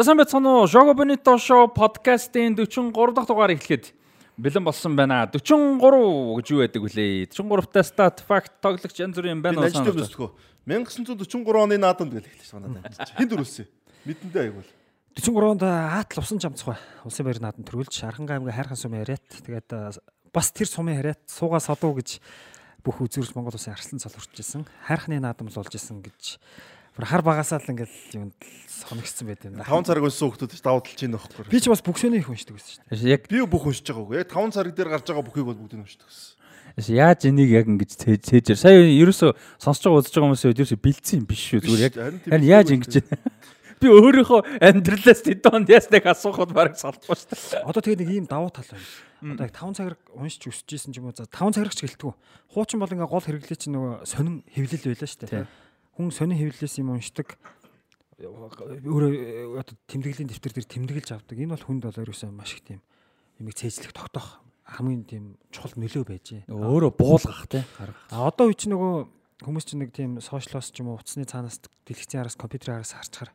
За сайн байцгаана уу? Jogo Bonito Show podcast-ийн 43 дахь дугаар эхлэхэд бэлэн болсон байна. 43 гэж юу байдаг вүлээ? 43-та stat fact тоглогч янз бүрийн байна уу санаа. 1943 оны наадамд гэл эхэлж байгаа надад. Хин дөрүүлсэн. Мэдэндээ аяг бол. 43 онд Аатл усан чамцгай улсын баяр наадам төрүүлж Архангай аймгийн хайрхан сумын яриат тэгээд бас тэр сумын яриат суугаа содуу гэж бүх үзүүрч Монгол улсын арслан цолорч исэн. Хайрхны наадам болж исэн гэж хар багасаа л ингээл юунд сонигдсан байт юм да. 5 цаг өнсөн хүмүүс давуу талж ийн нөхгүй. Би ч бас бүксөний их уншдаг байсан шүү дээ. Яг би бүх уншиж байгаа үгүй. Яг 5 цаг дээр гарч байгаа бүхийг бол бүгдийг уншдаг байсан. Яаж энийг яг ингэж цээжэр. Сая ерөөсө сонсож байгаа үзэж байгаа хүмүүсээ ерөөсө бэлдсэн юм биш шүү. Зүгээр яг харин яаж ингэж би өөрийнхөө амьдралаас тэдонд ясныг асуухад бараг салдгүй шүү дээ. Одоо тэгээд нэг ийм давуу тал байна. Одоо яг 5 цагаар уншиж өсөжсэн ч юм уу. За 5 цагаар ч гэлтгүү. Хуучин бол ингээ гол хэрэглээ чинь нөгөө сонин хэвлэл байлаа шүү дээ хүн сони хэвлэлээс юм уншдаг өөрөө одоо тэмдэглэлийн дэвтэр дээр тэмдэглэж авдаг. Энэ бол хүнд бол ерөөсөө маш их тийм юмыг цээжлэх тогтоох хамгийн тийм чухал нөлөө байж. Өөрөө буулгах тий. А одоо үе чинь нөгөө хүмүүс чинь нэг тийм сошиалос ч юм уу утасны цаанаас дэлгэцийн араас компьютерийн араас харчаар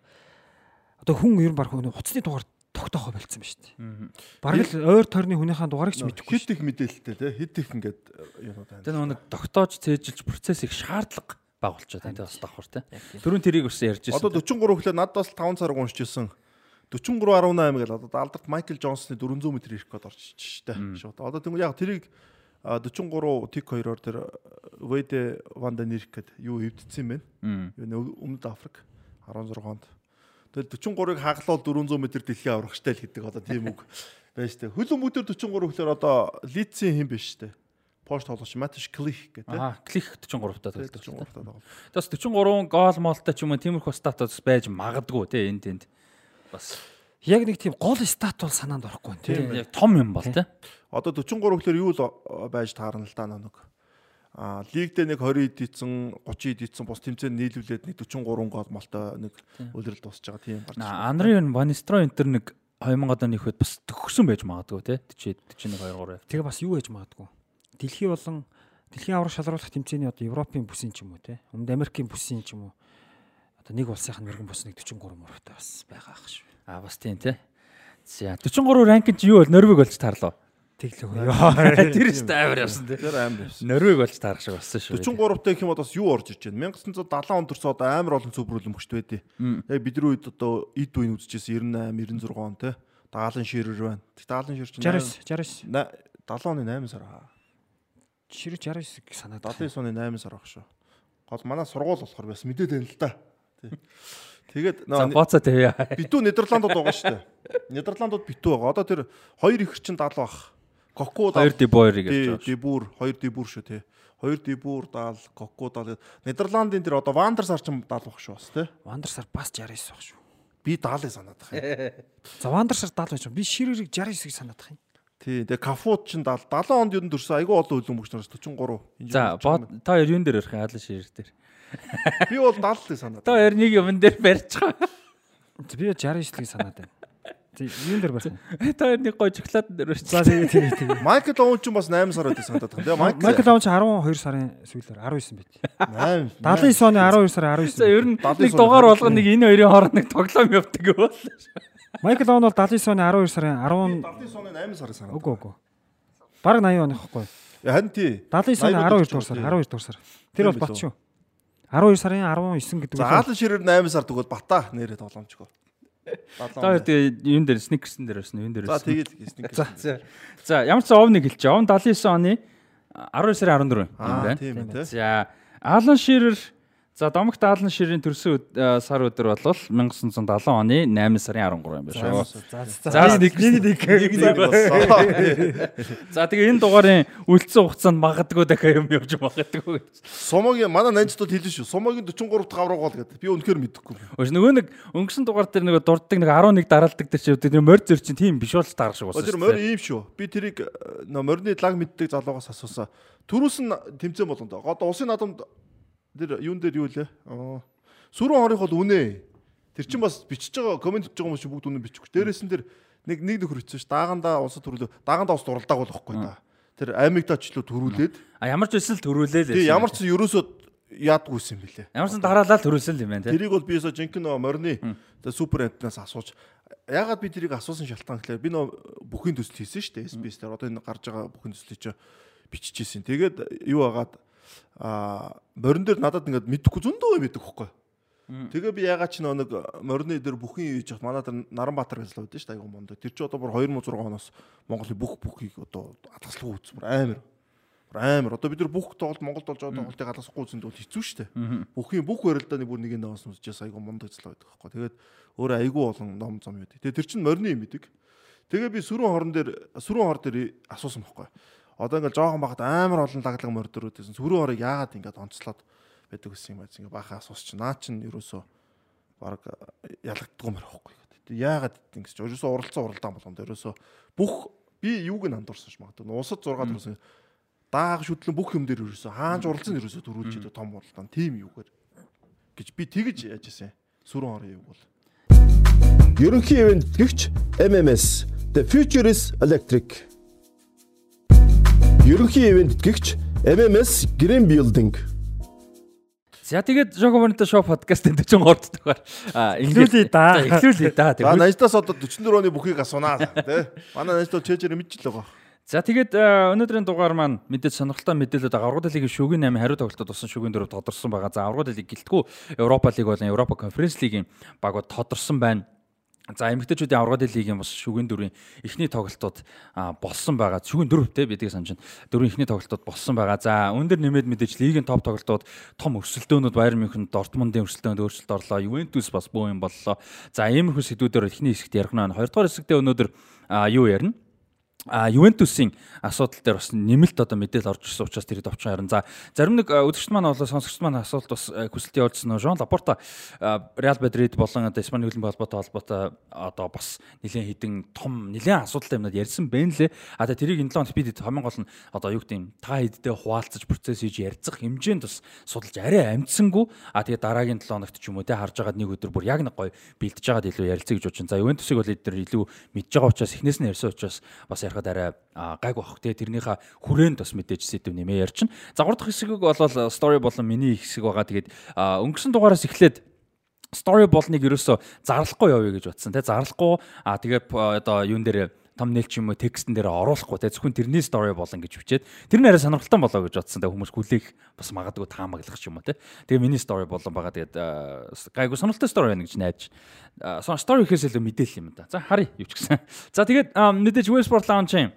одоо хүн ер нь баг утасны дугаар тогтоохоо болцсон ба шүү дээ. Бараг л ойр тойрны хүнийхээ дугаарыг ч мэдэхгүй. Хит их мэдээлэлтэй тий хит их ингээд юм байна. Тэр нэг тогтоож цээжилж процессыг шаардлага байгуулчаад байна бас давхар тий. Төрүн тэрийг өссөн ярьж байсан. Одоо 43 хүлээ надаас 5 цаг уншижсэн. 43.18 гэл одоо алдарт Майкл Джонсны 400 м ирэх гээд орчих штэ. Шууд. Одоо тэгвэл яг тэрийг 43 тик 2-оор тэр Вэдэ Ванда нэрх гээд юу эвдсэн юм байна. Юу өмнөд Африк 16 онд. Тэгэл 43-ыг хаглал 400 м дэлхий аврах штэ л гэдэг одоо тийм үг байж штэ. Хөлөн мөдөр 43 гэхээр одоо лицийн хин биш штэ. Porsche тоглогч Матиш Клих гэдэг. Аа, Клих 43 таа тоглож байна. Тэгээс 43 гол молтой ч юм уу тиймэрхүү статус байж магадгүй те энд тэнд. Бас яг нэг тийм гол стат бол санаанд орохгүй тийм яг том юм бол те. Одоо 43 гэхээр юу л байж таарна л да нэг. А лигдээ нэг 20 эдийцэн 30 эдийцэн бус тэмцээнд нийлүүлээд нэг 43 гол молтой нэг үлрэл дуусж байгаа тийм гарч. Анрын Ванистро энтер нэг 2000 оны үед бас төгсөн байж магадгүй те 40 41 2 3. Тэгээ бас юу байж магадгүй дэлхий болон дэлхийн аврах шалруулах тэмцээний одоо Европын бүсийн ч юм уу те өмнөд Америкийн бүсийн ч юм уу одоо нэг улсынх нь мөргөн бус нэг 43 мөрөгтэй бас байгаа ах шүү. А бас тийм те. За 43 ранкинг юу бол Норвег болж таарлаа. Тэглээ. Яа. Тэр ч амар явсан те. Тэр амар явсан. Норвег болж таарах шиг болсон шүү. 43-тай гэх юм бол бас юу орж иж байна. 1970 онд төрсөн одоо амар олон цөбрүүлэмжт байдیں۔ Яг бидний үед одоо эд үеийн үзчихсэн 98 96 он те. Даалан ширэр байна. Даалан шир чинь 69 69 70 оны 8 сар аа. Ширэг 69 санаад 79 оны 8 сар баг шүү. Гол манай сургууль болохоор бас мэдээд байна л да. Тэгээд нөө боцоо тавья. Битүү Нидерландууд байгаа шүү дээ. Нидерландууд битүү байгаа. Одоо тэр хоёр их чинь 70 баг. Коку даал. 2 дибойр гэж байна. Дибүр, 2 дибүр шүү тий. 2 дибүр даал, коку даал. Нидерландын тэр одоо Вандерсар ч 70 баг шүү бас тий. Вандерсар бас 69 баг шүү. Би 70-ыг санаад байгаа юм. За Вандерсар 70 байж. Би ширэрийг 69-ыг санаад байгаа юм. Тий, тэгээ кафууд чинь 70 70 онд юу дөрсөн айгүй олон хөлөн мөгчнөөс 43. За, та хоёр юун дээр ярих хаалт ширэр дээр. Би бол 70 л санаад. Та хоёр нэг юм дээр барьж байгаа. Би 69-ийг санаад байна. Тий, юун дээр барих вэ? Та хоёр нэг гой шоколад дээр барьж. За, тэгээ тэгээ тэгээ. Майкл Оун ч бас 8 сар байдаг санаад байна. Тэгээ Майкл Оун ч 12 сарын сүүлээр 19 байт. 8. 79 оны 12 сарын 19. За, ер нь нэг дугаар болгоно нэг энэ хоёрын хооронд нэг тоглоом явдаг юм бол. Майкл Оун бол 79 оны 12 сарын 10 79 оны 8 сарын сар. Үгүй үгүй. Бараг 80 оны хэвгүй. Харин тий. 79 оны 12 дугаар сар, 12 дугаар сар. Тэр бол бат шүү. 12 сарын 19 гэдэг үг. Заалан ширээр 8 сар тэгвэл бата нэрээ тоглоомчгоо. За тэгээ юун дээр сникерсэн дээр байсан юун дээр байсан. За тэгээд сникерс. За ямар ч овныг хэлчих. Овн 79 оны 12 сарын 14 юм байна. За Алан Ширер За Домогт Аалан ширийн төрсөн сар өдөр бол 1970 оны 8 сарын 13 юм байна шүү. За нэг нэг нэг. За тэгээ энэ дугаарын үлдсэн хугацаанд магадгүй дахиад юм явж магадгүй. Сумогийн манай нанцтууд хэлсэн шүү. Сумогийн 43 дахь авраг бол гэдэг. Би үнэхээр мэдэхгүй. Өөш нөгөө нэг өнгөрсөн дугаар дээр нөгөө дурддаг нэг 11 дараалдаг дээр чи тэр морь зөр чинь тийм биш бол таарах шиг болсон. Тэр морь ийм шүү. Би тэрийг морины лаг мэддэг залуугаас асуусан. Төрөөс нь тэмцээн болгонд. Одоо улсын наадамд Тэр юун дээр юу лээ? Аа. Сүрэн хорих бол үнэ. Тэр чинь бас бичиж байгаа комент хийж байгаа хүмүүс чинь бүгд үнэ бичихгүй. Дээрээс нь тэр нэг нэг нөхөр хийсэн ш. Даагандаа улсад төрүүлээ. Даагандаа ус дуралдааг болохгүй та. Тэр аймагтаачлуу төрүүлээд. А ямар ч үсэл төрүүлээ л. Тий ямар ч ерөөсөө яадгүйсэн юм билээ. Ямар ч дараалал төрүүлсэн юм байна тий. Тэрийг бол би өсө жинхэнэ морины супер антнаас асууж ягаад би тэрийг асуусан шалтгаан гэхээр би нөө бүхний төсөл хийсэн шүү дээ. SBS дээр одоо энэ гарч байгаа бүхний төслийг чи биччихсэн. Тэгээд юу агаад а морин дээр надад ингээд мэдхгүй зөндөө мэддэг хөхгүй. Тэгээ би ягаад ч нэг морины дээр бүхний хийж хат манай дээр Наранбаатар гэж л байдаг шүү дээ айгу мондо. Тэр чи одоо бүр 2006 оноос Монголын бүх бүхийг одоо атгаслах үүс бүр амар амар. Одоо бид нар бүх тоглолт Монголд болж байгаа тоглолтыг галасахгүй үзэнд бол хэцүү шүү дээ. Бүхний бүх барилдааны бүр нэг нэг үзчихээс айгу мундаг ажиллаа байдаг байхгүй. Тэгээд өөрөө айгу болон ном зам байдаг. Тэгээд тэр чинь морины юм идэг. Тэгээ би сүрэн хорон дээр сүрэн хор дээр асуусан байхгүй. Одоо ингээл жоохон багт амар олон лаглаг мордөрүүдсэн. Сүрэн хорыг яагаад ингээд онцлоод байдаг гэсэн юм байна. Ингээ баахан асуусч наа чин ерөөсөө баг ялагддгүй мөр байхгүй. Яагаад ингэж ерөөсөө уралцсан уралдаан болгонд ерөөсөө бүх би юуг нь андуурсан ш магадгүй. Усад 6 төрсөн дааг шүтлэн бүх юм дээр ерөөсөө хаанч уралцсан ерөөсөө төрүүлж идэв том уралдаан. Тим юугаар гэж би тэгж яаж исэн. Сүрэн хорын юуг бол. Ерөнхий ивент гихч MMS The Future is Electric. Ерөнхий ивент гихч MMS Green Building За тэгээд Жого Монито шоу подкастын 43 дугаар эхлүүлээ да. Эхлүүлээ да. Манай Наjdаас одоо 44 оны бүхийг асуунаа тий. Манай Наjdаа чэжээр мэдчихэл байгаа. За тэгээд өнөөдрийн дугаар маань мэдээж сонирхолтой мэдээлэлүүд аврагууд лигийн шүгэн 8 хариу тоглолтод тусан шүгэн дөрөв тодорсон байгаа. За аврагууд лиг гэлтгүү Европа лиг болон Европа конференц лигийн багууд тодорсон байна. За эмэгтэйчүүдийн аврагын лигийн бас шүгэн дөрвийн эхний тоглолтууд болсон байгаа. Шүгэн дөрөвтэй бидгийг санаж байна. Дөрвийн эхний тоглолтууд болсон байгаа. За өндөр нэмээд мэдээж лигийн топ тоглолтууд том өрсөлдөөнүүд Байер Мюнхен, Дортмундын өрсөлдөөнд өөрчлөлт орлоо. Ювентус бас бөө юм боллоо. За иймэрхүү сэдвүүдээр эхний хэсэгт ярих нь. Хоёрдугаар хэсэгтээ өнөөдөр юу ярина? А Ювентусын асуудал дээр бас нэмэлт одоо мэдээлэл орж ирсэн учраас тэрийг товчхон харин за зарим нэг үзэгчд маань болоо сонсогчд маань асуулт бас хүсэлт явуулсан нөө Жон Лапорта Реал Мадрид болон одоо Испани хөлбөмбөгийн холбоотой холбоотой одоо бас нэлээд хідэн том нэлээд асуудалтай юмнууд ярьсан байна лээ а тэрийг энэ 7 бид хамгийн гол нь одоо юу гэдэг юм та хэддээ хуваалцаж процесс хийж ярилцах хэмжээнд бас судалж арай амжсангүй а тэгээ дараагийн 7 хоногт ч юм уу те харж байгаад нэг өдөр бүр яг нэг гоё бэлдэж байгаад илүү ярилцъя гэж бодчихсон за Ювентусыг бол эдгээр илүү мэдж байгаа учраас эхнээс нь ярьсан учраас бас ярихад арай гайг бах те тэрнийхээ хүрээнд бас мэдээж сэдв нэмээ ярьчин. За 3 дахь хэсэг бол story болон миний хэсэг байгаа. Тэгээд өнгөрсөн дугаараас эхлээд story болныг ерөөсө зарлахгүй явъя гэж батсан те зарлахгүй а тэгээд одоо юун дээр thumbnail ч юм уу текстэн дээр оруулахгүй те зөвхөн тэрний story болон гэж бичээд тэр нэрээ сонирхолтой болоо гэж бодсон те хүмүүс хүлээх бас магадгүй таамаглах ч юм уу те. Тэгээ миний story болон байгаа тэгээд гайгүй сонирхолтой story байна гэж найдаж story гэхээс илүү мэдээлэл юм да. За харъя юу ч гэсэн. За тэгээд мэдээж Westport Lounge-ийн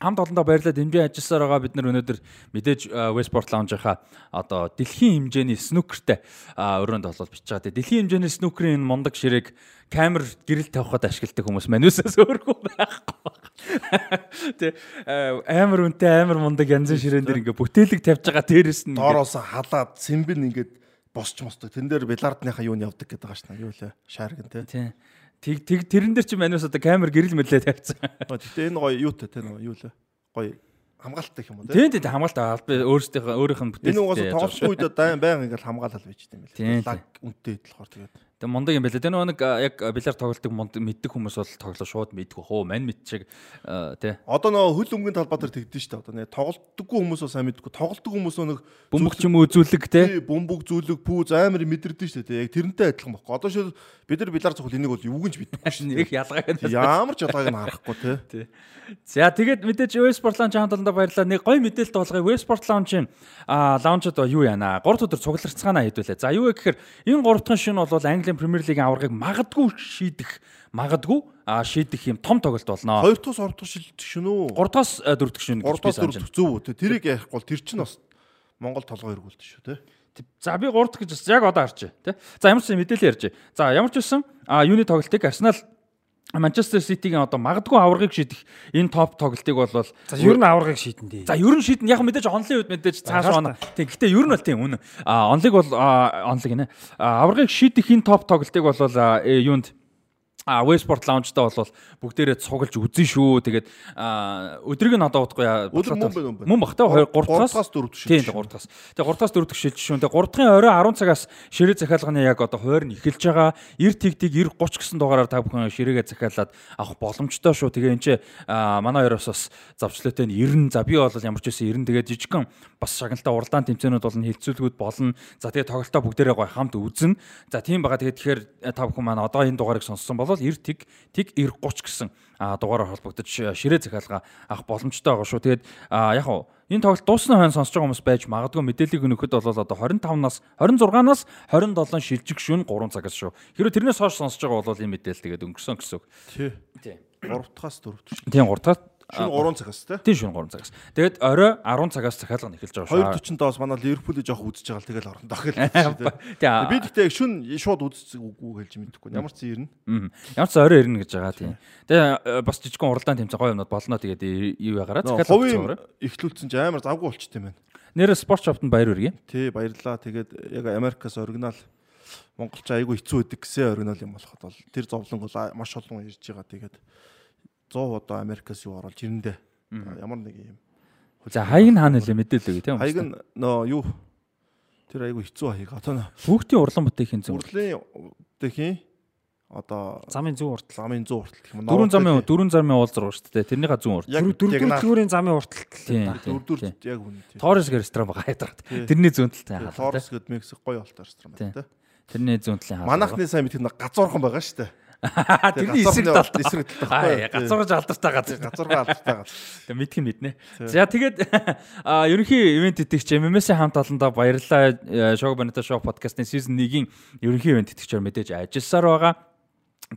хамт олондоо баярлалаа дэмжиж ажилласаар байгаа бид нар өнөөдөр мэдээж Westport Lounge-ийнхаа одоо дэлхийн хэмжээний снукертэй өрөөнд болоод бичиж байгаа. Дэлхийн хэмжээний снукерийн мундаг ширээг камер гэрэл тавихад ашигладаг хүмүүс манусаас өөргүй байхгүй. Тэ амар үнэтэй амар мундаг янзын ширээн дээр ингээ бүтээлэг тавьж байгаа дээрэс нь доороос халаад цэмбэн ингээд босч мосдог. Тэн дээр билардныхаа юу нь явдаг гэдэг байгаа шнаа. Юу лээ? Шаарган тий. Тэг тэг тэрэн дээр чи манус одоо камер гэрэл мэрлээ тавьсан. Гэтэ энэ гоё юутай те нөгөө юу лээ. Гоё хамгаалалттай юм уу тийм тийм хамгаалалт би өөрсдийнхөө өөрийнх нь бүтээл. Энэ угаасаа тоглох үед баян ингээл хамгаалал байж дээ юм байна. Лаг үнэтэй болохоор тэгээд. Тэг мундаг юм байлаа. Тэр нэг яг билар тоглолтыг мэддэг хүмүүс бол тоглоо шууд мэддэг хөө мань мэдчиг тий. Одоо нөгөө хөл өмгийн талбай дээр тэгдэж штэ. Одоо нэг тоглолтдоггүй хүмүүс сайн мэддэггүй. Тоглолтдог хүмүүс нэг бөмбөг ч юм уу үзүүлэг тий. Бөмбөг зүйлэг пүүз амар мэдэрдэж штэ тий. Яг тэрнтэй адилхан баггүй. Одоо шил бид нар билар цогл энийг бол юуг нь ч мэддэггүй шин. Нэг ялгааг нь. Ямар ч ялгааг нь харахгүй тий. Тий. За тэгээд мэдээж Westport Lounge хамтлалд баярлалаа. Нэг гоё мэдээлэлт болгоё. Westport Lounge-ийн аа лаунжд юу яана? 3 өдөр цугларцгаана хэдүүлээ. За юу вэ гэхээр энэ 3 дахь шин бол Английн Премьер Лигийн аваргыг магадгүй шийдэх магадгүй а шийдэх юм том тоглолт болно. 2 дуус 3 дуус шилжих шин үү? 3 дуус 4 дахь шин гэж би санаж байна. Зөв үү? Тэрийг ярихгүй бол тэр чинь бас Монгол толгой эргүүлдэг шүү те. За би 3 дахь гэж бас яг одоо харж байна те. За ямар ч мэдээлэл ярьж. За ямар ч үсэн а юуны тоглолтыг Арсенал Манчестер Ситигийн одоо магадгүй аваргыг шийдэх энэ топ тоглолтыг бол за ер нь аваргыг шийдэн дээ. За ер нь шийдэн яг мэдээж онлын үед мэдээж цааш оноо. Тийм гэхдээ ер нь бол тийм үнэн. А онлыг бол онлыг нэ. Аваргыг шийдэх энэ топ тоглолтыг бол юунд А Westport Lounge-та бол бүгдээрээ цуглаж үзэн шүү. Тэгээд өдрийг нь одоо удахгүй өдөр мөн мөн баг та 2 3 дахаас 4 дахь шилж. Тийм 3 дахаас. Тэгээд 3 дахаас 4 дахь шилж шүү. Тэгээд 3 дахын орой 10 цагаас ширээ захиалганы яг одоо хойр нь эхэлж байгаа. 90 тэг тэг 90 30 гэсэн дугаараар та бүхэн ширээгээ захиалаад авах боломжтой шүү. Тэгээ энэ ч манай хоёроос бас завчлаатай нь 90. За би бол ямар ч байсан 90 тэгээд жижигхан бас шагналтай уралдаан тэмцээнүүд болно, хилцүүлгүүд болно. За тэгээд тоглолтоо бүгдээрээ гой хамт үзнэ. За тийм байгаа. Тэгээд тэгэхээр та бүхэн маань одоо энэ дугаарыг сонссон бол бол 90 тэг тэг 90 30 гэсэн дугаараар холбогдож ширээ захиалга авах боломжтой байгаа шүү. Тэгээд яг уу энэ тоглолт дуусны хойно сонсож байгаа хүмүүс байж магадгүй мэдээллийг өнөхөд бол одоо 25-наас 26-наас 27 шилжих шүн 3 цагаас шүү. Хэрэв тэрнээс хойш сонсож байгаа бол энэ мэдээлэл тэгээд өнгөрсөн гэсэн үг. Тий. Тий. 3-аас 4-т шүү. Тийм 3 дахь Шүн 3 цагаас те. Тийм шүн 3 цагаас. Тэгээд орой 10 цагаас захиалга нь эхэлж байгаа шүү. 2:40-доос манай Ливерпулийг жоох үзэж байгаа л тэгэл орно дахил. Тийм. Би гэхдээ шүн шууд үзэхгүй хэлж мэдэхгүй. Ямар ч зэн ирнэ. Ямар ч орой ирнэ гэж байгаа тийм. Тэгээ бас жижигхэн уралдаан тэмцээн гоё юмнууд болно тэгээд юу ягараа захиалга хувийн эхлүүлсэн чи амар завгүй болчт юм байна. Нэр спорт шоптод баяр хүргэе. Тий баярлаа. Тэгээд яг Америкаас оригинал монголч айгүй хэцүү байдаг гэсэн оригинал юм болоход бол тэр зовлон бол маш олон ирж байгаа. Тэгээд 100 одоо Америкаас юу оруулж ирэндээ. Ямар нэг юм. За хаяг нь хаана нэлээ мэдээлээ тийм. Хаяг нь нөө юу тэр айгу хэцүү хаяг. Одоо хүүхдийн урлан бүтээхийн зөв. Урлын бүтээхийн одоо замын зүүн уртал замын зүүн уртал гэх юм. Дөрвөн замын дөрвөн замын уул зураг шүү дээ. Тэрнийхээ зүүн уртал. Дөрвөн дөрвөн замын уртал. Дөрвөн яг үнэ. Торрес ресторан байгаа хайдраад. Тэрний зүүн талтай хаалт. Торрес гэдэг Мексик гоё олтой ресторан байна те. Тэрний зүүн талын хаалт. Манайхны сайн мэдэх нэг газуурхан байгаа шүү дээ. Тэрний эсрэг талд эсрэг талд. Гацургаж алдартай газар. Гацургаа алдартай газар. Тэг мэдх юм мэднэ. За тэгээд ерөнхий ивент итгэгч MMS-ийн хамт олондоо баярлалаа. Шоу Баната шоу подкастын сизон 1-ийн ерөнхий ивент итгэгчээр мэдээж ажилласаар байгаа.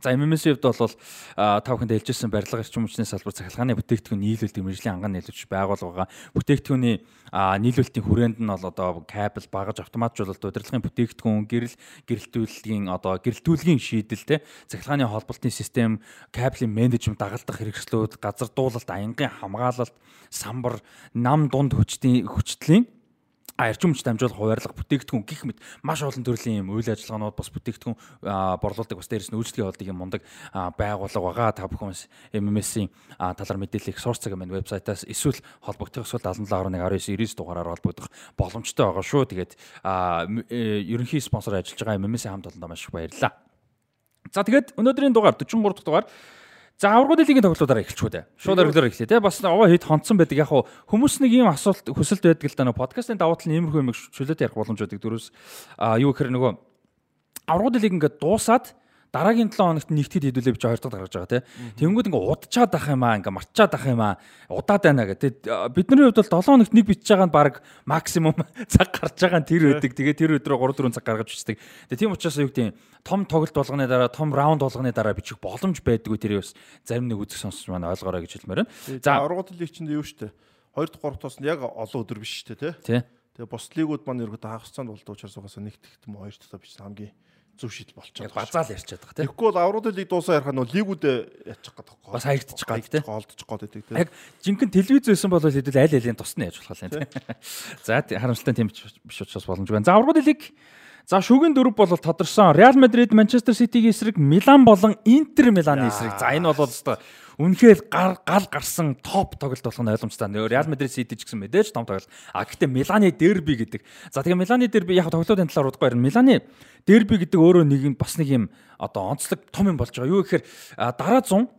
За MMS-ийн хувьд бол та бүхэнд хэлжсэн барилга эрчим хүчний салбар цахилгааны бүтээгдэхүүн нийлүүлэлт мэрэгжлийн анхан нийлүүлж байгуулга байгаа. Бүтээгдэхүүний нийлүүлэлтийн хүрээнд нь бол одоо кабел багаж автоматжуулалт удирдлагын бүтээгдэхүүн гэрэл гэрэлтүүлгийн одоо гэрэлтүүлгийн шийдэл те цахилгааны холболтын систем кабелийн менежмент дагалдах хэрэгслүүд газар дуулалт аянгийн хамгаалалт самбар нам дунд хүчтийн хүчтлийн эрчим хүч дамжуулах хуваарлах бүтээгдэхүүн гих мэт маш олон төрлийн юм үйл ажиллагаанууд бас бүтээгдэхүүн борлуулдаг бас дээрээс нь үйлчлэгээ болдог юм мундаг байгууллага байгаа та бүхэн MMS-ийн талаар мэдээлэл их сурцаг юм вебсайтаас эсвэл холбогдох эсвэл 771119 дугаараар холбогдох боломжтой байгаа шүү. Тэгээд ерөнхий спонсор ажиллаж байгаа MMS-ийн хамт олондоо маш их баярлалаа. За тэгээд өнөөдрийн дугаар 43 дахь дугаар За аврагууд лигийн тоглолтуудаараа эхэлчихв дээ. Шууд оргилоор эхлэе те. Бас овоо хэд хонцсон байдаг. Яг хүмүүс нэг ийм асуулт хүсэлт байдаг л да. Подкастын давуу тал нь иймэрхүү юм шүлээд ярих боломж байдаг. Дөрөс а юу гэхээр нөгөө аврагууд лиг ингээд дуусаад дараагийн 7 хоногт нэгтгэд хэдүүлээ бич хоёр дахь гаргаж байгаа тий. Тэнгүүд ингээ удачаад ах юм аа ингээ марчаад ах юм аа удаад байна гэдэг. Бидний хувьд бол 7 хоногт нэг бичиж байгаа нь баг максимум цаг гарч байгаа нь тэр байдаг. Тэгээ тэр өдрөө 3 4 цаг гаргаж бичдэг. Тэгээ тийм учраас юу гэдэг том тоглолт болгоны дараа том раунд болгоны дараа бичих боломж байдгүй тэр бас зарим нэг үзэх сонсч маань ойлгоорой гэж хэлмээр байна. За ургууд лигчэнд юу штэ 2 дахь 3 дахь яг олон өдөр биш штэ тий. Тэгээ бус лигүүд маань ерөөдөө хагас цаанд болдог учраас угаасаа нэгтгэх юм 2 дахь бичсэн хамгийн зөв шийдэл болчиход байгаа. Базаал ярьчаад байгаа тийм. Тэгэхгүй бол авралын лиг дуусаа ярих нь лигүүд яачих гээд байгаа. Бас хаягдчих гээд тийм. Голдчих гээд байдаг тийм. Яг жинхэнэ телевиз байсан бол хэдүүл аль алийн тусна яаж болох юм тийм. За харамсалтай тийм биш учраас боломж байна. За авралын лиг За шүгэн дөрөв бол тодорсон. Реал Мадрид, Манчестер Ситигийн эсрэг, Милан болон Интер Миланы эсрэг. За энэ бол өстой үнэхээр гал гарсан топ тоглолт болох нь ойлгомжтой. Реал Мадрид Сити ч гэсэн мэдээж том тоглолт. А гэхдээ Миланы дерби гэдэг. За тэгээ Миланы дерби яг тоглолтын талаар удахгүй ярина. Миланы дерби гэдэг өөрөө нэг юм бас нэг юм одоо онцлог том юм болж байгаа. Юу гэхээр дараа 100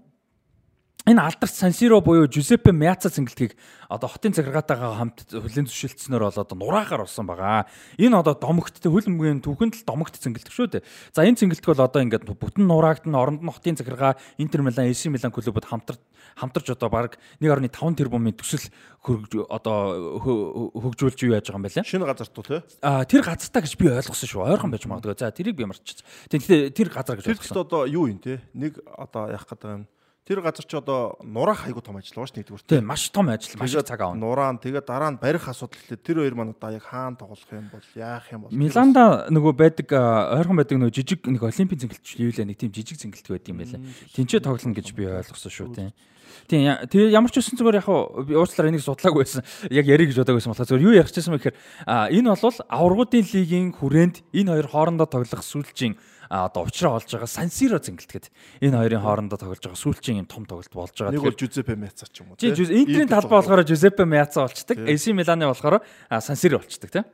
энэ алдарт Сансиро буюу Жюзеппе Мяца цэнгэлтгийг одоо хотын цагиргаатайгаа хамт хүлэн зөвшөлдснөөр бол одоо нураахаар болсон байгаа. Энэ одоо домогттой хөлбөмбөгийн түүхэнд л домогт цэнгэлдэг шүү дээ. За энэ цэнгэлтг бол одоо ингээд бүтэн нураагдсан оронд нь хотын цагиргаа Интер Милан, AC Милан клубуд хамтар хамтарч одоо баг 1.5 тэрбумын төсөл хөргөж одоо хөгжүүлж юу яаж байгаа юм бэ лээ. Шинэ газарт уу те? А тэр газартаа гэж би ойлгосон шүү. Ойрхон байж магадгүй. За тэрийг би марччихсан. Тэгэхээр тэр газар гэж ойлгосон. Тэр одоо юу юм те? Нэг одоо яах гэдэг юм Тэр газар чи одоо нураах айгу том ажил байгаа ш нэгдүгээр. Тийм маш том ажил, маш их цаг аавна. Нураан тэгээ дараа нь барих асуудал хэлээ. Тэр хоёр маань одоо яг хаана тоглох юм бол яах юм бол. Миланда нөгөө байдаг ойрхон байдаг нөгөө жижиг нэг олимпийн зингэлт юу лээ нэг тийм жижиг зингэлт байд юм байлаа. Тинчээ тоглоно гэж би ойлгосон шүү тийм. Тийм тэгээ ямар ч үсэн зүгээр яг уучлаарай энийг судлаагүй байсан. Яг ярих гэж бодоагүй байсан болохоор зүгээр юу ярих гэсэн мэхээр энэ бол аврагуудын лигийн хүрээнд энэ хоёр хоорондоо тоглох сүүлчийн одоо уучраа олж байгаа Сансиро зингэлтгэд энэ хоёрын хоорондоо тоглож байгаа сүүлчийн юм том тоглолт болж байгаа. Нэг бол Жузеппе Мяца ч юм уу. Тийм Интерийн талбай болохоор Жузеппе Мяца болчдаг. AC Миланы болохоор Сансиро болчдаг тийм.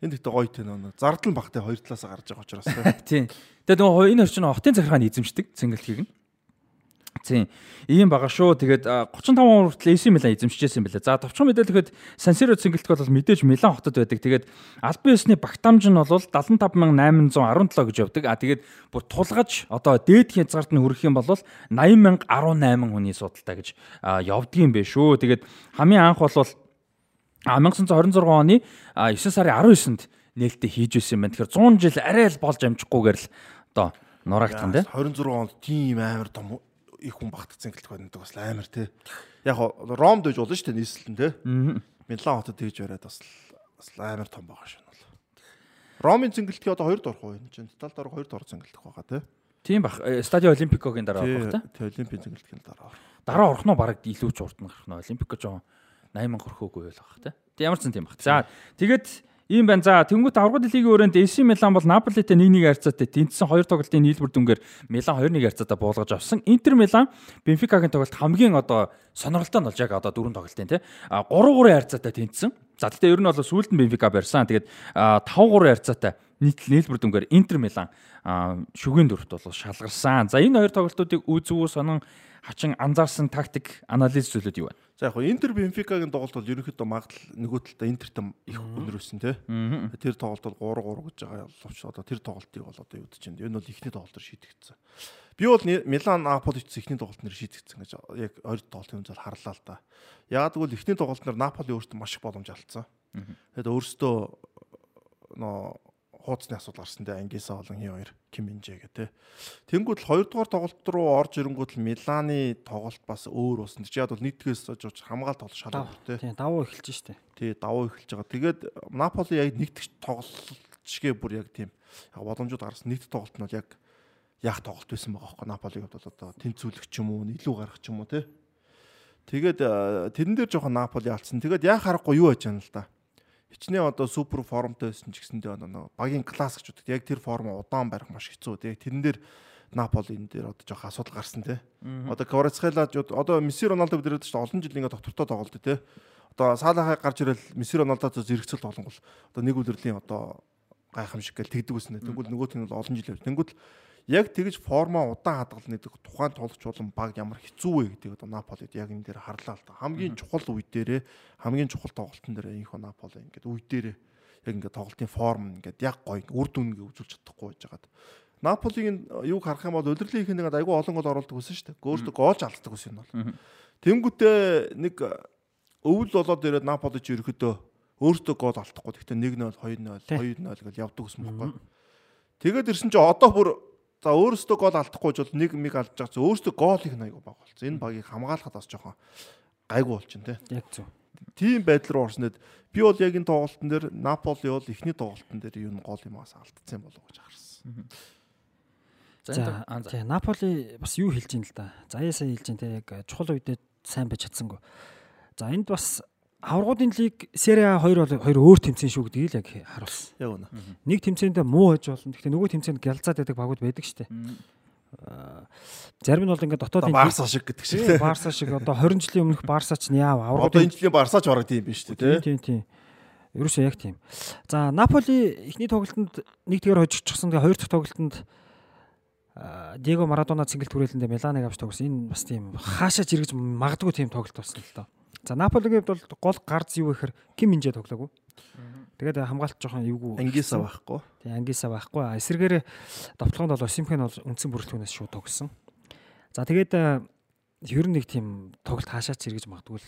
Энд ихтэй гоё тийм нөө зардал багтай хоёр талаас гарч байгаа учраас тийм. Тэгээд нөгөө энэ хоёр чинь хотын захиргааны эзэмшдэг цэнгэлтгийг нь. Тийм. Ийм байгаа шүү. Тэгээд а, 35 хүртэл AC Милан эзэмшижсэн юм байна. За товчхон мэдээлэхэд Сан Сиро цэнгэлтг бол мэдээж Милан хотод байдаг. Тэгээд албан ёсны багтаамж нь бол 75817 гэж явдаг. А тэгээд бүр тулгаж одоо дээд хязгаарт нь хүрэх юм бол 80018 хүний судалтай гэж а, явдгийм бэ шүү. Тэгээд хамгийн анх бол 1926 оны 9 сарын 19-нд нээлттэй хийж байсан юм байна. Тэгэхээр 100 жил арай л болж амжихгүйгээр л одоо нураагдсан тийм. 26 онд тийм амар том их хүн багтцсан гэлтэх байдаг бас амар тий. Яг Ромд байж болно шүү дээ нийслэн тий. Милан хотод тэгж бариад бас бас амар том байгаа шин бол. Ромын зингэлтгий одоо хоёрд орох уу энэ чинь тотал дор хоёрд ор зингэлтэх байгаа тий. Тийм бах. Стадио Олимпикогийн дараа Тий, орох та. тий Олимпийн зингэлтгэхийн дараа орох. Дараа орох нь бараг илүү ч урд нь гарах нь Олимпико жоохон 80 хөрхөөгүй байл бах та. Тэг ямар ч юм тийм бах. За тэгээд ийм байна. За тэнгуут аврагд лигийн өрөөнд AC Милан бол Наполитэй 1-1 харьцаатай тэнцсэн хоёр тоглолтын нийлбэр дүнгээр Милан 2-1 харьцаатай буулгаж авсан. Интер Милан Бенфикагийн тоглолт хамгийн одоо сонирхолтой нь болж яг одоо дөрөв тоглолтын тий. А 3-3 харьцаатай тэнцсэн. За тэгтээ ер нь бол сүүлд нь Бенфика барьсан. Тэгээд 5-3 харьцаатай нийт нийлбэр дүнгээр Интер Милан шүгэн дөрөвт бол шалгарсан. За энэ хоёр тоглолтуудыг үзүү сонон хачин анзаарсан тактик анализ зүйлүүд юу вэ? За яг Интер Бенфикагийн тоглолт бол ерөнхийдөө магадлал нөгөө талдаа Интертэй их өнөрөөсөн тий. Тэр тоглолт бол 3-3 гэж байгаа боловч одоо тэр тоглолтыг бол одоо юу гэж чинь энэ бол ихний тоглолтоор шийдэгдсэн. Би бол Милан Наполи ч ихний тоглолт нэр шийдэгдсэн гэж яг хоёр тоглолтын үнзэл харлаа л да. Яг тэгвэл ихний тоглолт нэр Наполи өөртөө маш их боломж алдсан. Тэгээд өөртөө нөө хууцны асуудал гарсан те ангисаа болон хий хоёр Ким Минжэ гэх те. Тэнгүүд л хоёрдугаар тоглолт руу орж ирэнгүүт л Миланы тоглолт бас өөр болсон. Чи яд бол нийтгээс жууч хамгаалт бол шалаа те. Тийм давуу эхэлж штэ. Тий давуу эхэлж байгаа. Тэгээд Наполи яг нэгтгэж тоглолтчгээ бүр яг тийм яг боломжууд гарсан нийт тоглолт нь бол яг яг тоглолт байсан байгаа хөөе. Наполиг бол одоо тэнцвүүлэх ч юм уу, илүү гарах ч юм уу те. Тэгээд тэрэн дээр жоохон Наполи алдсан. Тэгээд яг харахгүй юу яаж яана л да хичнээн одоо супер формтой байсан ч гэсэндээ одоо багийн класс гэж үүдэг. Яг тэр форм удаан барих маш хэцүү. Тэгээ тэрэн дээр Наполи энэ дээр одоо жоох асуудал гарсан тий. Одоо Кварацхела одоо Месси Роналдо бид нэрээд ч олон жил ингээд доктортой тоглолт тий. Одоо Салахаа гарч ирэл Месси Роналдо зэрэгцэл тоглонгол одоо нэг үлрэлийн одоо гайхамшиг гэл тэгдэг гэсэн. Тэнгүүл нөгөөх нь бол олон жил явж. Тэнгүүл яг тэгж форма удаан хадгална гэдэг тухайн тоглогч болон баг ямар хэцүү вэ гэдэг одоо Наполид яг энэ дээр харлаа л та. Хамгийн чухал үе дээрээ хамгийн чухал тоглолтын дээр инхо Наполи ингээд үе дээрээ яг ингээд тоглолтын форм ингээд яг гоё үр дүн ингээ үзүүлж чадахгүй байж байгаад. Наполигийн юуг харах юм бол удирдлын их нэгэд айгүй олон гол оруулдаг гэсэн шүү дээ. Өөртөө гоолж алддаг гэсэн юм бол. Тэнгүүтээ нэг өвөл болоод ирээд Наполи ч ерөөхдөө өөртөө гол алдахгүй. Гэхдээ 1-0, 2-0, 2-0 гэж явдаг гэсэн юм байна. Тэгээд ирсэн чинь одоо бүр За өөрөөсөө гол алдахгүй бол нэг миг алдж байгаа өөрөөсөө гол их аягүй баг болсон. Энэ багийг хамгаалахад бас жоохон гайгүй болчихно те. Яг зөв. Тийм байдал руу орснод би бол яг энэ тоглолтын дээр Наполи бол эхний тоглолтын дээр юу гол юм аас алдсан болов гэж харсан. За тийм Наполи бас юу хэлж ин л да. Заяа сая хэлж ин те яг чухал үедээ сайн байж чадсангүй. За энд бас аврагуудын лиг Serie A 2 бол хоёр өөр тэмцээн шүү гэдгийг л яг харуулсан. Яг үнэ. Нэг тэмцээндээ муу хож болно. Гэхдээ нөгөө тэмцээнд гялзаад байдаг багууд байдаг шүү дээ. Зарим нь бол ингээд дотоод Барса шиг гэдэг шиг Барса шиг одоо 20 жилийн өмнөх Барса ч яав аврагууд одоо энэ жилийн Барсач бараг тийм биш үү тийм тийм Ерөөсөө яг тийм. За Наполи эхний тоглолтод нэг тэгэр хожигдчихсан. Тэгээ хоёр дахь тоглолтод Диего Марадона цэнгэлт хүрээлэндээ Миланыг авч тогсон. Энэ бас тийм хаашаа жиргэж магадгүй тийм тоглолт болсон л доо. За Наполигийн бол гол гарц юу гэхээр Ким Минжэ тоглоогүй. Тэгээд хамгаалт жоохон эвгүй. Ангиса байхгүй. Тэгээ ангиса байхгүй. Эсвэргээр довтлогонд бол Осимхэн бол үндсэн бүрэлдэхүүнээс шууд тогсон. За тэгээд ер нь нэг тийм тоглолт хаашаач эргэж магадгүй л.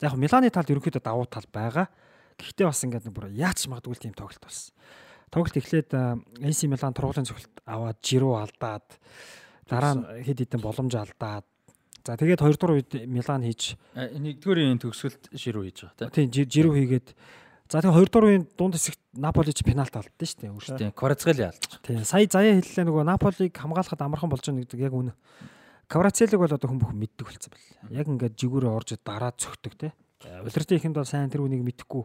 За яг Миланы талд ерөнхийдөө давуу тал байгаа. Гэхдээ бас ингээд нэг бүр яач магадгүй тийм тоглолт болсон. Тоглолт эхлээд AC Милан тургуулын цогт аваад Жиру алдаад дараа нь хэд хэдэн боломж алдаад За тэгээд хоёрдугаар үед Милан хийж нэгдүгээрийн төгсгөлт ширүү хийж байгаа тийм жирүү хийгээд за тэгээд хоёрдугаар үеийн дунд хэсэгт Наполич пенальт алдсан шүү дээ өөртөө. Тийм Кварацхели алдчих. Тийм сая заяа хэллээ нөгөө Наполиг хамгаалахад амархан болж байгаа гэдэг яг үнэ. Кварацхелиг бол одоо хүн бүхэн мэддэг болсон байна. Яг ингээд жигүүрээ орж дараад цогтөг тийм. Улиртын ихэнд бол сайн тэр үнийг мэдхгүй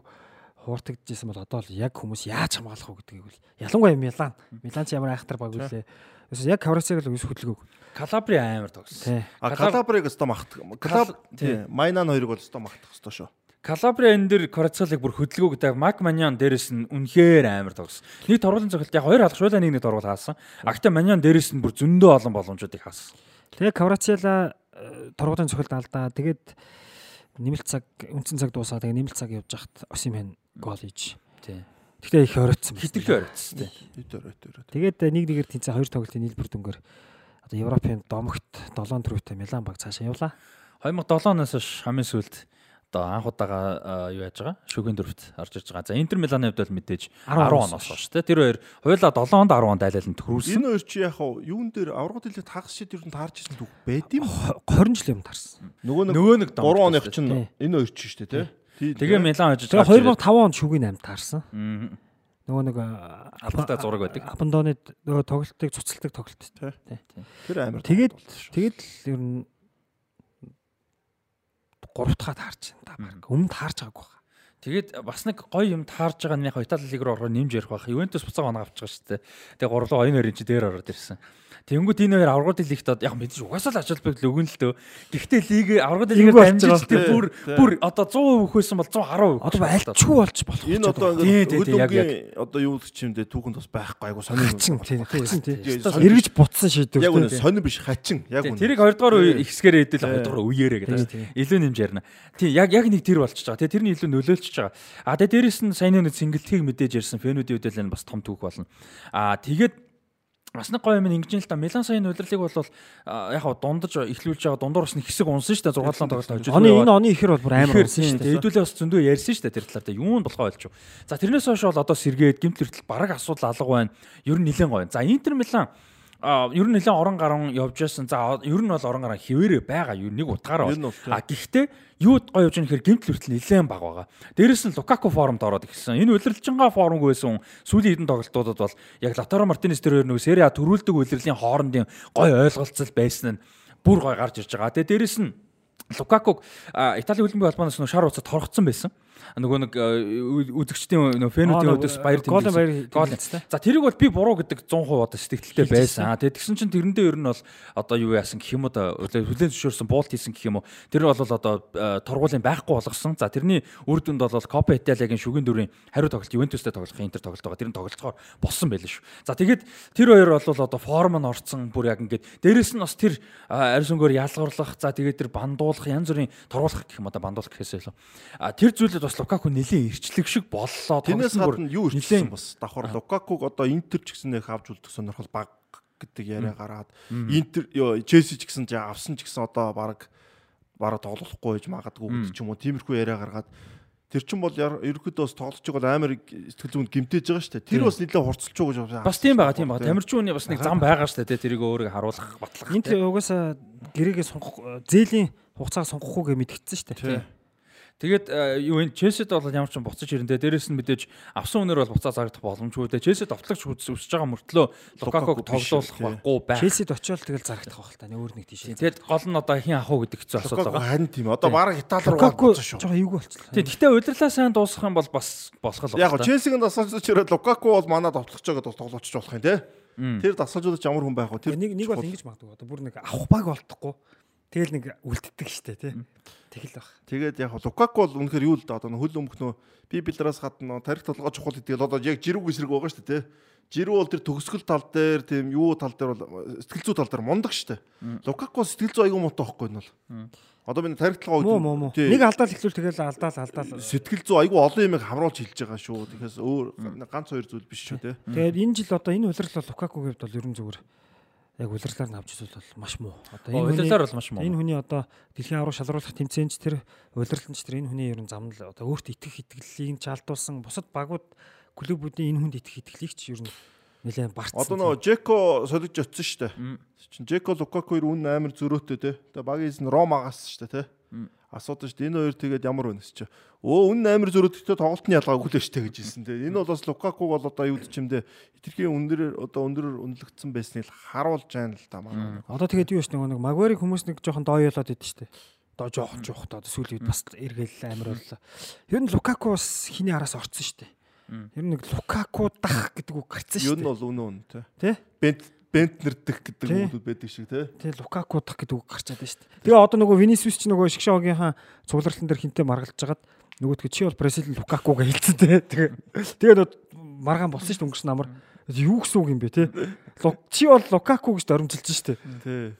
хууртагдчихсэн бол одоо л яг хүмүүс яаж хамгаалах вэ гэдгийг бол ялангуяа Милан. Милан ч ямар айхтар баг үлээ. Эсвэл яг Каврацыг л өс хөдөлгөөг. Калабри амар тогсон. А Калабриг өстой магтах. Калаб тий Майнан хоёрыг бол өстой магтах өстой шүү. Калабри энэ дэр Кварацалыг бүр хөдөлгөөг гэдэг Мак Маньян дээрэс нь үнэхээр амар тогс. Нэг торгуулын цогт яг хоёр алгашуулаа нэг нэг торгуул хаасан. А гэхдээ Маньян дээрэс нь бүр зөндөө олон боломжуудыг хаасан. Тэгээ Кварацела торгуулийн цохилд алдаа. Тэгээд нэмэлт цаг үндсэн цаг дуусаа. Тэгээ нэмэлт цаг явж хахад Осимен гол хийж. Тий. Тэгтээ их оройтсон. Хитрхи оройтсон тий. Хэд оройт оройт. Тэгээд нэг нэгээр тэнцээ хоёр тоглолтын нийлбэр дүнгээр одоо Европын домогт 7 төрөвтэй Милан баг цаашаа явлаа. 2007 оноос хойш хамгийн сүүлд одоо анх удаага юу яаж байгаа? Шүгэн дөрөвт орж ирж байгаа. За Интер Миланы хувьд бол мэдээж 10 оноос хойш тий. Тэр хоёр хоёулаа 7 онд 10 онд айлал нь төгрүүлсэн. Энэ хоёр чи яг хав юун дээр аврагд хэлээ тагс шид ер нь таарч ирсэн түүх байд юм. 20 жил юм таарсан. Нөгөө нэг Нөгөө нэг 3 оных чинь энэ хоёр чи штэ тий. Тий. Тэгээ Милан хожиж Тэгээ 2005 онд шүгийн 8 таарсан. Нөгөө нэг Албатай зураг байдаг. Абандоны нөгөө тоглолтыг цуцалдаг тоглолт. Тэр амар. Тэгээд тэгээд л ер нь 3 дахь таарч да баг. Өмнө таарч байгаагүй байна. Тэгээд бас нэг гоё юм таарж байгаа нь яг Итали лиг руу орохоор нэмж ярих байх. Ювентус буцаага оноо авч байгаа шүү дээ. Тэгээ гурлаа оюун хоёрын чи дээр ороод ирсэн. Тэнгүүд энэ хоёр аврагууд лигт яг мэдээж угаасаа л ачаал бэг л өгөн л дөө. Гэхдээ лиг аврагууд лигээр дамжиж тий бүр бүр одоо 100% хөөсөн бол 110%. Одоо альчгүй болж болох. Энэ одоо ингээд одоо юу гэж чимдээ түүхэнд бас байхгүй айгу сонир. хачин тий Эргэж бутсан шийдвэр. Яг үнэ сонир биш хачин. Яг үнэ. Тэрийг 20 дугаар Тий. үе ихсгээрээ хэдэл Тий. 2 дугаар үеэрээ гэдэг. тий. Илүү нэмж ярина. Тий, яг яг нэг тэр болчихж байгаа. Тий, тэрний илүү нөлөөлчихж байгаа. А тэгээ дээрэс нь саяны нэг сингэлтгийг мэдээж ярьсан фэнүүдийн үдэл энэ бас том түүх болно. А тэгээд бас нэг гоё юм ингэж л та Милан саяны удирлыг бол яг хав дундаж эхлүүлж байгаа дундуур бас нэг хэсэг унсан шүү дээ 6 7 тоглолт хожиж. Оны энэ оны ихэр бол бүр амар болсон шүү дээ. Хэдүүлээ бас зөндөө ярьсан шүү дээ тэр талаар. Тэгээ юунд болохоо ойлч. За тэрнээс хойш бол одоо сэргээд гимт хүртэл бараг асуудал алга байна. Ер нь нэлээд гоё. За Интер Милан а ер нь нэлээд орон гарan явж байсан. За ер нь бол орон гарan хിവэрэ байгаа. Ер нэг утгаараа. А гэхдээ юу гоё явж байгаа нөхөр гимт хүртэл нэлээд баг байгаа. Дээрэс нь Лукаку форумд ороод ирсэн. Энэ удирдлагчингаа форумг байсан сүүлийн хэдэн тоглолтуудад бол яг Латаро Мартинес тэр хоёр нэг Сери А төрүүлдэг удирдлагын хоорондын гоё ойлголцол байсан нь бүр гоё гарч ирж байгаа. Тэгээ дээрэс нь Лукакуг Италийн хөлбөмбөгийн холбооноос шар уцад торгоцсон байсан. Нөгөө нэг ү- үзэгчдийн нөө фэнүүдийн өдөөс баяр баяр Гол. тэмдэглэсэн. За тэрийг бол би буруу гэдэг 100% одоо сэтгэлдээ байсан. Тэгээд тэгсэн чинь тэрэндээ ер нь бол одоо юу яасан гэх юм уу хүлэн зөвшөөрсөн буулт хийсэн гэх юм уу. Тэр бол одоо а, тургуулийн байхгүй болгосон. За тэрний үр дүнд бол Копа Италийн шүгэн дөрвийн хариу тоглолт Ювентустэй тоглох Интер тоглолт байгаа. Тэр нь тоглолцохоор болсон байлээ шүү. За тэгээд тэр хоёр бол одоо форм нь орцсон бүр яг ингээд дээрэс нь бас тэр а, арьс өнгөөр ялгуурлах за тэгээд тэр бандуулах янз бүрийн тургуулах гэх юм одоо бандуулах гэхээс илүү. А тэр зүйлд бас Лукаку нэлийн ирчлэг шиг боллоо. Тэрнээс гадна юу нэлээд- ирчихсэн бас давхар Лукакуг одоо Интер ч гэсэн их авч үлдэх сонирхол баг гэдэг яриа гараад Интер ёо, Челси ч гэсэн жаа авсан ч гэсэн одоо баг бараг тоглохгүй байж магадгүй гэдэг ч юм уу тиймэрхүү яриа гаргаад тэр чин бол ерөөхдөө бас тоглож байгаа бол амар сэтгэл зүйнд гимтэж байгаа шүү дээ. Тэр бас нэлээд хурцлж байгаа гэж Бас тийм байгаа тийм байгаа. Тамирчууны бас нэг зам байгаа шүү дээ. Тэрийг өөрийгөө харуулах, батлах. Энд угаасаа гэрээгээ сонгох зээлийн хугацааг сонгохгүйгээ мэдгэцсэн шүү дээ. Тэгээд э, юу вэ? Челсид бол ямар ч юм буцаж ирэндээ дээрэс нь мэдээж авсан өнөр бол буцаа зарагдах боломжгүй дээ. Челсид товтлогч үсэж байгаа мөртлөө тоглуулах тий. байхгүй байх. Челсид очиод тэгэл зарагдах байх л та. Нэг өөр нэг тийш. Тэгээд гол нь одоо хин ахуу гэдэг хэцүү асуудал байгаа. харин тийм. Одоо бараг Итали руу буцаа шүү. жоохон эвгүй болчихлоо. Тийм. Гэхдээ удирлаа сайн дуусгах юм бол бас босгол Яг байна. го Челсигийн дасгалжуулагч ирээд Лукаку бол манад товтлогч байгаа бол тоглоочч болох юм те. Тэр дасгалжуулагч ямар хүн байх вэ? Тэр нэг нэг бол ингэж магадгүй. Одоо бүр нэг авах баг болтохгүй. Тэгэл нэг үлддэг штэ тий. Тэгэл баг. Тэгээд яг Лукаку бол үнэхээр юу л да одоо хөл өмх нөө би билдраас гадна тарих толгой чухал гэдэг л одоо яг жирүүг эсрэг байгаа шүү дээ тий. Жирүү бол тэр төгсгөл тал дээр тийм юу тал дээр бол сэтгэл зүй тал дээр мундаг шүү дээ. Лукаку сэтгэл зүй аягүй муутай байхгүй нь бол. Одоо би тарих толгой тий. Нэг алдаал ихлүүл тэгэл алдаал алдаал. сэтгэл зүй аягүй олон юмыг хамруулж хэлж байгаа шүү. Тэгэхээр өөр ганц хоёр зүйл биш шүү тий. Тэгээд энэ жил одоо энэ удирдлал Лукакугийн хувьд бол ерөн зүгээр яг удирдлаар нь авч үзвэл бол маш муу. Одоо энэ хүний Удирлаар бол маш муу. энэ хүний одоо дэлхийн аврал шалруулах тэмцээнч тэр удирдлагч тэр энэ хүний ерөн зам л одоо өөрт итгэх итгэлийг ч алдуулсан бусад багууд клубүүдийн энэ хүнд итгэх итгэлийг ч ерөн нэлээд барцсан. Одоо нөгөө Жеко солиж очсон шүү дээ. Чин Жеко Лукаку хоёр үн амар зөрөөтэй те. Тэгээ багийн эс нь Ромагаас шүү дээ те. Асуудаг шүү дээ. Энэ хоёр тэгээд ямар вэ чи. Өө үн амар зөрөөдөлтөй тоглолтны ялгаа өглөө штэ гэж хэлсэн те. Энэ бол бас Лукакуг бол одоо юу чимдээ хитрхийн өндөр одоо өндөр үнэлэгдсэн байсныг харуулж байна л да манай. Одоо тэгээд юу ш нэг Магварыг хүмүүс нэг жоохон дооёолоод идэв штэ. Доо жоохон жоох одоо сүүлийн үед бас эргээл амар боллоо. Ер нь Лукаку бас хиний араас орцсон штэ. Ер нь нэг Лукаку дах гэдэг үг гарцсан Юу нь штэ. бол үнэ үнэ те. Тэ? Бент Бентнер дэх гэдэг Тий. хүмүүс байдаг шиг те. Тэгээ Лукаку дах гэдэг үг гарч чадсан штэ. Тэгээ одоо нөгөө Винисиус ч нөгөө Шгшогийнхаа цугларлан дээр хинтээ маргалж хагаад нөгөөдгөө чи бол Бразил Лукакуга хэлсэн те. Тэгээ тэгээ маргаан болсон штэ өнгөрсөн амар. Юу гэсэн үг юм бэ? Лу- Чи бол Лукаку гэж дөрмжилж штэ. Тий.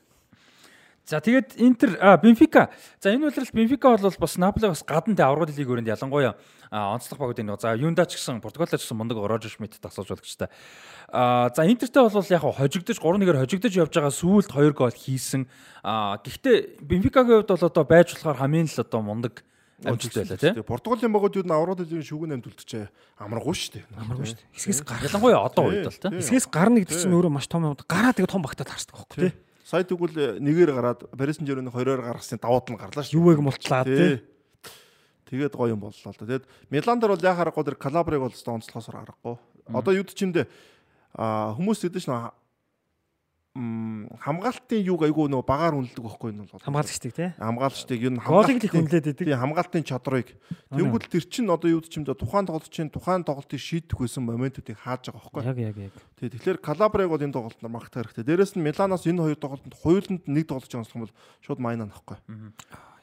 За тэгээд Интер Бенфика. За энэ үйлрэлт Бенфика бол бас Наполи бас гадна тэ аврагын лиг өрөөнд ялангуяа онцлог багуудын нэг. За Юнда ч гэсэн Португалч гэсэн мундаг Рожер Шмидт тасалж болгочтой. А за Интертэй бол яг хожигдож 3-1-ээр хожигдож явж байгаа сүүлд 2 гол хийсэн. А гэхдээ Бенфикагийн хувьд бол одоо байж болохоор хамгийн л одоо мундаг амжилт байлаа тий. Португалийн багууд юу н аврагын лигийн шүүгэн амд үлдчихэ. Амаргүй шүү дээ. Амаргүй шүү дээ. Хэсгээс гар Ялангуяа одоо үед бол тий. хэсгээс гарна гэдэг чинь өөрөө маш том юм. Гараа тэгээ том багтаад харсдаг байхгүй тий. Сая тэгвэл нэгээр гараад Парис Сен-Жерменийн 2-оор гаргасны даваад нь гарлаа шүү. Юуэг мултлаад тий. Тэгээд гоё юм боллоо л да. Тэгээд Милан дээр бол яхаа харахгүй тэр Калабрыг бол өстой онцлохоосоор харахгүй. Одоо юуд чимдээ а хүмүүс гэдэг чинь хамгаалтын юуг айгүй нөгөө багаар үнэлдэг байхгүй энэ бол Хамгаалагчдыг тий. хамгаалагчдыг юу л их үнэлээд байдаг. Тийм хамгаалтын чадрыг тэгвэл тэр чинь одоо юу ч юм да тухайн тоглолтын тухайн тоглолтыг шийдэх байсан моментуудыг хааж байгаа байхгүй. Яг яг яг. Тэгээ тэгэхээр Калабрыг бол энэ тоглолтод магтах хэрэгтэй. Дээрээс нь Миланоос энэ хоёр тоглолтод хоёуланд нэг тоглож байгаа юм бол шууд майнаа нөхгүй.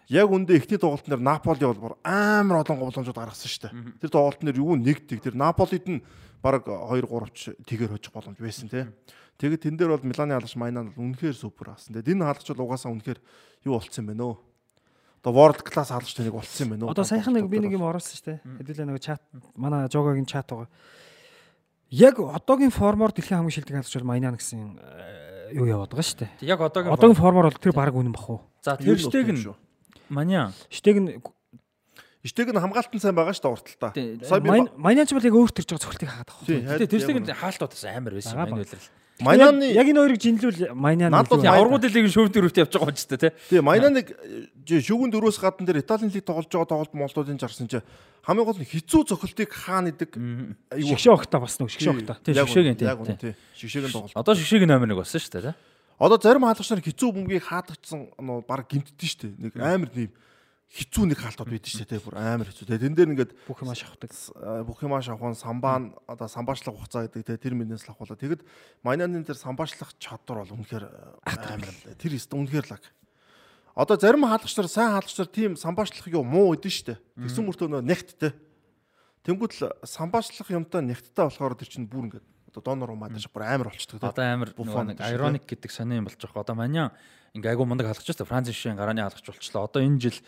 Яг үндэ эхний тоглолтын дээр Наполи бол амар олон голомжууд гаргасан шүү дээ. Тэр тоглолтын дээр юу нэгдэг. Тэр Наполид нь баг 2 3 ч тэгээр хожих боломж байсан тий. Тэгээд тэн дээр бол Миланы хаалгач майнаа бол үнэхээр супер асан. Тэгээд энэ хаалгач бол угаасаа үнэхээр юу болцсон юм бэ нөө? Одоо world class хаалгач нэг болцсон юм бэ нөө? Одоо саяхан нэг би нэг юм оруулсан шүү дээ. Хэдүүлээ нэг чат манай жогагийн чат байгаа. Яг одоогийн формоор дэлхийн хамгийн шилдэг хаалгач бол Майнан гэсэн э, юу яваад байгаа шүү дээ. Яг одоогийн Одоогийн формоор бол тэр баг үнэн бах уу? За тэр штег нь Манян. Штег нь Иштег нь хамгаалтан сайн байгаа шүү дээ урталтаа. Сая би Майнан ч бол яг өөр төрж байгаа цогцолтыг хаадаг Гэтэ тэр штег нь хаалтууд бас амар байсан Бага энэ үйлрэл. Майнаны яг энэ хоёрыг жинлүүл Майнан Наад бол Тийм аврагууд лигийн шүүв дөрөвт явж байгаа юм ч тэ. тий Майнаныг шүүгэн дөрөөс гадна дээр Италийн лиг тоглож байгаа тоглолт молдуудын жарсан чи хамгийн гол нь хэцүү цохилтыг хаана идэг аюу шгшээ огта бас нэг шгшээ огта. Тийм. үнэ, тий шигшээгийн тоглолт. Одоо шигшээгийн номер 1 болсон шүү дээ. тэ? Одоо зарим хаалгач нар хэцүү бөмбөгийг хаадагчсан баг гимтдэн штэ. Нэг амар нэм хэцүү нэг хаалтууд байдаг штэ тий бүр амар хэцүү. Тэгээ тэн дээр ингээд Бүх юм шахдаг. а, бүх юмаа шавхан самбаа одоо самбаачлах хугацаа гэдэг те тэр мэднээс лахуулаа. Тэгэд майнаны тэр самбаачлах чадвар бол үнэхээр амар л дээ. Тэр өст үнэхээр лаг. Одоо зарим хаалгач нар сайн хаалгач нар тийм самбаачлах юу муу өдөн штэ. Тэгсэн мөртөө нөө нэгттэй. Тэнгүүт л самбаачлах юмтай нэгттэй болохоор тэр чинь бүр ингээд одоо донор уу маадаж бүр амар болчдөг те. Одоо амар нэг ironic гэдэг сони юм болж байгаа. Одоо Манян ингээ айгу мундаг хаалгач шүү дээ. Франц шишийн гарааны хаалгач болчлоо. Одоо энэ жил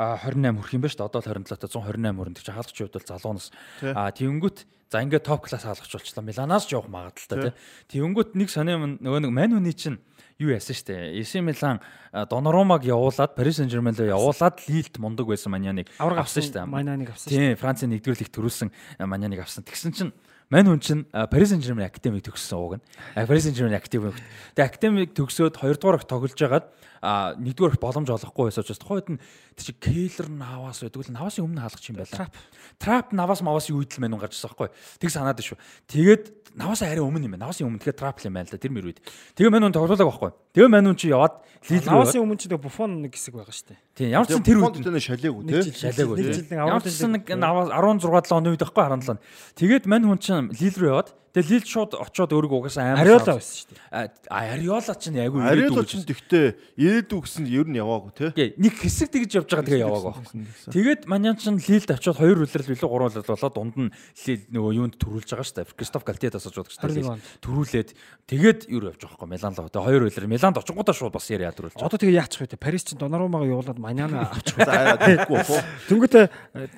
28 хүрэх юм ба шүү дээ. Одоо л 27 та 128 хүрэн тэг чи хаалгачийн хувьд бол залуунаас Тий. а тэнгүүт за ингээ топ класс хаалгач болчлоо. Миланаас ч явах магадaltaй тий. Тэнгүүт нэг сони юм нөгөө нэг мань хүний чинь юу яасан шүү дээ. AC Милан а, Доноромаг явуулаад Paris Saint-Germain руу явуулаад Лилд мундаг байсан Маньяныг авсан шүү дээ. Майнаныг авсан. Тийм, Францын нэгдүгээр лиг төрүүлсэн Маньяныг авсан. Тэгсэн чинь Мань хүн чинь Paris Saint-Germain академик төгссөн ууг нь. Paris Saint-Germain академик. Тэгээ академик төгсөөд хоёрдугаар их тоглож байгаад а нэгдүгээр их боломж олохгүй байсан учраас тухайд нь чи Кейлер Навас байдаг л Навасын өмнө хаалгач юм байла. Трап. Трап Навас Мавас юу идэл мэн гарч ирсэн байхгүй. Тэг санаад шүү. Тэгээд Навасаа арай өмнө юм байна. Навасын өмнө тэгэхээр Трап л юм байна л да. Тэр мөр үед. Тэгээ мань хүн тоглоулаг байхгүй. Тэгээ мань хүн чи яваад Лил рүү. Навасын өмнө ч нэг буфон нэг хэсэг байгаа шүү дээ. Тийм, ямар ч сан тэр үед Нэг шалаагүй нэг тийм. жил нэг Ямар ч сан нэг 16 7 оны үед байхгүй 17 он. Тэгээд мань хүн чинь Лил рүү яваад тэгээ Лил шууд очоод өөрийгөө угаасаа амар Ариола байсан шүү дээ. А Ариола чинь айгүй Ариол чинь тэгтээ ирээдүй гэсэн ер нь яваагүй. Гэ нэг хэсэг тэгж явж байгаа тэгээ яваагаа байхгүй. Тэгээд Маньян ч Лилд очиод хоёр үлрэл билүү гурван үлрэл болоод дунд нь Лил нөгөө юунд төрүүлж байгаа шүү дээ. Кристоф Галтиадас очоод гэж 21 та онд. төрүүлээд тэгээд юу явж байгаа байхгүй. Милан руу. Тэгээ хоёр үлрэл Миланд очингуудаа шууд бас яриа төрүүлж. Одоо тэгээ яачих вэ? Парис чинь Доноромагаа явуулаад Майнана авчих вэ? Бохоо. Тэнгүүтээ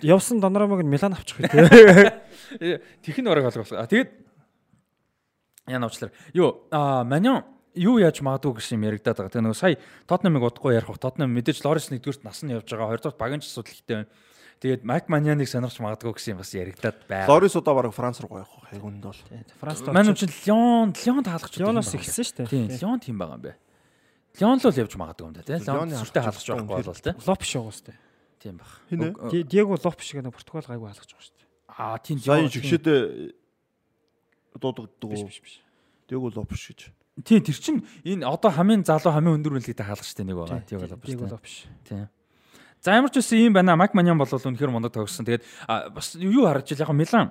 явсан Доноромаг нь Милан авчих вэ? те? Тэх нь бараг болгох. А тэгээд яна уучлаар. Юу а Маньян юу яаж магадгүй гэсэн юм яригадаад байгаа. Тэгээ нөгөө сая Тотнамыг удахгүй ярих бах. Тотнам мэдээж Лорис нэгдүгürt нас нь явж байгаа. Хоёрдугаар багийн ч асуудал ихтэй байна. Тэгээд Майк Маньяныг сонирхч магадгүй гэсэн бас яригадаад байна. Лорис удаа баг Франц руу гоёх хайгунд бол. Францд Манай чинь Лион Лион таалгач Лионоос эхэлсэн шүү Тийм, дээ. Лион тийм байгаа юм бэ. Лион л явж магадгүй юм да тий. Лион сүртэй хаалгач хаалгач байхгүй бол тий. Лоп шүү гоо Тийм баг. Диего Лоп шиг нэг Португал гайгүй хаалгаж байгаа шүү дээ. Аа тийм Лион- жигшээдээ дуудагддаг Биш биш биш. Дээгүү лопш гэж. Тийм тэр чин энэ одоо хамгийн залуу хамгийн өндөр үнэлгээтэй хаалгачтай нэг байгаа. Тийм бол Диего. Лоп биш. За ямар ч үсэн юм байна. Мак Маньян бол үнэхээр мундаг тогссон. Тэгээд бас юу харж ил яг Милан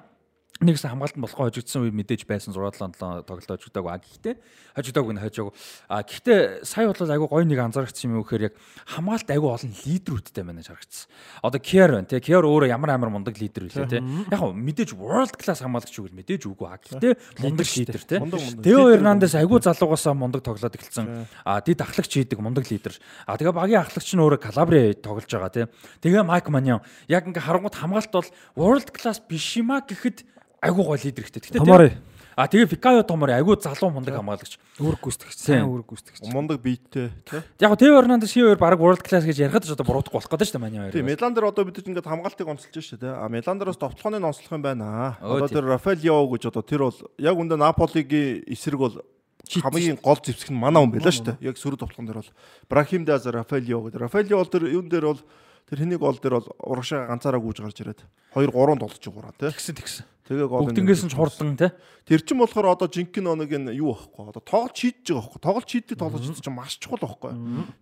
нэгсэн хамгаалтанд болохоо хожигдсан үе мэдээж байсан 6 7 7 тоглолт хожигдаагүй. А гэхдээ хожигдаагүй нь хожоогүй. А гэхдээ сая бол айгүй гоё нэг анзаарчихсан юм гэхээр яг хамгаалт айгүй олон лидерүүдтэй байна харагдсан. Одоо Kier байна тий. Kier өөрөө ямар амар мундаг лидер үлээ тий. Яг хөө мэдээж world class хамгаалагч үгүй мэдээж үгүй. А гэхдээ мундаг лидер тий. Тео Эрнандес айгүй залуугаасаа мундаг тоглоод эхэлсэн. А дид ахлагч хийдэг мундаг лидер. А тэгээ багийн ахлагч нь өөрөө Calabria тоглож байгаа тий. Тэгээ Майк Маньян яг ингээ харангууд хамгаалт бол world class биш юм а гэхэд айгуу гол лидер ихтэй. Тэгтээ Томори. А тэгээ Фикао Томори айгуу залуу мундаг хамгаалагч. Үүрэг гүйцэтгэгч. Сайн үүрэг гүйцэтгэгч. Мундаг биеттэй тий. Яг Тэо Эрнандес шивэр баг world class гэж ярихад ч одоо буруудахгүй болох гэдэг шүү дээ маний хоёр. Тийм Милан дээр одоо бид ингээд хамгаалтыг онцолж шүү дээ. А Милан дээрээс товтлооны онцлох юм байна. Одоо тэр Рафаэл Яо гэж одоо тэр бол яг үндэ Наполигийн эсрэг бол хамгийн гол зэвсэг нь манай хүн байлаа шүү дээ. Яг сөрөг товтлон дээр бол Брахим Даз Рафаэл Яо гэдэг. Рафаэл Яо бол тэр юун дээр бол тэр хэнийг гол дээр бол урагшаа ганцаараа гүйж гарч ирээд 2 3 толж гураа тий. тэгсэн тэгсэн. Тэгээ гол Бүгднгээс нь ч хурдан те. Тэр чин болохоор одоо жинхэнэ оног энэ юу байхгүй. Одоо тоглож шийдэж байгаа байхгүй. Тоглож шийддэг шийдэж чинь маш чухал байхгүй.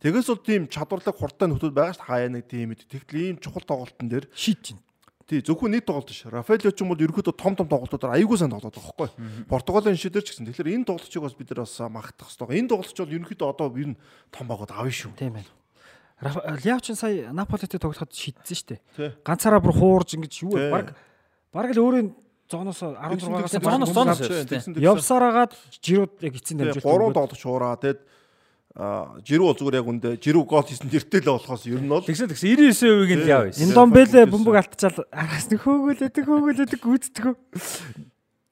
Тэгээс бол тийм чадварлаг хурдтай нөхөд байгаа дээ. хаяа нэг тийм үед. Тэгтэл ийм чухал тоглолтын дээр Шийд чинь. тий зөвхөн нийт тоглолт ш. Рафаэло ч юм бол ерөөхдөө том том тоглолтуудаар аягүй сайн тоглоод байгаа байхгүй. Португалийн шидэр ч гэсэн. Тэгэхээр энэ тоглолтчийг бас бид нар бас магтах хэрэгтэй. Энэ тоглолтч бол ерөөхдөө одоо ер нь том багууд авна шүү. Тийм байна. Ляв чин сая Наполитэй тоглоход шийдсэн шүү дээ. Тий. Ганцаараа бүр хуурж ингэж юу Тий. баг баг л өөрөө зооноос 16-аас Тэгсэн, зооноос зооноос явсаар агаад жирууд яг эцсийн дамжуулт. гурван тоглолч уураа. Тэгэд жирүү бол зүгээр яг үндэ жирүү гол хийсэн тэртэл болохоос ер нь бол Тэгсэн тэгсэн 99%-ийг нь яав байсан. Индомбеле бөмбөг алтчаал араас нэг хөөгөлөдөг хөөгөлөдөг гүйцэтгэв.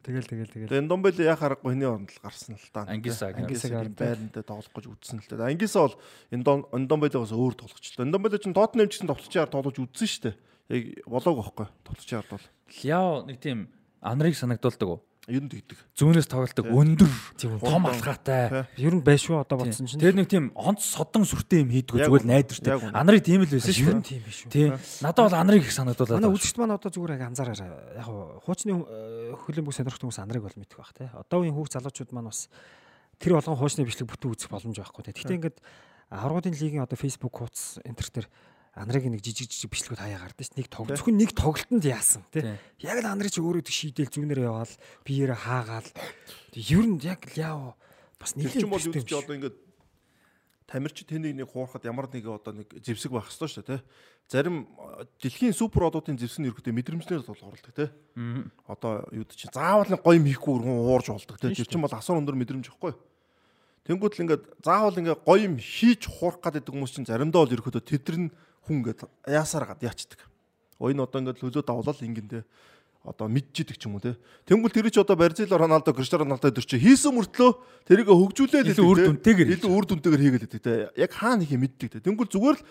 Тэгэл тэгэл тэгэл. Тэгээ Домбеле яа харахгүй хэний оронд л гарсан л та. Ангисаг. Ангисагийн байранд тоглох гэж үзсэн л дээ. Ангиса бол Домбелегоос өөр тоглогч л. Домбеле ч Тоттенхэм ч гэсэн тоглолчоор тоглож үзсэн шүү дээ. Яг болоог байхгүй. Тоглолчоор бол Ляо нэг тийм анарыг санагдуулдаг уу? ер нь тэгдэг. Зүүнээс тоглолдог өндөр Тийм том алхаатай. Ер нь байшгүй одоо бодсон чинь. Тэр нэг тийм онц содон сүртэй юм хийдгүү зүгээр найдвартай. Анарыг тийм л байсан ер шүү нь дээ. тийм биш үү. Тий. Надад бол анарыг их санагдуулаад. Манай үзэгчд маань одоо зүгээр яг анзаараа яг хуу хуучны э, хөлбөмбөг сонирхт хүмүүс анарыг бол мэдэх байх те. Одоо үеийн хүүхд залуучууд маань бас тэр болгон хуучны бичлэг бүтэн үзэх боломж байхгүй те. Гэхдээ ингээд аврагын лигийн одоо Facebook хуудас энтер дээр анарыг нэг жижиг жижиг бичлэгүүд хаяа гардаг ш. Нэг тог Тий. зөвхөн нэг тоглолтод яасан Тий. Яг л анарыг чи өөрөө тэг шийдэл зүүнээр яваал биеэрээ хаагаал. Ер нь яг яа бас Тэр нэг чинь бол юу ч одоо ингээд тамирч тэнийг нэг хуурахад ямар нэг одоо нэг зэвсэг байх ёстой шүү дээ. тэ. Зарим дэлхийн супер одуудын зэвсэг нь ерөөдөө мэдрэмжлэр оролдог тий. Одоо юу ч заавал нэг гоё михгүй өргөн уурж болдог тий. Тэр чинь бол асар өндөр мэдрэмж ихгүй. Тэнгүүд л ингээд заавал ингээд гоё юм хийж хуурах гэдэг хүмүүс чинь заримдаа бол ерөөдөө тэдэр нь хүн ингээд яасаар гад яачдаг. Ой энэ одоо ингээд хөлөө давлал ингэн тий. Одоо мэдчихдэг ч юм уу тий. Тэнгүүл тэр чи одоо Барзил Роналдо, Криштиану Роналдо тэр чи хийсэн мөртлөө тэрийг хөгжүүлээд Илүү үр дүнтэйгээр илүү үр дүнтэйгээр хийгээд байдаг тий. Яг хаана хийх юм мэддэг тий. Тэнгүүл зүгээр л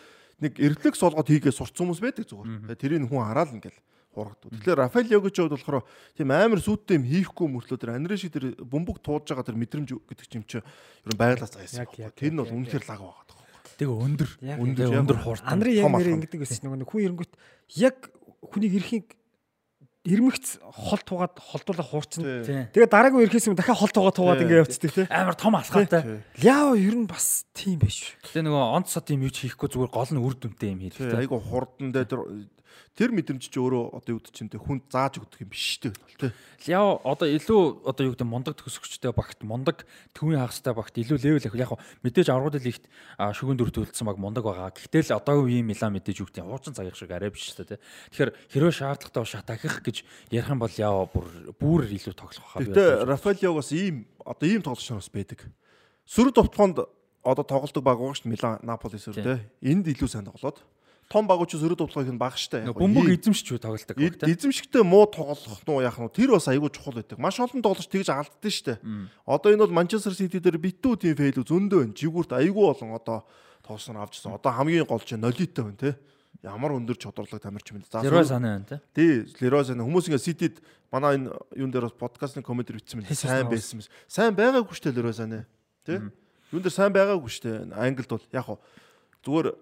нэг эрдэлэг солгоод хийгээ сурцсан хүмүүс байдаг зүгээр. Тэрийг хүн хараад ингээл хургад. Тэгэхээр Рафаэл Йогич хувьд болохоор тийм амар сүйттэй юм хийхгүй мөртлөө тэр анирын шиг тэр бөмбөг тууж байгаа тэр мэдрэмж гэдэг юм чи ер нь. Яг, яг, Тэр нь бол үнэхээр лаг байгаа. Тэгээ өндөр. Өндөр өндөр хууртай. Андрын яг нэр ингэдэг байсан нөгөө нэг хүн эрэнгүүт яг хүнийг эрхийг ирмэгц хол тугаад холдуулах хуурчин. Тий. Тэгээ дараагийн ирэхээс юм дахиад хол тугаа тугаад ингэ явцдаг те. Амар том алхаатай. Ляо ер нь бас тийм биш. Тэгээ нөгөө онц сод юм юу ч хийхгүй зүгээр гол нь үр дүнтэй юм хийдэг. айгу хурдан дээр тэр мэдрэмж чи өөрөө одоо юу гэдэг чинь тэ хүнд зааж өгдөг юм биш үү тий. Яа одоо илүү одоо юу гэдэг мундаг төсөгчтэй багт мундаг төвийн хагастай багт илүү левел авах. Яг мэдээж аврагууд лигт шүгэн дүр төлөлдсөн баг мундаг байгаа. Гэхдээ л одоогийн үеийн Милан мэдээж юу гэдэг хуучин цагийнх шиг арай биш шүү дээ. Тэгэхээр хэрвээ шаардлагатай бол шат ахих гэж ярих юм бол яа бүр бүр илүү тоглох хаа. Гэтэ Рафаэлио бас ийм одоо ийм тоглогч нар бас байдаг. Сөрөг товтлоонд одоо тоглолдог баг байгаа шүү дээ Милан, Наполи сөрөг тий. Энд илүү сайн тоглоод том багууд ч сөрөг товтлогыг нь баг штэ. бөмбөг эзэмшч үү тоглолдог баг тий. эзэмшигтэй муу тоглох нь яах нь тэр бас айгүй чухал байдаг. Маш олон тоглогч тэгж алддаг штэ. Одоо энэ бол Манчестер Сити дээр битүү тийм фейл зөндөө байна. Жигүүрт айгүй болон одоо тоглосноор авчихсан. Одоо хамгийн гол чинь Нолито байна тий. Ямар өндөр чадварлаг тамирч юм бэ? За сөрөг- санаа байна тий. Тий, Лерос энэ хүмүүс ингээ Ситид манай энэ юун дээр бас подкастны комментэр бичсэн мэн сайн байсан мэс. Сайн байгаагүй штэ Лерос анаа. Тий? Юун дээр сайн байгаагүй штэ. Англид бол яг хуу зүгээр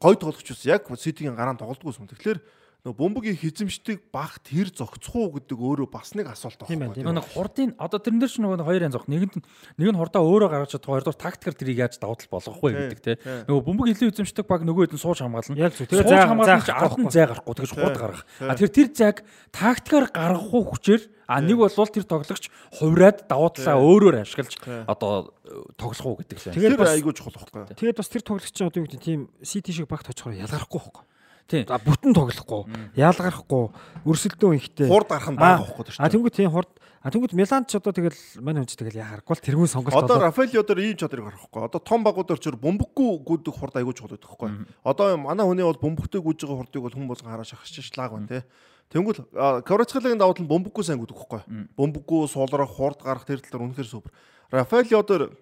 гой тоглогч ус яг Ситигийн гараан тоглолтгүй юм. Тэгэхээр нөгөө бөмбөгийн хизэмшдэг баг тэр зогцох уу гэдэг өөрөө бас нэг асуулт Тийм байна, тийм Нэг хурдын одоо тэрэн дээр ч нөгөө хоёр янз зогх. Нэгэнд нэг нь хурдаа өөрөө гаргаж чадах, хоёрдугаар тактикаар тэрийг яаж давуу тал болгох вэ гэдэг те. Нөгөө бөмбөг илүү эзэмшдэг баг нөгөө хэд нь сууж хамгаална. Яг зөв. Тэгээ зай хамгаалж зай ард нь зай гарахгүй тэгэж хурд гаргах. А тэр тэр зайг тактикаар гаргах уу хүчээр а нэг бол тэр тоглогч хувраад давуу талаа өөрөөр ашиглаж одоо э, тоглох уу гэдэг лээ. Тэгээд айгүй чухал байхгүй. тэгээд бас тэр тоглогчийн одоо юу гэдэг тийм CT шиг багт очихоор ялгарахгүй байхгүй. За бүтэн тоглохгүй, яалгарахгүй, өрсөлдөө ихтэй. Хурд гарах нь бага байхгүй А тэнгуү тийм хурд А тэнгуү Милан ч одоо тэгэл мань хүнч тэгэл яхаарахгүй л тэргүй сонголт Одоо Рафаэль одоо ийм чадрыг харахгүй. Одоо том багууд орчор бөмбөггүй гүдэх хурд айгүй чухал байдаг байхгүй. Одоо манай хүний бол бөмбөгтэй гүйж байгаа хурдыг бол хүн болгон хараа шахаж шлаг байна те. Тэнгүүл Кварацхалагийн давуу тал нь бөмбөггүй сайн гүдэх байхгүй. Бөмбөггүй суулрах хурд гарах тэр талаар үнэхээр супер. Рафаэль одоо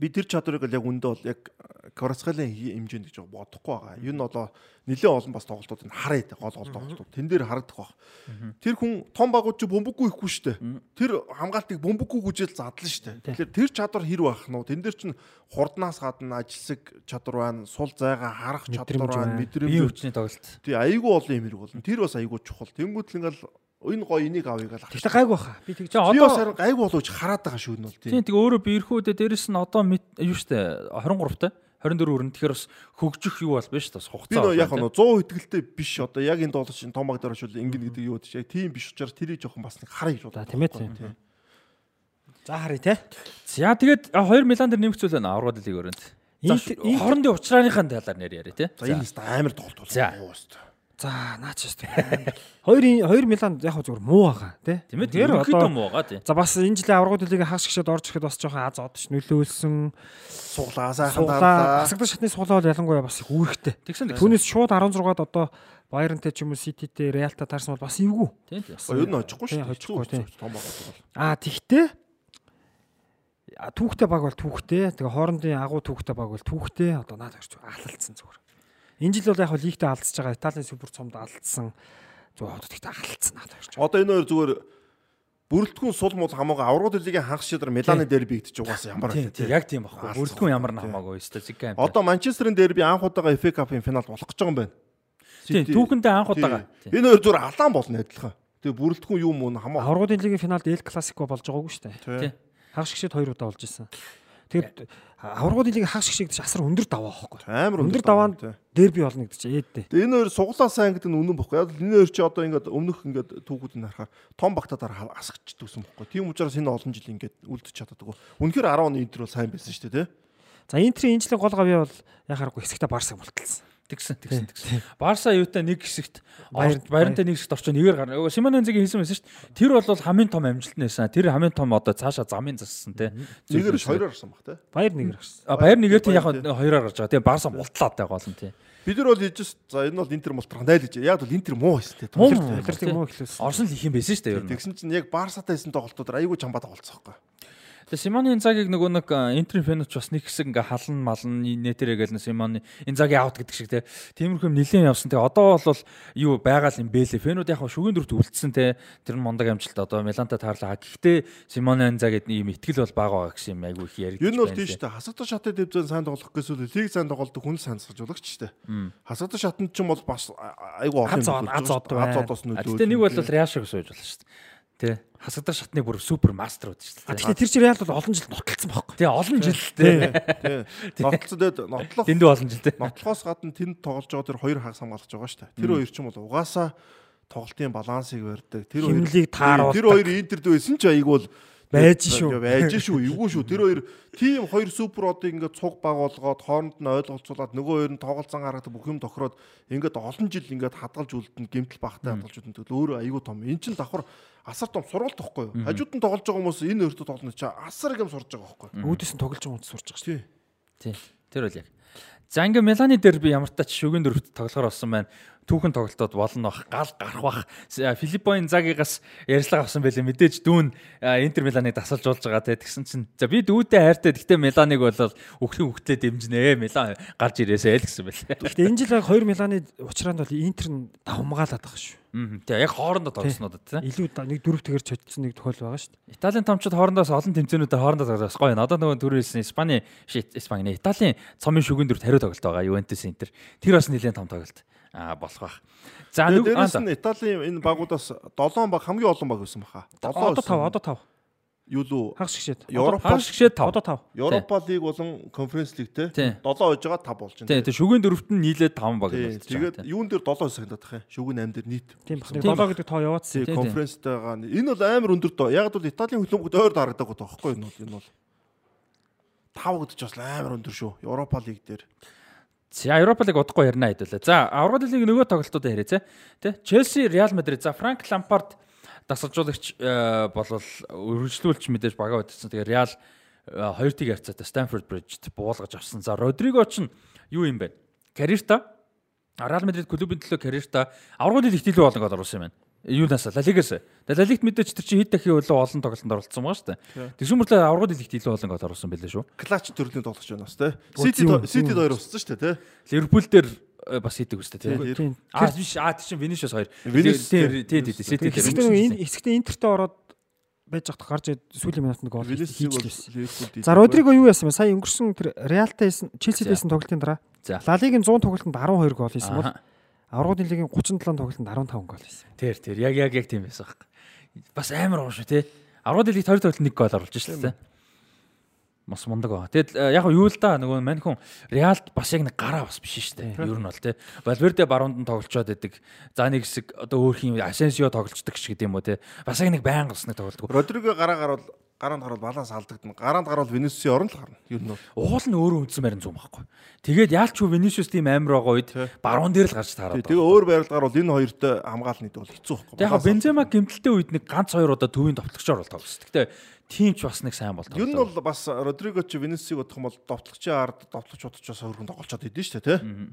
би тэр чадрыг л яг үндэ бол яг Кварацхалагийн хэмжээнд гэж бодохгүй байгаа. Юу нь одоо нэлээд олон бас тоглолтууд нь хараад гол гол тоглолтууд. Тэн дээр харагдах баг. Тэр хүн том багууд чи бөмбөггүй ихгүй штэ. Тэр хамгаалтыг бөмбөггүй гүжээл задлан штэ. Тэгэхээр тэр чадвар хэр байх нь вэ? Тэн дээр чин хурднаас гадна ажилсаг чадвар байна, сул зайгаа харах чадвар байна, Бие мэдрэмж. хүчний тоглолт. Тий айгүй олон юм хэрэг болно. Тэр бас айгүй чухал. Тэнгүүтэл ингээл энэ гоё энийг авъя гал Тэгтээ гайгүй баха. Би тэгж Би одоо харин гайгүй болооч хараад байгаа шүү нь бол тийм тэгээ өөрөө би ирэхүүдээ дээрэс нь одоо мэд- юу штэ 23 та 24 өрн тэгэхээр бас хөгжих юу бол биш бас Би хугацаа. нөө яг нөө 100 хэтгэлтэй биш одоо яг энэ доолч том баг дээр очвол ингэн гэдэг юу гэж яг тийм биш учраас тэрийг жоохон бас нэг харъя гэж За бодлоо. тийм ээ тийм. За харъя те. За тэгээд а, хоёр Милан дээр нэмэгцүүл байна аврагд лиг Интер- хоорондын уучрааныхаа талаар нэр яриа тий. За энэ хэвээр амар тоглолт За. За. Наач шүү дээ. Хоёрын хоёр Милан яг хөө зүгээр муу байгаа те. Тийм ээ. Тэр одоо муу байгаа тий. За бас энэ жилийн аврагууд лигийн хагас гişэд орж ирэхэд бас жоохон аз одч нөлөөлсөн. Суглаа сайхан Суглаа дарлаа. асагдах шатны суглаа бол ялангуяа бас их үүрэгтэй. Тэгсэн. Түүнээс шууд 16-ад одоо Байернтэй ч юм уу Сититэй Реалта таарсан бол бас эвгүй. Тийм тийм. Ер нь очихгүй Тийм, шүү дээ. очихгүй, тийм. Том баг бол. Аа тэгтээ а, түүхтэй баг бол түүхтэй. Тэгээ хоорондын агуу түүхтэй баг бол түүхтэй. Одоо наад гарч ахлалцсан зүгээр. Энэ жил бол яг хөө лигтээ алдсаж байгаа. Италийн супер цомд алдсан. Зүгээр одоо тэгтээ ахлалцсан наад гарч. Одоо энэ хоёр зүгээр бүрэлдэхүүн сул мул хамаагүй аврагууд лигийн хагас шидар Миланы дерби идэж угаасаа ямар Тийм вэ? тийм яг тийм. Алцсан Бүрдгүн ямар тийм. намаагүй өстой зэг юм. Одоо Манчестерийн дерби анх удаага FA Cup-ын финал болох гэж байгаа юм байна. тийм түүхэндээ анх Тийм. удаага. Тийм. Энэ хоёр зүгээр алаан болно адилхан. Тэгээ бүрэлдэхүүн юу мөн хамаа. Аврагуудын лигийн финалд Эл Классико болж байгаагүй шүү дээ. Тий. Хагас гişэд хоёр удаа болж исэн. Тэгээд аврагуудын лигийн хагас гişиг гэж асар өндөр даваа байхгүй. Амар Өндөр даваанд дерби болно гэдэг чинь ээдтэй. Тэгээ энэ хоёр суглаа сайн гэдэг нь үнэн бохгүй. Яг л энэ хоёр чи одоо ингээд өмнөх ингээд түүхүүдийг харахаар том багтадаар асгачдаг юм бохгүй. Тийм учраас энэ олон жил ингээд үлдчих чаддаг. Үнэхээр 10 оны интер бол сайн байсан шүү дээ, тий. За Интерийн энэ жилийн гол гавьяа бол яхааргүй хэсэгтээ Барсаг болтолсон. Тэгсэн тэгсэн тэгсэн. Барса юутай нэг хэсэгт баяртай нэг хэсэгт орчоо нэгээр гарна. Симон Энзигийн хийсэн байсан шүү дээ. Тэр бол хамгийн том амжилт нь байсан. Тэр хамгийн том одоо цаашаа замын зассан тий. Нэгээр хоёроор гарсан баг тий. Баяр нэгэр гарсан. А баяр нэгээр тий яг хоёроор гарч байгаа. Тэгээ Барса мултлаад байгаа гол нь тий. Бид нар бол хийж за энэ бол интер мултрах дайлж. Яг бол интер муу байсан тий. Муу муу. тий. Илэртийг муу эхлүүлсэн. Орсон л их юм байсан шүү дээ ер нь. Тэгсэн чинь яг Барсатай хийсэн тоглолтууд айгүй чамбаа тоглолцсон байхгүй. Тэгээ Симоны Инзагийг нөгөө нэг Интерийн фэнүүч бас нэг хэсэг ингээ халан малан нэтэрэ гээл Симоны Инзаги аут гэдэг шиг те. Тиймэрхүү юм нилээн явсан. Тэгээ одоо бол юу байгаа юм бэлээ. Фэнүүд яг шүгэн дөрөвт үлдсэн те. Тэр нь мундаг амжилт одоо Миланта таарлаа. Гэхдээ Симоны Инзагэд ийм итгэл бол бага байгаа гэсэн юм айгүй их яригдчих. Ер нь бол тийш дээ. Хасагдах шатны дэвзэн сайн тоглох гэсэн лиг сайн тоглолдог хүн сайн сахижуулагч шүү дээ. Хасагдах шатнд ч юм бол бас айгүй олон од- аз од аз байна. одоос нөлөө. Гэхдээ нэг бол Реашаг сууж болно шүү дээ. Тэ. Хасагдах шатны бүр супер мастерууд шүү А дээ. тэгэхээр тэр чинь Реал бол олон жил нуталцсан байхгүй. Тэгээ олон жилтэй. тий. Нотлцод нотлох Дэндүү олон жилтэй. нотлохоос гадна тэнд тоглож байгаа тэр хоёр хагас хамгаалж байгаа шүү дээ. Тэр хоёр ч юм бол угаасаа тоглолтын балансыг барьдаг. Тэр хоёр Химлийг тааруулдаг. Тэр хоёр интерд байсан ч айгүй бол Байж шүү. Байж шүү. Эвгүй шүү. Тэр хоёр тим хоёр супер одыг ингээд цуг баг болгоод хооронд нь ойлголцуулаад нөгөө хоёр нь тоглолцсон гаргадаг бүх юм тохироод ингээд олон жил ингээд хадгалж үлдэн гэмтэл багтай хадгалж үлдэн тэгэл өөрөө айгүй том. Эн чин давхар асар том сургалт тохгүй юу? Хажууд нь тоглож байгаа хүмүүс энэ хоёрт тоглоно чи асар юм сурж байгаа байхгүй юу? Үүдээс нь тоглож байгаа хүн сурч байгаа шүү. Тий. Тий. Тэр бол яг. За ингээ Миланы дээр би ямар тач шүгэн дөрөвт тоглохоор болсон байна. Түүхэн тоглолтод болно бах, гал гарах бах. Филиппо Инзагигаас ярьслага авсан байлээ. Мэдээж дүүн Интер Миланыг тасалж болж байгаа те. Тэгсэн чинь за би дүүтэй хайртай. Гэхдээ Миланыг бол өөхрийн хөвгтлээ дэмжинэ. Милан гарч ирээсэй л гэсэн байлээ. Гэхдээ энэ жил яг хоёр Миланы уучраанд бол Интер нь давмгаалаад байгаа шүү. Мм. Тэг яг хоорондоо тоглоснуудад те. Илүү нэг дөрөв тэгэр чодсон нэг тохиол байгаа шүү. Италийн томчид хоорондоос олон тэмцээнүүдээр хоорондоо тоглох гоё. Одоо нөгөө түрүүсэн Испани, Испани, Италийн цомын шүгэн дөрөвт хариу тоглолт байгаа. Ювентус Интер. Тэр бас нэлээд том тоглолт. Аа болох байх. За Тэгээд нэг дээрэс нь Италийн энэ багуудаас 7 баг хамгийн олон баг байсан баха. Одоо 5 одоо 5. юу лүү Хагас гişэд. Европ хагас гişээ тав. Одоо 5. Европа лиг болон конференц лиг те Тий. 7 хойж байгаа 5 болж байна. тэг шүгэн дөрөвт нь нийлээд 5 баг болж Тэгээд юун дээр 7 хэсэг надах юм. Шүгэн 8 дээр нийт. Тийм баг. Тийм 7 гэдэг тоо яваадсан. Тий, тий. конференцтэйгаа энэ бол амар өндөр доо. Яг бол Италийн хөлбөмбөгт ойр дарагдаг гот байхгүй энэ бол энэ бол 5 гэдэг ч бас амар өндөр шүү. Европа лиг дээр. За Европа лиг удахгүй ярина хэдүүлээ. За аврал лиг нөгөө тоглолтуудаа яриа тэ. Челси, Реал Мадрид. За Франк Лампард дасалжуулагч э, болол өргөжлүүлж мэдээж бага байдсан. Тэгээ Реал э, хоёр тийг харьцаатай Stanford Bridge-д буулгаж авсан. За Родриго ч юу юм бэ? Карьерта Реал Мадрид клубын төлөө карьерта аврал лиг ихтэлүү болно гэж оруулсан юм байна. Юунаас Ла Лигаас. Ла Лигт мэдээж тэр чинь хэд дахин илүү олон тоглолтод оролцсон байгаа шүү дээ. Тэгсэн мөртлөө аврал лиг ихтэлүү болно гэж оруулсан байлээ шүү. Клач төрлийн тоглож байна бас те. Оо, Сити Сити хоёр уссан шүү дээ те. Ливерпул дээр э, бас хийдэг үстэй тийм. Тий. Тийм. Аа биш аа тийш Винишиус хоёр. Vinicius тий тий. тий тий Сити дээр. Энэ эсэгтээ интертээ ороод байж захад гарч сүүлийн минутанд гол. Ливерпул За Родриго юу яасан бэ? Сая өнгөрсөн тэр Реалтай хийсэн, Челсид За. хийсэн тоглолтын дараа За. Ла Лигийн 100 тоглолтод 12 гол хийсэн бол. Аврагын лигийн 37 тоглолтод 15 гол хийсэн. Тэр тэр яг яг яг тийм байсан байхгүй. Бас амар гоо шүү тий. 10 дэлхийд 20 тоглолт нэг гол оруулж шээ тий. Мас мундаг ба. Тэгэд э, яг юу л да нөгөө мань хүн Реалд бас яг нэг гараа бас биш шүү дээ. Ер нь бол тий. Валверде баруунд нь тоглолцоод байдаг. За нэг хэсэг одоо өөр хин Асенсио тоглолцдог ч гэдэг юм уу тий. Бас яг нэг байнга бас нэг тоглолдог. Родриго гараа гарвал гараанд гарвал баланс алдагдана. Гараанд гарвал Винисиусийн орон л гарна. Юу бол. Уул нь өөрөө үндсэн барин зүүн байхгүй. Тэгээд яалч юу Винишиус тийм амар байгаа үед баруун дээр л гарч таараад. Тэгээ өөр байрлал гарвал энэ хоёртой хамгаална гэдэг бол хэцүү байхгүй. Яг Бензема гимтэлтэй үед нэг ганц хоёр удаа төвийн товтлогчоор бол тоглосон. Гэтэ тийм ч бас нэг сайн бол Ер нь бол бас Родриго ч Винисиг бодох юм бол довтлогчийн ард довтлогч бодож бас хөргөн тоглолцоод идэв шүү дээ, тий?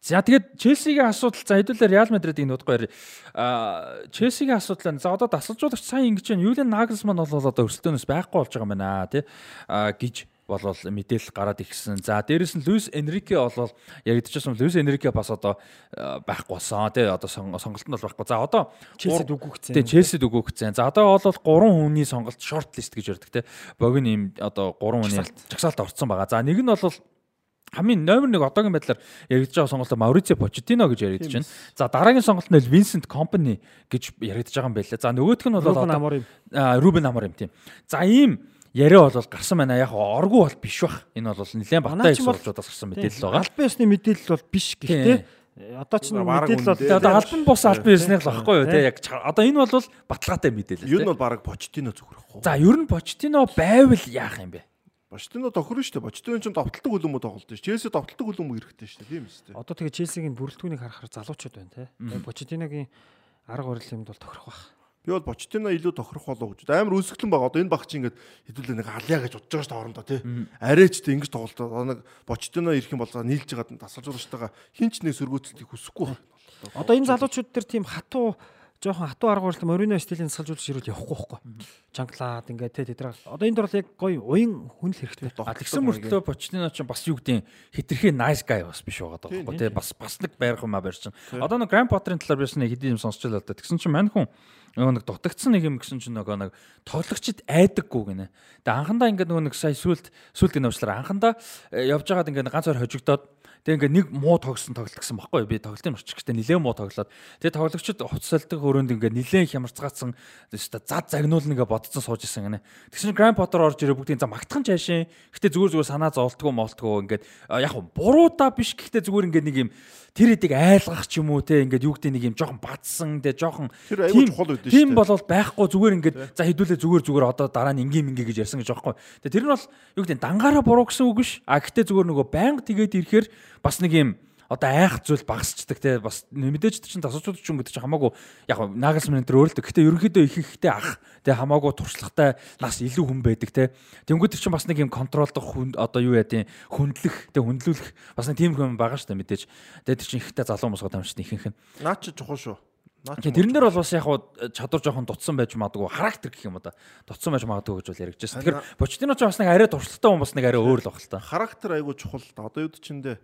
За тэгээд Челсигийн асуудал за хэдүүлээ Реал Мадридыг нутгаар а Челсигийн асуудал нь за одоо дасалжуулагч сайн ингэж байна. Юлиан Нагelsман бол одоо өрсөлдөөнөөс байхгүй болж байгаа юм байна тий а гэж болол мэдээлэл гараад ирсэн. За дээрэс нь Луис Энрике болол яригдчихсан Луис Энрике бас одоо байхгүй болсон тий одоо сон- сонголтод бол байхгүй. За одоо Челсид үгүйгцэн. Тэ Челсид өгөөгцэн. За одоо бол 3 хүний сонголт шорт лист гэж ярьдаг те. Богино юм одоо 3 хүний жагсаалт орцсон байгаа. За нэг нь бол хамгийн номер 1 одоогийн байдлаар яригдж байгаа сонголт Маурицо Почетино гэж яригдж байна. За дараагийн сонголт нь Винсент Компани гэж яригдж байгаа юм байлаа. За нөгөөх нь бол Рубен одоо Рубен Амор юм тийм. За ийм яриа бол гарсан байна. Яг оргу бол биш бах. Энэ бол нэлээд баттай сурвалжуудаас гарсан мэдээлэл байгаа. Албан ёсны мэдээлэл бол биш гэхдээ одоо ч мэдээлэл бол одоо албан бус албан ёсных л багхгүй юу те яг одоо энэ бол баталгаатай мэдээлэл. Ер нь бол баг Почтино зүгрэхгүй. За ер нь Почтино байвал яах юм бэ? Почтино тохирно шүү дээ. Почтино ч довтлолтог хөлбөмбө тоглолт шүү. Челси довтлолтог хөлбөмбө хэрэгтэй шүү дээ. Тийм үстэй. одоо тэгээ Челсигийн бүрэлдэхүүнийг харахаар залуучууд байна те. Тэгээ Почетиногийн арга барил юмд бол тохирох байх. Би бол Почтино илүү тохирох болов гэж. Амар үүсгэлэн байгаа. Одоо энэ баг чи ингээд хэдүүлээ нэг алиа гэж бодож байгаа шүү дээ хоорондоо тий. Арайч тий ингэж тоглолт. Одоо нэг Почтино ирэх юм бол нийлж байгаа тасалжуулагчтайгаа хинч нэг сөргөөцөлтийг хүсэхгүй байна. Одоо энэ залуучууд төр тийм хатуу жоохон хатуу арга барил Морино стилийн салжуулж ирүүл явахгүй байхгүй. Чанглаад ингээд те тэдрэг. Одоо энд бол яг гоё уян хүн л хэрэгтэй. А тэгсэн мөртлөө Почтино ч бас юу гэдэг хитрхи nice guy бас биш байгаа даа байхгүй тий бас бас нэг байрах юм а барьсан. Одоо нэг Grand Potter-ын талаар бишсэн нэг хэдийн юм сонсч л одоо тэгсэн чинь мань хүн нөгөө нэг дутагдсан нэг юм гэсэн чинь нөгөө нэг тоглогчд айдаггүй гинэ. Тэгээ анхандаа ингээд нөгөө нэг сая сүлд сүлд гэнэ уучлаарай. Анхандаа э, явж байгаад ингээд ганц хоёр хожигдоод Тэгээ ингээ нэг муу тоглосон тоглолт гэсэн баггүй би тоглолтын орчигчтай нилээн муу тоглоод тэгээ тоглогчид хуцсалдаг хөрөөнд ингээ нилээн хямарцгаацсан өстө зад загнуулна ингээ бодцсон сууж исэн гэнэ. Тэгсэн Grand Potter орж ирээ бүгдийн за магтхан чаашин. Гэтэ зүгээр зүгээр санаа зовлтгоо молтгоо ингээд а, яг хөө буруудаа биш гэхдээ зүгээр ингээ нэг юм тэр хэдийг айлгах ч юм уу те ингээд юу гэдэг нэг юм жоохон бадсан те жоохон Тийм дээ. болол байхгүй зүгээр ингээд за хэдүүлээ зүгээр зүгээр одоо дараа нь ингийн мингээ гэж ярьсан гэж байхгүй. Тэгээ тэр нь бол юу гэдэг дангаараа буруу гэсэн үг биш. А гэтээ зүгээр нөгөө байнга тэгээд ирэхээр бас нэг юм одоо айх зүйл багасчдаг те бас мэдээж чинь тасалчууд ч юм гэдэг чинь хамаагүй яг Нагelsmann энэ төр өөрөлдөг. Гэтээ ерөнхийдөө их ихтэй ах те хамаагүй туршлагатай нас илүү хүн байдаг те. Тэнгүүд чинь бас нэг юм контролдох хүн одоо юу яа тийм хүндлэх те хүндлүүлэх бас нэг тийм хүн байгаа шүү дээ мэдээж. Тэгээ тэр чинь ихтэй залуу мосгоод амжчихсан ихэнх нь. Наа чи чухал шүү. Тэрэн дээр бол бас яг чадвар жоохон дутсан байж магадгүй характер гэх юм да. Дутсан байж магадгүй гэж бол яригдчихсэн. Тэгэхээр Почтино ч бас нэг арай туршлагатай хүн бас нэг арай өөр л баг л та. характер айгу чухал. Одоо юу чиндээ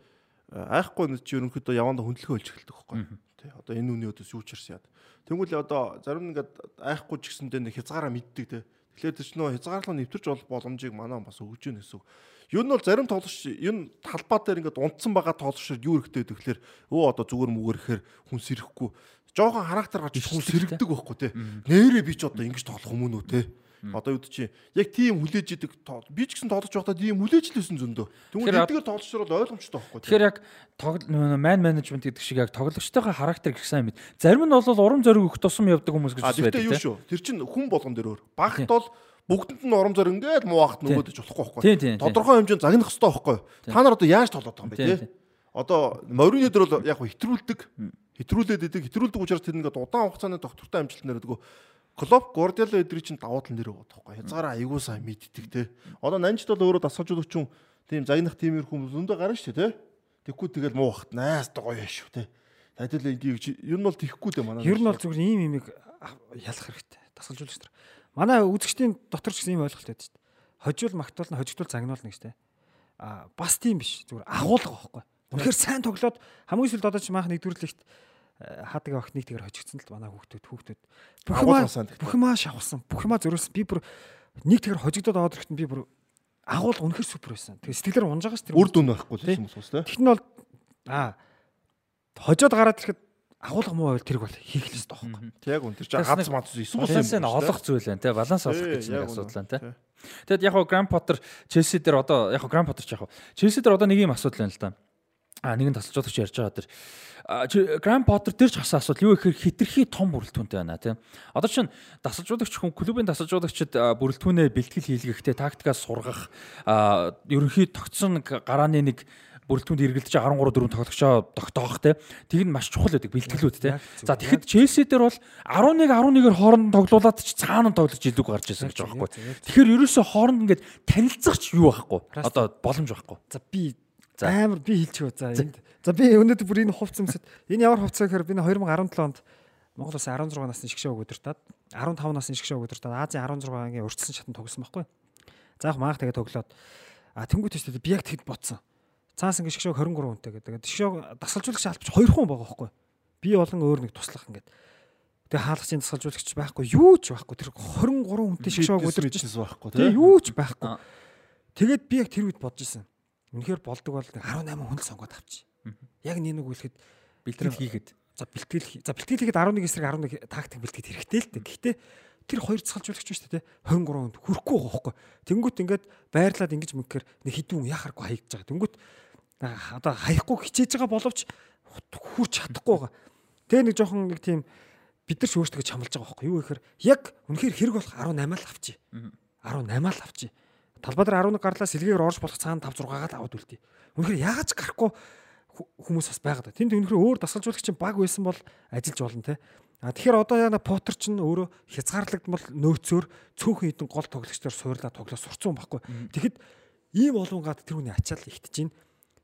айхгүй нэг чи ерөнхийдөө явандаа хүндлэхөө олж эхэлдэг байхгүй. Тий. Одоо энэ үний өдөөс юу ч ирсэн яд. Тэнгүүл одоо зарим нэгэд айхгүй ч гэсэндээ нэг хязгаараа мэддэг те. Тэгэхээр тэр чинь нөө хязгаарлал нэвтэрч болох боломжийг манай бас өгж гэнэ гэсэн үг. Юу нь бол зарим тоглогч энэ талбай дээр ингээд унтсан байгаа тоглогчид юу хэрэгтэй гэдэг тэгэхээр өө одоо зүгээр мүгэрхээр хүн сэрэхгүй жоохон характер гарч хүн сэрэгдэг байхгүй те. Нээрээ би ч одоо ингэж тоглох юм уу те. Одоо юу чи яг тийм хүлээж идэг би ч гэсэн тоглож байхдаа тийм хүлээж лээсэн зөндөө. Тэгвэл эдгээр тоглогчдор бол ойлгомжтой байхгүй. Тэгэхээр яг ман менежмент гэдэг шиг яг тоглогчтойхоо характер гэх сайн мэд. Зарим нь бол урам зориг өгөх тусам явдаг хүмүүс гэж байдаг тийм. шүү. Тэр чинь хүн болгон дээр өөр. Багт бол бүгдэнд нь урам зориг ингээд мууахт нөгөөдөж болохгүй байхгүй. Тодорхой хэмжээнд загнах хэрэгтэй байхгүй. Та нар одоо яаж тоглоод байгаа юм бэ те? Одоо морины дээр бол яг хэтрүүлдэг хэтрүүлээд идэг хэтрүүлдэг учраас тэр ингээд удаан хугацааны доктортой амжилт нэрдэг Клоп Гордиола эдрийг чинь давуу тал нэр өгöd байхгүй. Хязгаараа айгуу сайн мэддэг те. Одоо нанжид бол өөрөө дасгалжуулагч тийм загнах тиймэр хүмүүс зөндөө гарна шүү те. Тэгхгүй тэгэл муу бахт найс гоё шүү те. Тадил энийг ер нь бол тийхгүй дээ манай. Ер нь бол зүгээр ийм имийг ялах хэрэгтэй. Дасгалжуулагч нар. Манай үзэгчдийн дотор ч гэсэн ийм ойлголт байдаг шүү дээ. Хожуул магтуул нь хожигдуул загнуулна гэж те. А бас тийм биш. Зүгээр агуулга байхгүй. Үнэхээр сайн тоглоод хамгийн сүүлд одоо ч маах нэгдүрлэгт хаадаг охиныг тэгэр хожигдсан л манай хүүхдүүд хүүхдүүд бүх юмаа бүх юмаа шавсан бүх юмаа зөрөөсөн би бүр нэг тэгэр хожигдоод аваад ирэхэд би бүр агуул үнэхэр супер байсан. Тэгээ сэтгэлээр унж байгаа ш тэр үр дүн байхгүй л юм уус тэ. Тэгтэн бол аа хожоод гараад ирэхэд агуулга муу байвал тэрг бол хийх л ёстой байхгүй. Тэг яг үн тэр чинь гац мац баланс нь олох зүйл байна те баланс олох гэж нэг асуудал байна те. Тэгэд яг гоо Гранд Поттер Челси дээр одоо яг гоо Гранд Поттер ч яг гоо Челси дээр одоо нэг юм асуудал байна л да. А нэгэн тасалжуулагч ярьж байгаа тэр. Гранд Поттер тэр ч хасаа асуудал юу гэхээр хитрхи том бүрэлдэхүүнтэй байна тийм. Одоо чинь дасалжуулагч хүн клубын дасалжуулагчид бүрэлдэхүүнээ бэлтгэл хийлгэхдээ тактикаас сургах ерөнхий тогтсон гарааны нэг бүрэлдэхүүнд эргэлдэж 13 4 тоглогчоо тогтоох те тэг нь маш чухал байдаг бэлтгэлүүд те за тэгэхэд Челси дээр бол 11 11-ээр хооронд тоглуулад ч цаана тоглож илүүг гарч ирсэн гэж байгаа байхгүй. тэгэхээр ерөөсөө хооронд ингээд танилцах ч юу байхгүй. Одоо боломж байхгүй. За би амар би хэлчихв за энд За би өнөөдөр бүр энэ хувц юмсад энэ ямар хувцаа гэхээр би 2017 онд Монгол улсын 16 насны шгшээ өгөөдөртад 15 насны шгшээ өгөөдөртад Азийн 16-гийн урьдчилан шатанд тоглосон байхгүй. За яг маах тэгээ тоглоод а тэнгуүт ч би яг тэгэд ботсон. Цаас ингэ шгшээ 23 хүнтэй гэдэг. Шгшээ дасгалжуулагч албач 2 хүн байгаа байхгүй. Би болон өөр нэг туслах ингээд. Тэгээ хаалгачийн дасгалжуулагч байхгүй юу ч байхгүй. Тэр 23 хүнтэй шгшээ өгөөдөрч байхгүй тийм юу ч байхгүй. Тэгээд би яг тэр үед бодож исэн. Үнэхээр болдог бол 18 хүн л сонгоод авчи. Яг нэг нэг үлэхэд бэлтгэл хийхэд за бэлтгэл за бэлтгэл хийгээд 11 эсрэг 11 тактик бэлтгэл хэрэгтэй л дээ. Гэхдээ тэр хоёр цалжуулагч шүү дээ 23 онд хүрхгүй байгаа хөөхгүй. Тэнгүүт ингээд байрлаад ингэж мөнгөөр нэг хідүүн яхааргүй хаягдж байгаа. Тэнгүүт одоо хаяхгүй хичээж байгаа боловч хүрч чадахгүй байгаа. Тэгээ нэг жоохон нэг тийм бид нар ч өөрсдөө чамлж байгаа байхгүй юу гэхээр яг үнэхээр хэрэг болох 18 л авчи. 18 л авчи. Талбай дээр 11 гарлаа сэлгээр орж болох цаана 5 6-гаа л аваад үлдээ. Үнэхээр яагаад ч гарахгүй хүмүүс бас байгаа да. Тэнд өнөхөр өөр дасгалжуулагч баг байсан бол ажиллаж болно те. А тэгэхээр одоо яна Поттер ч өөрөө хязгаарлагдмал нөөцөөр цөөхөн хідэн гол тоглогчдоор суурлаа тоглоо сурцсан байхгүй. Тэгэхэд ийм олон гад тэр хүний ачаал ихтэж байна.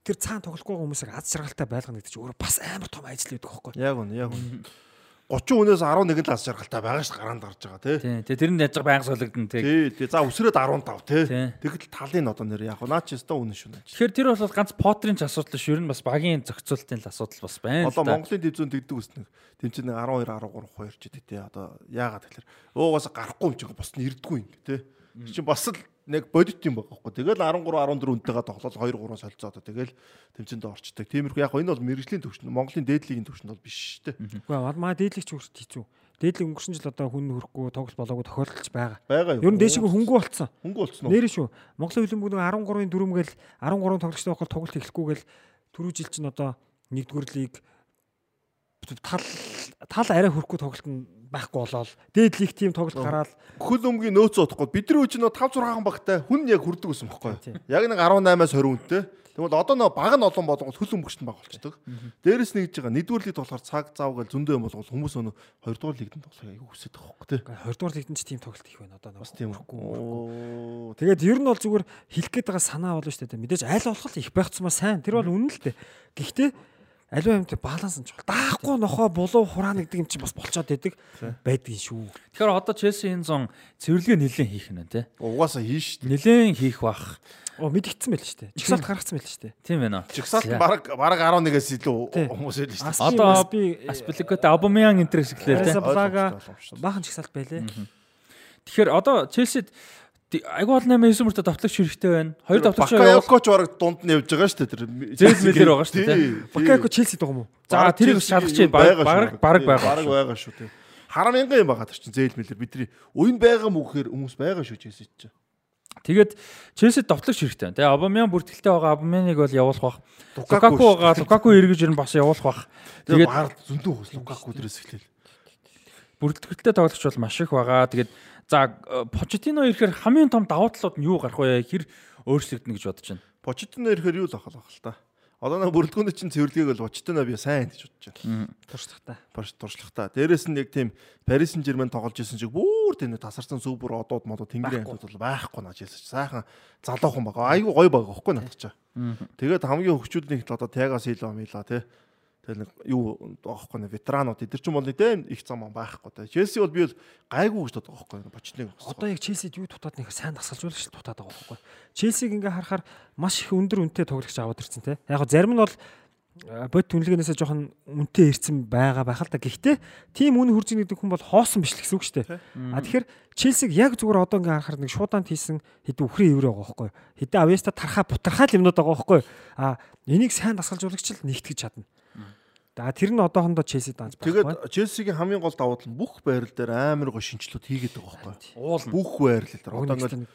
Тэр цаана тоглохгүй хүмүүсийг аз жаргалтай байлгана гэдэг чинь өөрөө бас амар том ажил байдаг байхгүй. Яг үнэ, яг үнэ. 30 хүнээс 11 л аз жаргалтай байгаа ш гараанд гарч байгаа тий. Тий. Тэр нь яаж байнга солигдсон тий. Тий. Тэгээ за өсрөөд 15 тий. Тэгэл талын одоо нэр яг наа чи өстө үнэн шүү. Тэгэхээр тэр бол ганц потрийн ч асуудал шүү. Ер нь бас багийн зохицуултын л асуудал бас байна. Одоо Монголын дивизион тэгдэг үснэг. Тэм чинь 12 13 2 ч гэдэг тий. Одоо яагаад тэгэхээр уугаас гарахгүй юм чинь бос нь ирдэггүй юм тий. Чи бас л нэг бодит юм байгаа байхгүй. Тэгэл 13 14 үнтэйгээ тоглол 2 3 солилцоод тэгэл тэмцээнд орчдөг. Тиймэрхүү яг энэ бол мэрэгжлийн төвшин. Монголын дээдлигийн төвшин бол биш шүү дээ. Үгүй маа дээдлийг ч хүрт хийцүү. Дээдлийг өнгөрсөн жил одоо хүн хөрөхгүй тоглолт болоогүй тохиолдолч байгаа. Байгаа юу? Ер нь дээшиг хөнгөө болцсон. Хөнгөө болцсон уу? Нэр шүү. Монголын хөлбөмбөг 13-ын дөрөмгээл 13 тоглогчтой байхгүй тоглолт эхлэхгүйгээл түрүү жил чинь одоо нэгдүгээр лиг тал тал арай хөрөхгүй тоглолт нь байхгүй болоод дээдлих тим тоглолт гараад хөл өмгийн нөөц удахгүй бидний үеч нөө 5 6 хан багтай хүн яг хүрдэг гэсэн бохоггүй. Яг нэг 18-аас 20 үнэтэй. Тэгвэл одоо нөө баг нь олон болгоод хөл өмгчт баг болчихдог. Дээрээс нэг гэж байгаа нэгдүгээр лиг болохоор цаг зав гэл зөндөө юм болгол хүмүүс өнө хоёрдугаар лигт тоглохыг айгүй хүсэж байгаа хөөхгүй тий. Хоёрдугаар лигт ч тим тоглолт их байна одоо бас тийм хэрэггүй. Тэгээд ер нь бол зүгээр хэлэх гээд байгаа санаа болно шүү дээ. Мэдээж аль болох их байх цумаа сайн. Тэр бол үнэн л дээ. Гэхдээ аливаа юмтай баланс нь чухал. Даахгүй нохоо булуу хураана гэдэг юм чинь бас болцоод байдаг байдгийн шүү. Тэгэхээр одоо Челси энэ зон цэвэрлэгээ нэлээд хийх нь тий. Угаасаа хийн шүү. Нэлээд хийх бах. Оо мэдгдсэн байл шүү дээ. Чигсаалт гаргацсан байл шүү дээ. Тийм байна. Чигсаалт баг баг 11-ээс илүү хүмүүс байл шүү дээ. Одоо би Аспиликоте Абумян энтрес гэхлээр тий. Блага баахан чигсаалт байлээ. Тэгэхээр одоо Челсид айгуу бол 8 9 мөртө давтлагч хэрэгтэй байна. Хоёр давтлагч Бакайокоч бараг дунд нь явж байгаа шүү дээ. Тэр Зээл мэлэр байгаа шүү дээ. Бакайко Челсид байгаа юм уу? За тэрийг шалгах чинь баг баг баг баг байгаа. байгаа шүү дээ. Харам мянган юм байгаа тэр чинь зээл мэлэр бидний уян байгаа мүү гэхээр хүмүүс байгаа шүү Челсид чинь. Тэгээд Челсид давтлагч хэрэгтэй. Тэгээ Абамян бүртгэлтэй байгаа Абамяныг бол явуулах бах. Лукаку байгаа. Лукаку эргэж ирэн бас явуулах бах. Тэгээд зөндөө хөөс Лукаку дээрээс эхлэв. бүртгэлтэй тоглогч бол маш их байгаа. Тэгээд за Почетино ирэхээр хамгийн том давуу талууд нь юу гарах вэ? Хэр өөрчлөгдөнө гэж бодож байна. Почтино ирэхээр юу л ахал бах л та. Одоо нэг бүрэлдэхүүний чинь цэвэрлэгийг бол Почтино би сайн гэж бодож байна. Туршлагатай. Баш туршлагатай. Дээрээс нь яг тийм Парис Сен-Жермен тоглож исэн чиг бүр нэг тасарсан супер одууд модууд тэнгэрийн хамтууд бол байхгүй наа Челси. Сайхан залуухан байгаа. Айгу гоё байгаа байхгүй надад чаа. Тэгээд хамгийн хөвчүүлний одоо Тяга Силва мила тий. Тэгэл нэг юу байхгүй нэг ветеранууд эдэр чинь бол тийм их зам байхгүй тий. Челси бол би бол гайгүй гэж боддог байхгүй Почтиныг. Одоо яг Челсид юу дутаад нэг сайн дасгалжуулагч дутаад байгаа байхгүй. Челсиг ингээ харахаар маш их өндөр үнэтэй тоглогч аваад ирсэн те. Яг зарим нь бол бод түнлэгнээсээ жоохон үнэтэй ирсэн байгаа байх л та. Гэхдээ тийм үн хурж ирдэг хүн бол хоосон биш л гэсэн үг шүү дээ. А тэгэхээр Челсиг яг зүгээр одоо ингээ харахаар нэг шуудаанд хийсэн хэдэн үхрийн ивэр байгаа байхгүй. Хэдэн авьяаста тархаа бутархаа л юмнууд байгаа байхгүй. А энийг сайн дасгалжуулагч л нэгтгэж чадна. За тэр нь одоохондоо Челсид данж байхгүй. Тэгээд Челсигийн хамгийн гол давуу тал нь бүх байрал дээр амар гоё шинжилүүд хийгээд байгаа байхгүй. Уул нь. Бүх байрал дээр одоо ингээд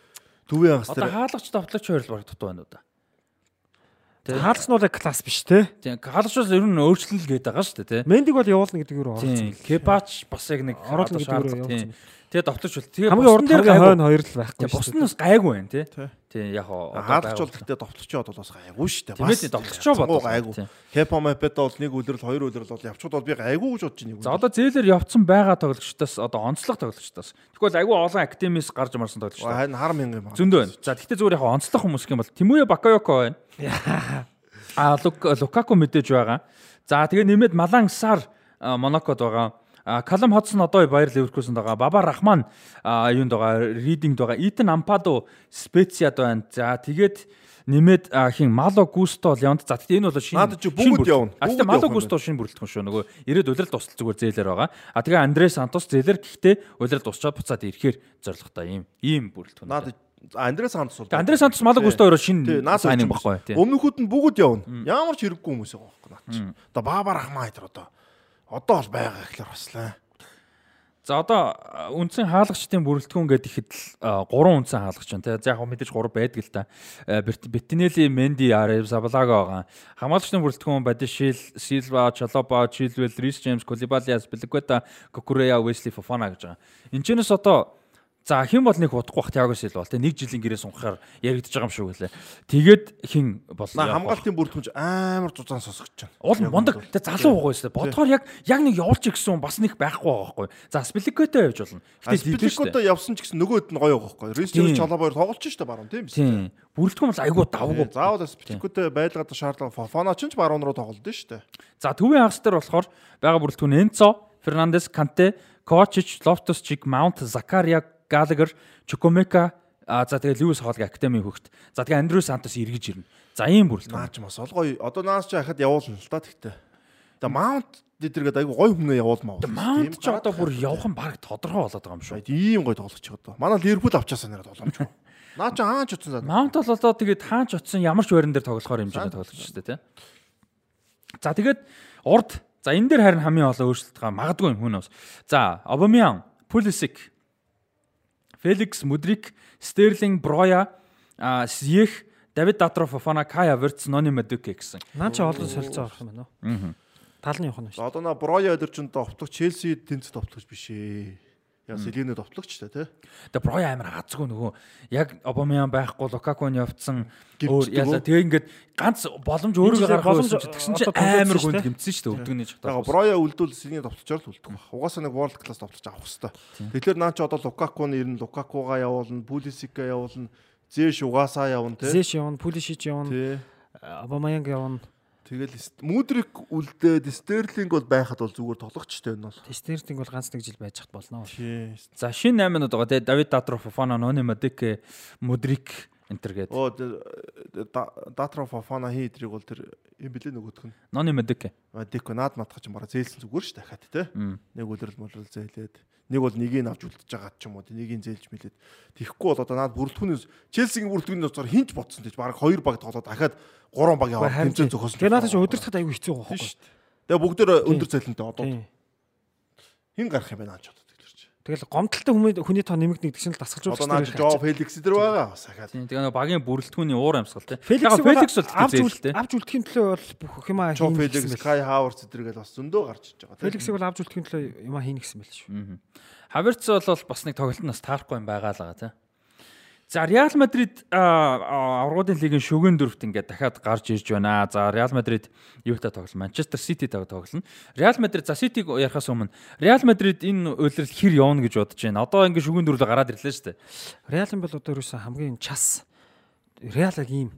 төвийн хагас Одоо дээр хаалгач давтлагч хоёр л баг дутуу байна уу да. хаалгач нь бол класс биш те. Тийм хаалгач бол ер нь өөрчлөл гээд байгаа шүү дээ тий. Мендиг бол явуулна гэдэг юу оролцсон. Тийм Кебач бас яг нэг Оруулна гэдэг шаардлага, өөрөө тийм. Тэгээ давтлагч бол тэгээ Хамгийн урд хамгийн хойно хоёр л байхгүй. Бус нь бас гайгүй байна тий. Тий. Тийм яг оо хаалгач бол гэхдээ довтлогчоо бол бас гайгүй шүү дээ. Тиймээ довтлогчоо бодлоо. гайгүй. Кепа мапета бол нэг үлрэл хоёр үлрэл бол явчууд бол би гайгүй гэж бодож байна. За одоо зээлэр явцсан байгаа тоглогчдоос одоо онцлог тоглогчдоос. Тэгвэл айгүй олон академиэс гарч марсан тоглогч. харин хар мянган юм. Зөндөө байна. За тэгтээ зүгээр яг онцлог хүмүүс гэх юм бол Тимуя Бакайоко байна. А Лук Лукаку мэдээж байгаа. За тэгээ нэмээд Малан Сар Монакод байгаа. Калам Хотсон одоо Баяр Ливеркузенд байгаа. Баба Рахман юунд байгаа. Ридингд байгаа. Итан Ампадо Специад байна. За тэгээд нэмээд хин Мало Густо Леонд. За тэгтээ энэ бол шинэ чи шинэ бүгд явна. А тэгтээ Бүгд Мало юм Густо шинэ бүрэлдэхүүн шүү. Нөгөө ирээд улирал тусал зүгээр зээлэр байгаа. А тэгээ Андре Сантос зээлэр гэхдээ улирал тусчаад буцаад ирэхээр зоригтой ийм ийм бүрэлдэхүүн. Наад Андре Сантос бол. Андре Сантос Мало Густо өөрөө шинэ сайн юм баггүй. Өмнөхүүд нь бүгд явна. Ямар ч хэрэггүй хүмүүс байгаа байхгүй наад чи. Одоо Баба Рахман хайтар одоо одоо бол байгаа гэхэлэр баслаа. За одоо а, үндсэн хаалгачдын бүрэлдэхүүн гэдэг ихэд л а, гурван үндсэн хаалгач байна. За яг мэдээж гурав байдаг л та. А, Берт- Беттинелли, Менди, Арев, Забалага байгаа. Хамгаалагчдын бүрэлдэхүүн Бадишил, Силва, Чалоба, Чилвел, Рис Джеймс, Колибалиас, Белгвета, Кокурея, Уэсли, Фофана гэж байгаа. Энд чэнэс одоо За хэн бол нэг удахгүй бах Тиаго Силва бол тий нэг жилийн гэрээ сунхаар яригдж байгаа юм шүү гэлээ. Тэгээд хэн бол На явах хамгаалтын бүрэлдэхүүнч амар зузаан сосгож байна. Уул мундаг тэ залуу байгаа байсан. Бодохоор яг яг нэг явуулчих гэсэн бас нэг байхгүй байгаа байхгүй. За Спиликотой явж болно. Гэтэ шүү дээ. явсан ч гэсэн нөгөөд нь гоё байгаа байхгүй. Рис. Джеймс Чалабаар тоглож штэ баруун тийм биз? Бүрэлдэхүүн бол айгүй давгүй. Заавал Спиликото байлгаад шаардлага Фофана ч ч баруун руу тоглолт штэ. За төвийн хагас дээр болохоор байгаа бүрэлдэхүүн Энцо, Фернандес, Канте, Ковачич, Лофтус Чиг, Маунт, Закария, Галагер, Чукомека А за тэгээ Льюис Холл академи хөгт. За тэгээ Андрю Сантос эргэж ирнэ. За ийм бүрэлдэхүүн. Наач бас олгой. Одоо наас ч хахад явуулна л та тэгтээ. Тэгээ Маунт дээргээд айгу гой хүнээ явуулмаа. Маунт ч одоо бүр явах нь баг тодорхой болоод байгаа юм шүү. ийм гой тоглож байгаа одоо. Манай Ливерпул авчаасаа нэрэ тоглоомч. Наа чи хаач утсан заа. Маунт бол одоо тэгээд хаач утсан ямар ч байран дээр тоглохоор хэмжээний тоглож шүү дээ тий. За тэгээд урд за энэ дээр харин хамгийн олон өөрчлөлт байгаа магадгүй юм хүнээс. За Обамян, Pulisic, Феликс, Мудрик, Стерлинг, Броя, Сиех, Давид Датров, Фофана, Кай Аверц, Нони Медуке гэсэн. Наа чи олон солилцоо авах юм байна уу? Тал нь явах нь шүү. Одоо на Броя өдөр чинь товтлох Челси тэнцэд товтлогч биш ээ. Яа Селине товтлогч та тий. Тэгээ Броя амар хазгүй нөгөө яг Обамян байхгүй Лукаку нь явцсан өөр яла тэгээ ингээд ганц боломж өөрийгөө гаргах боломж тэгсэн чинь амар дээ. гимтсэн шүү дээ өвдөгний Яг чагтаа. Броя үлдвэл Селине товтлочоор л үлдэх баг. Угаасаа нэг World Class товтлож авах хэвээр. Тэгэхээр наа чи одоо Лукаку нь ирнэ, Лукакуга явуулна, Пулисика явуулна, Зэш угаасаа явна тий. Зэш явна, Пулишич явна, Тий. Абамаянг явна. Тэгэл Мудрик үлдээд Стерлинг бол байхад бол зүгээр тоглогчтой энэ бол. Тестертинг бол ганц нэг жил байж хат болно. За шинэ 8-нууд байгаа тэгээ Давид Датров, Фофана, Нони Медуке, Мудрик энтер гэдэг. Оо Датра Фафана хий эдрийг бол тэр юм бэлээ нөгөөх нь. Ноны медик. Деко наад матах ч юм бараа зээлсэн зүгээр ш дахиад те. Нэг үлрэл молрол зээлээд нэг бол нэгийг авч үлдэж байгаа ч юм уу нэгийг зээлж мэлээд тэгэхгүй бол одоо наад бүрэлдэхүүнээс Челсигийн бүрэлдэхүүний цаар хинч бодсон тийч баг хоёр баг тоглоод дахиад гурван баг яваад тэмцээн зөхөсөн. Тэгээ надад ч удирдахад аягүй хэцүү байгаа байхгүй. шүү дээ. Тэгээ бүгдээр өндөр цалинтай одоо хин гарах юм байна аач одоо тэгэлэрч. Тэгэл гомдолтой хүний хүний тоо нэмэгдэх гэсэн л дасгалжуулагч Одоо наад Жо Феликс дээр байгаа бас ахаад. Тийм тэгээ нөгөө багийн бүрэлдэхүүний уур амьсгал те. Феликс Феликс бол авч зээл үл те. авч үлдэхийн төлөө бол бүх юм аа Жо хийн Феликс, гэсэн. Кай Хаварц эдэргээл бас зөндөө гарч иж байгаа. тийм. Феликсийг бол авч үлдэхийн төлөө юм аа хийн гэсэн байл шүү. Мгм. Хаверц бол бас нэг тоглолт нас таарахгүй юм байгаа л байгаа те. За Реал Мадрид аврагын лигийн шүгэн дөрөвт ингээд дахиад гарч ирж байна. За Реал Мадрид юутай тоглоно? Манчестер Сититэй тоглоно. Реал Мадрид за Ситиг ярахаас өмнө Реал Мадрид энэ үйлрэл хэр явна гэж бодож байна. Одоо ингээд шүгэн дөрвөлө гараад ирлээ шүү дээ. Реалын бол одоо ерөөсөн хамгийн час Реал яг ийм.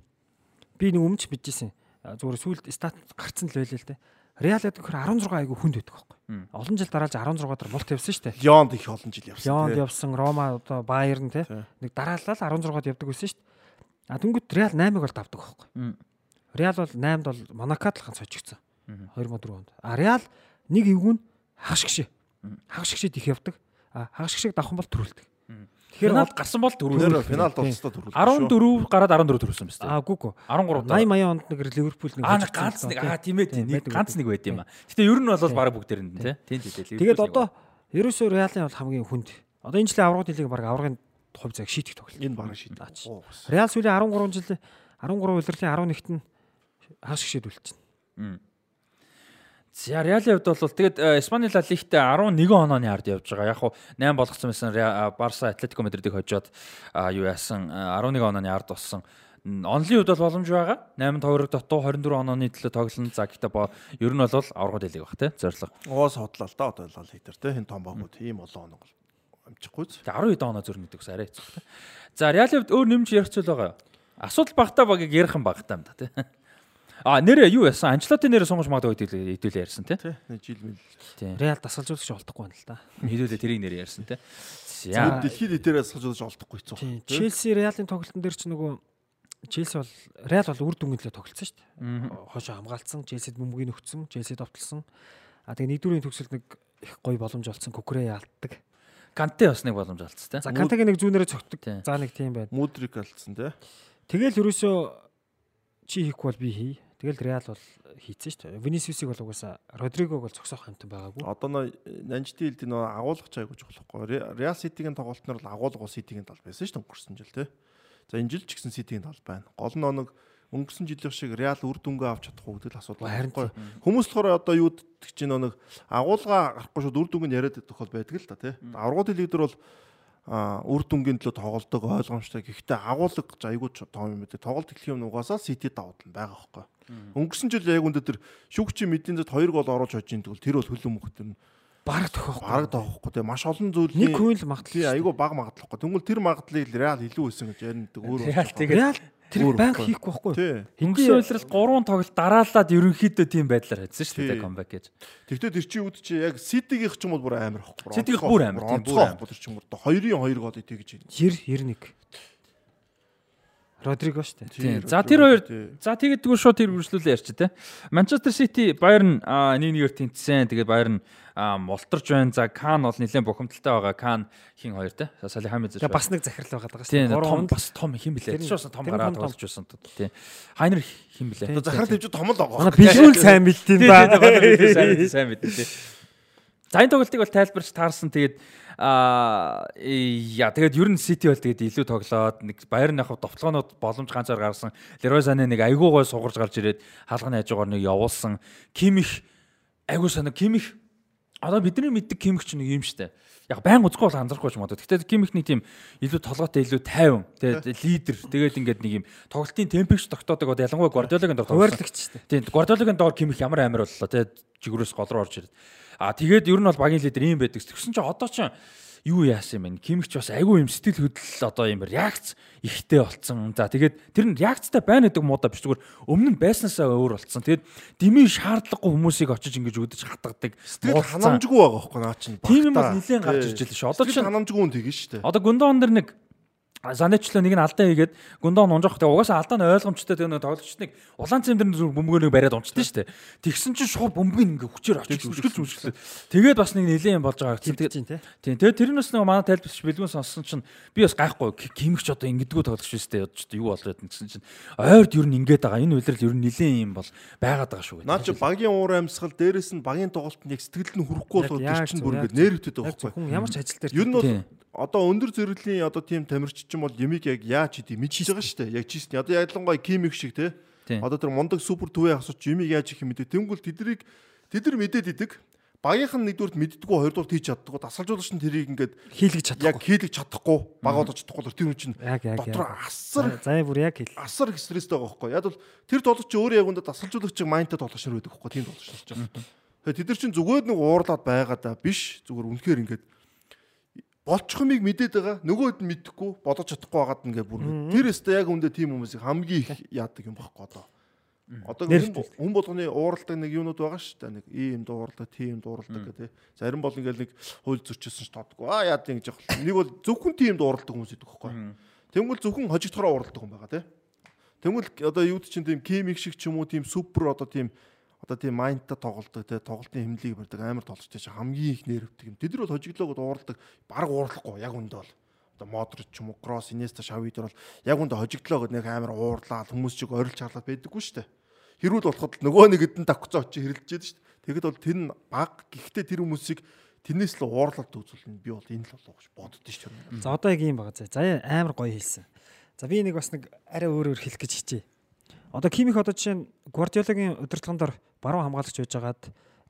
Би нэг өмнө ч мэдчихсэн. Зүгээр сүүлд стат гарцсан л байлээ л дээ. Реал гэдэг хөр 16 айгу хүнд байдаг байхгүй. Олон жил дараалж 16 дараа мулт явсан шүү дээ. Лионд их олон жил явсан. Лионд явсан, Рома одоо Баерн те. Нэг дараалал 16-д явдаг байсан шүү дээ. А тэнгууд Реал 8-ыг бол давдаг байхгүй. Реал бол 8-д бол Монакадлхан сочигдсан. Мгм. 2004 онд. А Реал нэг эвгүн хагшгшээ. Хагшгшээд их явдаг. А хагшгшийг давхан бол төрүүлдэг. Тэгэхээр Финал гарсан бол дөрөв. финал дуусалтаа төрүүлсэн. 14 гараад 14 төрүүлсэн ба шүү. А гүг. 13 80 80 онд нэг Ливерпул нэг Аа ганц нэг аа тий. тийм ээ тийм нэг ганц нэг байт юм аа. Гэтэ ер нь бол баг бүгдээр нь тий. Тийм тийм. Тэгээд одоо ерөөсөө Реалын бол хамгийн хүнд. Одоо энэ жилийн аврагын дэлийг баг аврагын хувь цаг шийдэх тоглолт. Энэ баг бас. Реал сүүлийн 13 жил 13 улирлын 11-т нь хагшгшээд үлдчихэв. За Реалын хувьд бол тэгээд э, Испани Ла Лигтээ 11 онооны ард явж байгаа. Яг хуу 8 болгоцсон байсан Барса Атлетико Мадридыг хожоод юу яасан э, 11 онооны ард болсон. Онлын хувьд бол боломж байгаа. 8 тойрог дотоо 24 онооны төлөө тоглоно. За гэхдээ бо ер нь бол аврагууд хэлийг баг тий зорилго. Оос хотлоо л да одоо лал хитэр те хин том багууд ийм олон оног амжихгүй. Тэгээ 12 оноо зөрнө гэдэг ус арай хэцүү тий. За Реалын хувьд өөр нэмж ярих зүйл байгаа юу? Асуудал багтаа багийг ярих юм багтаа юм да тий. А нэрээ юу яасан? Анчлоти нэрээ сонгож магадгүй хэдүүлээ хэдүүлээ ярьсан тий. Нэг жил мэл. Тий. Реал дасгалжуулагч олдохгүй байна л да. Хэдүүлээ тэрийг нэр ярьсан тий. За. Дэлхийд дээрээс суулж олдохгүй хэцүү. Тийм. Челси Реалын тоглолтын дээр ч нөгөө Челси бол Реал бол үр дүнгийн төлөө тоглолцсон шүү дээ. Хошоо хамгаалцсан, Челсид бөмбөгийг нөхцсөн, Челси довтлсон. А тэгээ нэгдүрийн төгсөлд нэг их гоё боломж олцсон, Кукурэ ялддаг. Канте бас нэг боломж алдсан тий. За Кантагийн нэг зүүнээрээ. Тийм. За нэг тийм байна. Мудрик алдсан те. Тэгэл ерөөсөө чи хийхгүй бол би хий. Тэгэл Реал бол хийцэн шүү дээ. Винисиусыг бол угаасаа Родригог бол зогсоох хамтан байгаагүй. Одоо нөө нанжтын хэлд нөө агуулгач айгууч болохгүй. Реал Ситигийн тоглолтноор л агуулга Ситигийн тал байсан шүү дээ өнгөрсөн жил те. За энэ жил ч гэсэн Ситигийн тал байна. Гол нь нэг өнгөрсөн жилийн шиг Реал үр дүнгээ авч чадахгүй гэдэг л асуудал байхгүй. Хүмүүс болохоор одоо юу гэдэг чинь нэг агуулга гарахгүй шууд үр дүнг нь яриад идэх бол байдаг л да тий. Аврагууд лидер бол а үр дүнгийн төлөө тоглолдог ойлгомжтой. Гэхдээ агуулга гэж айгүй ч том юм байдаг. Тоглолт эхлэх юм угаасаа Сити даваад нь байгаа байхгүй. Өнгөрсөн жил яг үндэ тэр шүгчийн мэдийн зэт 2 гол оруулж хожиж тэгвэл тэр бол хөлөө мөх тэр нь Бараг тохиох. бараг давахгүй тий. Маш олон зүйлийн Нэг хүн л магадлал. айгүй баг магадлахгүй. Тэгвэл тэр магадлалыг Реал илүү өсөн гэж яриндаг өөр Реал тэр банк хийхгүй байхгүй. тий. Хингсэн үйлрэл 3 тоглолт дараалаад ерөнхийдөө тийм байдлаар хайсан шүү дээ камбэк гэж. Тэгтээ тэр чинь үүд чи яг Ситигийнх ч юм бол бүр амар ахгүй. Ситигийнх бүр амар, тийм, бүр амар. Тэр чинь бүр 2-ын 2 гол итгэж байна. 90 91. Родриго шүү дээ. Тийм. За тэр хоёр за тэгээд тэгвэл шууд тэр үргэлжлүүлээ ярьч тээ. Манчестер Сити Байерн нэг нэгээр тэнцсэн. Тэгээд Байерн мултарж байна. За Кан бол нэлээд бухимдалтай байгаа. Кан хин хоёр те. Салихамид Тэгээ бас нэг захирал байгаа даа шүү Тийм том бас том хин блэ. Тэр бас том гараад болж байсан. Тийм. Хайнер хин блэ. Тийм. захарал хэмжээ том л байгаа. Манай бэлгүүл сайн Тийм ба. тийм сайн мэдээ сайн тоглолтыг бол тайлбарч таарсан. Тэгээд аа яа тэгээд ер нь Сити бол тэгээд илүү тоглоод нэг Баерн яг довтлогоонууд боломж ганцаар гаргасан. Лерой Сане нэг айгүй гой сугарж гарч ирээд хаалганы хажуугаар нэг явуулсан. Кимих айгүй санаа Кимих одоо бидний мэддэг Кимих ч нэг юм штэ. Яг байн үзэхгүй бол анзаарахгүй ч юм одоо. Гэхдээ Кимих нэг тийм илүү толгойтой илүү тайван. Тэгээд лидер. Тэгээд ингээд нэг юм тоглолтын темпч тогтоодог. Одоо ялангуяа Гвардиолагийн дор. Хуваарлагч дээ. Тийм Гвардиолагийн доор Кимих ямар амар боллоо те жигүүрээс гол руу орж ирээд. А тэгээд ер нь бол багийн лидер ийм байдаг. Тэгсэн чинь одоо ч юу яасан юм бэ? Кимих ч бас айгүй юм сэтгэл хөдлөл одоо юм реакц ихтэй болцсон. За тэгээд тэр нь реакцтай байна гэдэг муудаа биш зүгээр өмнө нь байснаасаа өөр болцсон. Тэгээд дими шаардлагагүй хүмүүсийг очиж ингэж үдэж хатгадаг. Муудсан. ханамжгүй байгаа хөөхгүй наа чинь. Тийм юм багтаа. нилээн гарч ирж байлаа шүү. Одоо Сэтгэл чинь ханамжгүй хүн тэгэн шүү дээ. одоо Гүндон дээр нэг Санечлоо нэг нь алдаа хийгээд гүндон унжах. Тэгээ угаасаа алдаа нь ойлгомжтой тэгээ нэг тоглогчдыг улаан цэмдэр зүр бөмбөгөө бариад унцдаг шүү дээ. Тэгсэн чинь шууд бөмбөг ингээ хүчээр очиж өшгөлж өшгөлээ. Тэгээд бас нэг нэлээд юм болж байгаа. Тийм. Тийм. Тэгээд тэрнээс нэг манай тайлбарч бэлгүүн сонссон чинь би бас гайхгүй кимэгч одоо ингэдэггүй тоглогч шүү дээ. Одоо юу болоод гэсэн чинь ойрд ер нь ингээд байгаа. Энэ үйлрэл ер нь нэлээд юм бол байгаад байгаа шүү. Наад чи багийн уур амьсгал дээрэс нь багийн тоглолтод яг сэтгэл нь хүрэхгүй бол тэр чинь бүр ингээд нэрвдэд байгаа байхгүй. Ямар ч ажил дээр Ер нь бол одоо өндөр зэрэглэлийн одоо тийм тамирчид ч юм бол ямиг яг яаж хийдийг мэдчихэж байгаа шүү дээ. Яг чийсний. Одоо ялангуяа кимик шиг те. Одоо тэр мундаг супер төвөө асууч ямиг яаж их мэдээ. Тэнгүүл тэднийг тэд нар мэдээд идэг. Багийнх нь нэгдүгürt мэддэггүй хоёрдугт хийж чаддаггүй. Дасгалжуулагч нь тэрийг ингээд хийлгэж яг чадахгүй. хийлгэж чадахгүй. Баг одож чадахгүй. Тэр хүн чинь Яг яг. дотор асар заа бүр яг хэл. асар их стресстэй байгаа байхгүй. Яг бол тэр тоглогч өөрөө яг үндэ дасгалжуулагч майндтай тоглож шир байдаг байхгүй. Тийм тоглож болж байгаа. Тэгээ тэд нар чинь зүгээр нэг уурлаад байгаа да биш. Зүгээр үнэхээр ингээд болчих юмыг мэдээд байгаа. Нөгөөд нь мэдэхгүй бодож чадахгүй байгаад ингээ бүр тэр өстө яг үндэ тийм хүмүүсийг хамгийн их яадаг юм багхгүй одоо. Одоо хүн болгоны ууралдаг нэг юмнууд байгаа шүү дээ. Нэг ийм дууралдаг, тийм дууралдаг гэх тээ. Зарим бол ингээл нэг хууль зөрчилсөн ч тоодгүй. Аа яад ингэж явах. Нэг бол зөвхөн тийм дууралдаг хүмүүс идэх байхгүй. Тэнгүүл зөвхөн хожигдохороо ууралдаг хүн байгаа тээ. Тэнгүүл одоо юу чинь тийм кемик шиг ч юм уу тийм супер одоо тийм одоо тийм майндтай тоглолдог те тоглолтын хэмнэлийг барьдаг амар тоглолттой чи хамгийн их нэрвдэг юм. Тэд нар бол хожиглоогод уурладаг баг уурлахгүй яг үндэ бол одоо Модрич ч юм уу Кросс Инеста Шави дээр бол яг үндэ хожиглоогод нэг амар уурлаад хүмүүс чиг орилж харлаад байдаггүй шүү дээ. Хэрүүл болоход нөгөө нэг хэдэн давхцаа очиж хэрэлдэж яадаг шүү дээ. Тэгэд бол тэр нь баг гэхдээ тэр хүмүүсийг тэрнээс л уурлалт үзүүлнэ би бол энэ л болов гэж боддоо шүү дээ. За одоо яг юм байгаа зэ. За амар гоё хэлсэн. За би нэг бас нэг арай өөрөөр хэлэх гэж хичээ. Одоо Кимих одоо жишээ нь Гвардиолагийн удирдлагын дор баруун хамгаалагч байж байгаад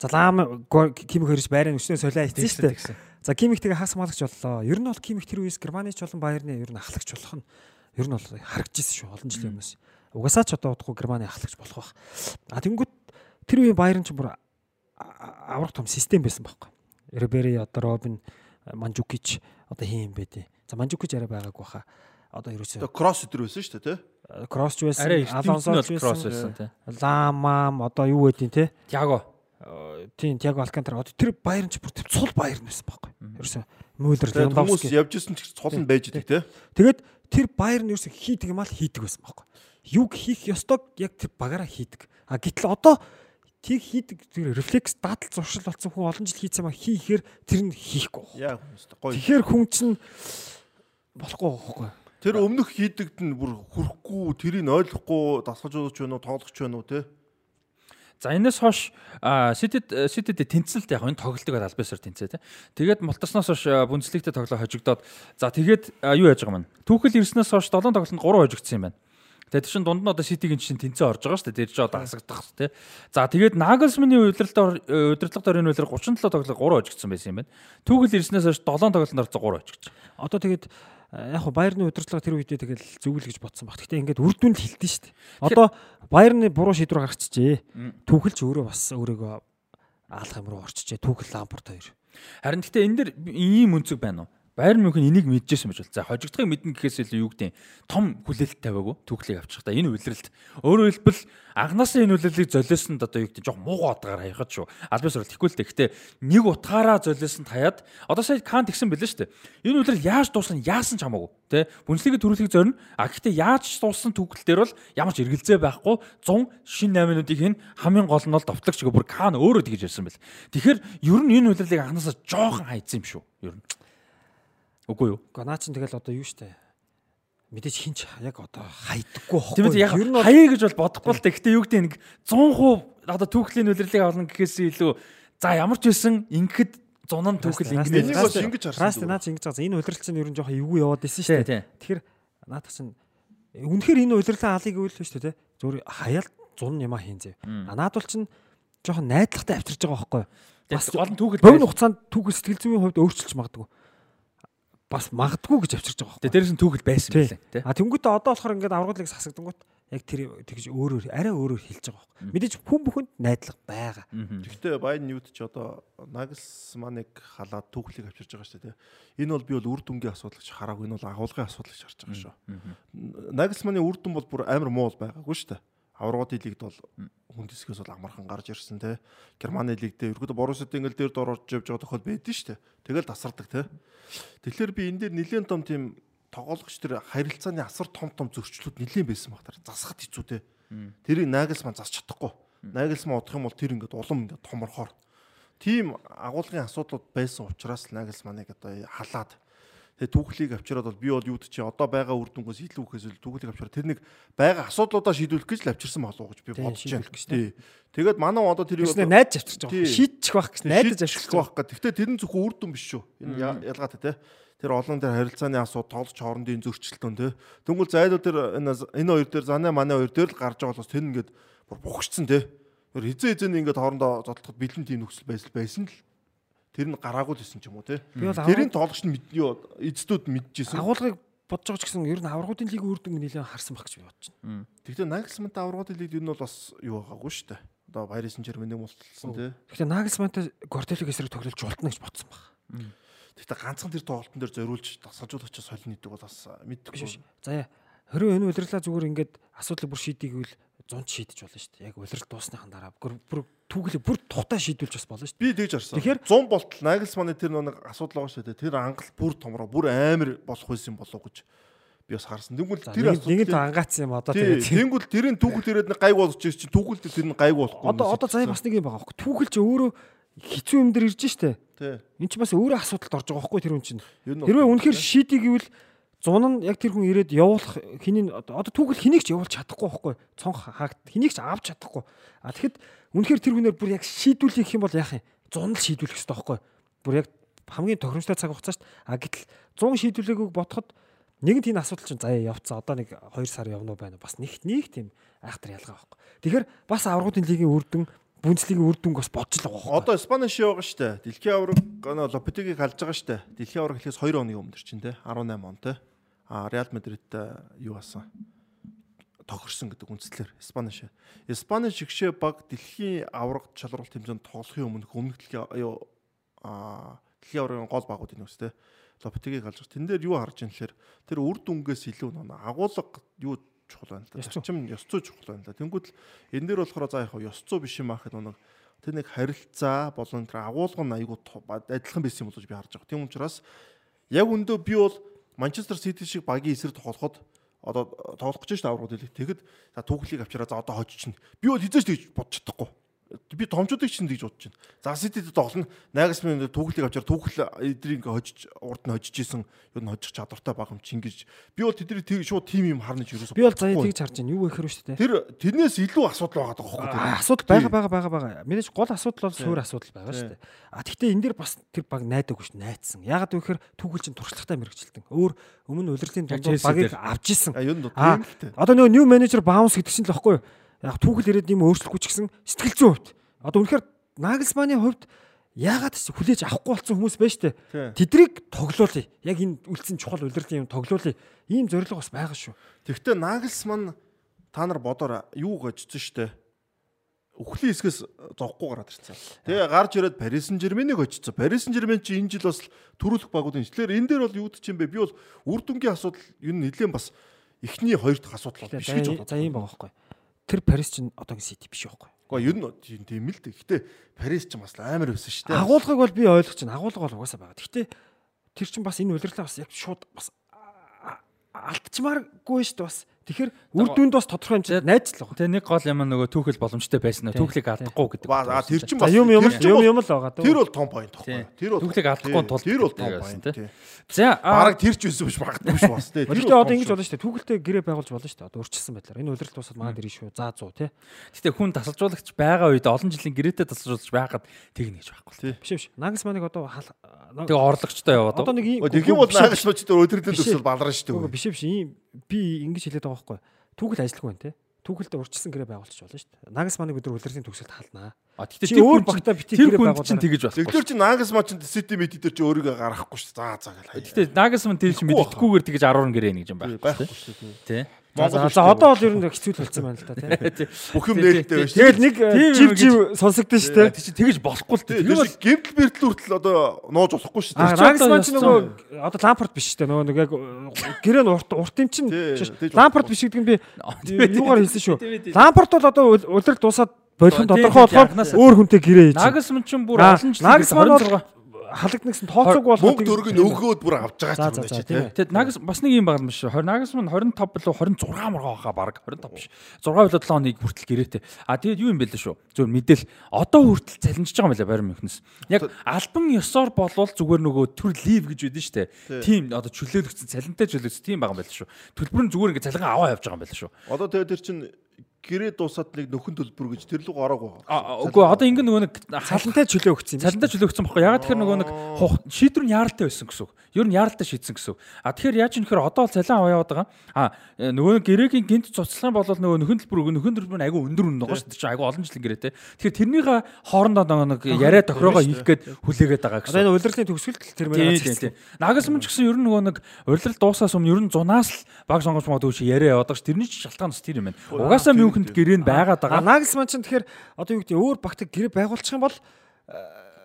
за лам Кимих хоёрч байрын өснөө солиа хийсэн шүү дээ. За Кимих тэгээ хас хамгаалагч боллоо. Ер нь бол Кимих тэр үеэс Германыч болон Баерны ер нь ахлагч болох нь ер нь бол харагдчихсэн шүү олон жилийн өмнөөс. Угасаа ч одоо удахгүй Германы ахлагч болох байх. А тэнгүүт тэр үеийн Баерн ч бүр аврах том систем байсан байхгүй. Рибери одоо Робин Манжукич одоо хин юм бэ тий. За Манжукич арай байгаагүй хаа. Одоо ерөөсөө кросс өдр байсан шүү дээ те. кросс ч байсан, Алонсо ч кросс байсан, тий. Ламам одоо юу гэдیں те. Тяго. Тийм Тиаго Алкантар одоо тэр Баерн ч бүр тэр цул Баерн байсан байхгүй. Ерөөсөө Тэгээд хүмүүс Левандовски. явж исэн ч цол нь байж идэг те. Тэгээд тэр Баерн ерөөсөө хийдэг юм аа л хийдэг байсан байхгүй. Юг хийх ёстойг яг тэр багаараа хийдэг. А гэтэл одоо тийг хийдэг тэр рефлекс дадал зуршил болсон хүн олон жил хийцэн ба хийхээр тэр нь хийхгүй. Яг хүмүүс гоё. Тэгэхээр хүн чинь болохгүй байхгүй. Тэр өмнөх хийдэгд нь бүр хүрхгүй, тэрийг ойлгохгүй дасгалжуулагч байна уу, тоглогч байна уу те. За энэс хойш Ситэд Ситэд тэнцэлт яг энэ тоглолтыг албасаар тэнцээ тий. Тэгээд мултарснаас хойш бүнцлэгтээ тоглоо хожигдоод за тэгээд юу яаж байгаа маань. Түүхэл ирснээс хойш 7 тоглолтод 3 хожигдсан юм байна. Тэгээд тэр чин дунд нь одоо Ситигийн чинь тэнцээ орж байгаа шүү дээ. Тэр чинь одоо хасагдах тий. За тэгээд Нагelsманы удирдлагаар удирдлагаар энэ үйлэр 37 тоглолт 3 хожигдсан байсан юм байна. Түүхэл ирснээс хойш 7 тоглолтод орж 3 хожигдсон. Одоо тэгээд яг хөө Баерны удирдлага тэр үедээ тэгэл зүгэл гэж бодсон баг. Гэхдээ ингээд үр дүнд хилдэж штэ. Одоо Баерны буруу шийдвэр гаргачихжээ. Түүхэлж өөрөө бас өөрийгөө аалах юм руу орчижээ. Түүхэл Лампорт хоёр. Харин гэхдээ энэ дэр ийм өнцөг байна уу? Байер Мюнхен энийг мэдчихсэн байж бол. За хожигдохыг мэднэ гэхээс илүү юу гэдэг том хүлээлт тавиагүй түүхлийг авчих та. Энэ үйлрэлт өөрөөр хэлбэл анханасаа энэ үйлрэлийг золиосонд одоо юу гэдэг жоох муугаа утгаар хаяхад шүү. Албаас бол тэггүй л. Гэхдээ нэг утгаараа золиосонд хаяад одоо сая Кан тэгсэн бэлээ шүү дээ. Энэ үйлрэл яаж дуусна яасан ч хамаагүй. Тэ бүнслэгийн төрөлхийг зорино. А гэхдээ яаж дууссан түүхэл дээр бол ямар ч эргэлзээ байхгүй 100 шин 8 минутыг хийн хамгийн гол нь бол довтлогч гэх бүр Кан өөрөө тэгж ярьсан бэл. Тэгэхээр ер нь энэ үйлрэлийг анханасаа жоохон хайцсан юм шүү. Ер нь. Үгүй юу? Гэхдээ наа чин тэгэл одоо юу штэ. Мэдээж хинч яг одоо хайдаггүй хоо. Тийм яг хаяа гэж бол бодохгүй л дээ. Гэтэ юу гэдэг нэг 100% одоо түүхлийн үлрэлийг авална гэхээс илүү за ямар ч байсан ингэхэд зунан түүхэл ингэнэ. Энийг бас ингэж харсан. Раст наа чин ингэж байгаа. Энэ удирдал чинь ер нь жоохон эвгүй яваад исэн штэ. Тий, тий. Тэгэхээр наадах чинь үнэхээр энэ удирдлагын алыг өгөл штэ тий. Зүгээр хаяал зун юм а хийн зэ. А наад бол чинь жоохон найдлагатай авчирж байгаа байхгүй юу? Бас гол нь түүхэл богино хугацаанд түүхэл сэтгэл зүйн хувьд өөрчилж магадгүй. Бас магадгүй гэж авчирж байгаа байхгүй дээрээс нь түүхэл байсан Тий. байлаа тий. А тэнгуүтээ одоо болохоор ингээд аврагдлыг сасагдангууд яг тэр тэгж өөрөөр арай өөрөөр хэлж байгаа байхгүй. Мэдээж хүн бүхэнд найдлага байгаа. Гэхдээ Байн Ньют ч одоо Нагelsманыг халаад түүхлийг авчирж байгаа шүү дээ. Энэ бол би бол үр дүнгийн асуудал гэж хараагүй. Энэ бол агуулгын асуудал гэж харж байгаа шүү. Нагelsманы үр дүн бол бүр амар муу бол байгаагүй шүү дээ. Аврагын лигд бол хүн дэсгээс бол амархан гарч ирсэн те. Германы лигт ерөөдөө Боруссид ингээл дээр дор орж явж байгаа тохиол байдэн шүү дээ. Тэгэл тасардаг те. Тэгэхээр би энэ дээр нэлээд том тийм тоглогч тэр харилцааны асар том том зөрчлүүд нэлээд байсан баг тэр засахад хэцүү те. Тэрийг Нагelsmann засч чадахгүй. Нагelsmann удах юм бол тэр ингээд улам ингээд томорхоор. Тим агуулгын асуудлууд байсан учраас Nagelsmann-ыг одоо халаад Тэгээ түүхлийг авчираад бол би бол юуд чи одоо байгаа үр дүнгээс илүү ихээс илүү түүхлийг авчираад тэр нэг байгаа асуудлуудаа шийдвэрлэх гэж л авчирсан болов уу гэж би бодож байна. Тий. Тэгээд манай одоо тэрийг одоо найдаж авчирч байгаа. Шийдчих байх гэж найдаж авчирч байх гэх. Гэхдээ тэр нь зөвхөн үр дүн биш шүү. Энэ ялгаатай те. Тэр олон тэр харилцааны асуудал, тоглож хоорондын зөрчилтөн те. Тэнгүүл зайлуу тэр энэ энэ хоёр дээр занаа манай хоёр дээр л гарч байгаа болохоос тэр ингээд бүр бухчихсан те. Тэр хизээ хизээ ингээд хоорондоо зодлоход бэлэн тийм нөхцөл байсан байсан л тэр нь гараагүй л байсан ч юм уу те. Тэрийн тоглогч нь юу эцдүүд мэдчихсэн. Агуулгыг бодож байгаа ч гэсэн ер нь аврагуудын лиг үр дүнг нэлээд харсан баг гэж би бодож байна. Тэгвэл Нагelsмантай аврагуудын лиг энэ бол бас юу байгаагүй шүү дээ. Одоо Paris Saint-Germain-ийг мулталсан те. Тэгвэл Nagelsmannтай Guardiola-г эсрэг тоглож жолтно гэж бодсон баг. Тэгвэл ганцхан тэр тоглолтын дээр зориулж дасгалжуулагч солино гэдэг бол бас мэдхгүй. За хэрвээ энэ удирлаа зүгээр ингээд асуудлыг бүр шийдийгвэл 100 шийдэж болно шүү дээ. Яг улирал дуусныхан дараа бүр түүхлээ бүр тухтай шийдүүлж бас болно шүү дээ. Би тэгж харсан. Тэгэхээр 100 болтол Нагelsmann тэр нэг асуудал байгаа шүү дээ. Тэр ангал бүр томроо бүр амар болох байсан болов гэж би бас харсан. Тэнгүүл тэр асуудал нэг нь ангаацсан юм одоо тэгээд тэнгүүл тэрийн түүхэл ирээд нэг гайг болж ирж чинь түүхэл тэр нь гайг болохгүй. Одоо одоо заяа бас нэг юм байгаа байхгүй. Түүхэл чи өөрөө хэцүү юм дээр ирж штэ. Тий. Энд чи бас өөрөө асуудалд орж байгаа байхгүй тэр хүн чинь. Хэрвээ үнэхээр шийдийг гэвэл 100 нь яг тэр хүн ирээд явуулах хэний одоо түүхэл хэнийг ч явуулж чадахгүй байхгүй. Цонх хаагт хэнийг ч авч чадахгүй. А тэгэхэд үнэхээр тэр хүнээр бүр яг шийдүүлэх юм бол яах юм? 100 л шийдүүлэх хэрэгтэй байхгүй. Бүр яг хамгийн тохиромжтой цаг хугацаа шүү дээ а гэтэл 100 шийдүүлээгүйг бодоход нэгэн тийм асуудал чинь заяа явцсан. Одоо нэг 2 сар явна уу байна бас нэг нэг тийм айхтар ялгаа байхгүй. Тэгэхээр бас аврагуудын лигийн үрдэн Бундслигийн үр дүнг бас бодж л байгаа. Одоо Спаниш байгаа штэ. Дэлхийн авраг Лопетегийг халж байгаа штэ. Дэлхийн авраг эхлээс 2 оны өмнө чинь те 18 он те. А Реал Мадридтай юу басан? тохирсон гэдэг үндслээр Спаниш. Спаниш гişээ баг дэлхийн авраг шалралт хэмжээнд тоглохын өмнө өмнөх дэлхийн юу а дэлхийн аврагын гол багууд энэ үстэй. Лопетегийг алж. Тэн дээр юу харж байгаа юм гэхээр тэр үр дүнгээс илүү нэг агуулга юу чухал байна л да. Зарчим ёс зүй чухал байна л да. Тэнгүүд л энэ дээр болохоор за яг ёс зүй биш юм аах нэг тэр нэг харилцаа болон тэр агуулга нь айгүй адилхан байсан юм болж би харж байгаа. Тийм учраас яг өндөө би бол Манчестер Сити шиг багийн эсрэг тоглоход одоо тоглох гэж шүү дээ аврагууд хэлээ. Тэгэхэд за түүхлийг авчираа за одоо хожиж чинь. Би бол хизээч тэгж бодож чадахгүй би томчуудыг чинь тэгж бодож байна. За Ситид тоглоно. Нагасмын түүхлийг авчаар түүхэл эдрийг ингээ хожиж урд нь хожиж исэн юу н хожих чадвартай баг юм чи ингэж би бол тэдний тэг шууд тим юм харна гэж юусоо би бол заяа тэгж харж байна. Юу гэхээр шүү дээ. Тэр тэрнээс илүү асуудал байгаа байхгүй юу? Асуудал байгаа байгаа байгаа байгаа. Мэдээж гол асуудал бол суур асуудал байгаа шүү дээ. А тэгвэл энэ дэр бас тэр баг найдаагүй шүү найдсан. Ягаад гэвэл түүхэл чинь туршлагатай мэрэгчлэлтэн. Өөр өмнө удирдлын дунд багийг авч исэн. А одоо нөгөө new manager bounce гэдэг чинь л баггүй юу? Яг түүхэл ирээд юм өөрчлөхгүй ч гэсэн сэтгэл зүйн хувьд одоо үнэхээр Нагelsманы хувьд яагаад ч хүлээж авахгүй болсон хүмүүс байна штэ. Тэдрийг тоглоулъя. Яг энэ үлдсэн чухал үлрэлийн юм тоглоулъя. Ийм зорилго бас байгаа шүү. Тэгвэл Нагelsман та нар бодоор юу гожсон штэ. Үхлийн хэсгээс зовхгүй гараад ирсэн. Тэгээ гарч ирээд Paris Saint-Germain-ыг очсон. Paris Saint-Germain чи энэ жил бас төрүүлэх багуудын ишлэр энэ дээр бол юу гэж юм бэ? Би бол үр дүнгийн асуудал юу нэлээд бас эхний хоёр дахь асуудал биш гэж бодлоо. За ийм байгаа байхгүй тэр Парис чинь одоогийн Сити биш байхгүй. Гэхдээ ер нь тийм л дээ. Гэхдээ Парис чинь бас амар байсан шүү дээ. Агуулгыг бол би ойлгож байна. Агуулга бол угаасаа байгаа. Гэхдээ тэр чинь бас энэ удирлаа бас яг шууд бас алдчмааргүй шүү дээ бас. Тэгэхээр үр дүнд бас тодорхой хэмжээнд найзлах. Тэгээ нэг гол юм нөгөө түүхэл боломжтой байсан нь түүхлийг алдахгүй гэдэг. Аа тэр чинь бас юм юм юм юм л байгаа. Тэр бол том point тоххой. Тэр бол түүхлийг алдахгүй тул тэр бол том point тий. За бараг тэр ч байсан биш магадгүй биш бас тий. Гэхдээ одоо ингэж болно шүү дээ. Түүхэлтэй гэрээ байгуулж болно шүү дээ. Одоо өөрчилсөн байдлаар. Энэ удирдал тусаад манай дэрийн шүү. За 100 тий. Гэтэ хүн тасалжуулагч байгаа үед олон жилийн гэрээтэй тасалжуулагч байгаад тэгнэ гэж байхгүй тий. Биш биш. Нагасманыг одоо тэгээ орлогчтой яваад. Одоо нэг ийм тэгэх юм бол нагасманч тэр өдрөдөл төсөл баларна шүү дээ. Биш биш. Ийм би ингэж хэлээд байгаа байхгүй түүхэл ажиллахгүй байна те. Түүхэлд урьдчилсан гэрээ байгуулчих болно шүү дээ. Нагасманыг өдөр үлрлийн төгсөлд халнаа. А тэгтээ өөр багтаа бити гэрээ байгуулах чинь тэгэж болохгүй. Тэгэхээр чи Нагасман чинь Сити Мити дээр чи өөрийгөө гаргахгүй шүү дээ. За за гэл. Тэгтээ Нагасман тэр чинь мэддэггүйгээр тэгэж 10 гэрээ нэг юм байхгүй шүү дээ. Тэ. За за одоо бол ер нь хэцүү л болсон байна л да тийм. Бүх юм нээлттэй байна шүү. Тэгэл нэг жив жив сонсогдсон шүү дээ. Тэг чи тэгэж болохгүй л тийм. Шиг гэмтэл бэртэл хүртэл одоо нууж болохгүй шүү дээ. Нагасман ч нөгөө одоо лампорт биш шүү дээ. Нөгөө нэг яг гэрээ нь урт урт юм чинь лампорт биш гэдэг нь би юугаар хэлсэн шүү. Лампорт бол одоо улирал дуусаад болох тодорхой болохоор өөр хүнтэй гэрээ хийж. Нагасман ч бүр олон жил 26 халагдна гэсэн тооцоог бол мөнгө дөрөг нөгөөд бүр авч байгаа за, юм чи тийм тий. ээ. Тэгэд Нагас бас нэг юм байгаа юм шүү. 20 Нагас мань 25 болов 26 мургаа хаа баг 25 биш. 6 болоо 7 хоног хүртэл гэрээтэй. А тэгээд юу юм бэ лээ шүү. Зөв мэдээл одоо хүртэл цалинжиж байгаа юм байна Байерн Мюнхнес. Яг альбан ёсоор болвол зүгээр нөгөө төр лив гэж байдэн шүү дээ. Тим одоо чөлөөлөгдсөн цалинтай чөлөөлөгдсөн тим байгаа юм байна шүү. Төлбөр нь зүгээр ингээ цалингаа аваа явж байгаа юм байна шүү. Одоо тэгээд тэр чинь гэрээ дуусаад нэг нөхөн төлбөр гэж тэр луг ороагүй. Үгүй одоо ингээ нөгөө нэг Салантай чөлөө өгсөн юм. Цалинтай чөлөөгдсөн байхгүй. Ягаад тэгэхээр нөгөө нэг шийдвэр нь яаралтай байсан гэсэн үг. Ер нь яаралтай шийдсэн гэсэн үг. А тэгэхээр яаж юм гэхээр одоо бол цалин аваа яваад байгаа. А э, нөгөө гэрэгийн гинт цуцлах бол нөгөө нөхөн төлбөр өгнө. Нөхөн төлбөр нь айгүй өндөр үнэ байгаа шүү дээ. Чи айгүй олон жилийн гэрээтэй. Тэгэхээр тэрнийхээ хоорондоо нөгөө нэг яриа тохироогоо хийх гээд хүлээгээд байгаа Одоо гэсэн. энэ удирдлын төгсгөлт тэр тийм тийм. Нагасман ч гэсэн ер нь нөгөө нэг урилал дуусаас өмнө ер нь зунаас л баг сонгож магадгүй яриа яваад байгаа ш. Тэрний ч шалтгаан бас тэр юм байна. Угаасаа тийм, тийм. гэрээ нь байгаад байгаа. Нагelsmann ч тэгэхээр одоо юу гэдэг өөр багтаг гэрээ байгуулчих юм бол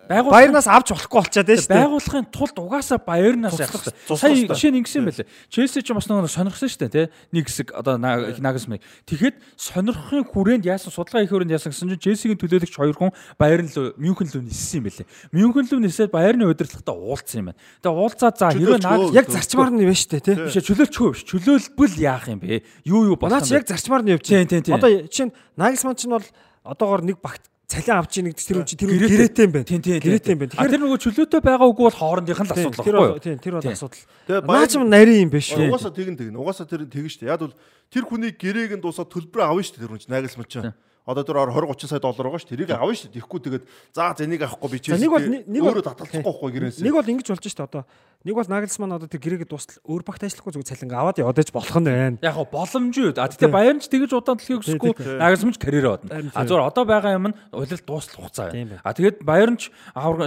Баярнаас авч болохгүй болчиход байна шүү дээ. байгуулахын тулд угаасаа Баярнаас явах хэрэгтэй. Сая жишээ нь ингэсэн байлээ. Челси ч бас нөгөө сонирхсан шүү дээ, тий. Нэг хэсэг одоо Нагасмыг. Тэгэхэд сонирхохын хүрээнд яасан судалгаа хийх хүрээнд яасан гэсэн чинь Челсигийн төлөөлөгч хоёр хүн Баярн лөө Мюнхен лөө ниссэн юм байлээ. Мюнхен лөө нисээд Баярны удирдлагатай уулзсан юм байна. Тэгээ уулзаад за хэрвээ Нагас Яг зарчмаар нь явна шүү дээ тий. биш чөлөөлчгүй биш. Чөлөөлбөл яах юм бэ? Юу юу болох Наач юм яг зарчмаар нь явж Тийм, тийм, тийм. Одоо чинь Nagelsmann чинь бол одоогоор нэг багт цалин авч ийн гэдэг тэр үн чи тэр Гэрээтэй. юм байна. Тийм тийм Гэрээтэй юм байна. А тэр нөгөө чөлөөтэй байгаа үгүй бол хоорондынх нь л асуудал тэр байхгүй бол юу? тийм тэр бол асуудал. Тэгээ Наач юм нарийн юм биш үү? Угаасаа тэгэн тэгнэ. Угаасаа тэр тэгэн шүү дээ. Яг бол тэр хүний гэрээг нь дуусаад төлбөр авна шүү дээ тэр хүн чинь Нагelsmann чинь. Одоо тэр 20 30 сая доллар байгаа шүү. Тэрийг авна шүү. Тэгэхгүй тэгээд за за энийг авахгүй би За, нэг бол- Челси нэг бол- өөрөө таталцахгүй байхгүй гэрээс. Нэг бол ингэж болж штэ одоо. Нэг бол Nagelsmann одоо тэр гэрээгээ дуустал өөр багт ажиллахгүй зүгээр цалингаа аваад яваад иж болох нь байна. Яг го боломжгүй. А тэгтээ Баярн ч тэгэж удаан төлөхийг өсөхгүй. тийм. Нагасмч карьераа бодно. А зүгээр одоо байгаа юм нь улирал дуустал хугацаа байна. А тэгээд Баярн ч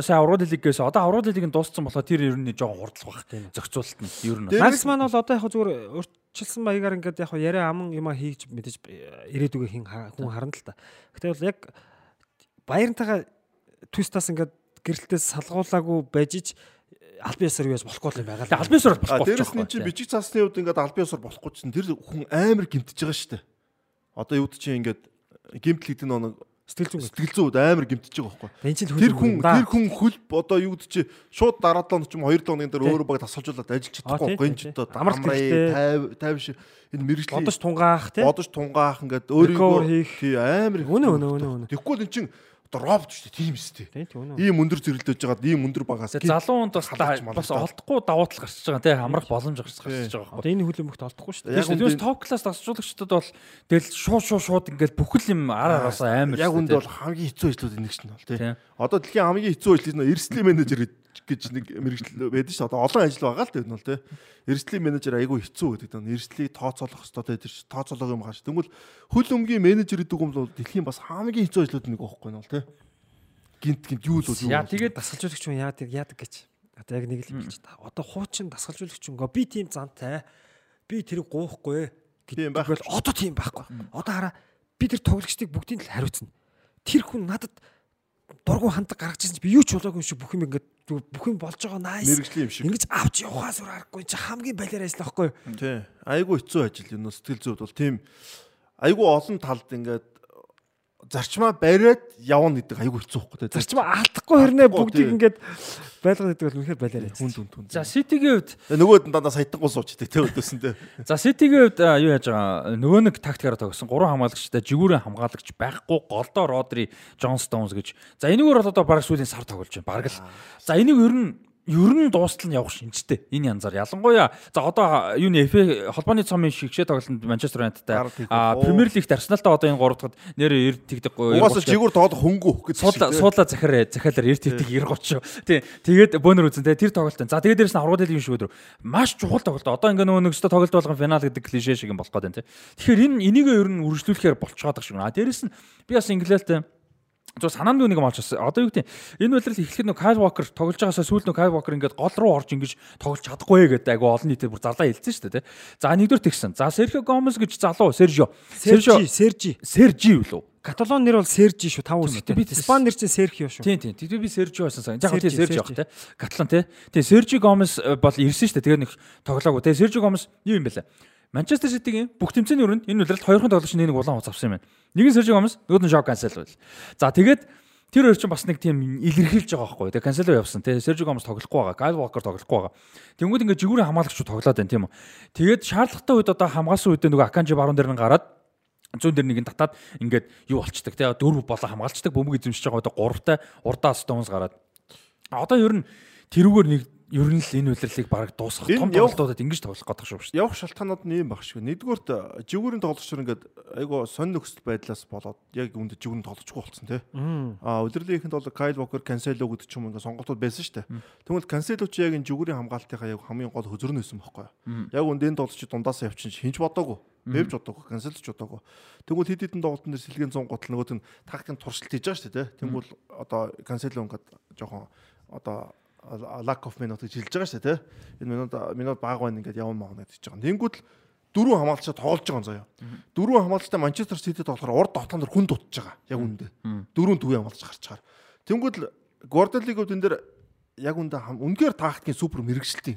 сайн аврагын лигээс одоо аврагын лиг нь дууссан болохоор тэр ер нь жоохон хурдлах байх. Зохицуулалт нь ер нь. Nagelsmann бол одоо яг зүгээр урьдчилсан маягаар ингээд яг яриа аман юма хийж мэдээж ирээдүгөө хин ха- хүн харна л та. Гэтэ бол яг Баярнтайгаа твистаас ингээд гэрэлтээс салгуулаагүй байж албан ёсоор юу яаж болохгүй юм байгаа л. Албан ёсоор болохгүй дээрэс нь чинь бичиг цаасны үед ингээд албан ёсоор болохгүй чинь тэр хүн амар гимтэж байгаа шүү дээ. Одоо юуд чинь ингээд гимтэл гэдэг нэг Сэтгэл зүйн сэтгэл зүйд амар гимтэж байгаа байхгүй. чинь Тэр хүн тэр хүн хөл одоо юуд чи шууд дараа 7 хоног ч юм 2 7 хоногийн дээр өөрөө баг тасалжуулаад ажиллаж чадахгүй байхгүй. тий. одоо хэрэгтэй. 50 50 шиг энэ мэрэгжлийн бодож тунгаах тий. бодож тунгаах ингээд өөрийгөө тий амар Үнэ, үнэ, үнэ, үнэ. Тэгэхгүй л эн чин одоо робот шүү дээ тийм тий, үнэ. Ийм өндөр зэрэлдэж байгаад ийм өндөр багаас залуу хүнд бас бас олдохгүй давуу тал гарч байгаа тийм амрах боломж гарч байгаа Одоо энэ хүлэмжт олдохгүй шүү дээ. Яг үндэ топ класс дасжуулагчдад бол тэгэл шууд шууд шууд ингээл бүхэл юм ар араасаа амар яг шүү үнд дээ. бол хамгийн хэцүү ажлууд нэг шин бол тий. Тийм. Одоо дэлхийн хамгийн хэцүү ажил нь эрсдлийн менежер гэж нэг мэрэгжил байдаг шүү. Одоо олон ажил байгаа л дээ бол тий. Эрсдлийн менежер айгүй хэцүү гэдэг нь эрсдлийг тооцоолох хэрэгтэй тий. Тооцоолох юм хааш. Тэгвэл хөл өмгийн менежер гэдэг юм бол дэлхийн бас хамгийн хэцүү ажлууд нэг байхгүй нь бол тий. Гинт гинт юу л юу. Яа тэгээд дасгалжуулагч хүн яадаг яадаг гэж. Одоо яг нэг л юм чи та. Одоо хуучин дасгалжуулагч хүн би тийм зантай. Би тэрийг гоохгүй гэдэг бол одоо тийм байхгүй. Одоо хараа би тэр тоглогчдыг бүгдийг л хариуцна. Тэр хүн надад дургу хандаг гаргаж ирсэн чи би юу ч болоогүй юм шиг бүх юм ингээд бүх юм болж байгаа nice. мэрэгжлийн юм шиг. Ингэж авч явахаас өөр аргагүй чи хамгийн балиар ажиллах байхгүй. Тий. Айгүй хэцүү ажил энэ сэтгэл зүйд бол тийм айгүй олон талд ингээд зарчмаа бариад явна гэдэг айгүй хэцүү байхгүй тий. Зарчмаа алдахгүй хэрнээ бүгдийг ингээд байлгаад гэдэг бол үнэхээр балиар хүн дүн түн. за Ситигийн хувьд Нөгөөд нь дандаа саятангуй суучдаг тий өдөөсөндөө. За Ситигийн хувьд юу яаж байгаа нөгөө нэг тактикаараа тогсон гурван хамгаалагчтай жигүүрэн хамгаалагч байхгүй голдоо Родри Джон Стоунс гэж. За энэгээр бол одоо баг сүүлийн сар тоглож байна. Бараг л. За энийг ер нь ер нь дуустал нь явах шинжтэй. Энэ янзаар ялангуяа за одоо юу нэ FA холбооны цомын шигшээ тоглолтод Манчестер Юнайтедтай. Премьер Лигт Арсеналтай одоо энэ 3 дахь нэр 90 тэгдэг Угаасаа жигүүр тоглох хөнгүү гэж. Суула суула захаар захиалаар 90 тэгдэг 90 шүү. Тий. Тэгээд бөөнөр үзэн тий тэр тоглолт. За тэгээд дээрэс нь аврагын лигийн шүгөөдөр маш чухал тоглолт. Одоо ингээ нөгөө нэгстэй тоглолт болгон финал гэдэг клишэ шиг юм болох байна тий. Тэгэхээр энэ энийг ер нь үргэлжлүүлэхээр болцоод байгаа шиг. А дээрэс нь би бас инглиэлтэй зөв санаанд нэг юм олж байна. Одоо юу гэдэг энэ үйлрэл эхлэхэд нөгөө Kyle Walker тоглож байгаасаа сүүл нөгөө Kyle Walker ингээд гол руу орж ингэж тоглож чадахгүй гэдэг айгу олон нийтэд бүр зарлаа хэлсэн шүү дээ тий. За нэгдүгээр тэгсэн. За Sergio Gomez гэж залуу Sergio. Сержи, Сержи. Sergio юу лөө? Каталон нэр бол Сержи шүү. Тав үстэй. Би- Испани нэр чинь Серхио шүү. Тийм тийм. Тэгээд би Сержио байсан сан. Яг тийм Сержи, Сержи явах Сержи. те. Катлан те. Тэгээ Сержи Гомес бол ирсэн шүү дээ. Тэгээ нэг тоглоагүй. Тэгээ Сержи Гомес юу юм бэ лээ? Манчестер Ситигийн бүх тэмцээний өрөнд энэ үлрэлт хоёрхан тоглогч нэг улаан хуц авсан юм байна. Нэг нь Сержи Гомес, нөгөөд нь Жоо Кансело байл. За тэгээд Тэр хоёр чинь бас нэг тийм илэрхийлж байгаа байхгүй. Тэгээ Кансело явсан тий. Сержио Гомес тоглохгүй байгаа. Гайл Вокер тоглохгүй байгаа. Тэнгүүд ингээд жигүүрийн хамгаалагчуд тоглоод байна тийм үү. Тэгээд шаардлагатай үед одоо хамгаалсан үедээ нөгөө Аканжи баруун дээр нь гараад зүүн дээр нэг нь татаад ингээд юу болчдаг тий. Дөрв болоо хамгаалцдаг бөмбөг эзэмшиж байгаа одоо гуравтай урдаа Стоунс гараад. Одоо ер нь тэрүүгээр нэг ер нь л энэ үйлрэлийг бараг дуусгах том тоглолтуудад ингэж тоглох гэдэг шүү дээ. Явах шалтгаанууд нь юм баг шүү. Нэгдүгürt жигүүрийн тоглогчдор ингээд айгу сонь нөхцөл байдлаас болоод яг үүнд жигүүрийн тоглохгүй болсон тий. Аа удирдлагынхэнд бол Кайл Вокер, Кансело гэдэг ч юм ингээд сонголтууд байсан шүү дээ. Тэгвэл Кансело ч яг энэ жигүүрийн хамгаалтынхаа яг хамгийн гол хөзөр нь байсан байхгүй юу? Яг үнд энэ тоглогч дундаасаа явчихын хинч бодоогүй. Бэвж бодоогүй, Кансело ч бодоогүй. Тэгвэл хэд хэдэн тоглолтын дээр сэлгийн 100 гутал нөгөөт нь тактикийн туршилт хийж байгаа шүү дээ. Тэгвэл одоо Кансело ингээд жоохон одоо lack of minute гэж хэлж байгаа шүү дээ тий. Энэ минут минут баг байна ингээд явна маана гэж байгаа. Тэнгүүд л дөрөв хамгаалагчаа тоглож байгаа юм заяа. Дөрөв хамгаалагчтай Манчестер Сити болохоор урд тоглоом дээр хүн дутж байгаа. Яг үүндээ. Дөрөв төвийн хамгаалагч гарч чагаар. Тэнгүүд л Гордолиг үдэн дээр яг үндэ үнэхээр тактикийн супер мэрэгчлээ.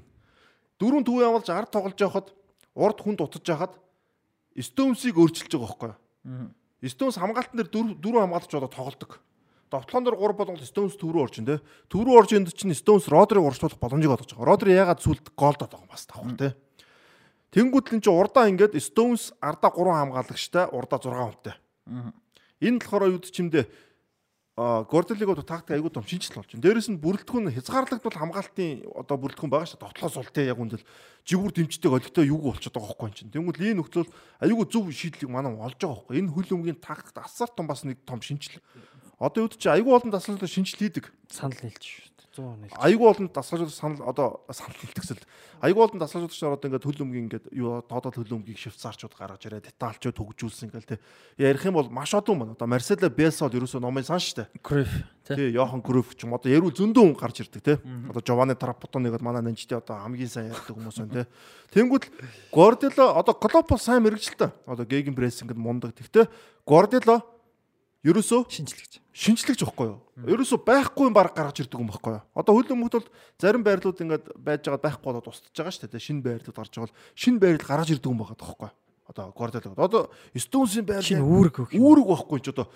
Дөрөв төвийн хамгаалагч ард тоглож байхад урд хүн дутж байхад Стоунсыг өөрчилж байгаа байхгүй юу? Стоунс хамгаалтан дээр дөрөв дөрөв хамгаалагч болоо тоглодог. Довтлоон дээр 3 болгол Stones төв рүү орж ин тэ. Төв рүү орж инд чинь Stones Родриг уршлуулах боломжийг олгож байгаа. Родри ягаад сүлд байгаа юм бас давхар тэ. Тэнгүүтлэн чи урдаа ингээд Stones ардаа 3 хамгаалагчтай урдаа 6 хүнтэй. Энэ болохоор юу чимдээ Гордолиг одоо тактик айгуу том шинжил болж байна. Дээрэс нь бүрэлдэхүүн хязгаарлагдвал хамгаалтын одоо бүрэлдэхүүн байгаа шүү дээ. Довтлоос ул тэ яг үндэл жигүүр дэмждэг олигтой юг болчиход байгаа байхгүй юм чинь. Тэнгүүл энэ нөхцөл айгуу зөв шийдлийг манай олж байгаа байхгүй. Энэ хөл өмгийн тактикт асар том бас нэг том шинжил Одоо юу ч айгүй олон дасгалжууд шинжил хийдэг. Санал нийлж шүү дээ. 100 нийлж. Айгүй олон дасгалжууд санал одоо санал нийлдэгсэл. Айгүй олон дасгалжууд ч одоо ингээд төлөмгийн ингээд юу тоодол төлөмгийг швейцарчууд гаргаж ирээ, детальчууд хөгжүүлсэн ингээл те. Ярих юм бол маш олон байна. Одоо Марсело Бельсол ерөөсөө номын сан штэ. Криф тий. Йохан Криф ч юм одоо яруу зөндөө хүн гарч ирдэг те. Одоо Жовани Трапотоныг манай нэнчтэй одоо хамгийн сайн ярьдаг хүмүүс байна те. Тэнгүүд Гордило одоо Клоп сайн мэрэгчлээ. Одоо геген прессингэд мундаг. Тэгтээ Гордило ерөөсөө шинжлэхж. Шинжлэхж байхгүй юу? Ерөөсөө байхгүй юм баг гаргаж ирдэг юм байхгүй юу? Одоо хөлөө мөнгөд бол зарим байрлууд ингээд байж байгаа байхгүй болоод устж байгаа шүү дээ. Шинэ байрлууд гарч байгаа бол шинэ байрлал гаргаж ирдэг юм байгаа байхгүй юу? Одоо Гордол гэдэг. Одоо Stones-ийн байрлал шинэ үүрэг өгөх. Үүрэг байхгүй ч одоо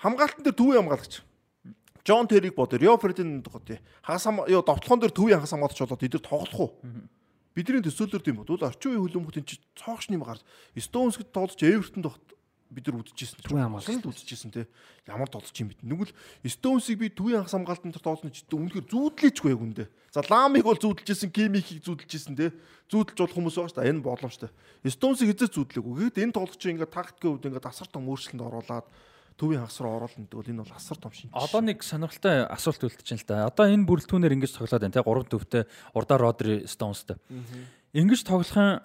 хамгаалтан дээр төв хамгаалагч. Джон Терриг бодоор Рио Фредин гот хагасам ёо довтлохон дээр төв хагас хамгаалагч болоод эдгээр тоглох уу? Бидний төсөөлөлд юм бодвол орчин үеийн хөлөмбөт энэ цоогш нэм гарч Stones-д тоглож Everton-д бид нар үдчихсэн. Төвийн хамгаалалт үдчихсэн те. Ямар тоглож юм бэ? Нүгэл Стоунсыг би төвийн хагас хамгаалтанд тоглоно ч үнэхээр зүүдлээчгүй яг үндэ. За Ламыг бол зүүдлэжсэн, Кимихийг зүүдлэжсэн те. Зүүдлж болох хүмүүс байгаа шүү дээ. Энэ боломжтой. Стоунсыг эзэж зүүдлээгүй. Гэхдээ энэ тоглогч ингээд тактикийн хувьд ингээд асар том өөрчлөлтөнд оруулаад төвийн хагас руу оруулна гэдэг бол энэ бол асар том шинж. Одоо нэг сонирхолтой асуулт үлдчихээн л да. Одоо энэ бүрэлдэхүүнээр ингэж тоглоод байна те. Гурван төвтэй урдаа Родри Стоунстэй. Ингэж тоглохын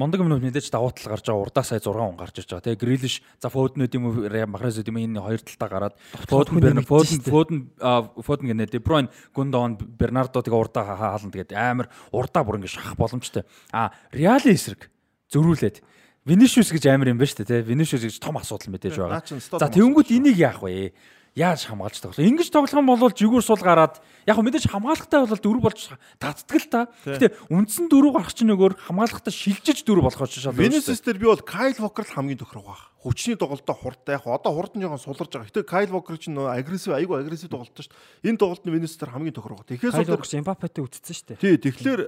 мондөг өмнө мэдээж давуу тал гарч байгаа урдаа сая 6 он гарч ирж байгаа. Тэгээ Грилиш за Фоднүүд юм уу Махрес юм энэ хоёр талдаа гараад Фодн Берн Фодн Фодн Фодн гэнэ Де Бройн Гундон Бернардо тэгээ урдаа хаална тэгээд амар урдаа бүр ингэ шахах боломжтой. А Реали эсрэг зөрүүлээд Винишиус гэж амар юм шүү дээ тий. Винишиус гэж том асуудал мэдээж байгаа. За тэгэнгүүт энийг яах вэ? Яаж хамгаалж тоглох. Ингиж тоглох юм бол жигүүр сул гараад яг хөө мэдээж хамгаалахтай бол дөрөв болж татдаг л та. Гэтэ үндсэн дөрөв гарах чинь нөгөөр хамгаалахтай шилжиж дөрөв болох ч шал. Венесис дээр би бол Кайл Вокер л хамгийн тохирог баг. Хүчний тоглолтоо хурдтай яг одоо хурд нь жоохон суларж байгаа. Гэтэ Кайл Вокер чинь нөө агрессив айгүй агрессив тоглолтоо шүү дээ. Энэ тоглолт нь Венесис дээр хамгийн тохирог. Тэгэхээр Вокер Эмбапетэй үтцсэн шүү дээ. Тий, тэгэхээр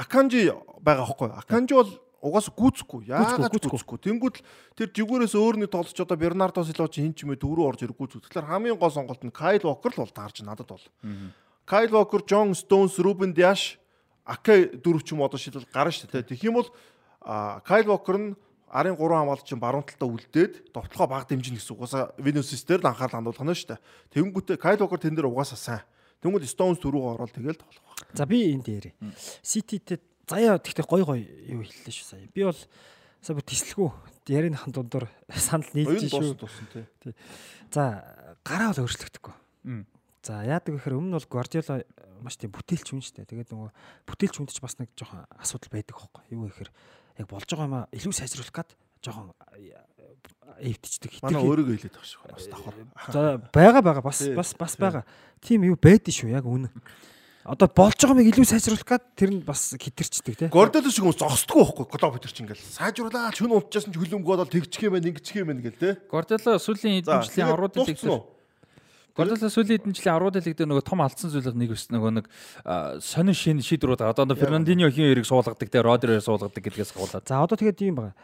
Аканжи байгаа хөөхгүй. Аканжи бол угаас гүцэхгүй. Яагаад гүцэхгүй. Тэнгүүд л тэр жигүүрээс өөрний тоглож одоо Бернардо Силва чи хин ч юм дөрөв орж ирэхгүй зү. Тэгэхээр хамгийн гол сонголт нь Кайл Вокер л бол таарч надад бол. Кайл Вокер, Джон Стоунс, Рубен Диаш, Аке дөрөв ч юм одоо шийдэл гарна шүү дээ. Тэгэх юм бол Кайл Вокер нь арын 3 хамгаалалт чинь баруун талтаа үлдээд довтлохоо баг дэмжинэ гэсэн угаасаа Венусис дээр л анхаарал хандуулах нь шүү дээ. Тэнгүүтээ Кайл Вокер тэн дээр угаасаа сайн. Тэнгүүд Стоунс дөрөв ороод тэгэл тоглох. За би энд дээр Сититэй заяа тэгтээ гой гой юу хэллээ шүү сая. Би бол сая бүр тислэхүү ярианыхан дундуур санал нийлж шүү. Тий. За гараа бол өөрчлөгдөхгүй. За яадаг гэхээр өмнө бол Guardiola маш тийм бүтээлч хүн шүү дээ. Тэгээд нөгөө бүтээлч хүнд ч бас нэг жоохон асуудал байдаг хөөхгүй. Юу гэхээр яг болж байгаа юм а илүү сайжруулах гад жоохон эвдчихдэг. Манай өөрийгөө хэлээд байгаа шүү. Бас давхар. За байгаа байгаа бас бас бас байгаа. Тийм юу байдэн шүү яг үнэн одоо болж байгаа мыг илүү сайжруулах гад тэр нь бас хитэрчдэг тий. Гордол шиг хүмүүс зогсдгүй байхгүй өтер чинь ингээл сайжруулаад шүн унтчихсан ч хөлөмгөө бол тэгчих юм байна ингэчих юм байна гэл тий. Гордоло сүүлийн эдэмжлийн авруудын тэгсэр Гвардиола сүүлийн хэдэн жилийн 10 дэлэг дээр нөгөө том алдсан зүйл нэг өс нөгөө нэг сонин шин шийдвэрүүд байгаа. Одоо Фернандиньо хин хоёрыг суулгадаг те Родрио суулгадаг гэдгээс хавуулаад. За одоо тэгээд юм байна.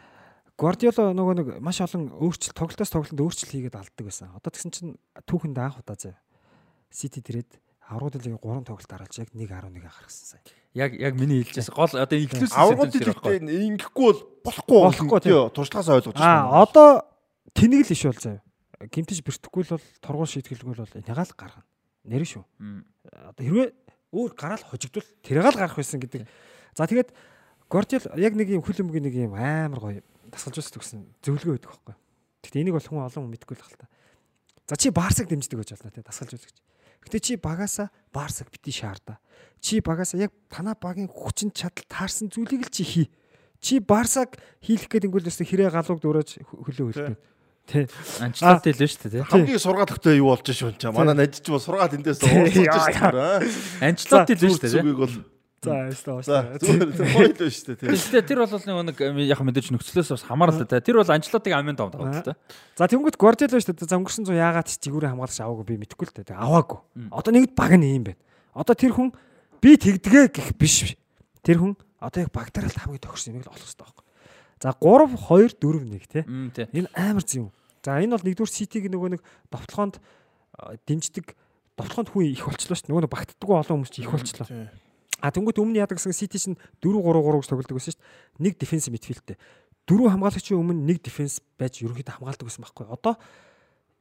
Гвардиола нөгөө нэг маш олон өөрчлөлт тоглолтоос тоглолтод өөрчлөлт хийгээд алддаг байсан. Одоо тэгсэн чинь түүхэнд анх удаа зав. Сити дээрээд аврагд лигийн 3 тоглолт дараалж яг 1.11 гаргасан сая. Яг яг миний хэлжээс гол одоо инклюзив аврагууд дэлгэхдээ ингэхгүй бол болохгүй Болохгүй, тийм. туршлагаас ойлгож Аа одоо тэнэг л иш бол зав. Гимтэж бэртэхгүй л бол тургуул шийтгэлгүй л бол ягаал гаргана. Нэр шүү. Одоо хэрвээ өөр гараал хожигдвол тэрийг л гарах байсан гэдэг. За тэгээд Гвардиол яг нэг юм хүлэмгийн нэг юм амар гоё дасгалж үздэг гэсэн зөвлөгөө өгдөг байхгүй. Гэхдээ энийг бол хүн олон хүн мэдгүй л хэл та. За чи Барсаг дэмждэг гэж болно те дасгалж үзэж. Гэтэ чи багаасаа Барсаг бити шаарда. Чи багаасаа яг танаа багийн хүчин чадал таарсан зүйлийг л чи хий. Чи Барсаг хийх гэдэг нь өсө хэрэг галууг дөрөөж хөлөө хөлтөө. Тэ. анчлалт хэлвэ шүү дээ. хамгийн сургаал өгтөө юу болж шүү энэ манай найдаж бол сургаал эндээс уурсаж шүү дээ. Анчлалт хэлвэ шүү дээ. Зүгийг бол За ястаа за ууш. зүгээр гоё л шүү дээ. Гэхдээ тэр бол нэг яг мэдээж нөхцлөөс бас хамаарал та. Тэр бол анчлалтыг амын дом тавд та. За тэнгуут Гвардиола шүү дээ. За өнгөрсөн зуун яагаад ч зигүүрээ хамгаалагч аваагүй би мэдэхгүй л дээ. Аваагүй. Одоо нэгд баг нь юм байна. Одоо тэр хүн би тэгдэгэ гэх биш. Тэр хүн одоо яг багтаралт хамгийн тохирсон юм л олох хэрэгтэй байхгүй. За 3 2 4 1 тий. Мм тий. Энэ амар зэн юм. За энэ бол нэгдүгээр Ситиг нөгөө нэг довтлохонд а, дэмждэг довтлохонд хүн их болчлоо шүү дээ. Нөгөө багтдаггүй олон хүмүүс их болчлоо. А тэнгуут өмнө яадаг гэсэн Сити чинь 4 3 3 гэж тоглодог байсан шүү дээ. Нэг дефенсив мидфилдтэй. Дөрөв хамгаалагчийн өмнө нэг дефенс байж ерөнхийдөө хамгаалдаг байсан байхгүй. Одоо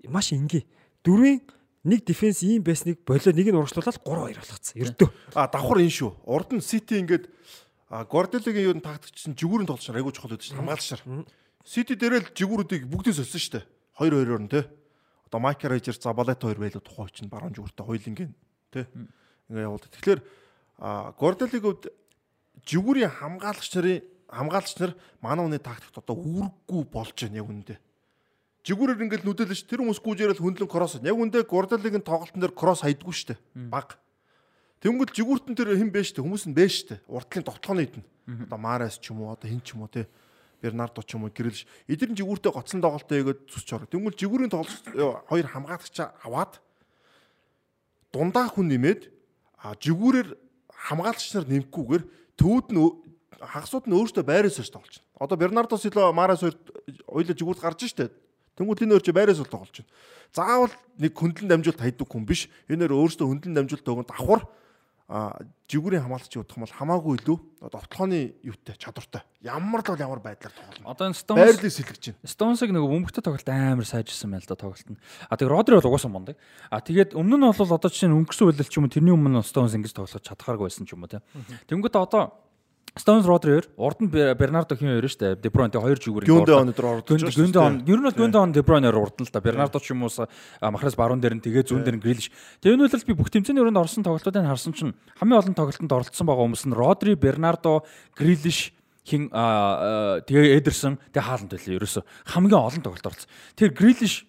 маш энгийн. Дөрвийн нэг дефенс ийм байсныг болоо нэг нь урагшлуулаад 3 2 болгоцсон. Ердөө. А давхар энэ шүү. Урд нь Сити ингээд Гвардиолагийн юу н тактикч чинь жигүүрийн тоглолт айгуу чухал шүү. Хамгаалагчаар. Сити дээрэл жигүүрүүдийг бүгдийг сольсон шүү дээ. 2 2-оор нь те. Одоо Майкл Рейжер Забалета 2 байлуу тухай чинь баруун жигүүртэй хоёулынгийн те. Ингээ явуулдаг. Тэгэхээр а Гвардиолагийн хувьд жигүүрийн хамгаалагч нарын хамгаалагч нар манай хүний тактикт одоо үүрэггүй болж байна яг үүндээ. Жигүүрээр ингээд нүдэлж тэр хүмүүс гүйжээрэл хөндлөн кросс. Яг үндэ Гвардиолагийн тоглолтын дээр кросс хайдгүй дээ. Баг. Тэнгүүд жигүүртэн тэр хэн бэ штэ хүмүүс нь бэ штэ. Уртлын довтлооны идэн. Одоо Марас ч юм уу одоо хэн ч юм уу те. Бернардо ч юм уу гэрэлж эдгээр нь жигүүртээ гоцлон тоглолтоо өгөөд зүсч орох. Тэнгүүд жигүүрийн тоглолт хоёр хамгаалагч аваад дундаа хүн нэмээд а жигүүрээр хамгаалагч нар нэмэхгүйгээр төвд нь хагасууд нь өөртөө байраа сольж тоглож байна. Одоо Бернардо Силва Марас хоёр хоёулаа жигүүрт гарч штэ. Тэнгүүд энэ өөр чи байраа сул тоглож байна. Заавал нэг хөндлөн дамжуулт хайдаг хүн биш. Энэ өөр өөртөө хөндлөн дамжуулт өгөн давхар жигүүрийн хамгаалагч удах бол хамаагүй илүү довтлооны юутай чадвартай. Ямар л бол ямар байдлаар тоглоно. Одоо энэ Stones Байрлал сэлгэж байна. Stones-ыг нөгөө бөмбөгтэй тоглолт амар сайжирсан байл да тоглолт нь. А тэг Родри бол угаасан мундаг. А тэгээд өмнө нь бол одоо жишээ нь өнгөрсөн үеэл ч юм уу тэрний өмнө Stones ингэж тоглож чадхааргүй байсан ч юм уу те. Тэнгүүт одоо Stones Rodri хоёр урд нь Бер- Бернардо хин хоёр шүү дээ. De Bruyne тэг хоёр жүгүүр Гүндэ өнөдөр орж Гүнд гүндэ он ер нь бол гүндэ он De Bruyne урд нь л да. Бернардо ч юм уу махраас баруун дээр нь тэгээ зүүн дээр нь Grealish. Тэгээ энэ үйл би бүх тэмцээний өрөөнд орсон тоглолтуудыг харсан чинь хамгийн олон тоглолтод оролцсон байгаа хүмүүс нь Rodri, Bernardo, Grealish хин тэгээ Эдерсон тэгээ хаалт байлаа ерөөсө хамгийн олон тоглолт оролцсон. Тэр Grealish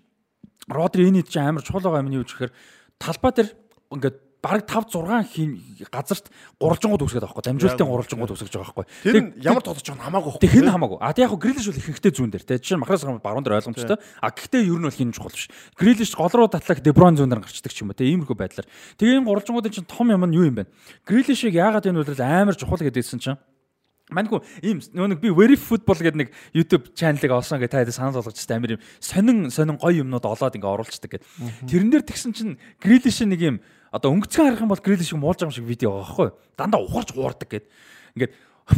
Родри энэ чинь амар чухал байгаа юм нь юу гэхээр талбай дээр ингээд бараг 5 6 хин газарт гурвалжингууд үсгээд байгаа байхгүй дамжуултын гурвалжингууд үсгэж байгаа байхгүй Тэр ямар тодож байгаа хамаагүй Тэг хэн хамаагүй. А тэг яг грилиш бол ихэнхдээ зүүн дээр те. Жишээ нь махраас гам баруун дээр ойлгомжтой. А гэхдээ ер нь бол хин чухал биш. Грилиш гол руу татлах Деброн зүүн дээр гарчдаг ч юм уу те. Иймэрхүү байдлаар. Тэгээ энэ гурвалжингуудын чинь том юм нь юу юм бэ? Грилишийг яагаад энэ үйлрэл амар чухал гэдээсэн чинь Манайгүй ийм нэг би Very Football гэдэг нэг YouTube channel-ыг олсон гэж таад санал болгож та амир юм сонин сонин гоё юмнууд олоод ингээ оруулцдаг гэд. Тэрэн дээр тэгсэн чинь Grealish нэг юм одоо өнгөцгөн харах юм бол Grealish муулж байгаа юм шиг видео байгаа байхгүй? Дандаа ухарч хуурдаг гэд. Ингээд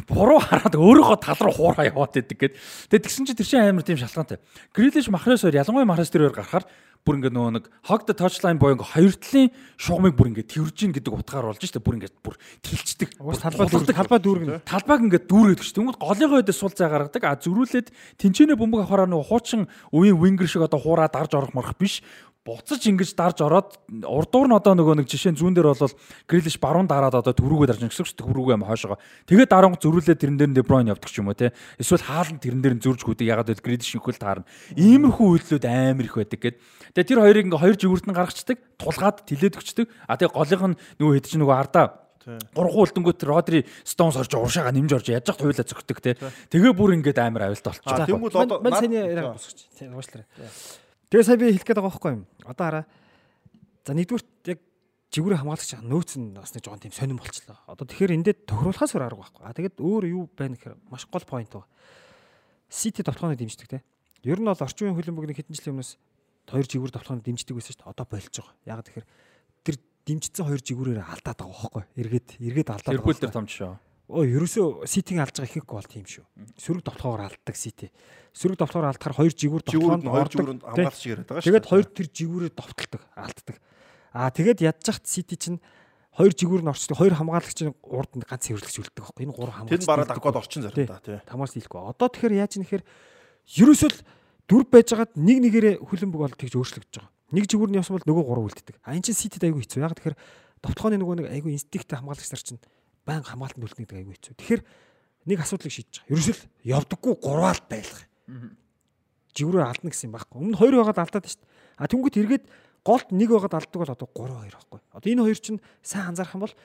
буруу хараад өөрийнхөө тал руу хуураа яваад идэг гэд. Тэгээд тэгсэн чинь тэр чинь амар тийм шалтгаантай. Grealish махраас хоёр ялангуяа махраас тэр хоёр гарахаар бүр ингээд нөгөө нэг hog the touchline боё ингээ хоёр талын шугамыг бүр ингээ тэрж ийн гэдэг утгаар болж штэ бүр ингээ бүр тэлчдэг. Талбай дүүрэг талбай дүүрэг. талбайг ингээд дүүргээд гэж. Тэнгүүд голынхоо дэс сул цай гаргадаг. А зөрүүлээд тэнцэнэ бөмбөг авахаараа нөгөө хуучин үеийн вингер шиг одоо хуураа дарж орох морох биш. Буцаж ингэж дарж ороод урдуур нь одоо нөгөө нэг жишээ нь зүүн дээр бол грилиш баруун дараад одоо төрүүгөө дарж ингэсэн шүү дээ төрүүгөө юм хойшоо. Тэгээд дараанг зөрүүлээд тэрэн дээр нь Дебройн явдаг ч юм уу те. Эсвэл хаалт тэрэн дээр нь зөрж хүдэг ягаад гэвэл грилиш инхэл таарна. Иймэрхүү үйлдэлүүд амар их байдаг гэд. Тэгээд тэр хоёрыг ингээ хоёр жигүүрт нь гаргацдаг, тулгаад тэлээд өгчдөг. А тэгээд голынх нь нөгөө хэд ч нөгөө ардаа Гурган үлдэнгүүт Родри Стоунс орж уршаага нэмж орж яаж ч хуйлаа зөгтөг те. Тэгээ бүр ингээд амар авилт болчих. А тэнгууд одоо мань сайн яриаг босгоч. Уушлаарай. Тэгээ сая би хэлэх гээд байгаа байхгүй юм. Одоо хараа. За нэгдүгээр яг жигүүрээ хамгаалагч нөөц нь бас нэг жоон тийм сонирн болчлоо. Одоо тэгэхээр эндээ тохируулахаас өөр арга байхгүй. А тэгээд өөр юу байна гэхээр маш гол point байна. Сити тоглооны дэмждэг те. Ер нь бол орчин үеийн хөлбөмбөг нэг хэдэн жилийн өмнөөс хоёр жигүүр тоглооны дэмждэг байсан шүү дээ. Одоо болж байгаа. Яг тэгэхээр тэр дэмжсэн хоёр жигүүрээр алдаад байгаа байхгүй. Эргээд эргээд алдаад Ливерпул дээр том жишээ. Өө ерөөсөө Ситиг алж байгаа ихэнх гол тийм шүү. Сөрөг тоглоогоор алддаг Сити. Сөрөг тоглоогоор алдахаар хоёр жигүүр нь хоёр жигүүрэнд хамгаалч яриад байгаа шүү. Тэгээд хоёр тэр жигүүрээ довтолдог, алддаг. Аа тэгээд ядж захт Сити чинь хоёр жигүүр нь орчдог, хоёр хамгаалагчийн урд нь ганц цэвэрлэгч үлддэг байхгүй. Энэ гурван хамгаалагч. Тэнд бараад гээд орчин зарим да тий. Тамаас дийлэхгүй. Одоо тэгэхээр яаж нэхэр ерөөсөө л дүр байж байгаад нэг нэгээрээ хүлэмбэг бол тэгж өөрчлөгдөж байгаа. Нэг жигүүр нь явсан бол нөгөө гурав үлддэг. А энэ чинь Ситид айгүй хэцүү. Яг тэгэхээр товтгооны нөгөө нэг айгүй инстинкттэй хамгаалагч нар чинь баян хамгаалтанд үлдэнэ гэдэг айгүй хэцүү. Тэгэхээр нэг асуудлыг шийдэж байгаа. Ерөөсөө л явдаггүй гурваалт байлгах. Жигүүрээ алдна гэсэн юм байхгүй. Өмнө хоёр байгаад алдаад шүү дээ. А тэнгуут эргээд голд нэг байгаад алддаг бол одоо 3 2 байхгүй. Одоо энэ хоёр чинь сайн анзаарах юм бол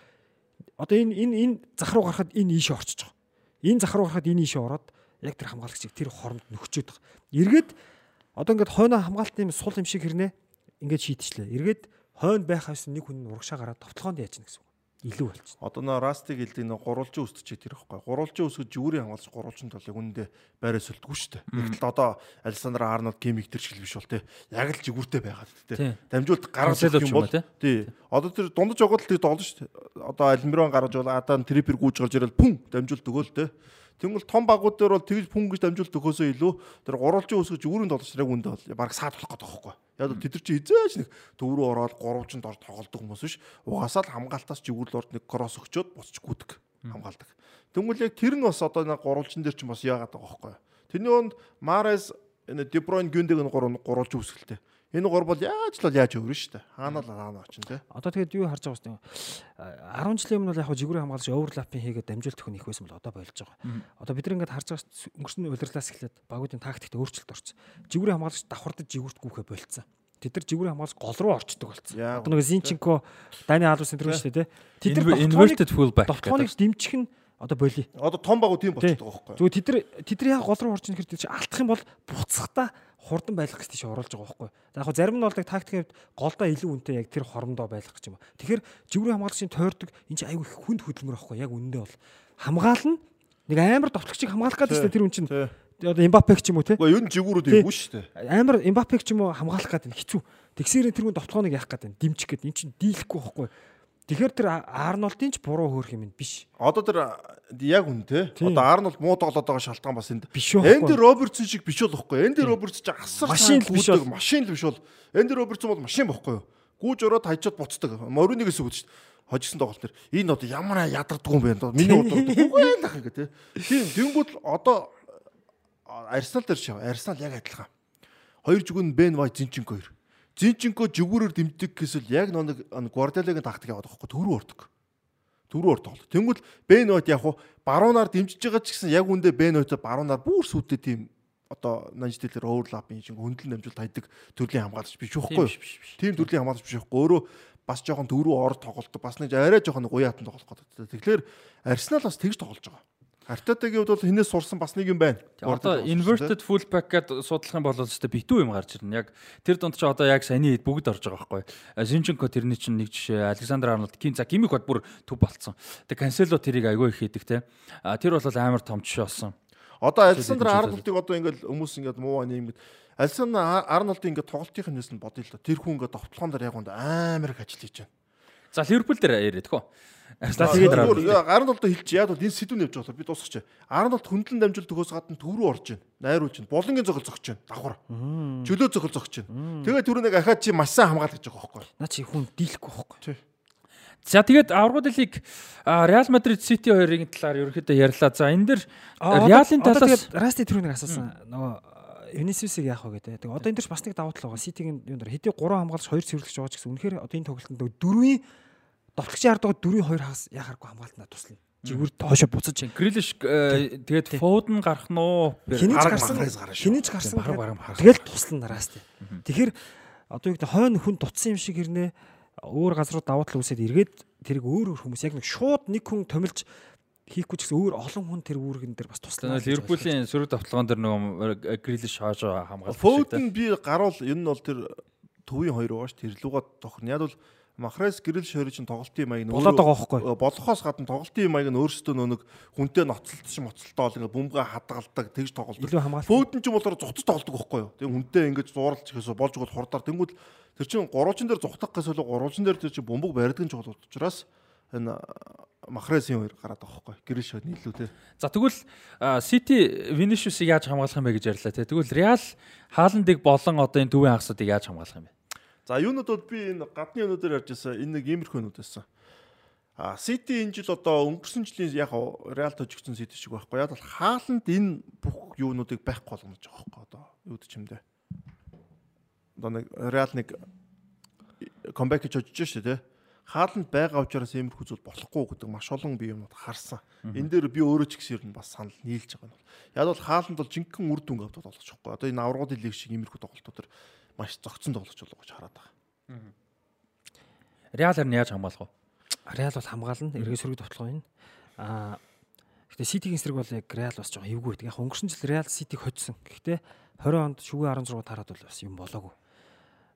одоо энэ энэ энэ зах руу гарахад энэ ийшээ орчиж байгаа. Энэ зах руу гарахад энэ ийшээ ороод яг тэр хамгаалагчийг тэр хоронд нөхчөөд байгаа. Эргээд одоо ингээд хойноо хамгаалтын сул юм шиг хэрнээ ингээд шийтчлээ. Эргээд хойно байх авсан нэг хүн урагшаа гараад товтлогоонд яаж гэнэ гэсэн үг. Илүү болчихно. Одоо нөө растиг хэлдэг нөө гурвалжин үсгэж тэр ихгүй. Гурвалжин үсгэж жигүүрийн хамгаалж гурвалжин тол яг үндэ байраас үлдгүй шүү дээ. Нэг л одоо Александр Арнольд геймик тэр шиг биш бол те. Яг л жигүүртэй байгаад те. Дамжуулт гаргаж юм бол тий. Одоо тэр дундаж огол тэр долно дээ. Одоо Альмирон гаргаж бол Адан трипер гүйж гарч ирэл пүн дамжуулт өгөөл те. Тэнгүүл том багууд дээр бол тэгж пүн гэж дамжуулт өгөхөөсөө илүү тэр гурвалжин үсгэж долж яг үндэ бол баг саад болох гэдэг байхгүй. Яг л тэд нар чи хизээч нэг төв рүү ороод гурвалжинд ор тоглолдог хүмүүс биш. Угаасаа л хамгаалтаас жигүүрл орд нэг кросс өгчөөд буцаж гүдэг хамгаалдаг. Тэнгүүл яг тэр нь бас одоо нэг гурвалжин дээр ч бас яагаад байгаа байхгүй. Тэрний онд Марес энэ Дебройн Гюндэг нь гурав гурвалжин үсгэлтэй. Энэ гур бол яаж л бол яаж өөрнө шүү дээ. Хаана л хаана очин те. Одоо тэгээд юу харж байгаа юм бэ? 10 жилийн өмнө бол яг жигүүрийн хамгаалагч оверлапын хийгээд дамжуулт өхөн их байсан бол одоо болж байгаа. Одоо бид нар ингээд харж байгаа өнгөрсөн удирлаас эхлээд багуудын тактикт өөрчлөлт орсон. Жигүүрийн хамгаалагч давхардаж жигүүрт гүөхэ болцсон. Тэд нар жигүүрийн хамгаалагч гол руу орчдөг болсон. Одоо нэг Зинченко, Дани Алвс энэ төр шүү дээ, тэ. Тэд нар inverted fullback. довтгооныг дэмжих нь одоо боли. Одоо том багууд тийм болчиход байгаа байхгүй. Зүгээр тэд нар тэд нар яг гол руу орж ирэх хэрэг чи алдах юм бол буцахтаа хурдан байлгах гэж тийш оруулж байгаа байхгүй. За яг зарим нь бол яг тактикийн хувьд голдоо илүү үнэтэй яг тэр хормдоо байлгах гэж юм. Тэгэхээр жигүүрийн хамгаалагчийн тойрдог энэ чинь айгүй хүнд хөдөлмөр байхгүй. Яг үнэндээ бол хамгаална нэг амар товтлогчийг хамгаалах гэдэг тэр үн чинь одоо Эмбапег ч юм уу те Уу ер нь жигүүрүүд эвгүй шүү дээ. амар Эмбапег ч юм уу хамгаалах гэдэг нь хэцүү. Тэгсээр тэр хүн довтлогооныг яах гэдэг нь дэмжих гэдэг энэ чинь дийлэхгүй байхгүй. Тэгэхээр тэр Арнолдын ч буруу хөөх юм биш. Одоо тэр яг үн те. Одоо Арнольд муу тоглоод байгаа шалтгаан бас энд. Байхгүй. Энди Робертсон шиг биш болохгүй. Энди Робертс ч асар Машин л биш бол. Машин л биш бол. Энди Робертсон бол машин бохгүй юу? Гүүж ороод хайчаад буцдаг. Моринигээс үг шүү дээ. Хожигсон тоглолт төр. Энэ одоо ямар ядардаг юм бэ? Миний удаа үгүй л ах ингээ. Тийм. Тэнгүүд одоо Арсенал дээр шав. Арсенал яг адилхан. Хоёр жүгүн Бен Вайт Зинченко хоёр. Зинченко жигүүрээр дэмдэг гэсэл яг нэг Гвардиолагийн тактик яваад байгаа хөөе. Төрөө ордог. Төрөө ордог. Тэнгүүл Бен Вайт яг хуу баруунаар дэмжиж байгаа ч гэсэн яг үндэ Бен Вайт баруунаар бүр сүтээ тийм одоо нанжтэлэр оверлапын шиг хөндлөн дамжуулт хайдаг төрлийн хамгаалагч биш үхгүй юу? Тийм төрлийн хамгаалагч биш үхгүй. Өөрөө бас жоохон дөрөв ор тоглолдог. Бас нэг арай жоохон уяатан тоглох гэдэг. Тэгэхээр Арсенал бас тэгж тоглож байгаа. Артетагийн хувьд бол хинээс сурсан бас нэг юм байна. Одоо inverted fullback гэдээ судлах юм бол өстой битүү юм гарч ирнэ. Яг тэр донд ч одоо яг саяны хэд бүгд орж байгаа байхгүй. Зинченко тэрний чинь нэг жишээ, Александр Арнольд, Ким за Кимик бод бүр төв болцсон. Тэг Кансело тэрийг айгүй их хийдэг те. А тэр бол амар том жишээ болсон. Одоо Александр Арнольдыг одоо ингээл хүмүүс ингээд муу ани ингээд Александр Арнольдын ингээд тоглолтын нэс нь бодъё л да. Тэр хүн ингээд товтлогоон дээр яг үнд амар их ажил хийж байна. За Ливерпул дээр яриад гоо. За Тэгээд тэгээд Арнольдоо хэлчих яа бол энэ сэдвүүн явж байгаа би дуусгач. Арнольд хөндлөн дамжуулт төгөөс гадна төв рүү орж байна. Найруулж байна. Болонгийн зохил зогч байна. Давхар. Чөлөө зохил зогч байна. Тэгээд түрүүнийг ахаад чи маш сайн хамгаалж байгаа байхгүй. Наа чи хүн дийлэхгүй байхгүй. За тэгээд аврагууд лиг Реал Мадрид Сити хоёрын талаар ерөөхдөө ярьлаа. За энэ дэр Реалын талаас тэгээд Расти түрүүнийг асуусан. Нөгөө Венисиусыг яах вэ гэдэг. Одоо энэ дэрч бас нэг давуу тал байгаа. Ситигийн юм дээр хэдий 3 хамгаалж 2 цэвэрлэгч байгаа ч гэсэн үнэхээр одоо энэ тоглолтод дөрвийн довтлогчийн ард байгаа дөрвийн 2 хагас яхааргүй хамгаалтнаа туслана. Жигүүр доошо буцаж Грилиш тэгээд Фоуден гарах нь уу? хинийч гарсан хинийч гарсан тэгэл туслана Расти. Тэгэхээр одоо юу гэдэг хойно хүн дутсан юм шиг хэрнээ өөр газруу давуу тал үсээд эргээд тэрийг өөр өөр хүмүүс яг нэг шууд нэг хүн томилж хийхгүй ч гэсэн өөр олон хүн тэр үүргэн дээр бас туслана. Тэгээд Ливерпулийн сөрөг давталгаан дээр нөгөө Грилиш хааж хамгаалж Фоуден би гаруул энэ нь бол тэр төвийн хоёр шүү. Тэр лугаа тохирно. Яг бол Махрес гэрэл шори чинь тоглолтын маяг нь Болоод байгаа байхгүй. болохоос гадна тоглолтын маяг нь өөрөөсөө нөө нэг хүнтэй ноцолт шим моцолтоо ингээ бөмбөгөө хадгалдаг тэгж тоглолдог. Фөөдөн ч болохоор зүгтж тоглолдог байхгүй юу. Тэгээ хүнтэй ингээ зууралж ихээс болж гол хурдаар тэнгууд тэр чинь гурвалжин дээр зүгтах гэсэн л гурвалжин дээр тэр чинь бөмбөг барьдаг ч болоод учраас энэ Махресын хоёр гараад байгаа байхгүй. Гэрэл шорны илүү те. За тэгвэл Сити Винишиусыг яаж хамгаалах юм бэ гэж ярьлаа те. Тэгвэл Реал Хааландыг болон одоо энэ төвийн хагасуудыг яаж хамгаалах юм бэ? За юунууд бол би энэ гадны юунуудаар ярьж байсан энэ нэг иймэрхүү юунууд байсан. А Сити энэ жил одоо өнгөрсөн жилийн яг Реал тожигдсон Сити шиг байхгүй. Яг бол хааланд энэ бүх юунуудыг байхгүй болгоно гэж байгаа байхгүй одоо юу гэж юмдээ. Одоо нэг Реал нэг комбек хийж очиж шүү дээ. Хааланд байгаа учраас иймэрхүү зүйл болохгүй гэдэг маш олон би юмуд харсан. Энэ дээр би өөрөө ч гэсэн ер нь бас санал нийлж байгаа юм. Яг бол хааланд бол жинхэнэ үр дүн авдаг байгаа. Одоо энэ аврагууд лиг шиг иймэрхүү тоглолтууд төр маш зөгцөн тоглож болов гэж хараад байгаа. Реал харин яаж хамгаалах вэ? Реал бол хамгаална. Эргээ сөрөг тоглоо юм. Аа Гэхдээ Ситигийн эсрэг бол яг Реал бас жоохон эвгүй байдаг. Яг өнгөрсөн жил Реал Ситиг хоцсон. Гэхдээ 20 онд шүгэ 16 тараад бол бас юм болоогүй.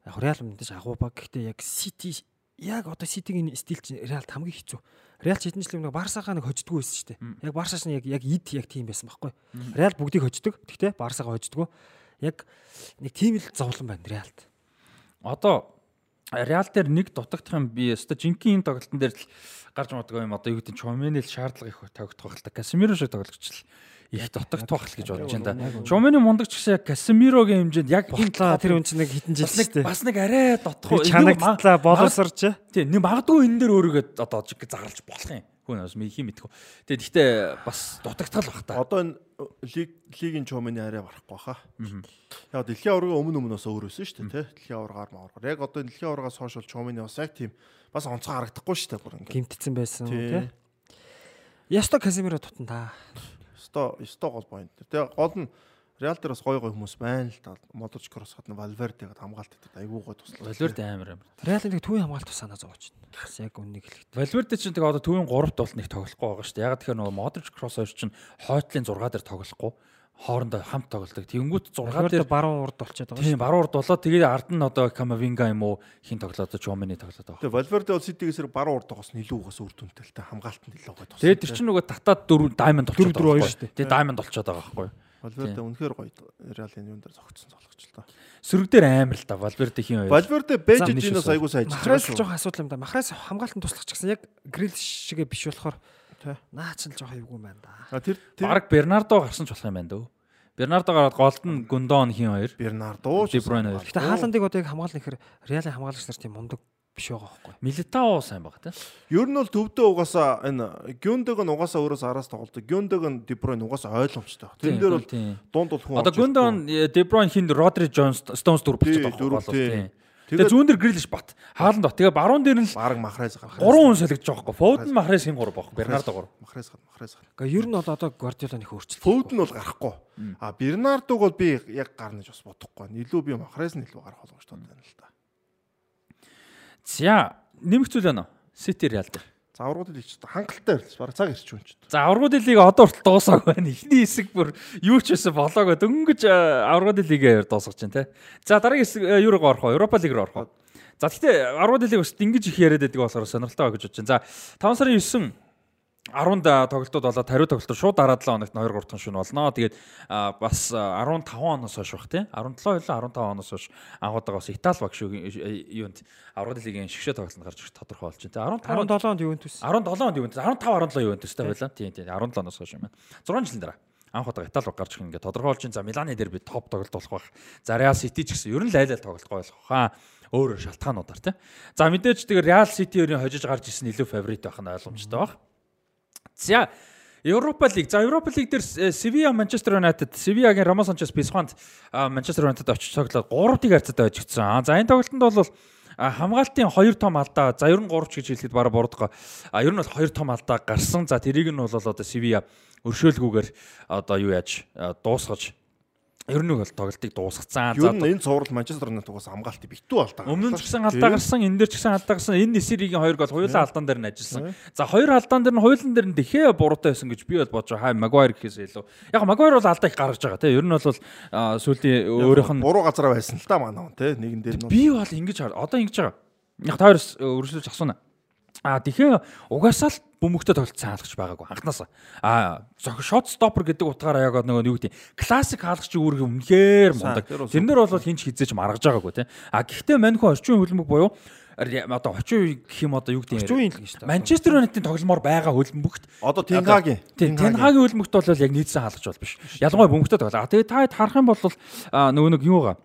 Яг Реал мэдээж агуу баг. Гэхдээ яг Сити яг одоо Ситигийн стил чинь Реалд хамгийн хэцүү. Реал ч хэдэн жил нэг Барсагаа нэг хождгоо байсан шүү дээ. Яг Барсач нь яг яг ид яг тийм байсан байхгүй. Реал бүгдийг хождог. Гэхдээ Барсагаа хождгоо. Яг нэг тийм л зовлон байна Реалд. Одоо Реал дээр нэг дутагдах юм би өстой жинхэнэ энэ тоглолтын дээр л гарч магадгүй юм одоо юу гэдэг нь Чоменэл шаардлага их тогтох л та Касемиро шиг тоглогч л их дутагдах байх л гэж бодож байна да. Чомени мундагч гэсэн яг Касемирогийн хэмжээнд яг Ботлаа тэр үн чинь нэг хитэн жил шүү дээ. бас нэг арай дотох чанагтлаа боловсорч. Тийм нэг магадгүй энэ дээр өөрийгөө одоо жиг зарлж болох юм. Хүн бас михи мэдгүй. Тэгээ гэхдээ бас дутагдтал бах та. Одоо энэ лиг лигийн чомны арай барахгүй баха. Яг дэлхийн аварга өмнө өмнөөс өөрөөсөн шүү дээ тий. Дэлхийн аваргаар мааргаар. Яг одоо энэ дэлхийн аваргаас хойш бол чомны бас яг тийм бас онцгой харагдахгүй шүү дээ бүр ингэ. Гимтцэн байсан тий. Ясто Касемиро тутан та. Сто сто гол point. Тэгээ гол нь Реал дээр бас гой гой хүмүүс байна л да. Модерч кросс гадна Валвердег хамгаалт гэдэг айгүй гой туслаа. Валверде амар амар. Реалын нэг төвийн хамгаалт санаа зовооч. Бас яг үннийг хэлэхэд. Валверде чинь тэгээ одоо төвийн 3-т бол нэг тоглохгүй байгаа шүү дээ. Яг тэгэхээр нөгөө Модерч кросс хоёр чинь хойтлын 6 дээр тоглохгүй хоорондоо хамт тоглолдог. Тэнгүүт 6 дээр баруун урд болчиход байгаа шүү. Тийм баруун урд болоо тэгээд ард нь одоо Камавинга юм уу хин тоглоод Чомини тоглоод байгаа. Тэгээ Валверде бол Ситигээс баруун урд тогоос нь илүү угаас үр дүнтэй хамгаалтанд илүү гой туссан. Тэгээд тэр чинь нөгөө татаад 4 даймонд болчиход байгаа шүү дээ. Тэгээд даймонд болчиход байгаа байхгүй юу? Валверде үнэхээр гоё Реалын юун дээр зогтсон цолгоч л та. Сөрөг дээр амар л та Валверде хин хоёр. Валверде Бэжижинээс айгуу сайн ажиллаж байгаа шүү. Жоох асуудал юм да. Махраас хамгаалтанд туслах ч гэсэн яг Грил шигээ биш болохоор наач л жоох эвгүй байна да. Тэр баг Бернардо гарсан ч болох юм байна дөө. Бернардо гараад голд нь Гундон хин хоёр. Бернардо Де Бройне хоёр. Гэтэ Хааландыг одоо яг хамгаална гэхээр Реалын хамгаалагч нар тийм мундаг биш байгаа байхгүй. Милитао сайн байгаа тийм. Ер нь бол төвдөө угаасаа энэ Гюндэг нь угаасаа өөрөөс араас тоглолдог. Гюндэг нь Де Бройн угаасаа ойлгомжтой. Тэн дээр бол дунд бол хүн. Одоо Гюндон Де Бройн хинд Родри Джонс Стоунс болчиход байгаа байхгүй. Тэгээ зүүн дээр Грилиш бат. Хаалан дот. Тэгээ баруун дээр нь л баг Махрез гарах. Гурван хүн солигдож байгаа байхгүй. Фоуден Махрез хин гурав байхгүй. Бернардо гурав. Махрез гад Махрез гад. Гэхдээ ер нь бол одоо Гвардиола нөх өөрчлөлт. Фоуден бол гарахгүй. А Бернардог бол би яг гарна гэж бас бодохгүй. Илүү би Махрез нь илүү гарах боломжтой байна л да. За нэмэх зүйл байна уу? Сити Реал дээр. За аврагууд лиг ч хангалттай байрлаж бараг цаг ирч юм ч. За аврагууд лиг одоо хүртэл дуусаагүй байна. Эхний хэсэг бүр юу ч байсан болоогоо дөнгөж аврагууд лигээр дуусгаж байна те. За дараагийн хэсэг юу руу орох вэ? Европа лиг руу орох уу? За гэхдээ аврагууд лиг бас ингэж их яриад байдаг болохоор сонирхолтой гэж бодож байна. За 5 сарын 9 10-нд тоглолтууд болоод хариу тоглолтууд шууд дараа 7 хоногт 2 3 дахь шөнө болно. Тэгээд бас 15 оноос хойш бах тий 17 хөлөө 15 оноос хойш анхудаага бас Итали баг шүү юунд аврагын лигийн шигшээ тоглолтод гарч ирэх тодорхой болж байна. 15 17 онд Ювентус 17 онд Ювентус 15 17 Ювентустай байлаа. Тийм тийм 17 оноос хойш юм байна. 6 жилийн дараа анхудаага Итали баг гарч ирэх ингээ тодорхой болж байна. За Миланы дээр би топ тоглолт болох байх. За Реал Сити ч гэсэн ер нь лайлал тоглолт гоё болох хаа өөр шалтгаануудаар тий. За мэдээж тэгээ Реал Сити өрийн хожиж гарч исэн илүү фаворит байх нь ойлгомжтой баг. За Европа лиг. За Европа лиг дээр Sevilla Manchester United, Sevilla-гийн Ramos Sanchez Pizjuan Manchester United очиж цоглоод 3-ыг харьцаатай ажигдсан. За энэ тоглолтод бол хамгаалтын 2 том алдаа. За ер нь 3 ч гэж хэлэхэд бараг буруудгаа. А ер нь бол 2 том алдаа гарсан. За тэрийг нь бол одоо Sevilla өршөөлгүйгээр одоо юу яаж дуусгаж Ер нь бол тоглолтыг дуусгацсан. Ер нь энэ цуврал Манчестер Юнайтед угаас хамгаалтыг битүү алдаа. Өмнө нь ч гэсэн алдаа гарсан, энэ дээр ч гэсэн алдаа гарсан. Энэ Несиригийн хоёр гол хоёулаа алдаан дээр нь ажилласан. За хоёр алдаан дээр нь хоёулын дээр нь дэхээ буруутай байсан гэж би бол бодож байгаа. Хай Магуайр гэхээс илүү. Яг Магуайр бол алдаа их гаргаж байгаа тийм. Ер нь бол сүүлийн өөрийнх нь буруу газараа байсан л та манай хүн тийм. Нэгэн дээр нь би бол ингэж. Одоо ингэж байгаа. Яг таарс өрсөлдөж асууна. А тэгэхээр угаасаа л бөмбөгтэй тоглолт сайн хаалгач байгаагүй анханасаа. А шот стопер гэдэг утгаараа яг нөгөө юу гэдэг классик хаалгач үүрэг үнэхээр мундаг. Тэрнэр бол хинч хизээж маргаж байгаагүй тий. А гэхдээ маньху орчин хөлбөмбөг буюу одоо 30% гэх юм одоо юу гэдэг юм 30% л гэж та. Манчестер Юнайтед тогломоор байгаа хөлбөмбөгт одоо Тенгагийн Тенгагийн хөлбөмбөгт бол яг нийцсэн хаалгач бол биш. Ялангуяа бөмбөгтэй тоглоо. Тэгээ та харах юм бол нөгөө нэг юугаа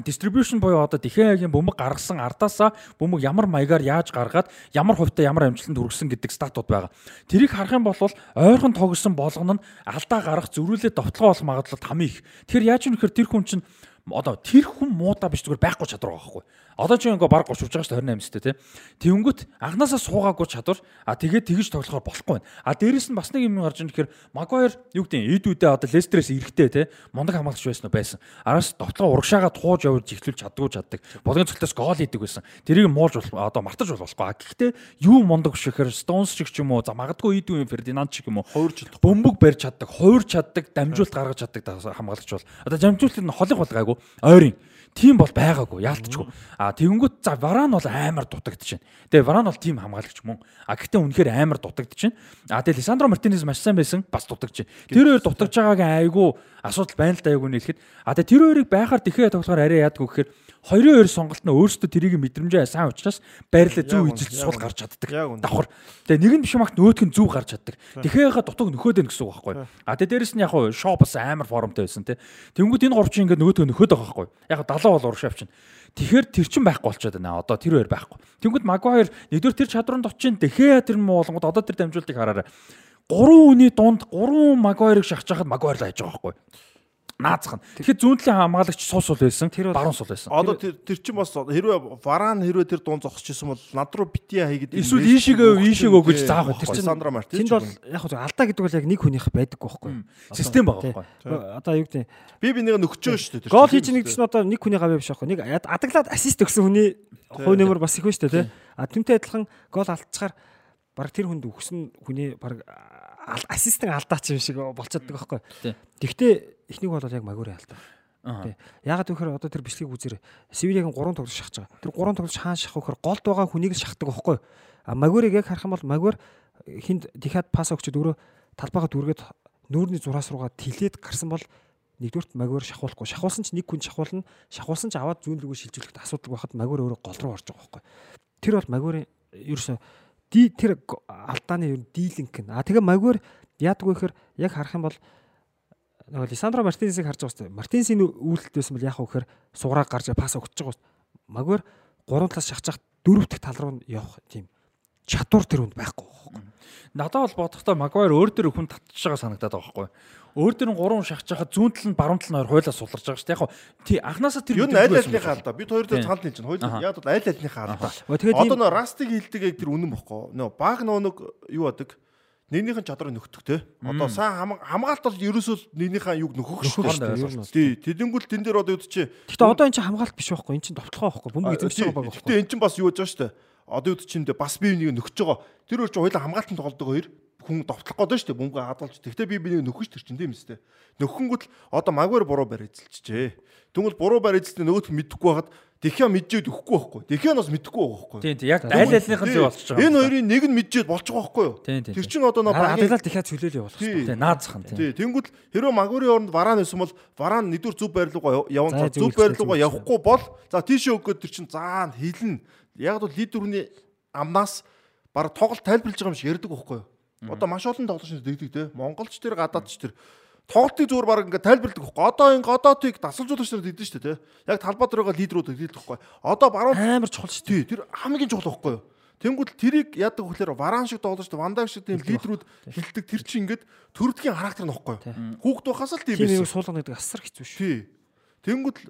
distribution буюу одоо Дихеагийн бөмбөг гаргасан ардаасаа бөмбөг ямар маягаар яаж гаргаад ямар хувьтай ямар амжилтанд хүргэсэн гэдэг статууд байгаа. Тэрийг харах юм бол ойрхон тогсон болгоно нь алдаа гарах зөрүүлээ довтлогоо болох магадлал хамгийн их. Тэгэхээр яаж юм гэхээр тэр хүн чинь одоо тэр хүн муудаа биш зүгээр байхгүй чадвар байгаа байхгүй. Одоо чи ингээ баг 30 болж байгаа шүү 28 сте тий. Тэнгүүт анханасаа суугаагүй чадвар а тэгээд тэгж тоглохоор болохгүй байна. А дээрэс нь бас нэг юм гарч ийн гэхээр Магуайр юу гэдэг эд үдэ одоо Лестерээс эрэхтэй тий. Мундаг хамгаалагч байсан уу байсан. Араас довтлоо урагшаага тууж явж ихлүүл чаддгүй чаддаг. Болгон цогтоос гол хийдэг байсан. Тэрийг муулж одоо мартаж болохгүй. Гэхдээ юу мундаг биш гэхээр Stones шиг ч юм уу за магадгүй эд үе Фердинанд шиг юм уу хуурж. Бөмбөг барьж чаддаг, хуурж чаддаг, дамжуулт гаргаж чаддаг хамгаалагч бол. Одоо дамжуулт нь холыг болгаагүй. Ойрын тийм бол байгаагүй яалтчгүй. А тэгэнгүүт за Варан бол амар дутагдж байна. Тэгээ Варан бол тийм хамгаалагч мөн. А гэхдээ үнэхээр амар дутагдж байна. А тэгээ Лисандро Мартинес маш сайн байсан бас дутагдж байна. Тэр хоёр дутагдж байгаагийн айгүй асуудал байна л да айгүй нэлэхэд. А тэгээ тэр хоёрыг байхаар тэхээ тоглохоор арай яадгүй гэхээр хоёрын хоёр сонголт нь өөрсдөө тэрийг мэдрэмжээ сайн учраас байрлал зөв эзэлж сул гарч чаддаг. Давхар. Тэгээ нэг нь биш магт нөгөөх нь зөв гарч чаддаг. Тэхээгээ дутууг нөхөөд байх гэсэн үг байхгүй. А тэгээ дээрэс нь яг хуу шоу бас амар формтой байсан тий. Тэнгүүд энэ гурвч ингээд нөгөөдөө нөхөөд байгаа байхгүй. Яг 70 бол урагш авчин. Тэгэхээр тэр чин байхгүй болчиход байна. Одоо тэр хоёр байхгүй. Тэнгүүд Магуайр нэгдүгээр тэр чадваранд очин дэхээ тэр муулгууд одоо тэр дамжуултыг хараарай. Гурван үний дунд гурван Магуайрыг шахаж хахад Магуайр л хайж байгаа байхгүй наазах нь. Тэгэхээр зүүнтлийн хамгаалагч суус бол байсан. Баруун сул байсан. Одоо тэр тэр чинь бас хэрвээ варан хэрвээ тэр дуун зогсчихсан бол над руу бития хийгээд эсвэл ийшээгээ ийшээгөө гэж заах тэр чинь Сандра Мартин. Тэнд бол яг хөө алдаа гэдэг бол яг нэг хүнийх байдаггүй байхгүй. Систем байгаа байхгүй. Одоо юу гэдэг би би нэг нөхчөө шүү дээ. Гол хийж нэг гэсэн одоо нэг хүний гавь биш байхгүй. Нэг адаглаад ассист өгсөн хүний хувь нэмэр бас их байна шүү дээ тий. А тэнтэй адилхан гол алдчихаар баг тэр хүнд өгсөн хүний баг ассистент алдаач юм шиг болчиход байгаа байхгүй. Тэгвэл эхнийг бол яг магуурын алдаа. Ягаад гэвэл одоо тэр бичлэгийг үзэр Севилягийн 3 тоглож шахаж байгаа. Тэр 3 тоглож хаан шахах гэхээр голд байгаа хүнийг л шахдаг байхгүй. А магуурыг яг харах юм бол магур хинд дихад пас өгчөд өөрөө талбайгаа дүргээд нүүрний зураас руугаа тилээд гарсан бол нэгдүгürt магур шахуулахгүй. Шахуулсан ч нэг хүн шахуулна. Шахуулсан ч аваад зүүн рүүгээ шилжүүлэхэд асуудал байхад магур өөрөө гол руу орж байгаа байхгүй. Тэр бол магурын ерөөсө ди тэр алдааны ер дийлинг гэн. А тэгээ магур яадаг вэ гэхээр яг харах юм бол нөгөө Лисандро Мартинесийг харж байгаа хэвээр Мартинесийн үйлдэлт байсан бол яг гэхээр сугараа гарч пас өгч байгаа. Магвар гурван талаас шахаж дөрөв дэх тал руу явах тийм чадвар тэр хүнд байхгүй байхгүй. Надад бол бодохдоо Магвайр өөр дөр хүн татчих байгаа санагдаад байгаа байхгүй. Өөр дөр нь гурван шахаж хахад зүүн тал нь баруун тал нь хоёр хойлоо суларж байгаа шүү дээ. Яг тий анханасаа тэр юу аль альныхаа алдаа. Бид хоёр дээр цаанд хэлж байна. Хоёул яг бол аль альныхаа алдаа. Одоо нөө растыг хилдэг яг тэр үнэн бохгүй. Нөө баг нөө нэг юу адаг нэгнийхэн чадрыг нөхдөг те. Одоо сайн хамгаалт бол ерөөсөө нэгнийхэн юг нөхөх шүү дээ. Тий. Тэдэнгүүл тэн дээр одоо юу чи. Гэтэ одоо эн чинь хамгаалт биш байхгүй. Эн чинь товтлогоо байхгүй. Бөмбөг эзэмшиж байгаа байхгүй. Гэтэ эн чинь бас юу гэж байгаа шүү дээ. Одоо юу чинь бас бие биенийг нөхөж байгаа. Тэр өөр чинь хоёлаа хамгаалтанд тоглодог хоёр хүн довтлох гээд шүү дээ. Бөмбөг хадгалж. Тэгтээ би биенийг нөхөж тэр чинь тийм үстэй. Нөхөнгөт л одоо магвар буруу барь эзэлчихжээ. Тэгвэл буруу барь эзэлтээ нөгөөт мэдэхгүй байхад Дэхя мэджээд өгөхгүй байхгүй. Дэхя нас мэдэхгүй байгаа байхгүй. Тийм тийм яг аль альнийхэн зүй болчихж байгаа. Энэ хоёрын нэг нь мэджээд болчих байхгүй юу? Тэр чинь одоо нөө багийн адаглал дэхя цөлөөл явуулах хэрэгтэй. Тийм наазхан тийм. Тийм тэнгууд хэрвээ магуурын оронд варан байсан бол варан нэгдүгээр зүв байрлуугаа явсан. За зүв байрлуугаа явахгүй бол за тийшээ өгөхөд тэр чинь заа хилэн. Яг бол лидерүний амнаас баг тоглолт тайлбарлаж байгаа юм шиг ярьдаг байхгүй юу? Одоо маш олон тоглогч дэгдэг те. Монголч тэр гадаадч тэр тоглолтын зүгээр баг ингээд тайлбарладаг байхгүй. Одоо ингээ одоотыг дасгалжуулагч нар дийдэн шүү дээ. Яг талбай дөрөөгөө лидерүүд дийдэх байхгүй. Одоо баруун амар чухал шүү дээ. Тэр хамгийн чухал юу? Тэнгүүд тэрийг яадаг вөхлөөр варан шиг тоглож вандаг шиг тийм лидерүүд хилдэг тэр чинь ингээд төрөлдгийн характер нөхгүй. Хүүхд байхаас л тийм байсан. Тийм суулгана гэдэг асар хэцүү шүү. Тий. Тэнгүүд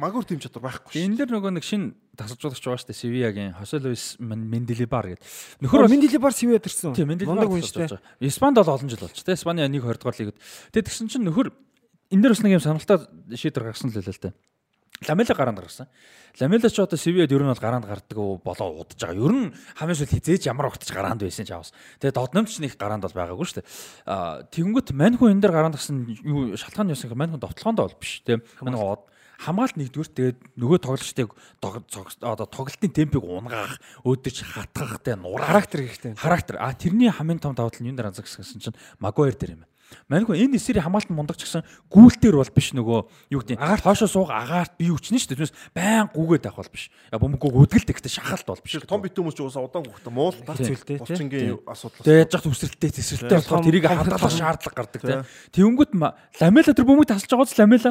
магур тийм чадвар байхгүй шүү. Энэ дэр нөгөө нэг шин тасалжуулагч байгаа шүү дээ. Севиагийн Хосе Луис Менделибар гэдэг. Нөхөр Менделибар Севиа төрсэн. Тийм Менделибар унштай. Испанд бол олон жил болж тэ. Испани 1 20 дугаар лигд. Тэгээд тэгсэн чинь нөхөр энэ дэр бас нэг юм сонирхолтой шийдвэр гаргасан л байлаа л дээ. Ламела гараанд гаргасан. Ламела ч одоо Севиад ер нь бол гараанд гардаг болоо удаж байгаа. Ер нь хамгийн сүүл хизээж ямар огтч гараанд байсан ч авас. Тэгээ додномч нэг гараанд бол байгаагүй шүү дээ. Аа тэгэнгүүт маньхүү энэ дэр гараанд гарсан юу шалтгаан юусан маньхүү довтлоонд бол биш тийм. Маньхүү хамгаалт нэгдүгээр тэгээд нөгөө тоглолчдыг одоо тоглолтын темпийг унгаах, өөдөж хатгах тэ нураа характер хэрэгтэй. Характер. А тэрний хамгийн том давтал нь юу нэр анзаагсан чинь Магуайр дээр юм Манайхуу энэ эсрэг хамгаалт мундаг ч гэсэн гүйлтээр бол биш нөгөө юу гэдэг агаар хоошоо сууга агаарт бие үчнэ шүү дээ. Түүнээс байн гүгээд байх бол биш. Я бөмбөгөө өдгөлт ихтэй шахалт бол биш. Том бит хүмүүс ч уусаа удаан гүхтээ муул зүйлтэй булчингийн асуудал. Тэгээд яж хүсрэлттэй тесрэлттэй болохоор тэрийг хадгалах шаардлага гардаг тийм. Тэнгүүт ламела тэр бөмбөг тасалж байгааз ламела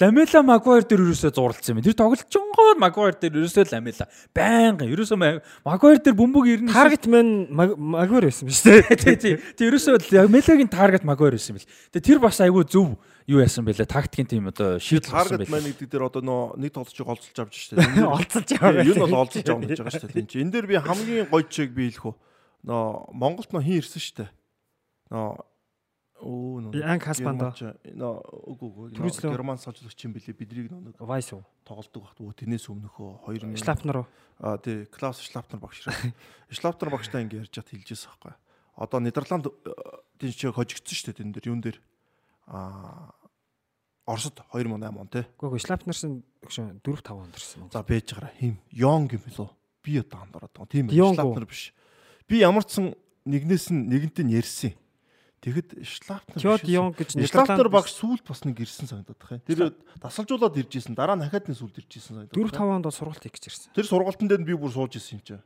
ламела магуайр дээр ерөөсөө зурлцсан юм. Тэр тоглолчонгоо магуайр дээр ерөөсөө ламела байнга ерөөсөө магуайр дээр бөмбөг ирнэ. Таргет мэн магуайр байсан биз дээ. Тий, тий. Тэг ерөөсөө ламелагийн таргет магуайр байсан бил. Тэгээ тэр бас айгүй зөв юу яасан бэлээ тактикийн тим одоо шийдэл гаргасан бэлээ. Таргет маань нэг дээр одоо нөө нэг тоглолцыг олцолж авч штэ. Олцолж аваа. Юу нь бол олцолж авах гэж байгаа штэ. Энд чинь энэ дээр би хамгийн гоё чиг би хэлэх үү. Нөө Монголд нөө хин ирсэн штэ. Нөө Оо нөө Анк Хаспанда нөө үгүй үгүй герман солилцогч юм бэлээ биднийг нэг Вайс уу тоглолдог багт өө тэрнээс өмнөхөө 2000 Шлапнер уу аа тий Клаус Шлапнер багш. Шлапнер багштай ингэ ярьж чад хэлжээс байхгүй одоо Нидерланд тийм ч хожигдсон шүү дээ тэн дээр юун дээр а Оросд 2008 он тий. Үгүй ээ Шлапнерсэн өгшөн 4 5 онд ирсэн. За бэж гараа хим Йонг юм билүү? Би одоо андороод байгаа. Тийм ээ Шлапнер биш. Би ямар ч сан нэгнээс нь нэгэнтээ нь ярьсан. Тэгэхэд Шлапнер Кёд Йонг гэж Шлапнер багш сүулт бас нэг ирсэн санагдаад байна. Тэр дасалжуулаад ирж исэн. Дараа нь дахиад нэг сүулт ирж исэн санагдаад. 4 5 онд сургалт хийх гэж ирсэн. Тэр сургалтын дээр би бүр сууж исэн юм чинь.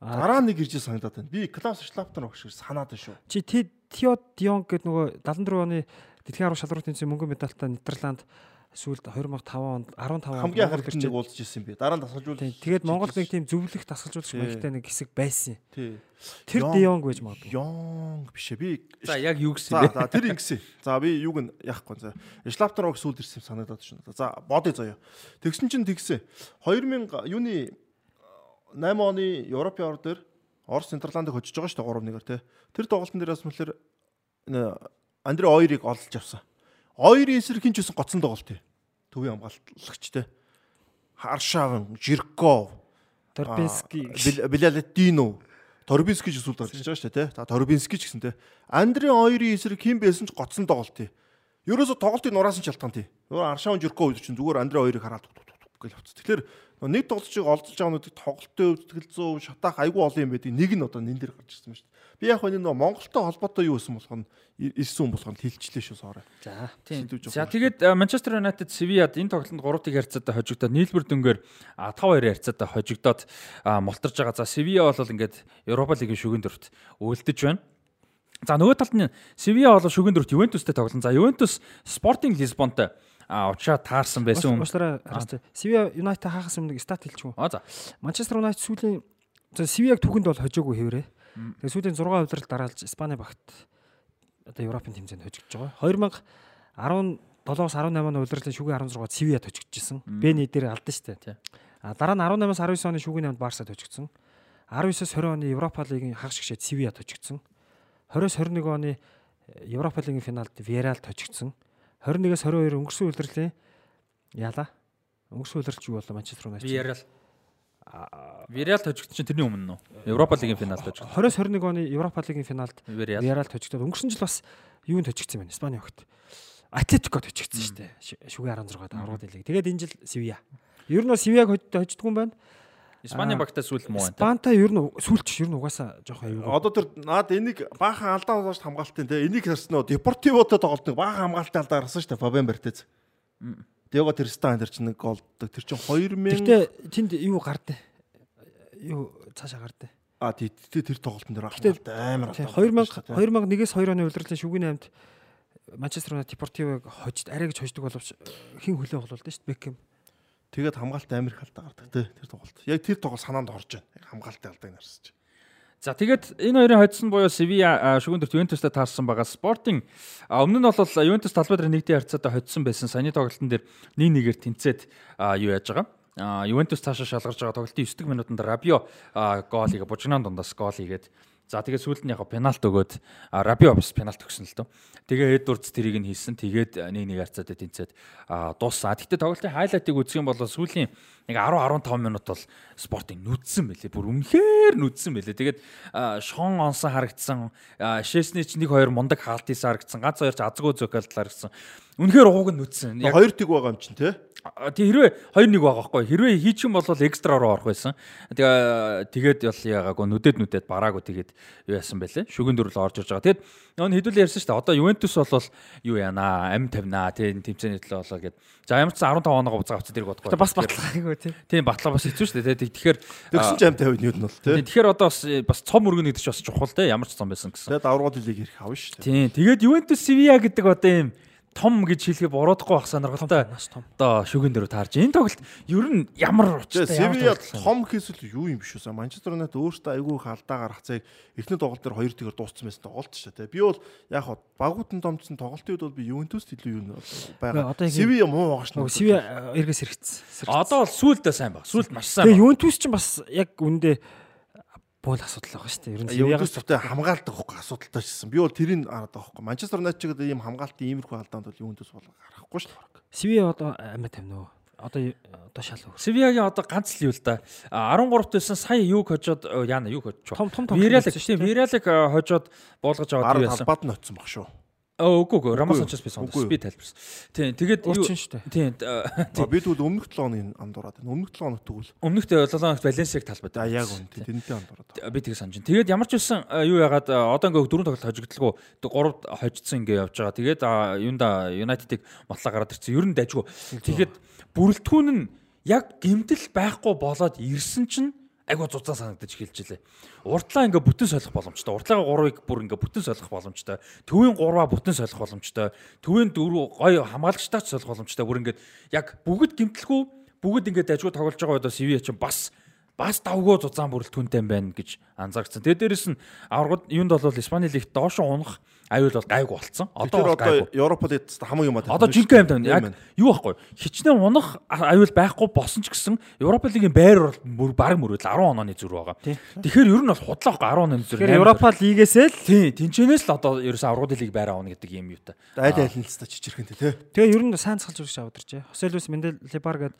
Дараа нэг ирж санагдаад байна. Би Клаус Шлаптер багш санаад байна шүү. Чи Тиод Дионг гэдэг нөгөө 74 оны дэлхийн арга шалралт тэнцээ мөнгөн медальтай Нидерланд сүүлд 2005 онд 15 онд хамгийн анх нэг уулзж ирсэн би. Дараа нь тасгалжуул. Тэгээд Монгол нэг тийм зөвлөх тасгалжуулагч маягтай нэг хэсэг байсан. Тий. Тэр Дионг байж магадгүй. Йонг биш ээ. Би За яг юу гэсэн бэ? За тэр ингэсэн. За би юуг нь яахгүй. За Шлаптер баг сүүлд ирсэн санагдаад шин. За бодё заяа. Тэгсэн чинь тэгсэн. 2000 юуны 8 оны Европын ор дээр Орос Нидерландыг хожиж байгаа шүү дээ 3-1-ээр тий. Тэр тоглолтын дээр бас мөлхөр Андре Ойрыг олж авсан. Ойрын эсрэг хинч байсан гоцсон тоглолт тий. Төвийн хамгаалагч тий. Харшаван, Жирков, Торбински, Билалетино, Торбински ч сүлд гарч байгаа шүү дээ тий. За Торбински ч гэсэн тий. Андре Ойрын эсрэг хин байсан ч гоцсон тоглолт тий. Ерөөсө тоглолтын нураас нь шалтгаан тий. Өөр Аршаван Жирков үз чинь зүгээр Андре Ойрыг хараад гэл утс. Тэгэхээр нэг тоглолтыг олдж байгаа нүдийг тоглолтын хувьд тэгэл 100% шатаах айгүй олон юм байдаг. Нэг нь одоо нэн дээр гарч ирсэн ба шүү дээ. Би яг энэ нөгөө Монголтой холбоотой юу гэсэн болох нь ирсэн болох нь хилчлээ шүү соорой. За тийм. За тэгээд э, Манчестер Юнайтед Севияд энэ тоглолтод 3-1 харьцаатай хожигдоод нийлбэр дөнгөөр 5-2 харьцаатай хожигдоод мултарж байгаа. За Севия бол ингээд Европа лигийн шүгэн дөрөвт үлдэж байна. За нөгөө талд нь Севия бол шүгэн дөрөвт Ювентустэй тоглосон. За Ювентус Спортинг Лисбонтой 3-1 уучраа таарсан байсан. Уучлаарай хараач. Сивиа Юнайтед хаахаас өмнө стат хэлчихв. Аа за. Манчестер Юнайтед сүүлийн Сивиаг түүхэнд бол хожоогүй хэвээрээ. Тэгээ сүүлийн 6 хувьдрал дараалж Испани багт одоо Европын тэмцээнд хожигдж байгаа. 2017-аас 18 оны удирлын шүгээн 16-д Сивиад хожигдчихсэн. Бэни дээр алдсан шүү дээ. А дараа нь 18-аас 19 оны шүгээн 8-д Барсад хожигдсон. 19-с 20 оны Европа лигийн хагас гişэд Сивиад хожигдсон. 20-с 21 оны Европа лигийн финалд Виаралд хожигдсон. 21-с 22 өнгөрсөн үйлрлийн яалаа. Өнгөрсөн үйлрэлч юу болоо Манчестер Юнайтед. Виарал. Виарал тожигдсон чинь тэрний өмнө нөө. Европа лигийн финалд тожигдсон. 20-с 21 оны Европа лигийн финалд Виарал тожигдоод өнгөрсөн жил бас юунд тожигдсон байна? Испани хогт. Атлетико тожигдсон шүү дээ. Шүгэ 16-д аврагд лиг. Тэгээд энэ жил Севиа. Ер нь Севиаг хожигддгүй юм байна. Испани багтаа сүүл муу байна. Спанта ер нь сүүлч ер нь угаасаа жоох аюу. Одоо тэр наад энийг баахан алдаа болж хамгаалтын те энийг харснаа Депортивотой тоглолтыг баахан хамгаалтын алдаа гаргасан шүү дээ Фабен Бертез. Диого Тристан тэр чинь нэг голддог. Тэр чинь 2000 Гэтэ тэнд юу гардэ? Юу цаашаа гардэ? А тий тэр тоглолтын дээр амар алдаа. 2000 2001-с 2 оны удирдлагын шүгэн 8-д Манчестер Юнайтед Депортивог хожид арай гэж хождог боловч хин хөлөө холуулдаг шүү дээ Бекхэм. Тэгээд хамгаалт амир халтаа гардаг тий тэр тоглолт. Яг тэр тоглолт санаанд орж байна. Яг хамгаалтын алдааг нарсаж. За тэгээд энэ хоёрын хоцсон буюу Sevilla шүгэн дөрт Juventus-тай таарсан байгаа. Sporting өмнө нь бол Juventus талбай дээр нэгдийн харьцаатай хоцсон байсан. Саяны тоглолтын дээр 1-1-ээр тэнцээд юу яаж байгаа. Juventus цаашаа шалгарч байгаа тоглолтын 9 дэх минутанд гол хийгээ бужигнаан дундаас гол хийгээд За тэгээд сүүлд нь яг пенальт өгөөд а, Рабио бас пенальт өгсөн л дөө. Тэгээ Эдвардс тэрийг нь хийсэн. Тэгээд нэг нэг харцаад тэнцээд дууссан. Гэхдээ тоглолтын хайлайтыг үзэх юм бол сүүлийн нэг 10 15 минут бол спортын нүдсэн мэлээ. Бүр үнэхээр нүдсэн мэлээ. Тэгээд Шон онсон харагдсан. а, Шесний ч нэг хоёр мундаг хаалт хийсэн харагдсан. Ганц хоёр ч азгүй зөкөлт харагдсан. Үнэхээр ууг нь нүдсэн. Яг Хоёр тэг байгаа юм чинь те. Тэг хэрвээ 2-1 байгаа байхгүй. Хэрвээ хийчих юм бол экстра руу орох байсан. Тэгээ тэгээд бол яагаагүй нүдэд нүдэд бараагүй тэгээд юу яасан бэлээ. Шүгэн дөрвөл орж ирж байгаа. Тэгэд нөө хэдүүл ярьсан шүү дээ. Одоо Ювентус бол юу яана ам тавина тийм тэмцээний төлөө болоо гэд. За ямар ч 15 оноо буцаа авчих тэрийг бодохгүй. Бас батлагаагүй тий. Тийм батлаа бас хэцүү шүү дээ. Тэгэхээр Тэгсэн ч 50 50 нь бол те. Тэгэхээр одоо бас бас цом өргөн гэдэг чинь бас чухал те. Ямар ч цом байсан гэсэн. Тэгээд аврагууд лиг ирэх авна шүү дээ. Тийм. Тэгээд Ювентус Севиа гэдэг одоо юм том гэж хэлэхэд буруудахгүй байх том. Одоо шүгэн дээр таарж. Энэ тоглолт ер нь ямар учиртай Севиа том хийсэл юу юм биш үү? Манчестер Юнайтед өөртөө айгүй халдаа гаргацыг эхний тоглолт дээр хоёр тэгэр дууссан байсан тоглолт шүү дээ. Би бол яг хаа багуутан домцсон тоглолтын үед бол би Ювентуст илүү юу байгаа. Севиа муу байгаа. Нөгөө Сивиа эргээс хэрэгцсэн. Одоо бол сүулдэ сайн баг. Сүулт маш сайн. Тэгээ. Ювентус ч бас яг үндэ буул асуудал байгаа шүү дээ. Ер нь Ювентус төвтэй хамгаалдаг хөөх асуудалтай шсэн. Би бол тэрийг хараад байгаа хөөх. Манчестер Юнайтед ийм хамгаалтын иймэрхүү алдаанд бол Ювентус бол гарахгүй шүү дээ. Сивиа одоо амиа тавина уу? Одоо одоо шал өөр. Севиагийн одоо ганц л юу л да. А, 13 байсан сая юг хожоод яана юг хожиж Том том том. Вириалик гэсэн тийм Вириалик э, хожоод болгож аваад яасан. талбад нь очсон баг шүү. Үгүй үгүй юу? Санчес би сонгосон. Би тайлбарсан. Тийм тэгээд юу тийм бид бол өмнөх 7 хоногийн андуураад байна. Өмнөх 7 хоног тэгвэл өмнөх 7 хоногт Валенсиаг талбад. а яг үн тэнтэй андуураад. би тийг санаж байна. Тэгээд ямар ч үсэн юу ягаад одоо ингээ дөрөв тоглолт хожигдлгүй 3 хожигдсан ингээ явж байгаа. Тэгээд юунда Юнайтедыг мотлоо гараад ирсэн. Ер нь дайггүй. Тэгээд бүрэлдэхүүн нь яг гимтэл байхгүй болоод ирсэн чинь айгуу зузаан санагдаж эхэлж илээ. Уртлаа ингээ бүтэн солих боломжтой. Уртлаагаа 3-ыг бүр ингээ бүтэн солих боломжтой. Төвийн 3-аа бүтэн солих боломжтой. Төвийн 4 гоё хамгаалагчтай ч солих боломжтой. Бүр ингээ яг бүгд гимтэлгүй бүгд ингээ дайгуу тоглож байгаа удаа Севиа чинь бас бас давгүй зузаан бүрэлдэхүүнтэй байна гэж анзаарчихсан. Тэгээ дээрэс нь аврагд юунд бол Испани лигт доош унах аюул бол гайгүй болцсон. Одоо одоо гайгүй. Европ лигт хамгийн юм аа. Одоо жинхэнэ юм байна. Яг юу байхгүй. Хичнээн унах аюул байхгүй болсон ч гэсэн Европа лигийн байр бол баг мөрөд 10 онооны зүр байгаа. Тэгэхээр ер нь бол худлаа байхгүй 10 онооны зүр. Тэгэхээр Европа лигээсээ л тий тэнчэнээс л одоо ерөөсөө аврагд лиг байр авна гэдэг юм юу та. айл айл нь л та чичэрхэнтэй те. тэгээ ер нь сайн цалж үргэж авдарч. Хосе Луис Менделибар гээд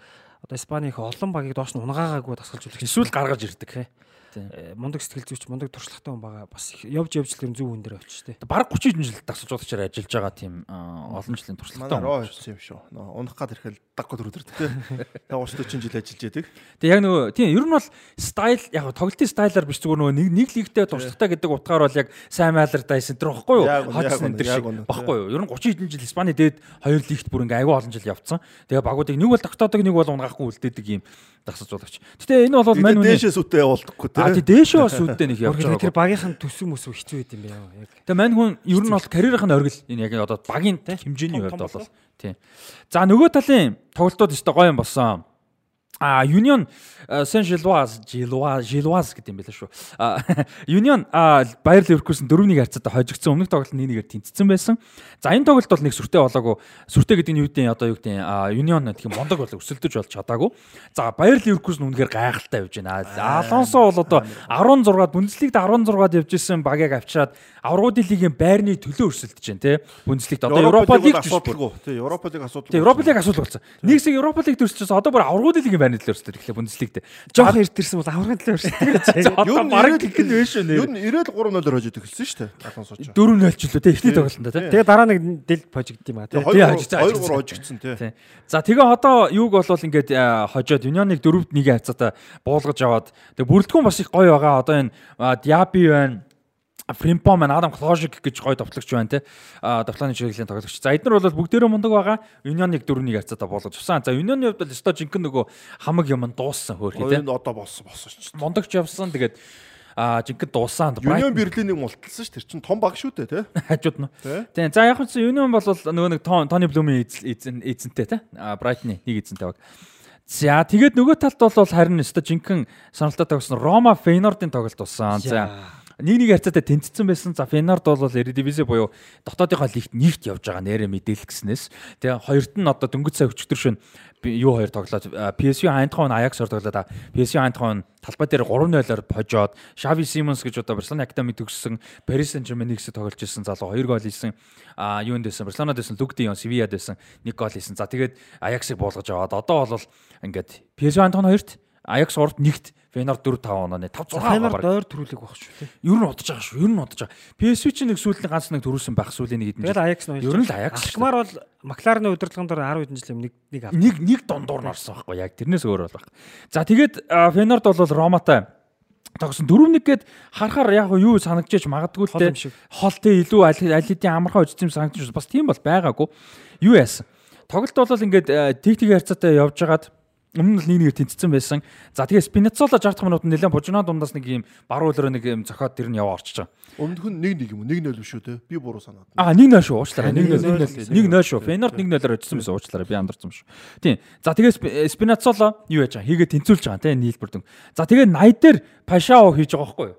одоо Испани их олон багийг доош нь унгаагаагүй тасгалж үлдэх. Эсвэл гаргаж ирдэг. Э, мундаг сэтгэл зүйч, мундаг туршлагатай хүн байгаа. Бас явж явж л нь зөв хүн дээр авчих тээ. Бараг 30 жил тасалж удагчаар ажиллаж байгаа тийм олон жилийн туршлагатай Манай хүн. роо хэлсэн юм шүү. Унах гад ирэхэл даггүй төрөдөрдөг те. Тэгээ 30 40 жил ажиллаж яадаг. Тэгээ яг нөгөө тийм ер нь бол стайл яг тоглолтын стайлаар биш зүгээр нөгөө нэг нэг лигтэй туршлагатай гэдэг утгаар бол яг сайн майлар дайсан тэр баггүй юу? Яг үнэ, яг Хоцсон үнэ, энэ шиг үнэ, баггүй юу? Ер нь 30 хэдэн жил Испани дээд хоёр лигт бүр ингээ аягүй олон жил явцсан. Тэгээ багуудыг нэг бол тогтоодог нэг бол унгаахгүй үлдээдэг юм дасаж удагч. Гэтэ энэ бол мань үний дээшээс үтээ явуулдаггүй А тий дээшээ бас үүдтэй нэг явж Тэр байгаа. багийнхан төсөв мөсөв хэцүү байд юм бэ яг. Тэгээ мань хүн ер нь бол карьерийнх нь оргил энэ яг одоо багийн хэмжээний хувьд бол тий. За нөгөө талын тоглолтууд өстой гоё юм болсон. А Union Жилваз Жилваз Жилваз гэдэг юм байла шүү. А Union Баер Ливеркузен 4-1 харьцаатай хожигдсон өмнөх тоглолт 1-1-ээр тэнцсэн байсан. За энэ тоглолт бол нэг сүртэй болоогүй. Сүртэй гэдэг нь юу гэдэг одоо юу гэдэг Union гэх юм мондог бол өрсөлдөж болж чадаагүй. За Баер Ливеркузен үнэхээр гайхалтай явж байна. Алонсо бол одоо 16-ад Бундслигт 16-ад явж исэн багийг авчираад аврагуудын лигийн байрны төлөө өрсөлдөж байна те. Бундслигт одоо Европа лиг асуудалгүй. Европа лиг асуудал. Европа лиг асуудал болсон. Нэг хэсэг Европа лиг төрчихсөн. Одоо бүр аврагуудын лигийн байрны төлөө өрсөлдөж эхлэв Бундслигт. Жоох эртэрсэн бол аврагын төлөө өрсөлдөж. Одоо бараг нь вэ шүү Юу нэр. нь 93-0-оор хожиж эхэлсэн шүү дээ. Алонсо ч. 4-0 ч лөө те эхний тоглолтод те. Тэгээ дараа нэг дэл пожигд юм аа тий. тий, хожигдсон, 2 хожигдсон. 3 хожигдсон те. За тэгээ одоо юуг бол ингээд а, хожоод Юнионыг 4-д 1 хавцаатай буулгаж аваад тэгээ бүрэлдэхүүн бас их гоё байгаа. Одоо энэ Диаби байна. Фримпо маань Адам Кложик гэж гоё товтлогч байна те. А давтлааны чиглэлийн тоглогч. За эдгээр бол бүгдээрээ мундаг байгаа. Юнионыг 4-1 хавцаатай буулгаж авсан. За Юнионы хувьд бол өстой жинхэнэ нөгөө хамаг юм дууссан хөөрхий те. Хоёрын одоо болсон болсон ч. Мондогч явсан тэгээд а жинхэнэ дууссан. Юнион Берлинийг мулталсан ш. Тэр чин том баг шүү дээ те. хажууд нь. Тийм. За яг нь Юнион бол нөгөө нэг Тон- Тони Блумын эзэн эзэн- эзэнтэй те. А Брайтны нэг эзэнтэй баг. За тэгээд нөгөө талд бол харин өстой жинхэнэ сонирхолтой тогсон Рома Фейнордын тоглолт болсон. За нэг нэг харьцаатай тэнцсэн байсан. За Фенард бол Eredivisie буюу дотоодынхоо лигт нэгт явж байгаа нэрэ мэдээлэл гэснээс тэгээ хоёрт нь одоо дөнгөж сая өчтөр шин юу хоёр тоглоод PSV Eindhoven Ajax хоёр тоглоод PSV Eindhoven талбай дээр 3-0-оор хожоод Xavi Simons гэж одоо Барселона академи төгссөн Paris Saint-Germain нэгсээ тоглож ирсэн залуу 2 гол хийсэн а юунд дэсэн Барселонад дэсэн Luke de Jong Sevilla дэсэн 1 гол хийсэн. За тэгээд Ajax-ыг буулгаж аваад одоо бол ингээд PSV Eindhoven хоёрт Ajax урд нэгт Фенор 4 5 онооны 5 6 Фенор дойр төрүүлэг баг шүү дээ. Ер нь удаж байгаа шүү. Ер нь удаж байгаа. PSV чинь нэг сүүлийн ганц нэг төрүүлсэн байх сүүлийн нэг хэдэн Тэгээд Аякс нь Ер нь л Ajax. Алкмар бол Макларны удирдлагын дор 10 хэдэн жил нэг нэг авсан. нэг нэг дондуур нь орсон байхгүй яг тэрнээс өөр бол баг. За тэгээд Фенорд бол Роматай тогсон 4-1 гээд харахаар яг юу санагдчихэж магадгүй л те юм хол те илүү аль хэдийн амархан үжицэм санагдчих бас тийм бол байгаагүй. Юу яасан? Тоглолт бол ингээд тик тик харьцаатай явж хагаад өмнө нь л нэг нэгээр тэнцсэн байсан. За тэгээ Спинацола 60 дахь минутанд нэлээд бужинаа дундаас нэг юм баруун хөлөөрөө нэг юм зохиод тэр нь яваа орчиж байгаа. Өмнөх нь 1-1 юм уу? 1-0 биш үү те? Би буруу санаад. Аа 1-0 шүү уучлаарай. 1-0 1-0 1-0 шүү. Фенорд 1-0-оор очсон байсан уучлаарай. Би андарсан шүү. Тийм. За тэгээ Сп- Спинацола юу яаж байгаа? Хийгээ тэнцүүлж байгаа тийм нийлбэр дүн. За тэгээ 80 дээр Пашао хийж байгаа байхгүй юу?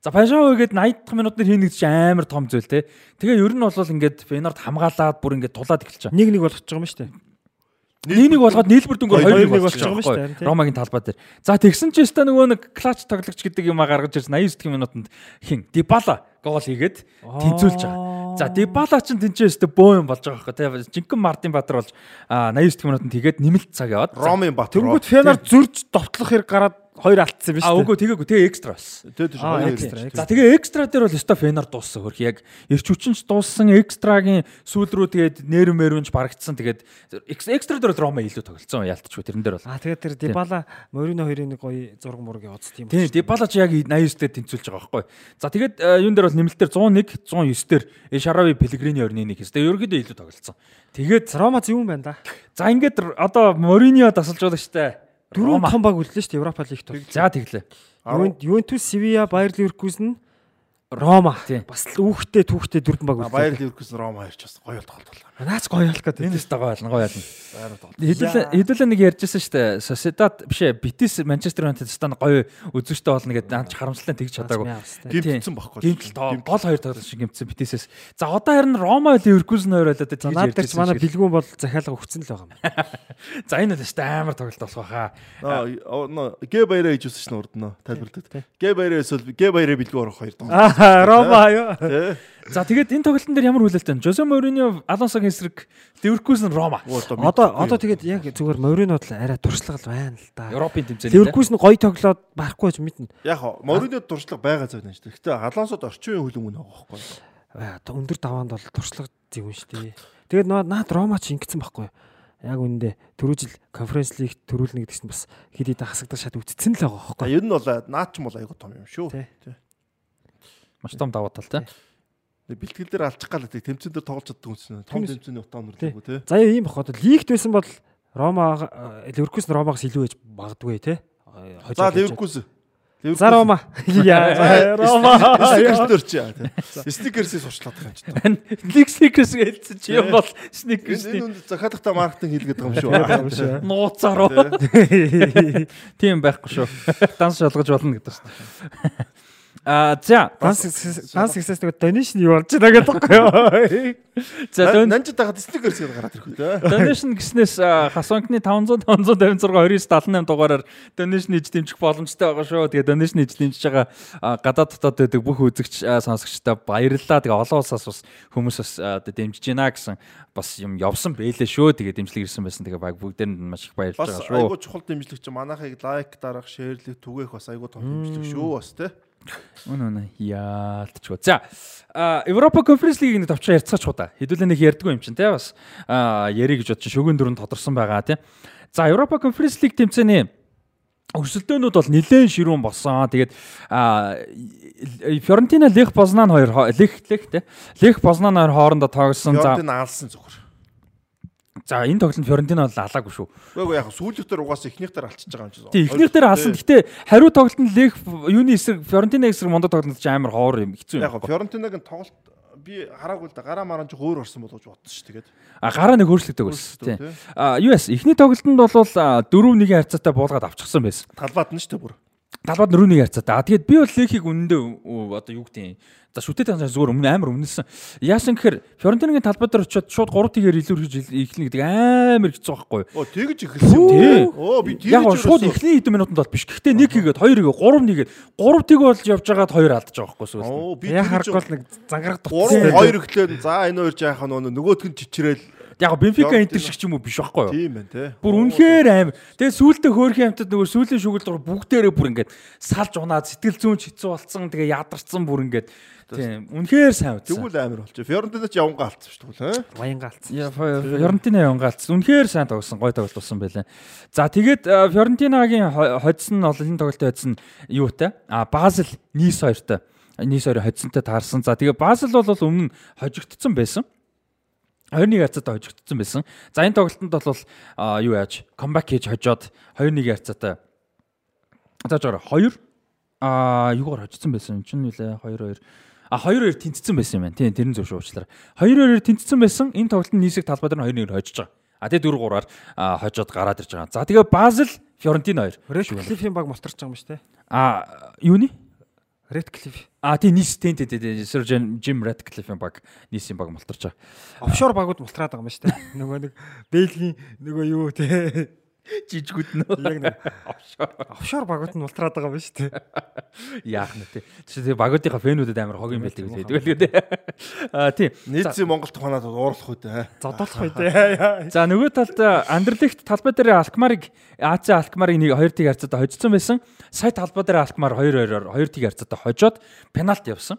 За Пашао гээд 80 дахь минутанд хийнэ гэж чинь амар том зүйл те. Тэгээ ер нь бол ингээд Фенорд хамгаалаад бүр ингээд тулаад эхэлж байгаа. Нэг нэг болгож байгаа юм шүү дээ. Нэг болгоод нийлбэр дүнгээр Хоёр 2-1 нэг болчих жоох юм шүү байхгүй дээ, тийм. Ромагийн талбай дээр. За тэгсэн ч өстой нөгөө нэг клач тоглогч гэдэг юм а гаргаж ирсэн 89 дэх минутанд хин Дибала гол хийгээд тэнцүүлж байгаа. За Дибала ч тэнцээ өстой бөө юм болж байгаа байхгүй тий. Жинхэнэ Мартин Баатар болж а 89 дэх минутанд тэгээд нэмэлт цаг яваад. Ромын бат. Тэнгүүд Фенор зөрж довтлох хэрэг гараад хоёр алдсан юм А шүү үгүй тэгээгүй тэгээ экстра болсон. Тэ тийм хоёр экстра. За тэгээ экстра дээр бол өстой фенар дууссан хөрх яг эрч хүчинч дууссан экстрагийн сүүл рүү тэгээд нэр мэрүнж барагдсан тэгээд экс- экстра дээр бол Рома илүү тоглолцсон яалтчгүй тэрэн дээр бол. Аа тэгээд тэр Дибала Морино хоёрын нэг гоё зураг мураг явуулсан тийм Тийм Дибала ч яг 89 дээр тэнцүүлж байгаа байхгүй. За тэгээд э, юун дээр бол нэмэлтээр 101 109 дээр Эшарави Пелегрини орны нэг хэстэй ерөөдөө илүү тоглолцсон. Тэгээд Рома зөв юм байна да. за ингээд одоо Моринио тасалжуулагчтай Дөрөв том баг үлдэн шүү дээ Европа лигт. За тэглээ. Ювент- Ювентус, Севиа, Баер Ливеркузен, Рома. Бас л үүхтэй түүхтэй дөрвөн баг Баяр үлдээ. Ливеркузен Рома хоёрч бас гоё тоглолт. Наац гоё ялах гэдэг. Энэ дэс тагаа ялна гоё ялна. Хэдүүлээ хэдүүлээ нэг ярьжсэн шүү дээ. Sociedad биш ээ Betis Manchester United стан гоё үзүүштэй болно гэдэг наад харамслалаа тэгж чадаагүй. Гимтсэн баггүй. Гимтэл тоо гол хоёр тоглолт шиг гимтсэн Betis-с. За одоо харин Рома Leverkusen хоёр болоод тэгж наад дээр ч манай бэлгүүн бол захиалга өгцөн л байгаа юм. За энэ бол өстой амар тоглолт болох байхаа. Аа, Гэ баяраа хийж үзсэн шнэ урд нөө тайлбарлаад. Гэ баяраа эсвэл Гэ баяраа бэлгүй орох хоёр тоглолт. Аа Рома юу? За тэгээд энэ тоглолтын дээр ямар хүлээлттэй вэ? Жозе Мourinho Алонсогийн эсрэг Leverkusen Рома. Одоо одоо тэгээд яг зүгээр Морино бол арай туршлага байна л да. Европын тэмцээн. Ливеркузен гоё тоглоод барахгүй ч мэднэ. Яг Моринод туршлага байгаа зав нэ. Гэхдээ Алонсод орчин үеийн хөлбөмбөг байгаа байхгүй. Аа, одоо өндөр даваанд бол туршлага зөвөн шүү дээ. Тэгээд наад Рома ч ингэсэн байхгүй юу? Яг үүндээ түрүү жил конференц лиг төрүүлнэ гэдгс нь бас хэд хэд хасагдах шат үтцсэн л байгаа юу? ер нь бол наад ч юм бол айгуу том юм шүү. Тий. маш том даваа тал тий. Бэлтгэл дээр алчих гал гэдэг тэмцээн дээр тоглож чаддаг үсэн. Том Түүнээс- тэмцээний утаа өнөрлөг тий. За ийм бах одоо лигт байсан бол Рома Ливеркузен Ромагаас илүү ээж багдгүй те. За Ливеркуз. За Рома. Яа Рома. Стикерс чи. Стикерсийг сурчлаад байгаа юм чи. League Sneakers хэлсэн чи юм бол Энэ Sneakers-ний энэ үнд захиалгатай маркетинг хийлгээд байгаа юм шүү. нууцаар тийм байхгүй шүү. Данс шалгаж болно гэдэг шүү. А за Данс данс success нэг donation юу болж байгаа гэдэг байхгүй юу? за дон Нанжид тагаад стикерс гээд гараад ирэх үү те. donation гэснээс а, Хасонкны 500 556 2978 дугаараар donation хийж дэмжих боломжтой байгаа шүү. Тэгээ donation хийж дэмжиж байгаа гадаад дотоод байдаг бүх үзэгч сонсогчдаа баярлалаа. Тэгээ олон улсаас бас хүмүүс бас дэмжиж байна гэсэн бас юм явсан байлээ шүү. Тэгээ дэмжлэг ирсэн байсан. Тэгээ баг бүгдээр нь маш их баярлж Бас байгаа шүү. айгуу чухал дэмжлэг чи манайхыг лайк дарах, шеэрлэх, түгээх бас айгуу том дэмжлэг шүү бас те. Үнэ үнэ яалтчгүй. За Европа конференц лигийг нэг товчоо ярьцгаач хуу да. Хэдүүлээ нэг ярьдгүй юм чинь те бас а, яри гэж бодчих шүгэн дөрөнд тодорсон байгаа те. За Европа конференц лиг тэмцээний өрсөлдөөнүүд бол нэлээд ширүүн болсон. Тэгээд Фьорентина Лех Познан хоёр Лех Лех те. Лех Познан хоёр хоорондоо тоглосон. За Фьорентин аалсан зүгээр. За энэ тоглолт Фьорентина бол алаагүй шүү. Үгүй яг сүүлдгээр угаасаа эхнийх дээр алчиж байгаа юм чи. Тэг эхнийх дээр алсан. Гэтэ хариу тоглолт нь Лех юуны эсрэг Фьорентина эсрэг мондо тоглолт чинь амар ховор юм хэцүү Яг юм. Фьорентинаг нь тоглолт би хараагүй л да гараа маран ч өөр орсон болооч бодсон шүү тэгээд. А гараа нэг өөрчлөгдөг байсан. Тийм. тий. А яс эхний тоглолтод бол 4-1-ийн харьцаатай буулгаад авчихсан байсан. Талбайд нь шүү дээ бүр. талбад нөрөөнийг харьцаа. А тэгээд би бол Лехийг үнэндээ оо, одоо юу гэдэг. За шүтээд байгаа зүгээр өмнө амар өмнөсөн. Яасан гэхээр Фьорентинагийн талбад дээр очиод шууд 3 тгээр илүүрхэж эхлэнэ гэдэг амар хэцүү байхгүй. Оо тэгэж эхэлсэн. Тий. Оо би тэгэж Яг шууд эхний хэдэн минутанд бол биш. Гэхдээ нэг хийгээд хоёр хийгээд гурав нэгээд гурав тэг болж явж байгаад хоёр алдаж байгаа байхгүй сүүл. Оо би Яг харахгүй нэг зангараг 3 дутсан. 2 эхлээд за энэ хоёр жаахан нөгөө нөгөөтг нь чичрээл Яг Бенфика интер шиг ч юм уу биш байхгүй юу? тийм байна те. Бүр үнэхээр аим. Тэгээ сүултээ хөөрхийн амтад нөгөө сүүлийн шүгэл дор бүгдээрээ бүр ингээд салж унаад сэтгэл зүйн хэцүү болцсон. Тэгээ ядарсан бүр ингээд тийм үнэхээр сайн үтсэн. Тэгвэл амар болчих. Фьорентина ч явангаа алдсан шүү дээ. хэ? Баянга алдсан. Я Фьорентина явангаалц. Үнэхээр сайн тоглосон, гой тоглолт болсон байлаа. За тэгээд Фьорентинагийн хо- хоцсон нь бол энэ тоглолтын хоцсон юутай? А Базел Нис 2-тай. Нис 2 хоцсонтой таарсан. За тэгээд Базел бол өмнө хожигдсон байсан. 2-1 харьцаатай хожигдсон байсан. За энэ тоглолтод бол юу яаж камбэк хийж хожоод 2-1 харьцаатай. За жоо 2 а юугаар хожигдсон байсан юм чинь үлээ 2-2 А 2-2 тэнцсэн байсан юм байна. Тийм тэрэн зөв шуучлаарай. 2-2 тэнцсэн байсан. Энэ тоглолтын нийсэг талбай дээр 2-1 хожиж байгаа. А тэгээ 4-3-аар хожоод гараад ирж байгаа. За тэгээ Базел Фьорентина 2. Ред Клифийн баг мултарч байгаа юм шүү дээ. А юуны? Ред Клиф. А тийм нийс тийм тийм тийм Sir Jim Ratcliffe-ийн баг нийсийн баг мултарч байгаа. Офшор багууд мултраад байгаа юм шүү дээ. Нөгөө нэг Бэлгийн нөгөө юу те Жижигүүд нь яг нэг офшор багууд нь мултраад байгаа юм шүү дээ. яах нь тий. Тэгээ багуудынхаа фэнүүдэд амар хог юм байдаг үү тэгээд. А тийм. Нийцсэн Монгол туханаад уурлах үү те. Зодоолох бай тээ. За нөгөө талд Андерлихт талбай дээр Алкмарыг АЦ Алкмарыг нэг 2 тийг харьцаатай хожсон байсан. Сая талбай дээр Алкмар 2-2-оор 2 тийг харьцаатай хожоод пенальт явсан.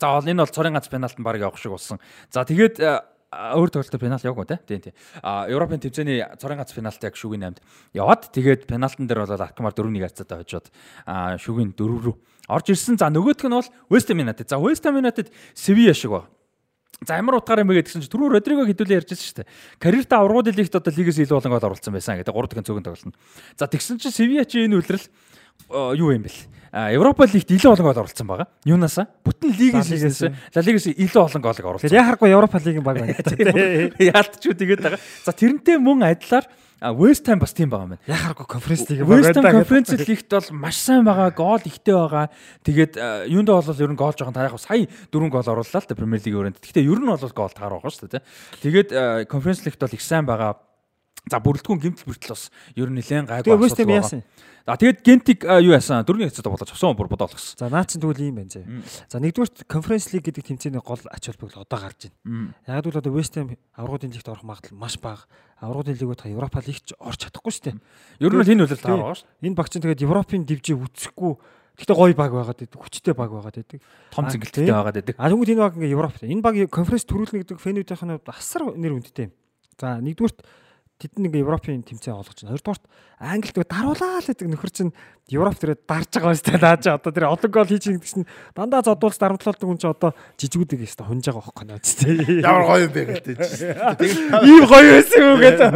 За бол энэ бол цорын гац пенальт нь баг явах шиг болсон. За тэгээд а, өөр тоглолтод пенальт яваагүй те. Тийм тийм. А Европын тэмцээний цорын гац пенальт яг шүгийн 8-д яваад тэгээд пенальтан дээр бол Алкмар 4-1 харьцаатай хожоод а шүгийн 4 рүү орж ирсэн. За нөгөөх нь бол West Ham United. За West Ham United Sevilla шиг баг. За ямар утгаар юм бэ гэдгсэн чинь түрүү Родриго хэдүүлээ ярьжсэн шүү дээ. Карьертаа аврагууд лигт одоо лигээс илүү болон гол оруулсан байсан гэдэг 3 дахин цөгийн тоглолт. За тэгсэн чинь Sevilla чи энэ үлрэл э, юу юм бэл? А Европа лигт илүү болон гол оруулсан байгаа. Юунасаа? Бүтэн лигээс За, лигээс. илүү болон голыг оруулсан. Тэр яхахгүй Европа лигийн баг байна. Яалтчгүй тэгээд байгаа. За тэрнтэй мөн адилаар West Ham бас тийм байгаа юм байна. Яхахгүй конференц лигийн баг West Ham байна. Conference League-т бол маш сайн байгаа, гол ихтэй байгаа. Тэгээд юундаа бол ер нь гол жоохон та яг сая дөрвөн гол орууллаа л та Premier League өрөөнд. Гэхдээ ер нь бол гол таар байгаа шүү дээ. Тэгээд Conference League-т бол их сайн байгаа. За бүрэлдэхүүн гимтэл бүртэл бас ер нь нэлээд гайгүй асуудал яасан? За тэгээд Гентиг э, юу яасан? Дөрвөн хэсэгт болоод авсан бүр бодоолгосон. За наад чинь тэгвэл ийм байна зэ. За нэгдүгээр конференц лиг гэдэг тэмцээний гол ач холбогдол одоо гарч байна. Яг л одоо West Ham аврагуудын лигт орох магадлал маш бага. Аврагуудын лигүүд та Европа лигт ч орж чадахгүй шүү дээ. Ер нь бол энэ үлрэл таар байгаа шүү. Энэ баг чинь тэгээд Европын дивжээ үтсэхгүй Гэхдээ гоё баг байгаад байдаг. Хүчтэй баг байгаад байдаг. Том тийм. байгаад байдаг. А тэгвэл энэ баг ингээ Европ. Энэ баг конференц төрүүлнэ гэдэг фэнүүдийнх нь асар нэр үнэтэй юм. За нэгдүгürt тэд нэг Европын тэмцээн олгож байна. Хоёрдугаарт Англид даруулаа л гэдэг нөхөр чинь Европ дээр дарж байгаа юм. Наа чи одоо тэр олон гол хийж байгаа гэсэн дандаа зодуулж дарамтлуулдаг хүн чи одоо жижигүүдийг яста хунж байгаа байхгүй наа чи. Ямар гоё юм бэ гэдэг чинь. Ийм гоё байсан юм гэдэг.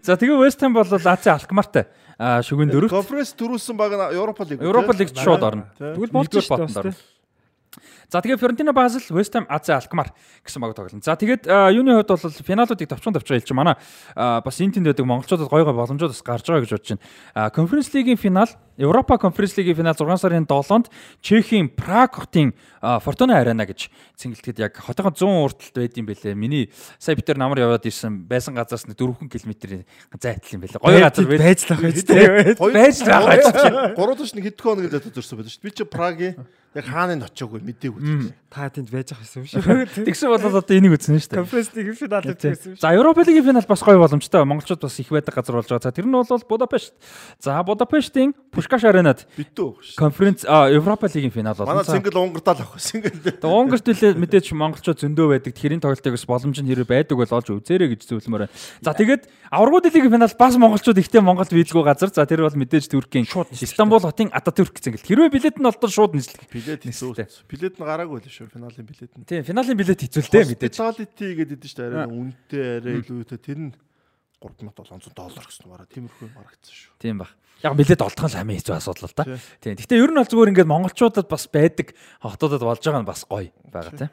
За тэгээ West Ham бол АЦ Алкмартай шүгэн дөрөв. Конференц төрүүлсэн баг Европа лиг. Европа лигт шууд орно. Тэгвэл болж шүү дээ. За тэгээ Фьорентина Базел, West Ham, АЗ Алкмар гэсэн баг тоглоно. За тэгээд юуны хувьд бол финалуудыг товчхон товчхон хэлж манай бас энэ тэнд байдаг монголчуудад гой гой боломжууд бас гарч байгаа гэж бодож байна. Conference League-ийн финал, Европа Conference League-ийн финал 6 сарын 7-нд Чехийн Праг хотын Fortuna Arena гэж цэнгэлдэхэд яг хотын 100 урталт байд юм бэлээ. Миний сая битэр намар яваад ирсэн байсан газраас нэг 4 км-ийн зайтал юм бэлээ. Гоё газар байд. байж л байх юм дээ. Байж л байгаа ч. Гурав төвч нэг хэдхэн хоног л төдөрсөн байдаг шүү дээ. Би чи Прагийн яг хааны очоогүй мэдээгүй. Та тэнд байж ах байсан юм шүү. Тэгсэн бол одоо энийг үзнэ шүү дээ. Конференц лиг финал гэсэн юм шүү. За Европа лигийн финал бас гоё боломжтой. Монголчууд бас их байдаг газар болж байгаа. За тэр нь бол Будапешт. За Будапештийн Пушкаш аренад Битүү. конференц а Европа лигийн финал Манай болно. За цингл Унгарт л авах. Цингл. Тэгээ Унгарт үлээ мэдээж монголчууд зөндөө байдаг. Тэрийн тоглолтыг бас боломж нь хэрэг байдаг бол олж үзээрэй гэж зөвлөмөр байна. За тэгээд аврагууд лигийн финал бас монголчууд ихтэй Монголд биелгүй газар. За тэр бол мэдээж Туркийн Истанбул хотын Ататүрк цэнгэл. Хэрвээ билет нь олдол шууд нийслэх. Билет хийсэн. Билет нь гараагүй л шүү. Финалийн билет нь. Тийм, финалийн билет хэцүүлтэй мэдээж. Hospitality гэдэг нь шүү дээ. Арай үнэтэй арай илүүтэй тэр нь 3700 доллар гэсэн бараа тиймэрхүү юм харагдсан шүү. Тийм баг. Яг билет олдох нь хамгийн хэцүү асуудал л да. Тий. Тийм. Гэхдээ ер нь бол зүгээр ингээд монголчуудад бас байдаг хотуудад болж байгаа нь бас гоё байгаа тийм.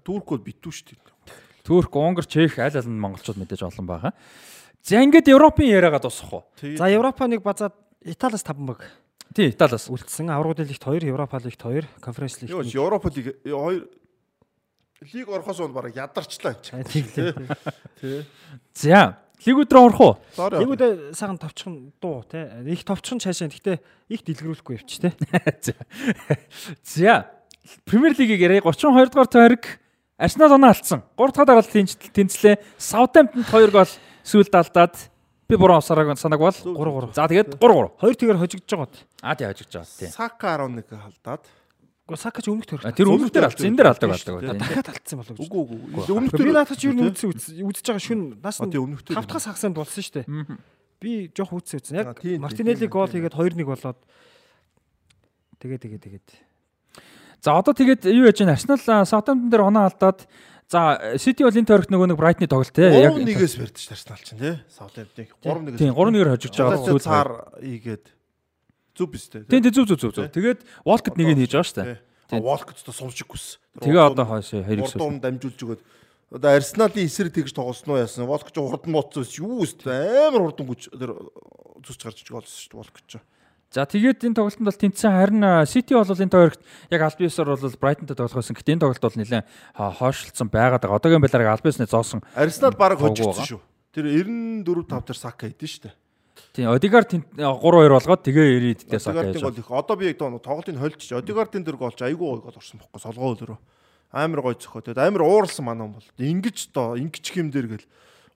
Турк бол битүү шүү дээ. Турк, Унгар, Чех аль аль нь монголчууд мэдээж олон байгаа. За ингээд Европын яриагаа дуусгах уу? За Европа нэг базаад Италиас 5 баг. Тий, Италиас. үлдсэн. Аврагын лигт 2, Европа лигт 2, Конференц лигт Юу 1. ч Европ лиг хоёр лиг орохоос өмнө бараг ядарчлаа энэ. чинь. Тэглээ. Тий. За, лигүүд рүү орох уу? Яваа. Лигүүд сайхан товчхон дуу те. Их товчхон цаашаа. Гэхдээ их дэлгэрүүлэхгүй явчих те. За. За. Премьер лигийг яриа 32 дугаар тойрог Арсенал оноо алдсан. 3 дахь дараалал тэнцлээ. Саутгемптонд 2 гол сүүлд алдаад би буруу авсараг санааг бол 3 3. За тэгээд 3 3. Хоёр тэгээр хожигдож байгаа. А тий хожигч байгаа тий. Сака 11 халдаад. Гэхдээ Сакач өмнөх төр. А, Тэр өмнөдөр алдсан. Энэ дээр алдаг алдаг дахиад алдсан болов уу? Үгүй үгүй. Өмнөх би наадах чи юу үзсэн үзэж байгаа шүн нас нь өмнөх төр. тавтахаас хагасанд болсон шүү дээ. Би жоох үтсэн үтсэн. Яг Мартинелли гол хийгээд 2-1 болоод тэгээ тэгээ тэгээд За одоо тэгээд юу яж вэ? Арсенал Саутгемптон дээр оноо алдаад за Сити бол энэ тойрогт нөгөө нэг Брайтны тоглолт тий. 3-1-ээс барьдаж Арсенал чинь тий. Саутгемптон 3-1-ээс. Тийм 3-1-ээр хожигч байгаа цаар ийгээд зүв биз дээ. Тийм тийм зүг зүг зүг зүг. Тэгээд Волкот нэг нь хийж байгаа шүү дээ. А Волкот ч сумшиг хүс. Тэгээ одоо хойш хоёрыг сүүл. Урдуун дамжуулж өгöd. Одоо Арсеналын эсрэг тэгж тоглосноо яасан. Волк ч урд нь моцсон юу өстэй амар урдан гүж тэр зүсч гарч иж голсон шүү дээ Волк ч. За тэгээд энэ тоглолтод бол тэнцсэн харин Сити бол энэ тойрогт яг Альбиусаар бол Брайтонтой тоглох байсан. Гэтэ энэ тоглолт бол нэлээд хойшлцсон байгаад байгаа. Одоогийн байдлаар Альбиусны зоосон. Арсенал баг хожигдсон шүү. Тэр 94 5 дээр Сака хийдэн шүү дээ. Тийм, Одигард 3-2 э, болгоод тэгээ ирээд дээс ак яаж. Одигардын гол их одоо би тоглолтын хольчих. Одигардын дөрөв олж айгүй гой гол орсон бохгүй солгоо өлөрөө. Амар гой цохоо. Тэгээд амар ууралсан манай юм бол. Ингиж доо, ингиж хэмдэр гэл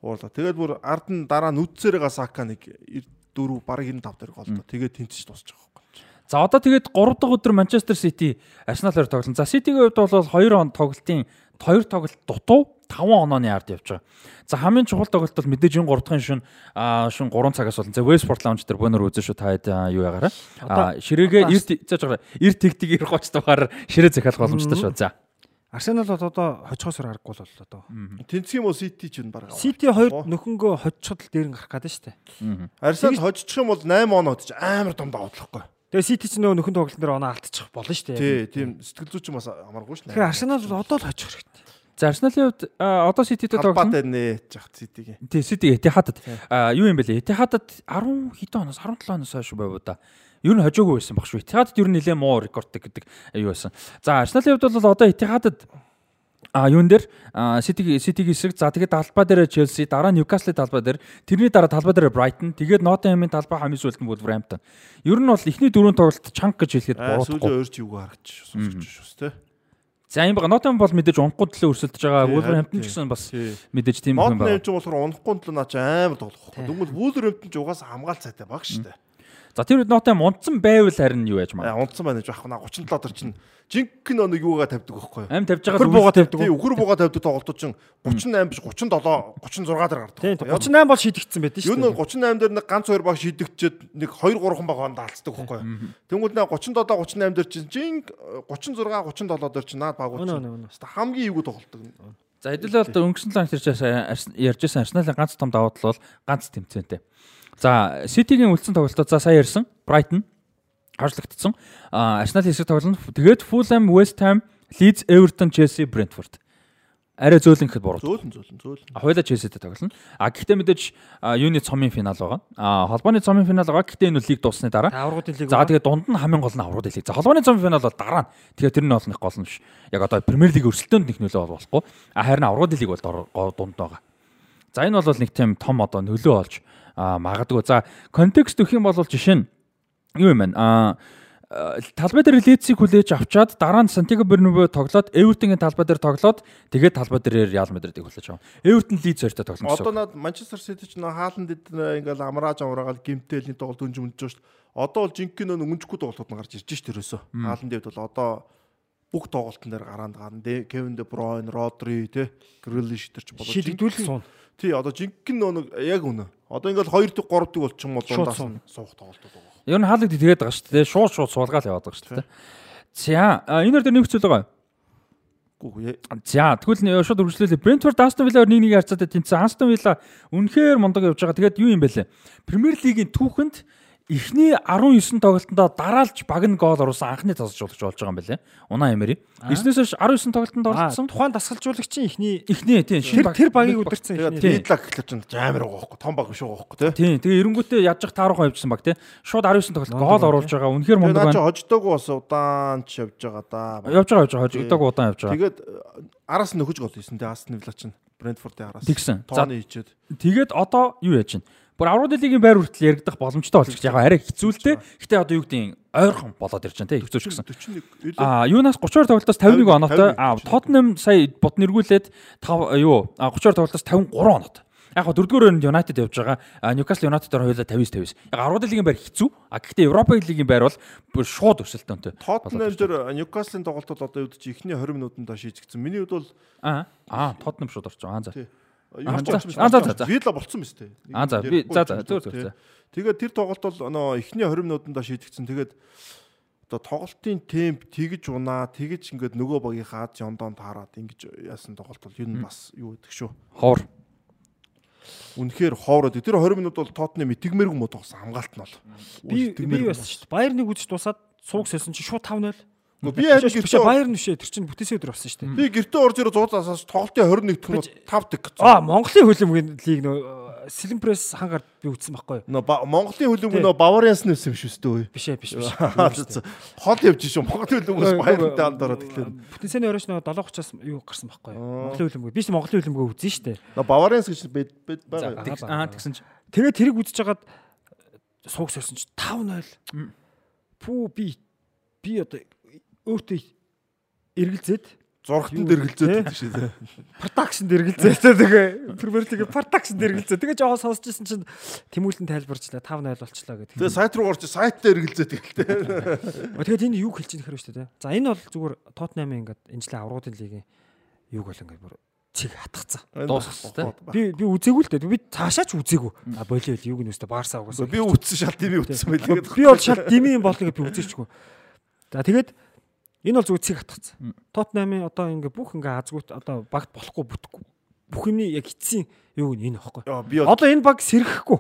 уурлаа. Тэгээд бүр ард нь дараа нүдсээрээ сака нэг 4 баг 95 дэрэг олдоо. Тэгээд тэнцэж тусчих واخхой. За одоо тэгээд 3 дахь өдөр Манчестер Сити Арсеналаар тоглоно. За Ситигийн хувьд бол 2 он тоглолтын 2 тоглолт дутуу 5 онооны ард явж байгаа. За хамгийн чухал тоглолт бол мэдээж энэ 3 дахь шин аа шин 3 цагаас болно. За Westport Lounge дээр бөөнөр үзэн шүү та хэд юу ягаараа. Аа ширээгээ эрт зааж байгаа. Эрт тэгтиг 90 дугаар ширээ захиалах боломжтой шүү. За. Арсенал бол одоо хожихоосор аргагүй л бол одоо. Тэнцэх юм уу Сити ч юм бараг. Сити хоёр нөхөнгөө хожчиход л дээр нь гарах гэдэг шүү дээ. Арсенал хожчих юм бол 8 оноо гэж амар том даваад л байхгүй. Тэгээ Сити ч нөгөө нөхөн тоглолтын дээр оноо алдчих болно шүү дээ. Тий, тийм сэтгэл зүйч юм бас амаргүй шүү. Тэгэхээр Арсенал бол одоо л хожих хэрэгтэй. За Арсеналын хувьд одоо Сититэй талбайд тоглоно. байна жах Ситигийн. Тий Сити Этихадад аа, юу юм бэ лээ? Этихадад 10 хэдэн оноос 17 оноос хойш байв да. Ер нь хожоогүй байсан баг шүү. Этихадад ер нь нэлээд муу рекордтэй гэдэг юу байсан. За Арсеналын хувьд бол одоо Этихадад А юун дээр Сити Ситиг эсрэг за тэгээд талбай дээр Челси дараа Ньюкаслын талбай дээр тэрний дараа талбай дээр Брайтон тэгээд Ноттингемийн талбай хамгийн сүүлд нь Вулверхэмптон. Ер нь бол эхний дөрөв тоглолт чанг гэж хэлэхэд буруудахгүй. сүүлийн өөрч юугаа харагч сонсож шүүс тээ. За юм бага Ноттингем бол мэдээж унахгүй төлөө өрсөлдөж байгаа. Вулверхэмптон ч гэсэн бас мэдээж тийм юм байна. нэмж болохоор унахгүй төлөө наа чи амар тоглох. Дөнгөж Вулверхэмптон ч угаасаа хамгаалцаатай баг дээ. За тэр үед Ноттингем унтсан байвал харин юу яаж маа. Аа унтсан байна гэж байхгүй наа 37 дор чинь жинхэнэ нэг юугаа тавьдаг байхгүй юу? Амь тавьж байгаа бууга тавьдаг Тий, үхэр бууга тавьдаг тоглолтууд чинь 38 биш 37 36 дээр гардаг. Юу? 38 бол шийдэгдсэн байдаг Юу шүү нэг дээ. 38 дээр нэг ганц хоёр баг шийдэгчээд нэг 2 3 баг хонд алцдаг байхгүй юу? Тэнгүүд наа 37 38 дээр чинь жин 36 37 дээр чинь наад өнөө. хэвээ хамгийн эвгүй тоглолдог. За хэдүүлээ бол өнгөрсөн ланч ярьжсэн Арсеналын ганц том давуу тал бол ганц тэмцээнтэй. За Ситигийн үлдсэн тоглолтод за сая ярьсан Брайтон харжлагдсан. А Арсенал хэсэг тоглоно. Тэгээд Fulham, West Ham, Leeds, Everton, Chelsea, Brentford. Арай зөөлөн гэхэд буруу. Зөөлөн зөөлөн зөөлөн. А хоёулаа Chelsea-тэй тоглоно. А гэхдээ мэдээж юуны цомын финал байгаа. А холбооны цомын финал байгаа. Гэхдээ энэ лиг дуусны дараа. За тэгээд дунд нь хамгийн гол нь аврууд лиг. За холбооны цомын финал бол дараа нь. Тэгэхээр тэр нь нэг гол нь биш. Яг одоо Премьер лиг өрсөлдөөнд нэг нөлөө бол болохгүй. А харин аврууд лиг бол дунд байгаа. За энэ бол нэг тийм том одоо нөлөө болж а, магадгүй. За контекст өгөх юм бол жишээ нь юу юм бэ? А а, талбай дээр Лециг хүлээж авчаад дараа нь Сантьяго Бернабеу тоглоод Эвертонгийн талбай дээр тоглоод тэгээд талбай дээр Реал Мадридыг хүлээж авсан. Эвертон Лидс хоёртой тоглоно гэсэн. Одоо над Манчестер Сити ч нөө хааланд ингээл амрааж амраагаал гимтэл нэг тоглолт өнж мөнж шүү дээ. Одоо бол жинхэнэ нөө өнгөжгүй тоглолтууд нь гарч ирж шүү дээ ерөөсөө. Хааланд дэвд бол одоо бүх тоглолтын дээр гараанд гарна. Дэ Кевин Де Бройн, Родри тэ Грилиш тэр ч болоо. шийдэгдүүлэх суун. Тий, одоо жинхэнэ нөө нэг яг үнэ. Одоо ингээл 2 дэг 3 дэг болчих юм бол дундаас нь суух тоглолтууд байгаа. Ер нь хаалт тэгээд байгаа шүү дээ. Шууд шууд суулгаал яваад байгаа шүү дээ. За энэ дээр нэг зүйл байгаа. За тэгвэл шууд үргэлжлүүлээ. Brentford Aston Villa-аар 1-1 харьцаатай тэнцсэн. Aston Villa үнэхээр мундаг явж байгаа. Тэгээд юу юм бэ лээ? Премьер лигийн түүхэнд эхний 19 тоглолтондоо дараалж баг нь гол оруулсан анхны тасалжуулагч болж байгаа юм байна лээ. Унаа Эмери. Эзнээс хойш 19 тоглолтонд оролцсон. тухайн дасгалжуулагчийн ихний Эхний тийм шинэ тэр тэр багийг удирцсан Тэгээд ихний. Лидлак гэхэл чинь амар байгаа байхгүй том баг биш байгаа байхгүй тий. Тийм. Тэгээ эренгүүтээ яаж явах тааруухан явжсан баг тий. Шууд 19 тоглолт гол байна, оруулж байгаа. Үнэхээр мундаг наа чи байна. хождоогүй бас удаан ч явж байгаа да. Явж байгаа явж байгаа. Хожигдог удаан явж байгаа. Тэгээд э, араас нь нөхөж гол хийсэн тий Астон Вилла чинь Брентфордын араас. Тэгсэн. Тооны хийчээд. Тэгээд одоо юу яаж чинь? Бүр аврагын лигийн байр хүртэл яригдах боломжтой болчих. Яг арай хэцүүлтэй. Гэтэ одоо юу гэдэг нь ойрхон болоод ирж байгаа тий. Хэцүүч гэсэн. 41 А юунаас 32 тоглолтоос 51 оноотой. А Tottenham сая бот нэргүүлээд 5 юу 32 тоглолтоос 53 оноотой. Яг дөрөвдүгээр өрөөнд United явж байгаа. Newcastle United-оор хоёулаа 50-50. Яг 10 лигийн байр хэцүү. А гэхдээ Европа лигийн байр бол шууд өсөлтөнтэй. Тоттенхэм дээр Ньюкаслын тоглолтод одоо юу гэж ихний 20 минутанд шийдэгдсэн. Миний хувьд бол Аа аа Tottenham шууд орж байгаа. Аа за. Аа, за. за. Вилла болцсон биз дээ. Аа за би за за зөв зөв. Тэгээд тэр тоглолт бол нөө эхний 20 минутанд шийдэгдсэн. Тэгээд одоо тоглолтын темп тэгж унаа, тэгж ингээд нөгөө багийнхаа жондон таарад ингэж яасан тоглолт бол юу нь бас юу гэдэг шүү. Ховор. Үнэхээр хоороод тэр 20 минут бол Тоттенхэм итгэмээргүй мод тоглосон хамгаалт нь бол. би би бас шүү. Баяр нэг үзэж дуусаад сууг сэлсэн чи шууд 5-0. Би харин биш гэртээ баяр нь бишээ тэр чинь бүтээсээ өдөр болсон шүү дээ. би гэртээ орж ирээ 100 засаас тоглолтын 21 дэх нь 5 дэх гэсэн. Аа Монголын хөлбөмбөгийн лиг нөө Сэлэн пресс хангаар би үзсэн байхгүй юу? Нөө Монголын хөлбөмбөг нөө Баварианс нэвсэн юм шүү дээ. Бишээ биш биш. Хол явж шүү. Монголын хөлбөмбөгөөс баяртай хамт ороод тэгэхээр. Бүтэнсэний оройч нөө 7:30-аас юу гарсан байхгүй юу? Монголын хөлбөмбөг. Би ч Монголын хөлбөмбөг үзэн шүү дээ. Нөө Баварианс гэж бед бед байгаа. Аа тэгсэн чи. Тэгээ тэрийг үзэж хагаад сууг сэрсэн чи 5-0. Пүү би би одоо өөртөө эргэлзээд Зургатанд эргэлзээд байдаг шүү дээ. продакшн дэргэлзээ тэгээ Премьер лигийн продакшн дэргэлзээ тэгээ жоо сонсчихсон чинь тэмүүлэн тайлбарчлаа 5-0 болчлаа гэдэг. Тэгээ сайт руу орж сайттай эргэлзээд гэлтэй. Тэгээд энэ юу хэлж байгаа хэрэг шүү дээ. За энэ бол зүгээр Тотнамын ингээд энэ жилийн аврагын лигийн юг бол ингээд бүр цэг хатгацсан. Дуусгасан тий. Би би үзээгүй л дээ. Би цаашаа ч үзээгүй. А болио юг нь өстө Барса угаасаа. Би үтсэн шал тийм үтсэн байлээ. Би бол шал дими юм болныг би үзээчгүй. За тэгээд энэ бол зүгээр цэг хатгацсан. Тотнамын одоо ингээд бүх ингээд азгуут одоо багт болохгүй бүтэхгүй. Бүх юмний яг эцсийн юг нь энэ бол Одоо энэ баг сэрхэхгүй.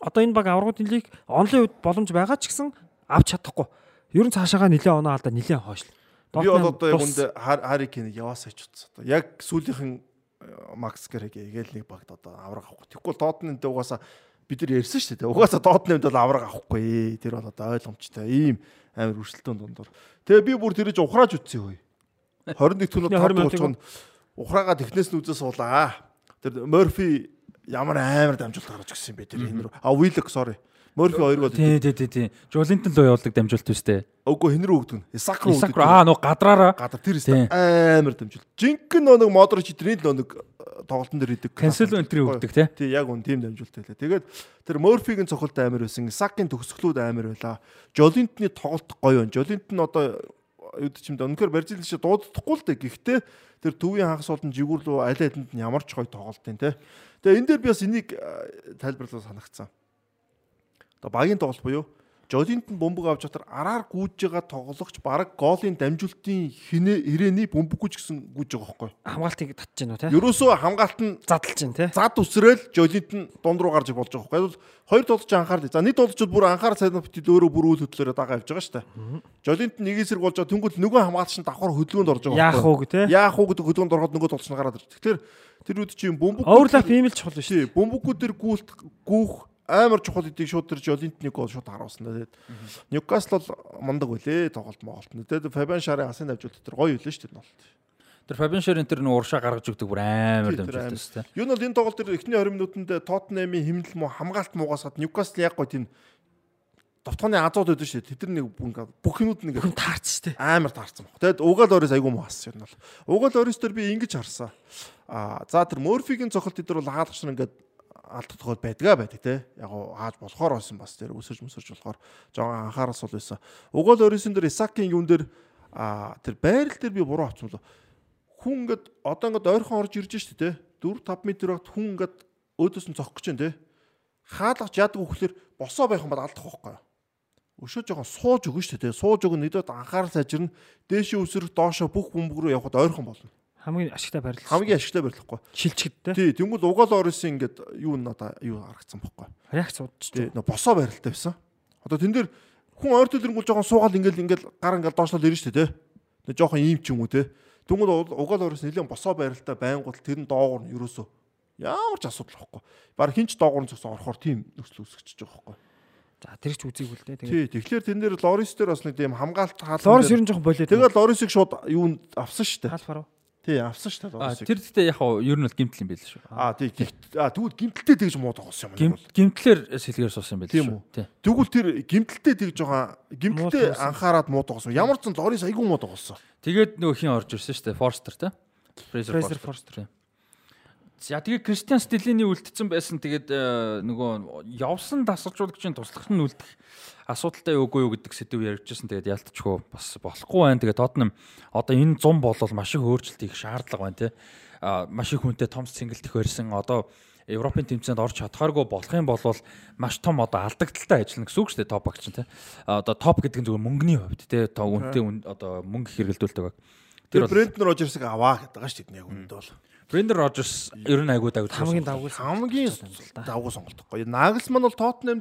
Одоо энэ баг аврагын лиг онлын үед боломж байгаа ч гэсэн авч чадахгүй. Ер нь цаашаага нилээ оноо алдаа нилээ хойшлоо. би бол одоо яг тус- үндэ Хари Кейнийг яваасаа ч утсан. Яг сүүлийнхэн э, Макс Гэрэг гээл нэг багт одоо авраг авахгүй. Тэгвэл Тоттенхэмд угаасаа бид нар ярьсан шүү дээ. Угаасаа Тоттенхэмд бол авраг авахгүй. Тэр бол одоо ойлгомжтой. Ийм амар өршөлтөнд дундор. Тэгээ би бүр тэрэж ухрааж үтсэн хөөе. 21 түнөд 20 20 минутыг минутын ухраагаа технээс нь үзээ суулаа. Тэр Морфи ямар амар дамжуулт гаргаж юм бэ тэр энэ рүү. А Виллок sorry. Морфи хоёр гол. Тий, тий, тий, тий. Жолинтон руу явуулдаг дамжуулт үстэй. Үгүй хэн рүү өгдөг? Исак руу Исак руу аа нөө гадраараа гадар тэр өстө амар дамжуул. Жинхэнэ нөө нэг Модрич тэрний нөө нэг э, тоглолтын дээр идэг. Cancelo энтрийг өгдөг тий. Тий яг үн тийм дамжуулт байлаа. Тэгээд тэр Морфигийн цохолт амар байсан. Исакийн төгсгөлүүд амар байлаа. Жолинтны тоглолт гоё байна. Жолинт нь одоо юу ч юм да үнэхээр Бразил шиг дуудахгүй л дээ. Гэхдээ тэр төвийн хагас болон жигүүр рүү аль алинд нь ямар ч гоё тоглолт юм те. Тэгээ энэ дээр би бас энийг э, тайлбарлаж санагцсан. Одоо багийн тоглолт буюу Жолинт нь бөмбөг авч жатар араар гүйж байгаа тоглогч баг голын дамжуултын хинэ ирээний бөмбөггүй ч гэсэн гүйж байгаа байхгүй. хамгаалтыг татж гинөө те. Ерөөсөө хамгаалт нь Задлж гин те. зад үсрээл Жолинт нь дунд руу гарч болж байгаа байхгүй. Хоёр тоглож анхаарал. За нэг тоглолчд бүр анхаар сайн битэл өөрөө бүр үйл хөдлөлөөр дагаа явж байгаа шүү дээ. Жолинт нь нэг эсрэг болж байгаа тэнгуэл нөгөө хамгаалагч нь давхар хөдөлгөөнд орж байгаа Яах уу те. Яах уу гэдэг хөдөлгөөнд ороход нөгөө тоглолч нь гараад ирж. Тэгэхээр тэр үед чинь бөмбөг Оверлап ийм л чухал. Тий, бөмбөгүүд төр гүйлт гүүх амар чухал гэдгийг шууд тэр Жолинт нэг гол шууд харуулсан. Тэгээд Ньюкасл бол мундаг үлээ тоглолт моголт. Тэгээд Фабиан Шарын асын давжуулт тэр гоё үлээ шүү дээ тоглолт. Тэр Фабиан Шерин тэр нөө уршаа гаргаж өгдөг бүр амар дамжуулт амар. үстэй. Юу нь бол энэ тоглолт тэр эхний 20 минутанд Тоттенхэмийн хэмнэл муу хамгаалт муугаас хад Ньюкасл яг гоё тийм довтооны азууд өгдөн шүү дээ. Тэд нэг бүх юмуд нэг Хүн таарч штэ. амар таарсан баг. Тэгэд угаал оройс айгүй муу хассан юм бол. Угаал оройс дээр би ингэж харсан. Аа за тэр Морфигийн цохолт дээр бол хаалгач нар ингээд тохиол байдгаа байдаг те. Яг гоо хааж болохоор байсан бас тэр өсөж мөсөж болохоор жоохон анхаараас бол байсан. Угаал оройсын дээр Исакийн юун дээр аа тэр байрал дээр би буруу авсан болоо. Хүн ингээд одоо ингээд ойрхон орж ирж штэ те. 4 5 м багт хүн ингээд өөдөөс нь цохих гэж байна те. Хаалгач яадаг вөхлөр босоо байх юм бол алдах байхгүй юу? Өшөө жоохон сууж өгнө шүү дээ. Сууж өгнө нэдэд анхаарал сайжирна. Дээшээ өсрөх доошоо бүх бөмбөг рүү явхад ойрхон болно. Хамгийн ашигтай барилах. Хамгийн ашигтай барилахгүй. Шилчгэдтэй. Тий, тэнгуэл угаал орсон ингээд юу надаа юу харагдсан бохгүй. Реакц удаж. Тий, босоо барилттай байсан. Одоо тэн дээр хүн ойр төлөнгөл жоохон суугаад ингээд ингээд гар ингээд доошлол ирэн штэ тий. Тэг жоохон ийм ч юм уу тий. Тэнгуэл угаал орсон нэлээд босоо барилттай байнгут тэр нь доогор нь юусоо ямар ч асуудал байхгүй. Бара хинч доогор нь зөксөн орохоор тийм нөхцөл үүсчихэж байгаа байхгүй. За тэр ч үзийг үлдээ. Тэгээ. Тий, тэгэхээр тэн дээр Лорис дээр бас нэг тийм хамгаалт хаалт. Лорис ер нь жоохон болоо. Тэгээ Лорисыг шууд юунд авсан шүү дээ. Халфаруу. Тий, авсан дээ А Лорисыг. тэр дэхтэй яг хаа ер нь бол гимтэл юм байл шүү. Аа тий, тэгвэл гимтэлтэй тэгж муу тоглосон юм байна. гимтлэр сэлгээр суусан юм байл шүү. үү? Тий. Тэгвэл тэр гимтэлтэй тэгж байгаа гимтэлтэй анхаарад муу тоглосон. Ямар ч сан Лорис айгүй муу тоглосон. Тэгээд нөгөө хин орж ирсэн шүү дээ. Форстер тий. Fraser Forster. За тэгээд Кристиан Стилини үлдсэн байсан. Тэгээд э, нөгөө явсан дасгалжуулагчийн туслах нь үлдэх асуудалтай үгүй юу гэдэг сэдв ярьжсэн. Тэгээд ялтчихгүй бас болохгүй байна. Тэгээд Тотнам одоо энэ 100 болол маш их өөрчлөлт хийх шаардлага байна тий. А маш их хүнтэй Томс цэнгэлдэх барьсан. Одоо Европын тэмцээнд орж чадхааргүй болох юм бол маш том одоо алдагдaltaй ажиллана гэсэн үг шүү дээ топ багч нь тий. Одоо топ гэдэг нь зөвхөн мөнгөний хувьд тий. То үнэтэй үн- одоо мөнгө их хэрэглэдүүлдэг баг. Тэр Брендон Рожерсыг аваа гэдэг байгаа шүү дээ яг үүнд бол. Брендер Рожерс ер нь айгуу дагд Хамгийн давгүй Хамгийн давгүй сонголт. Нагelsmann бол Tottenham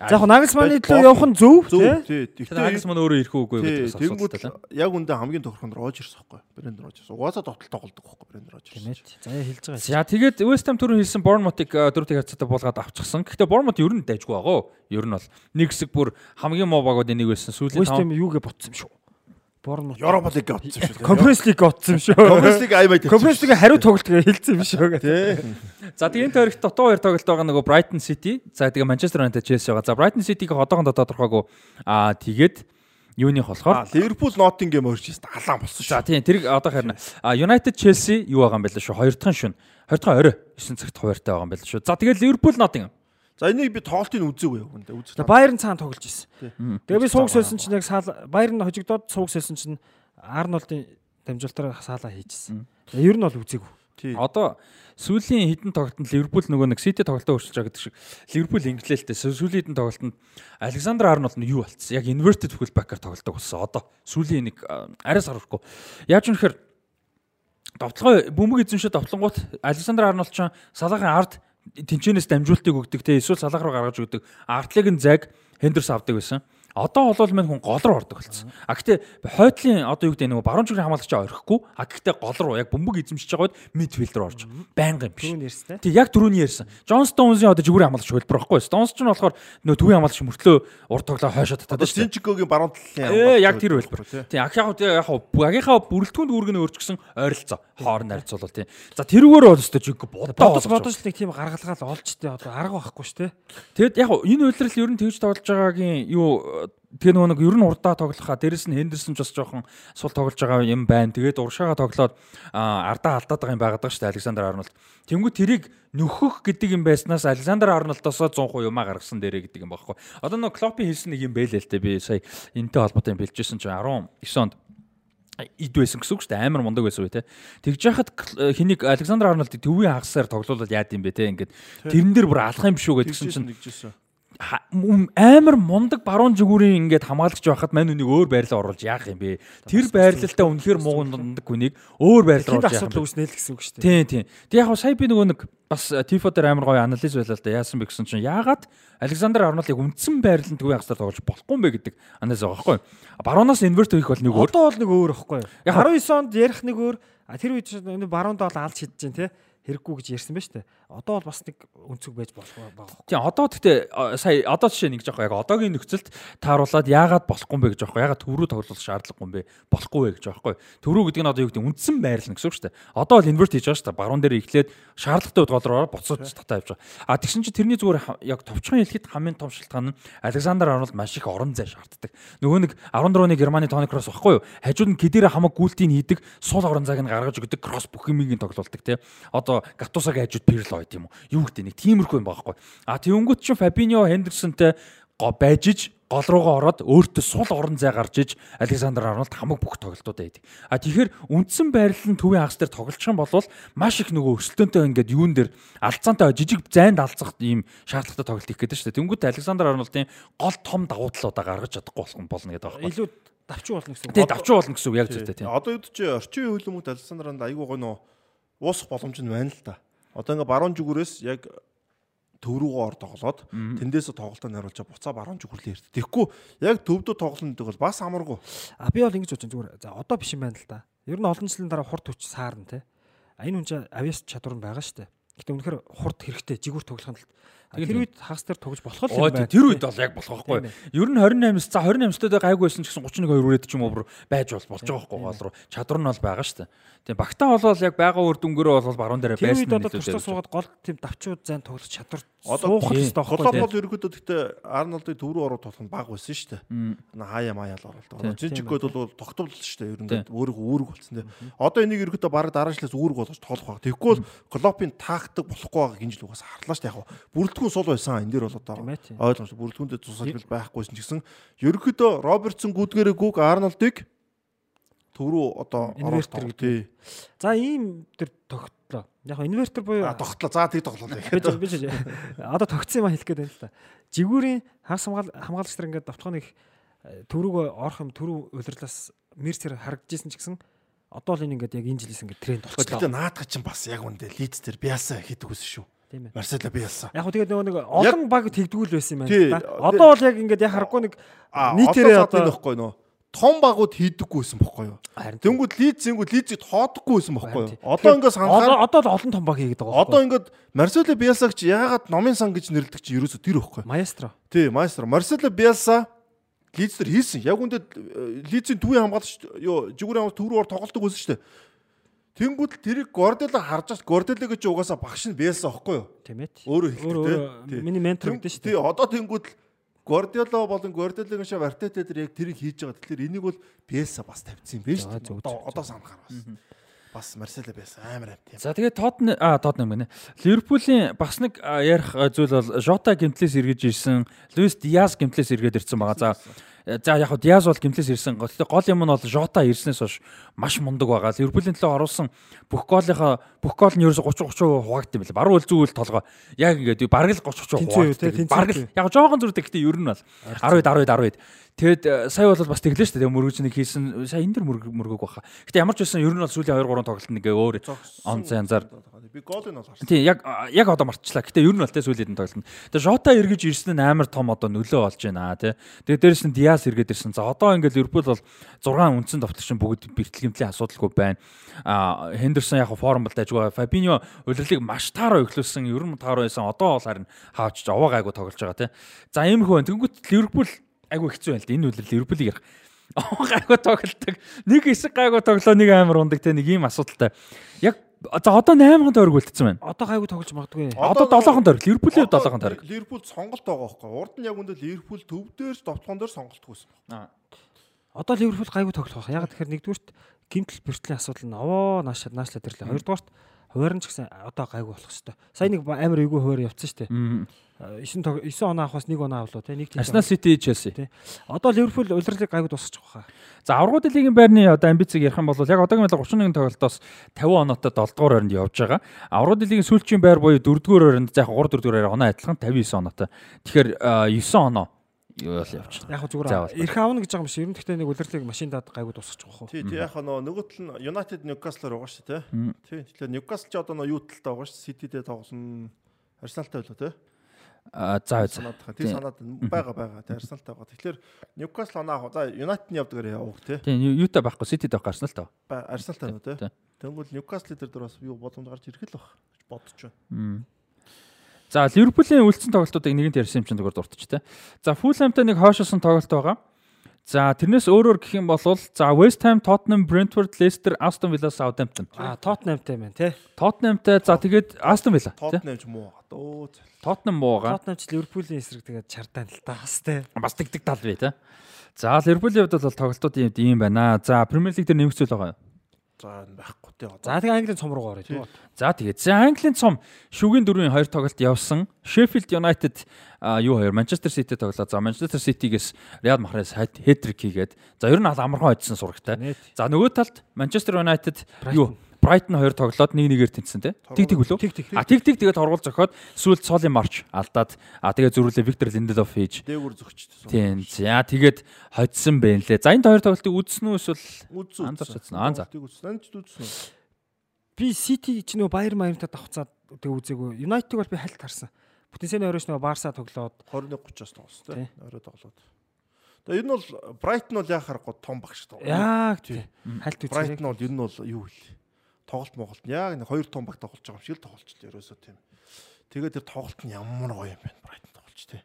За яг Нагelsmann-ы төлөө явах нь зөв тий. Агнес маань өөрөө ирэх үгүй гэдэг бас асуудалтай тийм. яг үндэ хамгийн тохирох нь Рожерс байхгүй. Брендон Рожерс. Угаасаа тотал тоглодог байхгүй Рожерс. Тэмээд. За яа хэлж байгаа. За тэгээд West Ham түрүү хэлсэн Bournemouth-ыг дөрөвтэй хацаатай буулгаад авчихсан. Гэхдээ Bournemouth ер нь дайжгүй байгаа. Ер нь бол нэг хэсэг бүр хамгийн муу багуудын нэг байсан. Сүүлийн West Ham юугээ ботсон юм шүү. Bournemouth. Европа лиг авчихсан шүү League ботсон юм шүү. Conference лиг аймаа Conference League хариу тоглолт гэж хэлсэн юм шүү гэдэг. За тэгээд энэ тойрогт дотоо хоёр тоглолт байгаа нөгөө Brighton City. За тэгээд Manchester United Chelsea байгаа. За Brighton City-г одоохондоо тодорхойгүй. Аа тэгээд юуных болохоор Ливерпул Ноттингем орж ирсэн алаан болсон За шүү. тийм тэрийг одоо харна. А United Chelsea юу байгаа юм бэ л шүү. Хоёр дахь шүн. Хоёр дахь орой 9 цагт хуваартай байгаа юм байна л шүү. За тэгээд Liverpool Nottingham. За энийг би тоглолтыг үзээгүй үндэ үзэж. За Bayern цаана тоглож ирсэн. Тэгээ би сууг сольсон чинь яг саал Bayern хожигдоод сууг сольсон чинь Арнолдын дамжуулалтаар саалаа хийжсэн. Ер нь бол үзээгүй. Одоо сүүлийн хідэн тоглолтод Ливерпул нөгөө нэг Сити тоглолтоо өөрчилж байгаа гэдэг шиг Ливерпул инглэлтэй сүүлийн хідэн тоглолтод Александр Арнолд нь юу болцсон? Яг inverted fullback-аар тоглолтог болсон. Одоо сүүлийн нэг арай сарвахгүй. Яаж юм нэхэр довтлогоо бөмбөг эзэмшээ довтлонгууд Александр Арнолд ч салаагийн ард тэнчэнээс дамжуултыг өгдөг те эсвэл салаах руу гаргаж өгдөг. Ардлыг нь заг Хендерс авдаг байсан. Одоо бол мань хүн гол руу ордог болсон. А гэхдээ хойдлын одоо юу гэдэг нэг баруун чиглэлийн хамгаалагч орхихгүй. А гэхдээ гол руу яг бөмбөг эзэмшиж байгаа үед мидфилд руу орж байнга юм биш. Тэг яг түрүүний ярьсан. Джон Стоунсийн одоо жигүүрийн хамгаалагч хөлбөр байхгүй. Стоунс ч нь болохоор нөө төвийн хамгаалагч мөртлөө урд тоглоо хойшоо татаад дээ. Синчикогийн баруун талын Ээ яг тэр хөлбөр. тий. Тэг яг яг яг багийнхаа бүрэлдэхүүн дүүргэнэ өөрчгсөн ойролцоо хоорон харьцуулбал тийм. За тэрүүгээр бол өстой жиг бодоо. Бодож бодож нэг тийм гаргалгаал олж тээ одоо арга байхгүй шүү те. Тэгэд яг энэ үйлрэл ер нь тэгж тоглож байгаагийн юу тэгээ нөгөө нэг ер нь урдаа тоглохаа дээрэс нь Хендерсон ч бас жоохон сул тоглож байгаа юм байна. Тэгээд уршаага тоглоод ардаа алдаад байгаа юм байгаад байгаа шүү дээ Александр Арнолд. Тэнгүү тэрийг нөхөх гэдэг юм байснаас Александр Арнолдосоо 100% юмаа гаргасан дээрээ гэдэг юм багхгүй. Одоо нөгөө Клопи хэлсэн нэг юм бэлээ л дээ би сая энтэй холбоотой юм бэлжсэн чинь 19 онд ид байсан гэсэн үг шүү дээ амар мундаг байсан үе те тэгж яхад Кл- хэнийг Александр Арнолдыг төвийн хагасаар тоглуулад яад юм бэ те ингээд тэрэн дээр бүр алах юм шүү гэдгсэн чинь амар мундаг баруун зүгүүрийн ингээд хамгаалагч байхад мань үнийг өөр байрлал оруулж яах юм бэ? Тэр байрлалтай үнэхээр муу мундаг хүнийг өөр байрлал оруулж яах асуудал юм бэ? үүснэ л гэсэн үг шүү дээ. Тийм тийм. Тэг яг хаа сая би нөгөө нэг бас Тифо дээр амар гоё анализ байлаа л да. Яасан бэ гэсэн чинь яагаад Александр Арнолдыг үндсэн байрлалд төвийн хагасаар тоглож болохгүй юм бэ гэдэг анализ байгаа байхгүй юу? Баруунаас инверт хийх бол нэг өөр. Одоо бол нэг өөр ихгүй юу? Яг 19 онд ярих нэг өөр. Тэр үед энэ баруунд бол алж шидэж जैन те. Хэрэггүй гэж ярьсан ба штэ. Одоо бол бас нэг өнцөг байж болох байгаа. Тийм одоо гэхдээ сая одоо жишээ нэг жоохоо яг одоогийн нөхцөлд тааруулаад яагаад болохгүй юм бэ гэж жоохоо яагаад төв рүү тоглох шаардлагагүй юм бэ болохгүй вэ гэж жоохоо төв рүү гэдэг нь одоо юу гэдэг үндсэн байрлал гэсэн үг шүү дээ. Одоо бол инверт хийж байгаа шүү дээ. Баруун дээр эхлээд шаардлагатай гол руу буцаад татаа явж байгаа. А тэгсэн чинь тэрний зүгээр яг товчхон хэлэхэд хамгийн том шалтгаан нь Александр Арнолд маш их орон зай шаарддаг. Нөгөө нэг 14-ны Германы Тони Кросс баггүй юу? Хажууд нь кедэрэ хамаг гүйлтийг хийдэг сул орон зайг нь гаргаж өгдөг кросс бүх юмыг нь тоглуулдаг тий. Одоо Гатусагийн хажууд Пирло байт юм уу юу гэдэг нэг тиймэрхүү юм байхгүй а тэнгүүт чинь Фабиньо Хендерсонтэй го байжиж гол руугаа ороод өөртөө сул орон зай гарч иж Александр Арнолд хамаг бүх тоглолтуудаа хийдэг. А тэгэхээр үндсэн байрлал нь төвийн хагас дээр тоглох юм бол маш их нөгөө өсөлтөнтэй ингээд юун дээр алцаантай жижиг зайд алцах ийм шаардлагатай тоглолт хийх гэдэг шүү дээ. Тэнгүүт Александр Арнолдын гол том давуу талуудаа гаргаж чадахгүй болох юм болно гэдэг байгаа. Илүү давчуу болно гэсэн үг. Тэгээ давчуу болно гэсэн үг яг зүйтэй тийм. Одоо юу ч орчин үеийн хөлөмөд Александранд айгүй гоо нөө уусах боломж нь байна л да. Одоо ингээ баруун зүгүүрээс яг төв рүүгээ ор тоглоод тэндээсээ тоглолтоо найруулж буцаа баруун зүг хүрлээ ирд. Тэгэхгүй яг төвдөө тоглоно гэдэг бол бас амаргүй. А би бол ингэж байна зүгээр. За одоо биш юм байна л да. Ер нь олон жилийн дараа хурд хүч саарна те. А энэ хүн чинь авиас чадвар нь байгаа дээ. Гэтэ үнэхээр хурд хэрэгтэй жигүүр тоглохын тулд. Тэр үед хагас дээр тоглож болох л юм байна. тэр үед бол яг болох байхгүй. Ер нь 28-с за 28-д гайгүй байсан ч гэсэн 31 2 үрээд ч юм уу байж бол болж байгаа байхгүй гол руу. Чадвар нь бол байгаа шүү дээ. Тийм багтаа болвол яг байгаа үр дүнгээрээ бол баруун дээр Тэр байсан үед одоо туршлага суугаад гол тийм давчууд зайн тоглох чадвар суух хэрэгтэй байхгүй. бол ерөөдөө гэхдээ Арнолдыг төв рүү ороод тоглох нь баг байсан шүү дээ. Хаяа маяал оролт. Жинчгүүд бол тогтвол шүү дээ. Ер нь өөрийгөө үүрэг болсон тий. Одоо энийг ерөөдөө баг дараачлаас үүрэг болгож тоглох баг. Тэгэхгүй бол Клопын тактик болохгүй байгаа гинжил угаас харлаа шүү дээ. Яг бүрэлдэхүүн сул байсан. Энэ дээр бол одоо ойлгомжтой бүрэлдэхүүндээ тусалбал байхгүйсэн ч гэсэн ерөөдөө Робертсон гүдгэрээ гүг Арнолдыг төв рүү одоо Инвертер тий. За ийм тэр тогтлоо. Яг нь инвертер буюу А тогтлоо. За тий тоглолоо. би би одоо тогтсон юм хэлэх гээд байна л да. Жигүүрийн хагас хамгаал хамгаалагч нар ингээд давтахыг төрөөгөө орох юм төрөв улирлаас мерсер харагдажсэн ч гэсэн одоо л энэ ингээд яг энэ жилээс ингээд тренд болчихлоо. наадах чинь бас яг үндэ лидс дээр биасаа хийдэг үсэн шүү. Тийм ээ. Марсело биасаа. Яг хөө тэгээд нөгөө нэг олон баг тэгдгүүл байсан юм байна. Одоо бол яг ингээд яг харахгүй нэг нийтээрээ одоо нөхгүй нөө том багууд хийдэггүй байсан бохгүй юу. Тэнгүүд лидс зингүүд лидсийг тоодохгүй байсан бохгүй юу. Одоо ингээд санахаар одоо л олон том баг хийгээд байгаа одоо ингээд Марсело биасаг чи яагаад номын сан гэж нэрлэдэг чи ерөөсө тэр байхгүй. маэстро. Тий, маэстро Марсело биаса лидс дээр хийсэн. Яг үндэ лидсийн төвийн хамгаалагч юу жигүүрийн хамгаалагч төв рүү ор тоглолтог байсан шүү дээ. Тэнгүүд л тэрийг Гордело харж аж Гордело гэж угаасаа багш нь биасаа байхгүй юу. Тийм ээ. Өөрөө хэлдэг Өөр тий. өөр миний ментор гэдэг шүү Тий, дээ. одоо тэнгууд л Гвардиола болон Гвардиолагийн шав Артета дээр яг тэрийг хийж байгаа. Тэгэхээр энийг бол Беса бас тавьчихсан юм зөв, дээ. Одоо санахаар бас. Бас Марсело Беса амар амт юм. За тэгээд Тотн а Тотнам гэнэ. Ливерпулийн бас нэг ярих зүйл бол Жота гимтлээс эргэж ирсэн, Луис Диас гимтлээс эргээд ирсэн байгаа. За за яг хөө Диас бол гимтлээс ирсэн. Гол юм нь бол Жота ирснээс хойш маш мундаг байгаа. Ливерпулийн төлөө оруулсан бүх гоолынхаа бүх гол нь ерөөсө 30 30% хуваагдсан юм байна. Баруун үл зүүл толгой. Яг ингээд бараг л 30 30% Тэнцүү юу, те, хуваагдсан. Бараг л яг жоохон зүрдэг гэхдээ ер нь бол 10 10 10 Тэгэд э, сая бол бас тэглээ шүү дээ. Мөргөж нэг хийсэн. Сая энэ дэр мөрөг мөргөг баха. Гэтэ ямар ч байсан ер нь бол сүүлийн 2 3 тоглолт нэг өөр он янзаар Би голыг нь бол харсан. тий яг яг одоо марчлаа. Гэтэ ер нь бол тэ сүүлийн тоглолт. Тэгээ Жота эргэж ирсэн нь амар том одоо нөлөө болж байна тий. Тэгээ дээрэс нь Диас эргээд ирсэн. За одоо ингээд Ливерпул бол 6 үндсэн товтлогч бүгд бэртлэгэмтлийн асуудалгүй байна. А Хендерсон яг форм бол дайггүй. Фабиньо удирлыг маш таараа өглөөсөн. Ер нь таараа байсан. Одоо бол харин хаавч овоо гайгүй тоглож байгаа тий. За ийм хөө тэнгуут Ливерпул айгүй хэцүү байл. Энэ үлрэл Ливерпулийг ярих. Гайгүй тоглолдог. Нэг хэсэг гайгүй тоглоо нэг амар ундаг тий. Нэг ийм асуудалтай. Яг за одоо 8 тойрог үлдсэн байна. Одоо гайгүй тоглож магадгүй. Одоо 7 тойрог. Ливерпулийн 7 тойрог. Ливерпул сонголт байгаа байхгүй. Урд нь яг үндэ Ливерпул төв дээр ч довтлогон дээр сонголт хийсэн. Одоо Ливерпул гайгүй тоглох байх. Яг тэгэхээр нэгдүгürt гимтэл бэртлийн асуудал нь овоо нааш наашлаа тэрлээ. Хоёрдугаарт хуваарь нь ч гэсэн одоо гайгүй болох хэвээр. Сая нэг амар эйгүү хуваар явцсан шүү дээ. 9 9 оноо авах бас 1 оноо авлуу те нэг тийм Arsenal City Chelsea те одоо Liverpool улирлыг гайгүй дуусчих واخа за аврагууд лигийн байрны одоо амбицыг ярих юм бол яг одоогийн байдлаар 31 тоглолтоос 50 оноотой 7 дугаар оронд явж байгаа аврагууд лигийн сүүлчийн байр буюу 4 дугаар оронд яг 3 4 дугаар оноо адилхан 59 оноотой тэгэхээр 9 оноо юу бол явчихна. Яг зүгээр эрх аавна гэж байгаа юм шиг. Ер нь гэхдээ нэг үлрэлийг машин даад гайгүй дуусчих واخ. Тий, тий яг нөгөө нөгөө тал нь United Newcastle-аар байгаа шүү, тий. Тий, тэгэхээр Newcastle ч одоо нөгөө юу талтай байгаа шүү. City дээр тоглосон. Арсеналтай байлаа, тий. За за. санаад байгаа. Тий санаад байгаа байгаа. Тий Арсеналтай байгаа. Тэгэхээр Newcastle оноо. За United-ны явдгаар явах тий. Тийм юутай байхгүй Ситид байх Арсенал таа. Ба- Арсеналтай нөө тий. Тий. Тэнгүүл Newcastle дээр дөр бас юу боломж гарч ирэх л баг гэж бодож байна. За Ливерпулийн үлдсэн тоглолтуудыг нэгэнт ярьсан юм чинь зүгээр дуртаж те. За Фулхамтай нэг хойшоосон тоглолт байгаа. За тэрнээс өөрөөр гэх юм бол за West Ham, Tottenham, Brentford, Leicester, Aston Villa, Southampton. А Тоттенхэмтэй байна те. Tottenhamтай за тэгээд Aston Villa тий. Tottenham ч муу. Өө зэ. Tottenham муу байгаа. Тоттенхэмч Ливерпулийн эсрэг тэгээд чардаа л та бас те. Бас дэгдэг тал бий те. За Ливерпулийн хувьд бол тоглолтууд ийм байна. За Premier League дээр нэмэгцүүл байгаа. За энэ байхгүй тий. За тэгээ Английн цом руу орё тий. За тэгээд за Английн цом шүгэн дөрвийн хоёр тоглолт явсан. Sheffield United юу хоёр Manchester City тоглоо. За Manchester City-гээс Real Mahrez хэтрик хийгээд за ер нь ал амархан хоцсон сурагтай. За нөгөө талд Manchester United юу Brighton хоёр тоглоод нэг нэгээр тэнцсэн те. Тиг тиг үлээ. Тиг, тиг. А тиг тиг тэгээд оргуул зохиод сүүлд Соли Марч алдаад а тэгээд зөрүүлээ Виктор Линделов хийж Дээгүр зөгчтэй. Тийм. За тэгээд хоцсон байна лээ. За энэ хоёр тоглолтыг үзсэн үү эсвэл. Анзарч чадсан. Аа, за. Үзсэн. Энд ч үзсэн. Би Сити ч нөө Баер Маяртай давхцаад тэг үзээгүй. Юнайтиг бол би хальт харсан. Потенциалын оройч нөгөө Барса тоглоод 21-30-аас тоглосон Тий. Орой тоглоод. Тэгээ энэ бол Брайтон бол яхаар гоо том багш тоглоо. яг тий. Хальт үзээ. Брайтон бол ер нь бол юу вэ? Тоглолт Монголд яг нэг хоёр том баг тоглож байгаа юм шиг л тоглолчлоо ерөөсөө тийм. Тэгээд тэр тоглолт нь ямар гоё юм бэ Брайтон тоглолч тий.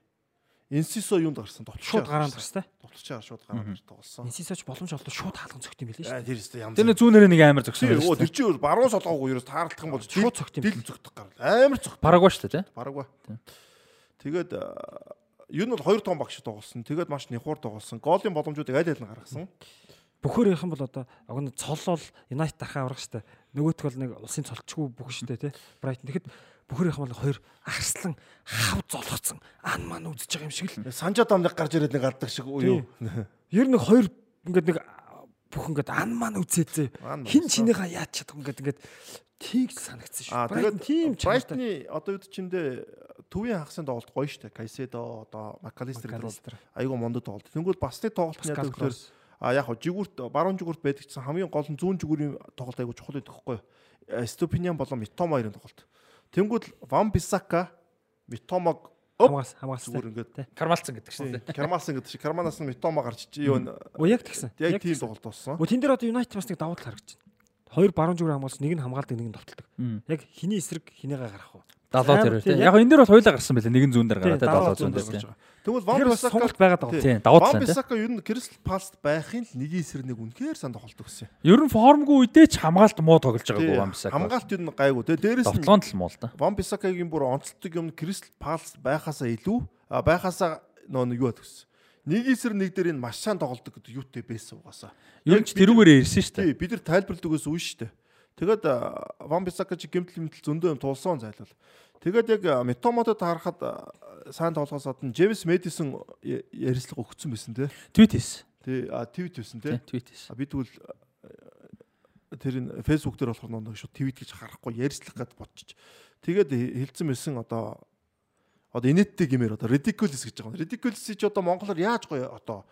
Инсисо юунд гарсан шууд гараанд гарстай. Тоглолчаар шууд гараанд тоглосон. Инсисоч боломж олдоо шууд хаалган цогт юм билээ шүү. Аа тэр өстө янз. Тэр нэг зүүнээрээ нэг амар оо шүү. тэр чинь баруун солгоогүй ерөөс таарлах юм бол Шууд цогт юм. Дил зүгтэх гарал. Амар цогт. Парагвай шүү тий? Барагва. Тэгээд ер нь бол хоёр том багш тоглосон. Тэгээд маш нихур тоглосон. Голын боломжуудыг аль аль нь гаргасан. Бөхөр явах юм бол одоо агн цоллол Юнайтед дарахаа аврах штэ. Нөгөөх бол нэг улсын цолчгүй бүх штэ тий. Брайтон тэгэхэд бөхөр явах юм бол хоёр арслан хав золгоцсон ан маань үзэж байгаа юм шиг л. Санжаа дамныг гарч ирээд нэг гаддаг шиг уу юу? Ер нь нэг хоёр ингээд нэг бүх ингээд ан маань үзээзээ. Ан маань Хин чинийхээ яаж чадах ингээд ингээд тийгс санагдсан шүү. Тэгээд тийм. Брайтны одоо үед чиндээ төвийн хагасын тоглолт гоё штэ. Кайседо одоо Макалистер гэдэг бол айгүй мондо тоглолт. Тэнгүүд басны тоглолт нь тэгэхээр Кросс. А яг хоо жигүүрт баруун жигүүрт байдаг гэсэн хамгийн гол нь зүүн жигүүрийн тоглолт айгүй чухал байдаг хгүй. Ступиниан болон Митома хоёрын тоглолт. Тэнгүүд Ван Бисака Митомаг оп хамгаас хамгаас. зүгээр ингээд Кармалцсан гэдэг шүү дээ. Кермалсан гэдэг шиг Керманаас нь Митома гарч юу Оо яг тэгсэн. яг тийм тоглолт болсон. Өө тэн дээр одоо Юнайтед бас нэг давуу тал харагдаж байна. Хоёр баруун зүгөр хамгаалсан нэг нь хамгаалдаг нэг нь товтолдог. Яг хиний эсрэг хинээгээ гарах уу? Далуу Амар тэр тийм, тий. яг- энэ дээр бол хоёулаа гарсан байлаа. Нэгэн зүүн дээр гараа тий. Тий, Далуу далуу зүүн дээр гарч тий. байгаа. Тэгвэл Ван Бисака байгаад байгаа. Тий, давуу Ван тал тий. Бисака ер нь Кристал Палст байхын л нэг эсрэг нэг үнэхээр сан тоглолт өгсөн. Ер нь формгүй үедээ ч хамгаалт муу тоглож байгаагүй вам бисаа. Хамгаалт ер нь гайгүй. Тэгээ дээрэс нь Довтлоонд л муу л да. Ван Бисакагийн бүр онцлог юм Кристал Палс байхасаа илүү а байхасаа нөө юу гэсэн. Нэг эсрэг нэг дээр энэ маш сайн тоглолдог гэдэг юутэй байсан угаасаа. Ер нь ч тэрүүгээрээ ирсэн шүү дээ. Бид нар тайлбарлаад өгөөс үн штэ. Тэгээд а, Ван Бисака чи гэмтэл гэмтэл зөндөө юм тулсан зайлвал. Тэгээд яг а, Метомодод харахад сайн тоглохоос гадна Джеймс Мэдисон ярилцлага өгсөн байсан тий. Твит хийсэн. Тий, а твит байсан Тий, твит хийсэн. А бид тэгвэл тэр энэ фэйсбુક дээр болохоор нэг шууд твит гэж харахгүй ярьцлах гэд бодчих. Тэгээд хэлсэн байсан одоо одоо инэттэй гэмээр одоо ridiculous гэж байгаа. Ridiculous-ийг чи одоо монголоор яаж гоё одоо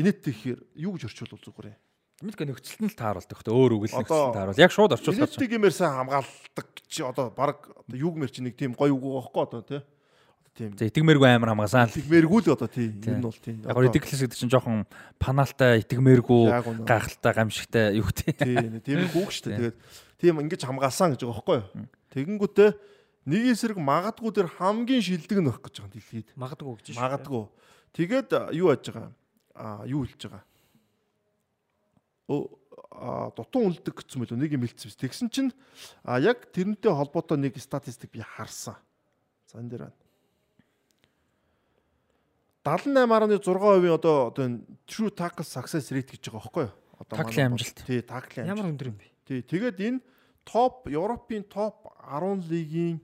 инэттэй гэхээр юу гэж орчуулвал зүгээр юм. Мэдгүй нөхцөлд нь л тааруулдаг хөтө өөр үгэл Одоо- нөхцөлд тааруул. Яг шууд орчуулах гэж. Инэттэй гэмээр сайн хамгаалдаг чи одоо баг одоо юу гэмээр чи нэг тийм гоё үг байхгүй одоо тий. Одоо тийм За итгэмээргүй амар хамгаасан л. тэгмээргүй л одоо тий. Тий. Энэ нь бол тий. Яг ridiculous гэдэг чинь жоохон панаалтай итгэмээргүй гайхалтай гамшигтай юу гэдэг. Тий, нэг тийм үг шүү дээ. Тэгээд тийм ингэж хамгаалсан гэж байгаа байхгүй юу? Тэгэнгүүтээ нэг эсрэг магадгүй тэр хамгийн шилдэг нь байх гэж байгаа дэлхийд. Магадгүй гэж шүү. Магадгүй. Тэгээд юу яаж байгаа? Аа юу хэлж байгаа? Дутуу үлдэг гэсэн мөлөө нэг юм хэлсэн биз. Тэгсэн чинь а яг тэрнтэй холбоотой нэг статистик би харсан. За энэ дээр байна. 78.6% одоо одоо true tackle success rate гэж байгаа байхгүй юу? Одоо бол- амжилт. Тий, таклын Ямар өндөр юм бэ? Тий, тэгээд энэ топ Европын топ 10 лигийн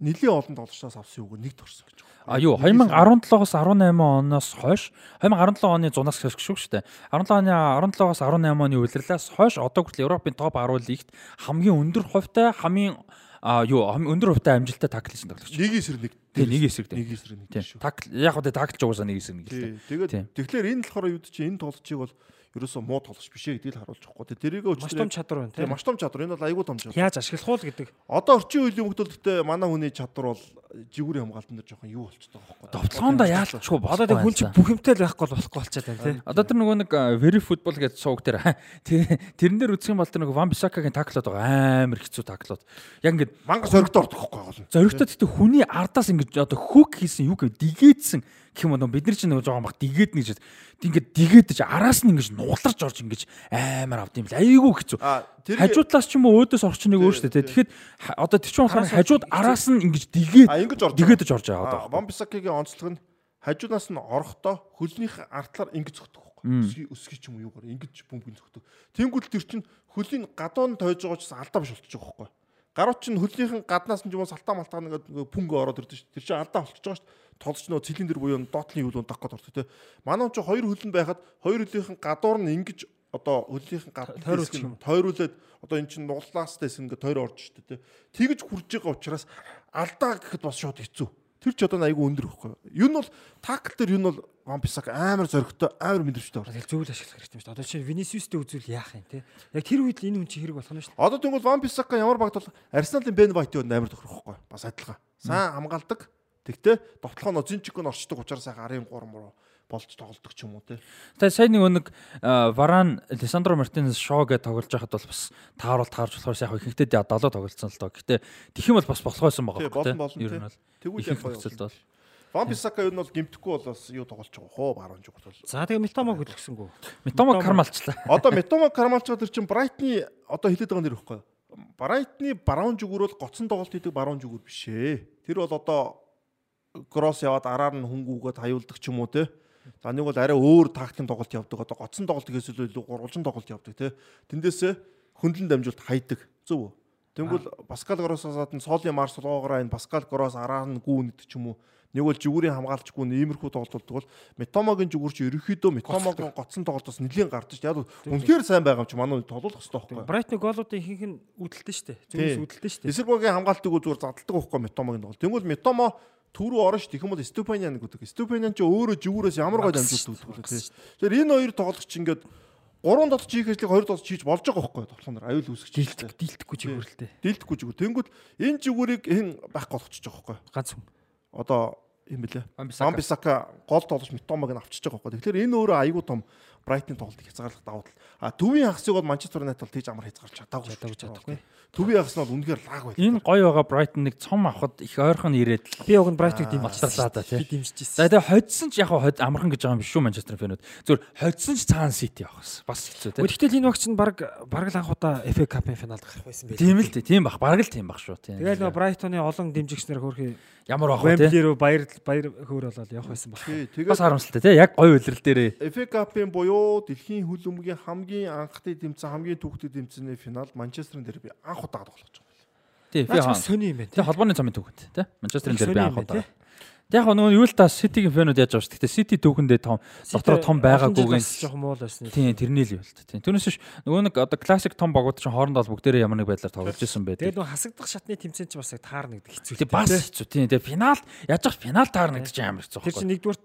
нэлийн олон тоглогчдоос авсан үг нэгд орсон гэж байна. А юу 2017-оос 18 оноос хойш 2017 оны 100-аас хойш шүү дээ. 17 оны 17-оос 18 оны улирлаас хойш одоо хүртэл Европын топ 10 лигт хамгийн өндөр хувьтай хамгийн а юу өндөр хувьтай амжилттай такл хийсэн тоглогч. Нэг эсрэг нэг. Тий, нэг эсрэг дээ. Нэг эсрэг нэг шүү. Такл яг одоо таклж угаасаа нэг эсрэг нэг л дээ. Тэгээд тэгэхээр энэ болохоор юу чи энэ тоглогчийг бол ерөөсөө муу тоглогч биш ээ гэдгийг л харуулж. Тэгээ тэрийг Маш том өчтөр чадвар байна тий тийм. маш том чадвар. Энэ бол айгүй том чадвар. Яаж ашиглах уу гэдэг. Одоо орчин үеийн хүмүүстэлдээ манай хүний чадвар бол жигүүрийн хамгаалтан дээр жоохон юу болчиход байгаа байхгүй. Довтлоондоо яалчгүй Одоо тэг хүн чинь бүх юмтай л байхгүй бол болохгүй болчиход байна тийм. Одоо тэр нөгөө нэг а, very football гэдэг сууг дээр тий- тэрэн дээр үзэх юм бол тэр нөгөө Van Bissaka-гийн таклууд байгаа амар хэцүү таклууд. Яг ингээд Манга соргид ордог байхгүй гол нь. Зоригтой гэхдээ хүний ардаас ингэж одоо хөг хийсэн юу гэв дигээдсэн гэх юм уу бид нар чинь нөгөө жоохон бах дигээд нэгж ингээд дигээдэж араас нь ингэж нугаларч орж ингэж амар авд юм бэл айгүй хэцүү. Хажууд талаас ч юм уу өөдөөс орчныг өөрчлөө те. Тэгэхэд одоо тэр чинь болохоор хажууд араас нь ингэж дигээд А ингэж орж байгаа одоо. Ван Бисакигийн онцлог нь хажуунаас нь орохдоо хөлнийх артлаар ингэж зөгтөх байхгүй. Өсгий ч юм уу юугаар ингэж бөмбөг зөгтөх. Тэнгүүл тэр чинь хөлийн гадаа нь тойж байгаа ч алдаа биш болчихж байгаа байхгүй. Гарууд чинь хөлнийхэн гаднаас нь ч юм уу салтаа малтаа нэг пүнг ороод ирдэ шүү. Тэр чинь алдаа болчихж байгаа шүү. Толч нөө цилиндэр буюу доотлын хөл дах гээд ордог те. Манай ч хоёр хөлн байхад хоёр хөлийнхэн гадуур нь ингэж одоо хөлийнхэн гадна Тойруулчих юм. тойруулээд одоо эн чинь нуглааст дэс ингээ тойр орж штэ те. Тэгж хурж байгаа учраас алдаа гэхэд бас шууд хэцүү. Тэр ч одоо айгүй өндөр ихгүй. Юу нь бол такл дээр юу нь бол Ван Бисак амар зоригтой, амар мэдрэмжтэй байна. Тэгэл зөвл ашиглах хэрэгтэй юм шүү дээ. Одоо чинь Винисиустэй үзвэл яах юм те. Яг тэр үед энэ хүн чи хэрэг болох нь шүү дээ. Одоо тэгвэл Ван Бисака ямар багт бол Арсеналын Бен Вайтийн үед амар тохирохгүй. Бас адилхан. Сайн хамгаалдаг. Тэгтээ зинчиг нь орчдөг учраас сайхан арын 3 муу болж тоглолдог ч юм уу те. Тэгээ сайн нэг нэг Варан Лесандро Мартинес шоо гэж тоглож байхад бол бас тааруулт таарч болохоор яг ихэнхдээ 70 тоглолцсон л доо. Гэтэ тэх юм бол бас болох байсан байгаа болон болно Ер нь те. бол Тэгвэл их яг гоё. Ван Бисака юу нь бол гимтэхгүй бол бас юу тоглож байгаа хөө баруун жигт бол. За тэгээ Митомог хөдөлгсөнгүү. Метомо кармалчлаа. Одоо Метомо Кармалчга тэр чинь Брайтны одоо хилээд байгаа нэр ихгүй. Брайтны баруун зүгүүр бол гоцсон тоглолт хийдэг баруун зүгүүр биш ээ. Тэр бол одоо кросс яваад араар нь хөнгүүгээд хаюулдаг ч юм уу те. За нэг бол арай өөр тактикийн тоглолт явдаг. Одоо гоцсон тоглолт гэхээс илүү гурвалжин тоглолт явдаг те. Тэндээсээ хөндлөн дамжуулт хайдаг. Зөв үү? Тэнгүүл Паскал Гроссоос гадна Соли Марс лоогоор энэ Паскал Гросс араар нь гүүнэд ч юм уу. Нэг бол зүгүүрийн хамгаалчгүй ниймэрхүү тоглолт бол Метомогийн зүгүүр чи ерөөхдөө Метомогийн гоцсон тоглолтоос нэлийн гардаг ш. Яг үнэхээр сайн байгаа юм чи манай тоглох хэрэгтэй байхгүй. Брайтны голуудын ихэнх нь үүдэлтэй. Тий. Зүгээс үүдэлтэй дээ. Эсэргүүгийн хамгаалтыг зүгээр задалдаг байхгүй Метомогийн тоглолт. Тэгвэл Метомо түрүү орно ш. Тэгэх юм бол Ступаниан гэдэг. Ступаниан ч өөрөө зүгүүрээс ямар гой дамжуулдаг үү тий. Тэгэхээр энэ хоёр тоглогч ингээд гурван дотч хийх ажлыг хоёр дотч хийж болж байгаа байхгүй тоглоомор аюул үүсгэж Дийлдэх дийлдэхгүй зүгүүрэлтэй. Дийлдэхгүй зүгээр. Тэнгүүд энэ зүгүүрийг хэн байхгүй болгочих жоох байхгүй. Ганц хүн. Одоо юм бэлээ. Wan-Bissaka гол тоглож Метомог нь авчиж байгаа байхгүй. Тэгэхээр энэ өөрөө аюул том Брайтны тоглолтыг хязгаарлах давуу тал. А төвийн хагасыг бол Манчестер Юнайтед бол тийж амар хязгаарч чадаагүй. Чадаагүй. Төвийн нь бол үнэхээр лаг байл. Энэ гоё байгаа Брайтон нэг цом авахд их ойрхон ирээд л Би уг нь Брайтыг Болцорлаа да, тий. Би дэмжиж За тэгээ хоцсон ч яг хоо амархан гэж байгаа юм биш шүү Манчестер фэнүүд. Зүгээр хоцсон ч цаана Сити явах гэсэн. Бас хэцүү тий. Гэхдээ энэ багч нь баг баг л анх удаа FA Cup-ын финалд гарах байсан байх. Тийм л тий. Тийм бах. Бараг л тийм бах шүү. Тийм. Тэгэл нөө Брайтоны олон дэмжигчнэр хөрхи ямар бах вэ тий. Вембли рүү баяр баяр хөөр болоод явах байсан баг. Тий, Бас харамсалтай тий. Яг гоё үйлрэл дээрээ. FA Cup-ын буюу дэлхийн хөл өмгийн хамгийн анхны тэмцээн хамгийн түүхтэй тэмцээний финал Манчестерын дэрби анх удаа тоглож байгаа. Тий. Наач Би бас сони юм байна. тий холбооны цомын түүхэнд тий. Манчестерын дээр би анх юм удаа. Яг нөгөө юу л та Ситигийн фэнүүд яаж байгаа шүү. Гэтэ Сити түүхэндээ том дотроо том байгаагүйгийн жоохон муу л байсан. Тийм тэрний л юу л тий. Түүнээс биш нөгөө нэг одоо классик том багууд чинь хоорондоо бол бүгдээрээ ямар нэг байдлаар тоглож исэн байдаг. Тэгээд нөө хасагдах шатны тэмцээн ч бас яг таарна гэдэг хэцүү. Тэг бас хэцүү тийм. Тэгээ финал яаж ч финал таарна гэдэг чинь амар хэцүү Тэр чинь байхгүй.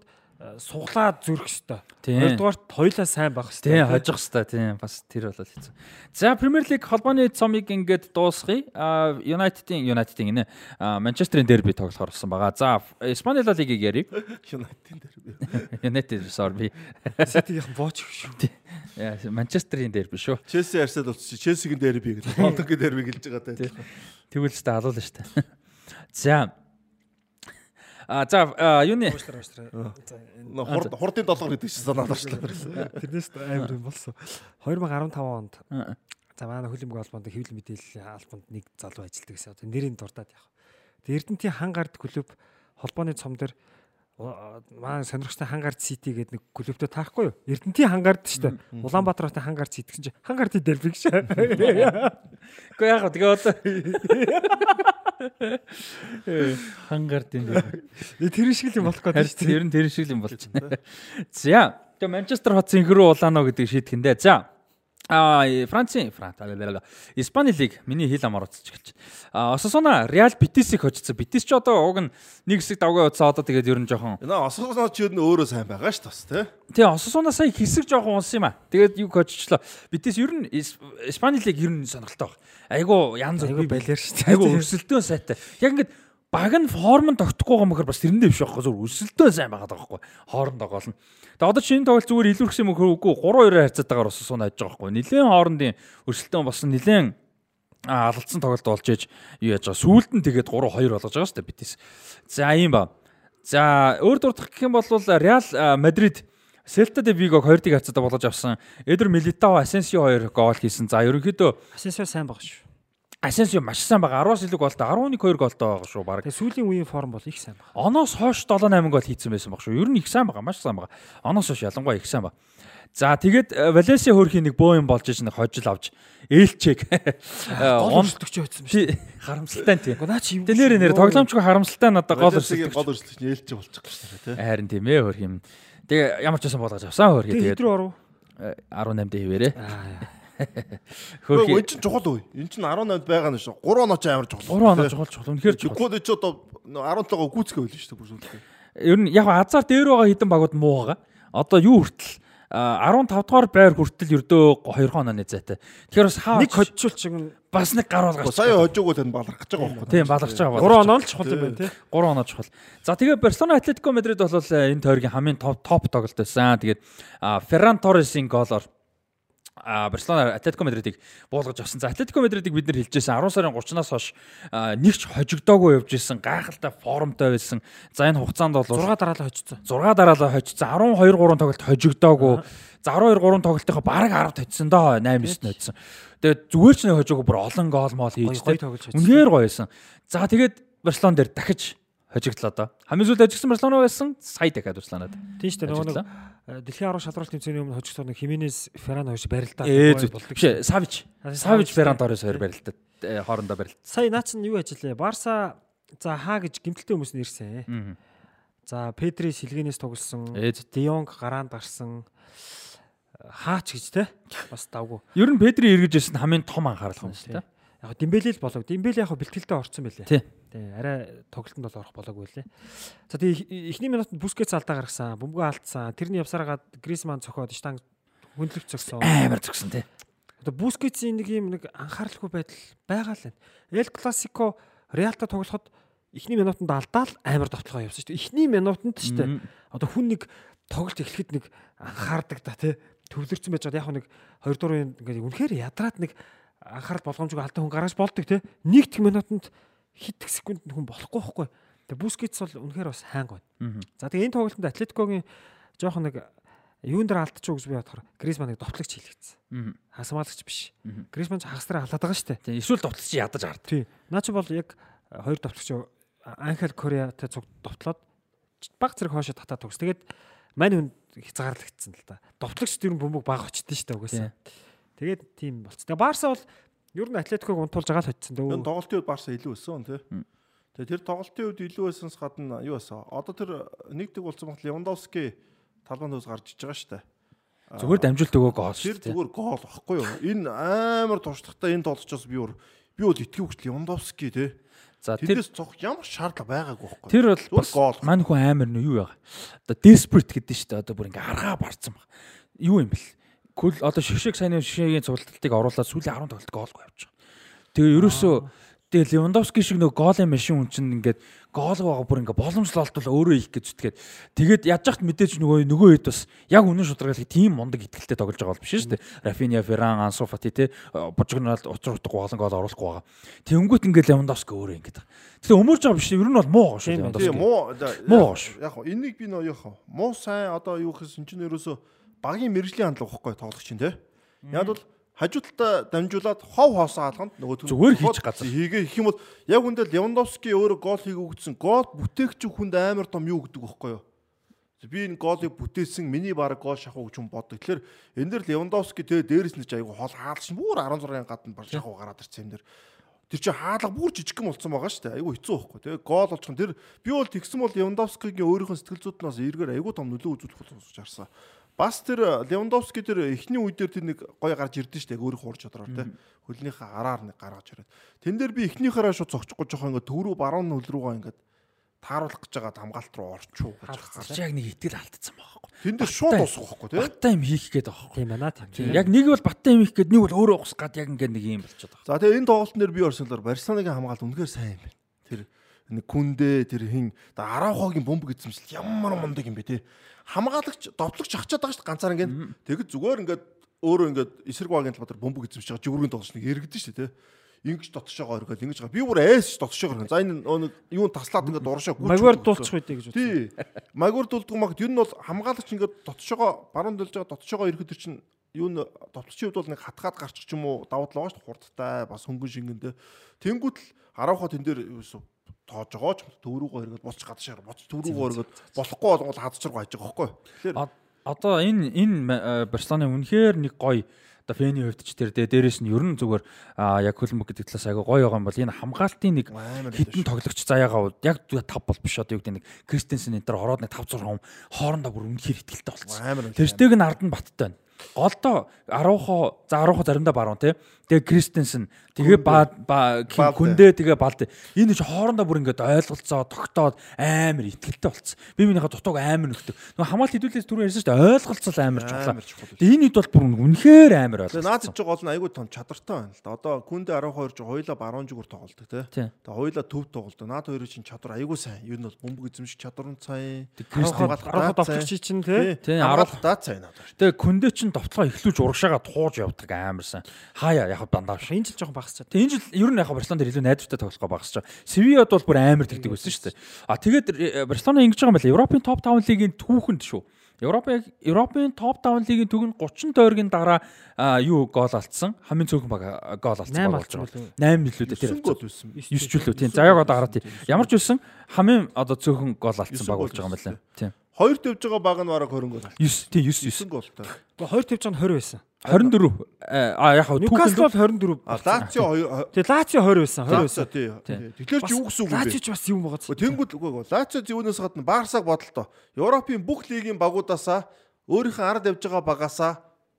Нэгдүгürt суглаа зүрх хөстө. Тийм. Хоёрдугаарт хоёлаа сайн байх хөстө. Тийм хожих хэвээр тийм бас тэр бол хэцүү. За Премьер Лиг холбооны цомыг ингээд дуусгая. А Юнайтедийн Юнайтедийн нэ Манчестерийн дерби тоглохоор болсон байгаа. За Испани ла лигийг ярив. Юнайтедын дэрби. Юнайтед sorry. Ситигийнх бооч шүү. Яа, Манчестерийн дерби шүү. Челси Арсенал болчих. Челсигийн дэрби гэдэг. Лондонгийн дэрби гэлж байгаа таа. Тэгвэл ч та алуулна шүү дээ. За А за юуны хурдын долгор гэдэг чинь санаад орчлоо. Тэрнээс амар юм болсон. 2015 онд за манай хөлбөмбөг албанд хэвлэл мэдээллийн албанд нэг залуу ажилладаг гэсэн. Одоо нэрийг дурдаад яг. Тэгээ Эрдэнтийн хангард клуб холбооны цом дээр манай сонирхолтой хангард сити гэдэг нэг клубтэй таахгүй юу? Эрдэнтийн хангард шүү дээ. Улаанбаатар хотын хангард сити гэсэн чинь хангардын дерби гэж. Гэхдээ яг тэгээ одоо хангардын дерби. Тэр шиг л юм болох гэдэг шүү дээ. ер нь тэр шиг л юм болж байна. За тэгээ Манчестер хот синхрүү улаано гэдэг шийтгэндээ. За А Францын Франц. Испани лиг миний хил амар уцаж эхэлж байна. А Ососуна Реал Битисийг хожицсан. Битис ч одоо уг нь нэг хэсэг давгаа уцаа одоо тэгээд ер нь жоохон Энэ осгосноо ч юу н өөрөө сайн байгаа ш тас тий. Тэгээ Ососуна сая хэсэг жоохон унсан юм а. Тэгээд юу хожичлоо. Битис ер нь Ис- Испани лиг ер нь сонирхолтой баг. Айгу янз бүр балер шүү дээ. Айгу өрсөлдөөн сайтай. Яг ингээд баг нь форм нь тогтохгүй байгаа мөхөр бас тэрэндээ биш байхгүй зүгээр өрсөлдөөн сайн байгаа байхгүй хоорондоо гол нь. Тэгээ одоо энэ тоглолт зүгээр илүүрх юм үгүй 3-2 харьцаатаагаар бас суун ажиж байгаа байхгүй. Нилээн хоорондын өрсөлдөөн болсон нилээн алдсан тоглолт болж ээж юу яаж байгаа. Сүүлд нь тэгээд 3-2 болгож байгаа шүү дээ битээс. За ийм ба. За өөр дурдах гэх юм бол Реал Мадрид Селта де Вигог 2-1 харьцаатаа болгож авсан. Эдер Милитао Асенсио 2 гол хийсэн. За ерөнхийдөө Асенсио сайн баг шүү. Асенсио маш сайн байгаа. 10-аас илүү голтой 11 2 голтой байгаа шүү баг. Тэгээ сүүлийн үеийн форм бол их сайн баг. Оноос хойш 7 8 гол хийсэн байсан баг шүү. Ер нь их сайн байгаа, маш сайн байгаа. Оноос хойш ялангуяа их сайн баг. За тэгээд Валенсиа хөрхийн нэг боо юм болж иж нэг хожил авч ээлчээг Гол он өрсөлдөгч байсан шүү. харамсалтай тий. Уу наа чи юу? Тэ нэр нэр тоглоомчгүй харамсалтай надад гол өрсөлдөгч. гол өрсөлдөгч нь ээлж болчих гэж байна тий. Харин тийм ээ хөрх юм. Тэгээ ямар ч байсан болгож авсан хөрхий Тэгээ тэгээд хэдрүү оров. э, 18 дэ хിവэрэ. Аа. Хөөхий энэ чинь чухал үе. Энэ чинь 18-нд байгаа нь шүү. 3 оноо ч амар чухал. 3 оноо чухал чухал. Үнэхээр чухал. Чухал чи одоо 17-гоо гүцгээ байл шүү дээ бүр сүүлдээ. Ер нь яг азар дээр байгаа хідэн багууд муу байгаа. Одоо юу хүртэл а, 15 дугаар байр хүртэл ердөө 2 онооны зайтай. Тэгэхээр бас хаа Нэг хожижуулч юм бас нэг гар болгооч. Сая хожоогоо тань баларх гэж байгаа байхгүй. Тийм баларч байгаа. 3 оноо л чухал юм байна тий. 3 оноо чухал. За тэгээ Барселона Атлетико Мадрид бол э, энэ тойргийн хамгийн топ топ тоглолт байсан. Тэгээд Ферран Торресын гоолоор а Барселона Атлетико Мадридыг буулгаж авсан. За Атлетико Мадридыг бид нэр хэлжсэн 10 сарын 30-наас хойш а, нэг ч хожигдоогүй явж исэн. Гайхалтай формтой байсан. За энэ хугацаанд бол 6 дараалал хожицсон. 6 дараалал хожсон 12 3 тоглолт хожигдоогүй. За 12 3 тоглолтынхаа бараг 10 точсон доо 8 9 точсон. Тэгээд зүгээр ч нэг хожоогүй бүр олон гол мол хийж хожсон. Үнээр гоё байсан. За тэгээд Барселон дээр дахиж хожигдлоо доо. Хамгийн сүүлд хожигдсан Барселона байсан. Сая дахиад Барселонад. Тийм шүү дээ нөгөө нэг дэлхийн 10 шалралт тэмцээний өмнө хожигдсон нэг Хименес Ферран хоёр барилдаа. Болдог Биш Савич. Савич Ферран. Торрес хоёр барилдаад э, хоорондоо барилд. Сая наа чинь юу ажиллаа? Барса за хаа гэж гимтэлтэй хүмүүс нэрсэн. За Педри Силгенес тоглосон. Дионг гараанд гарсан. Хаач гэж те бас давгүй. Ер нь Педри эргэж ирсэн хамгийн том анхаарал юм шүү дээ. Яг Дембеле л болов. Дембеле яг бэлтгэлдээ орцсон байлээ. Тий. Тий, арай тоглолтод бол орох болоогүй лээ. За тэгээ эхний минутанд Бускетс алдаа гаргасан, бөмбөгөө алдсан. Тэрний явсараагаад Грисман цохоод штанг хөндлөх зогсон. Амар зүгсэн тий. Одоо Бускетсийн нэг юм нэг анхааралгүй байдал байгаа л байна. Эл Классико Реалта тоглоход эхний минутанд алдаал амар довтлогоо явсан шүү дээ. Эхний минутанд шүү дээ. Одоо хүн нэг тоглолт эхлэхэд нэг анхаардаг да тий. Төвлөрсөн байж байгаа яг нэг 2 дуурын ингээд үнэхээр ядраад нэг анхаарал болгоомжгүй алдан хүн гаргаж болдог тий. Нэг тэг минутанд хит их секунд хүн болохгүй байхгүй. Тэгээ Бускетс бол үнэхээр бас хайнг байна. За тэгээ энэ тоглолтод Атлетикогийн жоохон нэг юун дээр алдчих гэж би бодохоор Грисманыг довтлогч хийлгэсэн. Мгм. Хасамаалагч биш. Мгм. Грисман ч хагас дээр халаад байгаа шүү дээ. Тий. Эсвэл довтлож чи ядаж ард. Тий. Наа чи бол яг э, хоёр довтлогч Анхел Кореатай цуг довтлоод баг зэрэг хоошо татаа тогс. Тэгээд мань хүн хязгаарлагдсан л да. Довтлогч нь бөмбөг баг очтөн шүү дээ угаасаа. Тэгээд тийм болц. Тэгээ Барса бол ер нь Атлетиког унтуулж байгаа л Энэ дөө. тоглолтын үед Барса илүү өссөн тий. Мм. Тэгээ тэр тоглолтын үед илүү байсанс гадна юу байсан? Одоо тэр нэгдэг болсон багт Левандовски талбанд ус гарч иж байгаа шүү дээ. Зүгээр дамжуулт өгөө гол Тэр шүү дээ. зүгээр гол багхгүй юу? Энэ амар туршлагатай энэ тоглолчоос би өөр би бол итгэв хөт Левандовски тий. За тэр Тэндээс цог ямар шаардлага байгаагүй байхгүй. Тэр бол мань хүн амар нь юу яага. Одоо desperate гэдэг шүү дээ. Одоо бүр ингээ аргаа барцсан баг. Юу юм бэл. Кул одоо шигшэг сайн шигшэгийн цуглалтыг оруулаад сүүлийн 10 тоглолт гоолгүй явж байгаа. Тэгээ ерөөсөө тэгээ Левандовски шиг нөгөө гоолын машин хүн чинь ингээд гоол байгаа бүр ингээ боломжлол олтол өөрөө их гэж зүтгээд тэгээд яаж яхад мэдээж нөгөө нөгөө хэд бас яг үнэн шударгалыг тийм мундаг ихтэлтэй тоглож байгаа бол биш шүү дээ. Рафиня, Ферран, Ансу Фати те божигнал учир утгагүй олон гол оруулахгүй байгаа. Тэнгүүт ингээ Левандовски өөрөө ингээд. Тэгээ өмөрж байгаа биш. Ер нь бол муу гоо шүү Тийм байна. Тэгээ Левандовски. муу Муу ш. яг энийг би нөө яг хөө муу сайн одоо юу гэхсэн чинь ерөөсө багийн мэрэгжлийн хандлага واخхой тоглогч чинь те. Яг бол хажуу талдаа дамжуулаад хов хоосоо хаалганд нөгөө зүгээр хийчих газар хийгээ их юм бол яг үндэ Левандовски өөрөө гол хийгээ өгдсөн гол бүтээгч хүнд амар том юу гэдэг бохоггүй юу би энэ голыг бүтээсэн миний баг гол шахуу гэж хүн боддог. Тэгэхээр энэ дэр Левандовски тэгээ дээрээс нь ч айгүй хол хаалш бүр 16-ын гадна бар шахуу гараад ирсэн юм дэр. Тэр чинь хаалга бүр жижиг юм болсон байгаа шүү дээ. Айгүй хэцүү байхгүй тэгээ гол болчихсон. Тэр би бол тэгсэн бол Левандовскигийн өөрийнх нь сэтгэл зүйтнээс эргээр айгүй том нөлөө үзүүлэх болсон гэж харсан. Бас тэр Левандовски тэр эхний үе дээр тэр нэг гоё гарч ирдэ дээ. Өөрийнх урж чадраар те. Хөлнийхээ араар нэг гаргаж ирээд. Тэн дээр би эхнийхээрээ шууд цогчихгүй жоохон ингээд төрөө баруун хөл рүүгээ ингээд тааруулах гэж байгаа хамгаалт руу орчуу гэж гарч. яг нэг итгэл алдсан байхгүй. Тэн дээр шууд усах байхгүй те. Баттай юм хийх гээд байгаа байхгүй. Тийм байна тийм. Яг нэг бол баттай юм хийх гээд нэг бол өөрөө ухс гад яг ингээд нэг юм болчиход байгаа. За тэгээ энэ тоглолтын дээр би Арсеналаар Барселонагийн хамгаалт үнэхээр сайн юм байна. Нэг күндэ тэр хин Араухогийн бомб эзэмшил ямар мундаг юм бэ те. Хамгаалагч довтлогч ахчаад байгаа шүү ганцаар ингээд. Тэгэд зүгээр ингээд өөрөө ингээд эсрэг багийн талбар дээр бомб эзэмшиж байгаа жигүүрийн тоглолч нэг эргэдэж шүү те. Ингиж дотшоогоо оргоод ингэж байгаа. Би бүр айс дотшоогоо оргоо. За энэ нэг юун таслаад ингээд дууршаа гүйж. Магвар дуулчих байдгийг гэж. Тий. Магвар дулдгуу магт ер нь бол хамгаалагч ингээд дотшоогоо баруун дулж байгаа дотшоогоо ирэхэд тэр чинь юу н товтлогчийн хувьд бол нэг хатгаад гарчих ч юм уу даваад л байгаа шүү хурдтай бас хөнгөн шингэндээ тэнгуут л араахаа тэн дээр юусуу тоож байгаа ч төрүүгөө хэрэгэл боц гадшаар боц төрүүгөө хэрэгэл болохгүй болгол хадчргаа хайж байгаа байхгүй. Тэгэхээр Одоо энэ энэ э, Барселоны үнэхээр нэг гоё одоо фэний хувьд ч тэр дээ дээрэс нь ер нь зүгээр яг хөлбөмбөг гэдэг талаас айгаа гоё байгаа юм бол энэ хамгаалтын нэг хитэн тоглогч заяагаа яг тав бол биш одоо юу гэдэг нэг Кристенсен энэ төр ороод нэг 5 6 хүн хоорондоо бүр үнэхээр ихтэлтэй болцсон. амар Тэрстэйг нь ард нь баттай байна. голдоо 10-оо за 10-оо заримдаа баруун тий. Тэгээ Кристенсен тэгээ хүндээ тэгээ балд. Энэ ч хоорондоо бүр ингээд ойлголцоо тогтоод амар ихтгэлтэй болцсон. Би минийхээ дутууг амар нөхдөг. Нөгөө хамгаалт хэдүүлээс түрүү ярьсан шүү дээ. Ойлголцол амар чухал. Тэгээ энэ хэд бол бүр үнэхээр амар Тэгээ ойлголцсон. наадч гол нь айгүй том чадвартай байна л да. Одоо күндэ 12 жиг хоёлаа баруун жигүүр тоглолдог тий. Тэгээ хоёлаа төв тоглолдог. Наад хоёрын чинь чадвар айгүй сайн. Юу нь бол бөмбөг эзэмших чадвар нь сайн. Кристен Арахад довторч чинь те. Тийм, Хамгаалалт даад сайн надад. Тэгээ күндээ чин довтлогоо эхлүүлж урагшаага тууж явдаг амарсан. Хаяа яг дандаа биш. Энэ жил жоохон багасчаад. Тэгээ энэ жил ер нь яг Барселона дээр илүү найдвартай тоглохоо багасч байгаа. Севиад бол бүр амар тэгдэг байсан шүү дээ. А тэгээд э, Барселона ингэж байгаа юм байна. Европын топ 5 лигийн түүхэнд шүү. Европын Европын топ 5 лигийн түүхэнд 30 тойргийн дараа юу гол алдсан. Хамгийн цөөхөн баг гол алдсан болж байгаа. 8 билүү дээ тэр. 9 гол байсан. 9 ч үлээ тийм. За яг одоо хараад тийм. Ямар ч үсэн хамгийн одоо цөөхөн гол алдсан баг болж байгаа юм байна. Тийм. Хоёр төвж байгаа баг нь бараг 20 гол. 9 тийм 9 9. 9 голтой. Хоёр тавьж байгаа нь 20 байсан. 24 а яг хав Ньюкасл бол 24. А Лацио 2 Тэгээ Лацио 20 байсан. 20 Лацио байсан. тий. Тий. Тэгэхээр чи юу гэсэн үг юм Лацио ч бас юм байгаа. Тэнгүүд үгүй үгүй. Лацио зөвнөөс гадна Барсаг бодолтой. Европын бүх лигийн багуудаасаа өөрийнхөө ард явж байгаа багаасаа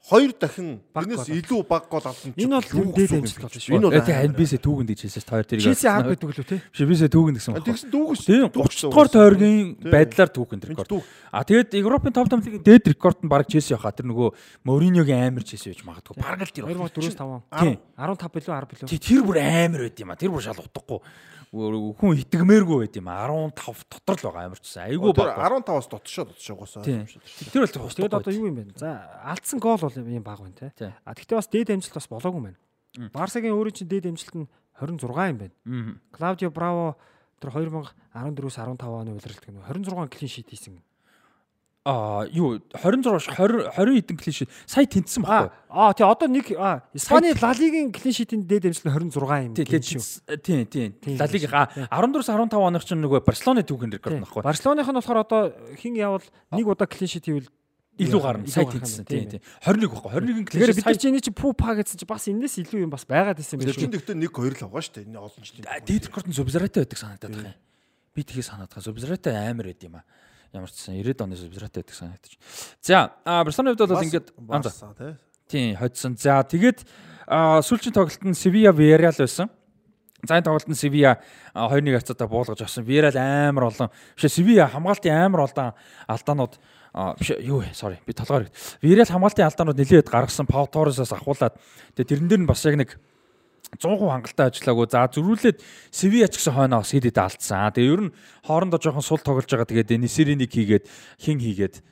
хоёр дахин энэс илүү баг гол авсан чинь Энэ бол дээд амжилт болж шүү. Энэ бол Тэгээ NBC түүхэнд гэж хэлсэн хоёр тэрийг. Челси ав гэдэг лөө те. Биш бисээ түүхэнд гэсэн байна. Тэгсэн дүүгс. Тийм 30 дугаар тойргийн байдлаар түүхэнд Энд рекорд. А тэгээд Европын топ 5 лигийн дээд рекорд нь баг Челси яхаа тэр нөгөө Мориньогийн амар Челси байж магадгүй. Бараг л тэр. 2004-5. Тийм. 15 билүү 10 билүү. Тэр бүр амар байд юм а. Тэр бүр шал утгагүй. Хүн итгэмээргүй байд юм а. 15 дотор л байгаа амар ч гэсэн. Айгүй баг. 15-аас дотшоо дотшоогоосаа. Тийм. Тэр бол Тэгээд тэгээд одоо юу юм бэ? За алдсан гол бол юм баг байна те. А тэгтээ бас дээд амжилт бас болоогүй юм байна. Барсагийн өөрийн чинь дээд амжилт нь 26 юм байна. Клаудио Браво тэр 2014-с 15 оны удирдлагад нь 26 клин шит хийсэн. А юу 26 20 20 хэдэн клиш сая тэнцсэн Аа баггүй. аа тий одоо нэг аа, Испани Ла Лигийн клин шитийн дээд нь 26 юм. Гин шүү. тий, тий, Лалиг тийм. а 14-с 15 оных чинь нөгөө Барселоны түүхэн рекорд нөхгүй. Барселоных нь болохоор одоо хин явал нэг удаа клин шит хийвэл Илүү гарна. Сая тэнцсэн. Тий, тий. 21 баггүй. 21 Тэгэхээр клиш бид нар чи пупа гэсэн чи бас энэс илүү юм бас байгаад исэн байх шүү. дэхтээ 1 2 л байгаа шүү дээ. Энэ олон жилийн. дээд рекорд нь Зубзараатай байдаг санагдаад байна. Би тхий санаад байгаа. Зубзараатай амар байд юм а. Ямар ч гэсэн 90-ад оны Зубзараатай байдаг санагдаж. За, а Барселоны хувьд бол ингээд. Барса тий. Хоцсон. За, тэгээд сүүлчийн тоглолтод Sevilla Villarreal байсан. За энэ тоглолтод Sevilla 2-1 хацаатаа буулгаж авсан. Villarreal амар олон. Биш Sevilla хамгаалтын амар олон алдаанууд биш юу? Sorry. Би толгоор. Villarreal хамгаалтын алдаанууд нэлээд гаргасан Pau Torres-аас ахуулаад тэгээд тэрэн дээр нь бас яг нэг 100% хангалттай ажиллаагүй. За зөрүүлээд Sevilla ч гэсэн хойноо бас хэд хэд алдсан. Тэгээ ер нь хоорондоо жоохон сул тоглож байгаа. Тэгээд Несириник хийгээд хин хийгээд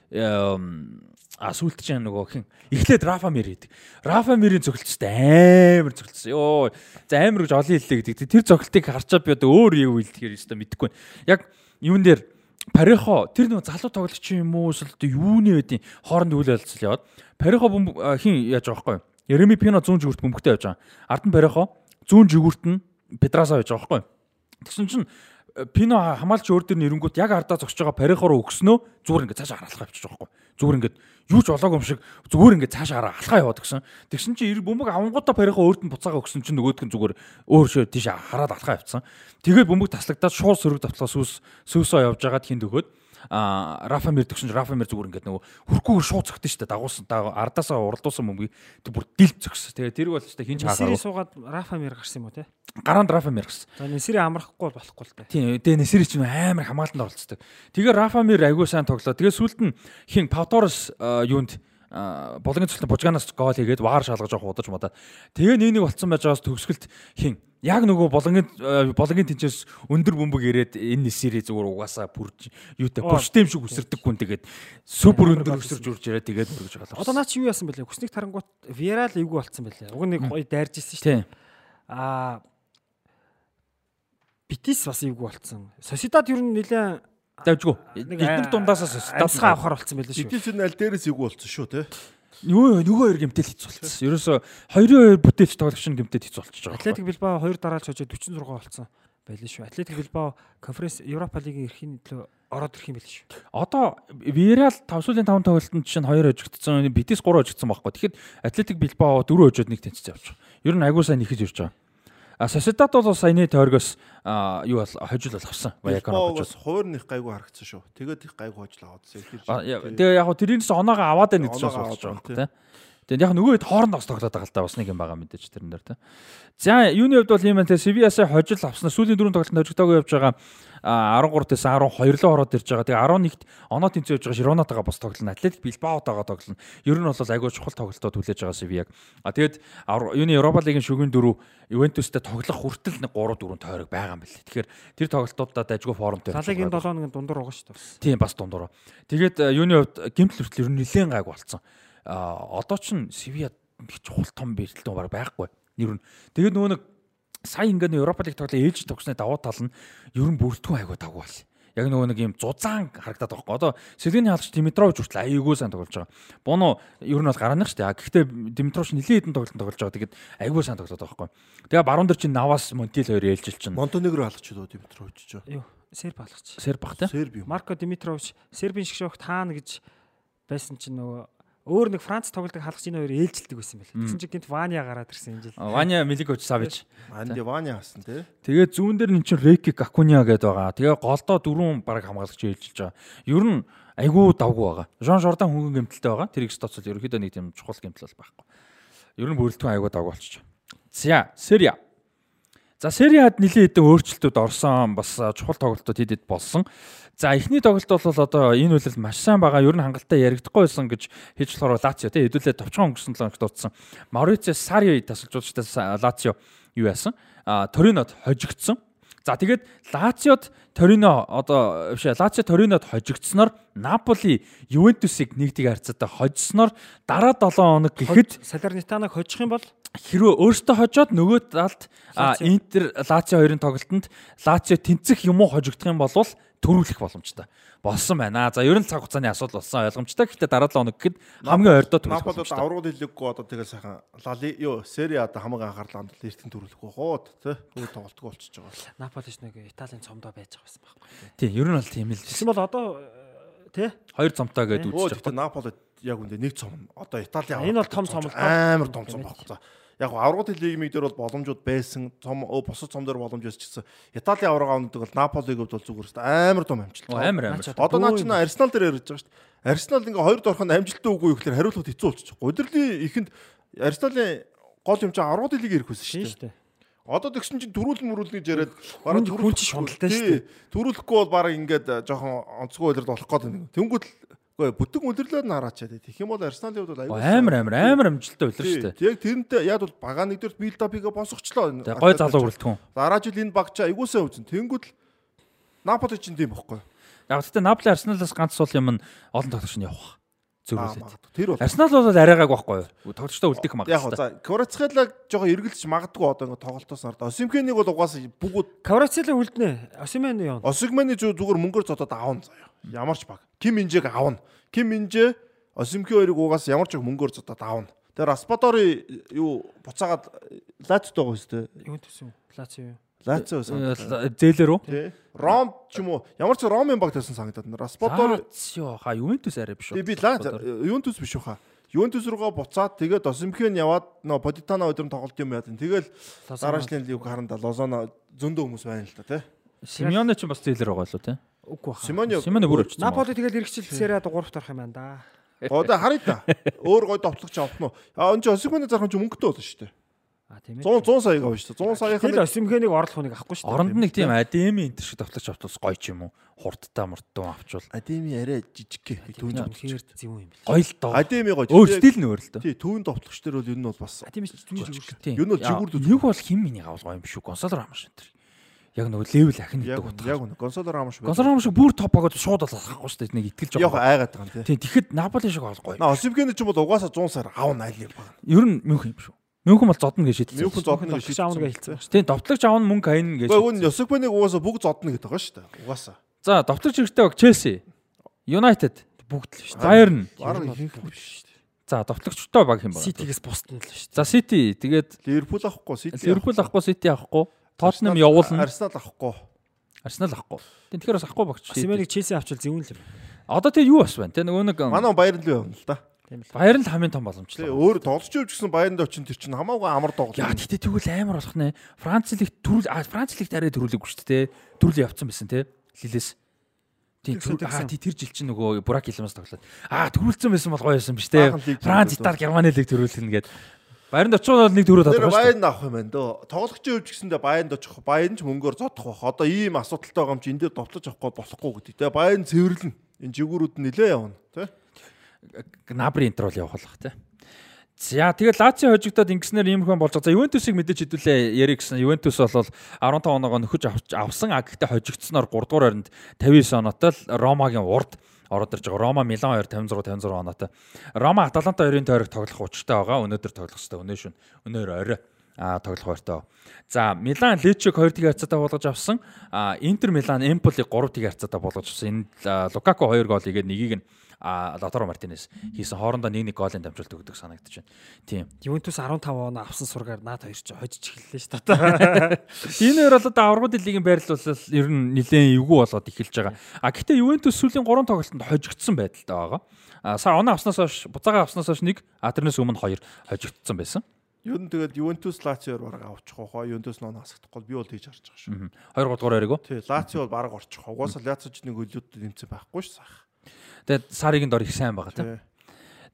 а сүулт чинь нөгөө хин эхлээд Рафа Мир хийдэг. Рафа Мирийн цогцолттой амар цогцолсон. Йоо. За амар гэж олон хэллээ гэдэг. Тэр цогцолтыг харчаад би одоо өөр юу хэлдэхээр өстө мэдэхгүй байна. Яг юун дээр Парихо тэр нөгөө залуу тоглогч юм уу эсвэл юуны байдیں۔ хооронд үйл ялцал яваад Парихо хин яаж байгаа байхгүй юу? Ереми Пино 100 жигүүрт бөмбөгтэй явж байгаа. Ард нь Парихо 100 жигүүрт нь Педрасаа байж байгаа байхгүй? Тэгсэн чинь э, Пино хамгаалч өөр дээр нэрэнгүүт яг ардаа зогсож байгаа Парихо руу өгснөө зүгээр ингээд цаашаа харалхаа явчих жоохоо. Зүгээр ингээд юу ч болоогүй юм шиг зүгээр ингээд цаашаа хараа алхаа яваад гисэн. Тэгсэн чинь бөмбөг авангуудаа Парихо өөрт нь буцаага өгсөн чинь нөгөөдг нь зүгээр өөр шөө тийш хараад алхаа явцсан. Тэгээд бөмбөг таслагдаад шууд сөрөг давтлаа сүс сүсөө явж байгаа тхинд өгөөд Рафа Мир төгсөн чинь Рафа Мир зүгээр ингээд нөгөө хөрхүүгээр шууд цогтөн дээ дагуулсан ардаасаа уралдуулсан тэг бүр дил зөкс. Тэгээ тэрг бол ч хинч Несири хаагаагүй. суугаад Рафа Мир гарсан юм уу те? Гараанд Рафа Мир гэсэн. За Несири амрахгүй бол болохгүй л те. Тийм, тэгээ Несери ч нөө амар хамгаалтанд оролцдог. Тэгээ Рафа Мир аягүй сайн тоглоо. Тэгээ сүүлд нь хин Павторос юунд болгоны цолтон бужгаанаас гол хийгээд ваар шалгаж авах удаж модаа. Тэгээ нэг нэг болцсон байж байгаас төгсгөлт хин яг нөгөө болгоны болгоны тэнцээс өндөр бөмбөг ирээд энэ Несери зүгээр угаасаа бүрж юутай бүрштэм шиг үсэрдэг хүн тэгээд супер өндөр өсөрж үрж ирээд тэгээд бүрж Одоо голоо. наа чи юу яасан бэлээ? Хүсник тарангуут Вирал эвгүй болцсон бэлээ. Уг нэг гоё дайрж исэн шүү. Тийм. Аа Битис бас эвгүй болцсон. Сосидад ер нь нэлээ Давжгүй. нэг Эдгээр дундаасаа амьсгаа стад авахар болцсон байлээ шүү. Битэл энэ аль дээрээс ийг болсон шүү тий. Нөгөө нөгөө хоёр гэмтэл хийц болчихсон. Ерөөсө хоёрын хоёр бүтээлч тоглогч нь гэмтэл хийц болчихж байгаа. Атлетик Билбао 2 дараалж хожоо 46 болцсон байлээ шүү. Атлетик Билбао конференц Европа лигийн эрхийн төлөө ороод ирэх юм байлээ шүү. Одоо Вирал 5 сүүлийн 5 тоглолтод чинь 2 хожигдсон, Битис 3 хожигдсон байхгүй. Тэгэхэд Атлетик Билбао 4 хожоод нэг явж байгаа. Ер нь агуу сайн нэхэж ирж байгаа. А Sociedad бол саяны тойргоос юу бол хожил бол авсан. Билбао хожил. хуваар них гайгүй харагдсан шүү. Тэгээд их гайгүй хожил аваад Тэгээ яг хөө тэрнээс оноогоо аваад байна гэж аваад байгаа байна, юм тий. Тэгээд яг нөгөө хэд хооронд бас тоглоод байгаа л та бас нэг юм байгаа мэдээж тэрэн дээр тий. За юуны хувьд бол юм байна те Sevilla-аас хожил авснаа сүүлийн дөрөв тоглолтод хожигдоогүй явж байгаа а, 13-аас 12 руу ороод ирж байгаа. Тэгээ 11-т оноо тэнцээ явж байгаа Широнатагаа бас тоглоно. Атлетик Билбаотойгоо тоглоно. Ер нь бол айгүй чухал тоглолтод хүлээж байгаа Sevilla-г. А тэгээд юуны Европа лигийн шүгэн дөрөв Ювентустэй тоглох хүртэл нэг 3 4 тойрог байгаа юм байна. Тэгэхээр тэр тоглолтуудад ажгүй формтой. байгаа. 7 хоногийн дундуур байгаа шүү дээ. Тийм бас дундуур. Тэгээд э, юуны хувьд гимтэл хүртэл ер нь нэлээд гайг болцсон. А одоо ч их чухал том бэртэлтэн баг байхгүй. Ер нь. Тэгээд нөгөө нэг сая ингээд Европа лиг тоглоо ээлж тогсны давуу тал нь ер нь бүрдгэн айгуу давгүй бол. Яг нөгөө нэг юм зузаан харагдаад байгаа. Одоо Сэлгэний хаалгач Димитрович хүртэл аяйгуу сайн тоглож байгаа. Боно ер нь бол гараных шүү дээ. Гэхдээ Димитрович нэлээд хэдэн тоглолт тоглож байгаа. Тэгээд аяйгуу сайн тоглоод байгаа байхгүй. Тэгээ баруун дээр чинь Навас Монтил хоёр ээлжил чинь Монтенегро уу Димитрович ч. Юу, Серб алгач. Серб бах юм. Марко Димитрович Сербийн шиг шогт хаана гэж байсан чинь нөгөө өөр нэг Франц тоглодог хаалгач энэ хоёр ээлжилдэг байсан байл. Тэгсэн чинь гинт Ваня гараад ирсэн энэ жил. Ваня Миликович Савич. Анди Ваня хасан тий. Тэгээд зүүн дээр эн чинь Реки Какуня гэдэг байгаа. Тэгээ голдоо дөрвөн баг хамгаалагч ээлжилж байгаа. Ер нь айгүй давгүй байгаа. Жон Жордан хөнгөн гэмтэлтэй байгаа. Тэр их стоцол ерөөхдөө нэг тийм чухал гэмтэл бол байхгүй. Ер нь бүрэлдэхүүн айгүй давгүй болчих. За, Серия. За, Сериад нэлийн хэдэн өөрчлөлтүүд орсон. Бас чухал тоглолтууд хэд хэд болсон. За, эхний тоглолт бол одоо энэ үйлрэл маш сайн байгаа. Ер нь хангалттай яригдахгүй байсан гэж хийж болохоор Лацио тий хэдүүлээ товчхон өнгөрсөн 7 хоногт дуудсан. Маурицо Сари тасалж удаатай Лацио юу яасан? А Торинод хожигдсон. За тэгээд Лациод Торино одоо биш Лацио Торинод хожигдсноор Наполи Ювентусыг нэгдийг харьцаатай хожсноор дараа 7 хоног гэхэд Салернитанаг хожих юм бол хэрвээ өөртөө хожоод нөгөө талд. Интер Лацио хоёрын тоглолтод Лацио тэнцэх юм уу хожигдох юм бол төрүүлэх боломжтой болсон байна. За ер нь цаг хугацааны асуудал болсон ойлгомжтой. Гэхдээ дараа 7 хоног гэхэд хамгийн ойрдоо төрүүлэх Наполд боломжтой. аврагууд хэлэггүй одоо тэгээ сайхан Лали юу Сери одоо хамаг анхаарлаа хандвал эртэн төрүүлэхгүй хоод тий. Өөр тоглолтгүй болчихж байгаа. Наполиш нэг Италийн цомдоо байж байгаа байсан байхгүй. Тийм ер нь бол тийм л Тэгсэн бол одоо э, тий хоёр цомтой гэдэг тэгтээ байгаа. Наполд яг үндэ нэг цом. Одоо Италийн Энэ бол том цом. Амар том цом байхгүй. Яг аврагууд лигмиг дээр бол боломжууд байсан. Цом өө бусад цом дээр боломж байсан ч гэсэн Италийн авраг авдаг бол Наполиг бол зүгээр өстө амар том амжилт. Амар амар. Одоо наа чинь. Арсенал дээр ярьж байгаа шүү дээ. Арсенал ингээ хоёр дорхонд амжилттай үгүй гэхээр хариулахад хэцүү болчих. Удирдлийн ихэнд Арсеналын гол юм чинь аврагууд лиг ирэх байсан шүү дээ. Одоо тэгсэн чинь төрүүлэн мөрүүлнэ гэж яриад хүн чинь шундалтай шүү дээ. Төрүүлэхгүй бол баг ингээд э, жоохон онцгой үйлрэл болох гээд байна. Тэнгүүд үгүй бүтэн үйлрлээд нараачаад. Тэгэх юм бол Арсеналын хувьд бол Оо, амар амар амар амжилттай үлрэн шүү дээ. Яг тэрнтэй яг бол бага нэгдүгээр билд апига босгочлоо. Гой залуу бүрэлдэхүүн. Дараа жил энэ баг чаа айгуусаа үзэн. Тэнгүүд л Наполи чинь тийм бохгүй. Яг гэхдээ Наполи Арсеналаас ганц сул юм нь олон тоглогч нь явах. Магадгүй. Тэр бол Арсенал бол арайгааг байхгүй юу? Тоглогчтой үлдэх Яг магадaltaй. за Кварацхелаг жоохон эргэлж магадгүй одоо ингээд тоглолтоос нарт. Осимхенийг бол угаасаа бүгд Каврацело үлднэ. Осимен? Осигманы зүг зүгээр мөнгөөр зодоод аавн заяа. Ямар ч баг. Ким Минжээг аавна. Ким Минжэ Осимхи хоёрыг угаас ямар ч мөнгөөр зодоод аавна. Тэр Распадори юу буцаагаад Лацтой байгаа үстэй. Юу төсөн? Лацио юу? Лацо байсан. Зээлэр үү? Тий. Ром ч юм уу ямар ч Ромын баг тавьсан санагдаад. Распадори Лацио ха Ювентус арай биш үү? би Лац Ювентус биш үхаа. Ювентус руугаа буцаад тэгээд Осимхен яваад нөө Подитано өдрөн тоглолт юм яа. Тэгээд дараа жилийн лиг харанда Лозоно зөндөө хүмүүс байна л та тий. Симеоне ч бас зээлэр байгаа л үү те? Үгүй баха. Симони Симеоне бүр өвчсөн. Наполи тэгэл эргэжил сериад 3-т орох юм байна да. Одоо харъя та. Өөр гой товтлогч авах нь. А энэ чинь Осимхений зархан ч мөнгөтэй болно шүү дээ. А тийм ээ. 100 100 саяг авна шүү дээ. 100 саяхан Тэгэл Осимхенийг орлох хүнийг авахгүй шүү дээ. Оронд нэг тийм адеми энтер шиг товтлогч автус гоё ч юм уу? Хурдтай мурдтай авчвал Адеми арай жижиг гэ. Түүн Тэгэхээр зөв юм бэл. гоё л доо. Адеми гоё. Өөр стил нь өөр л доо. Тий, түүн товтлогч дээр бол ер нь бол бас А тийм ээ зүгээр. Юу нь бол жигүүр дүү- Нэг бол хим миний авал гоё юм биш үү? Гонсало Рамш энэ. Яг нөгөө левел ахин яг гэдэг утга. яг үнэ. Гонсало Рамош. Гонсало Рамш бүр топ багууд шууд бол алахгүй шүү дээ. Нэг итгэл яг жоо. айгаад байгаа юм тий. Тэгэхэд Наполи шиг гоё. На Осимхений ч юм бол угаасаа 100 сар аавна айл юм байна. Ер нь мөнх юм шүү. Мөнхэн бол зодно гэж шийдсэн. Мөнхэн зодно гэж Тоглогч аавна гэж хэлсэн. Тийм довтлогч аавн мөнгө хайн гэж. Гэхдээ үн Осимхенийг угаасаа бүгд зодно гэдэг байгаа шүү дээ. Угаасаа. За довтлогч хэрэгтэй баг Челси, United, Бүгд л шүү дээ. Bayern. Бараг ихэнх биш шүү дээ. За довтлогчтой баг юм байна. Ситигээс бусдын л шүү дээ. За City тэгээд Ливерпул авахгүй, Сити. Ливерпул авахгүй, City авахгүй, Tottenham явуулна, Арсенал авахгүй. Арсенал авахгүй. Тэгэхээр бас авахгүй багч. Осименийг Челси авчвал зөвүүн л юм. Одоо тэгээ юу бас байна те нөгөө нэг Манай Баяр л явна л да. Тийм л. Баяр нь л хамгийн том боломжтой. өөр тоглож явж гисэн баяранд очин тэр чинь хамаагүй амар тоглож. Яа гэтээ тэгвэл амар болох нэ. Франц лигт төрүүл а Франц лигт арай төрүүлээгүй шүү дээ. Төрүүл явцсан байсан те. Лилээс. Тийм аа тий тэр жил чинь нөгөө Бурак Илмас тоглоод. Аа төрүүлсэн байсан бол гоё байсан биз те. Лиг Франц. Итали, Германы лиг төрүүлсэн гээд. Баяранд очих бол нэг төрөө тодорхой шүү. баяранд авах юм байна дөө. Тоглогч явж гисэндээ баяранд очих. Баяранд ч мөнгөөр зодох бах. Одоо ийм асуудалтай байгаа юм чи энэ дээр довтлож авахгүй болохгүй гэдэг. Тэгээ баяранд цэвэрлэн. Энэ жигүүрүүд нь нилээ явна. Тэ? Набри интер бол явах болох те. За тэгээд Лацио хожигдоод ингэснээр ийм хэн болж байгаа. За Ювентусыг мэдээж хэдүүлээ ярих гэсэн. Ювентус бол 15 оноогоо нөхөж авсан. А гэхдээ хожигдсноор 3 дугаар оронд 59 оноотой л Ромагийн урд ороод ирж байгаа. Рома Милан 2 56 56 оноотой. Рома Аталанта 2-ын тойрог тоглох учиртай байгаа. Өнөөдөр тоглох хэрэгтэй. Өнөө шүн. Өнөөр орой а тоглох байртай. За Милан Лечиг 2 тийг харьцаатай болгож авсан. А Интер Милан Эмполиг 3 тийг харьцаатай болгож авсан. Энд а, Лукаку 2 гол игээд нэгийг нь а Лотаро Мартинес хийсэн хоорондоо нэг нэг гоолын дамжуулт өгдөг санагдаж байна. Тийм. Ювентус 15 оноо авсан сургаар наад хоёр ч хожиж эхэллээ шүү дээ. Энэ хоёр бол одоо аврагуудын лигийн байрлал бол ер нь нэлээд эвгүй болоод эхэлж байгаа. А гэхдээ Ювентус сүүлийн 3 тоглолтод хожигдсан байдалтай байгаа. А сая оноо авснаас хойш буцаагаа авснаас хойш нэг а тэрнээс өмнө хоёр хожигдсан байсан. Юу н тэгэл Ювентус Лациор бараг авчих واخа Ювентус ноо насахдахгүй би бол хийж харж байгаа шүү. 2 3 дугаар яриг үү? Тий, Лацио бол бараг орчих. Угаасаа Лациоч нэг хөлөөд нэмсэн байхгүй ш сах. Тэгээд Саригийн дор их сайн байгаа тийм.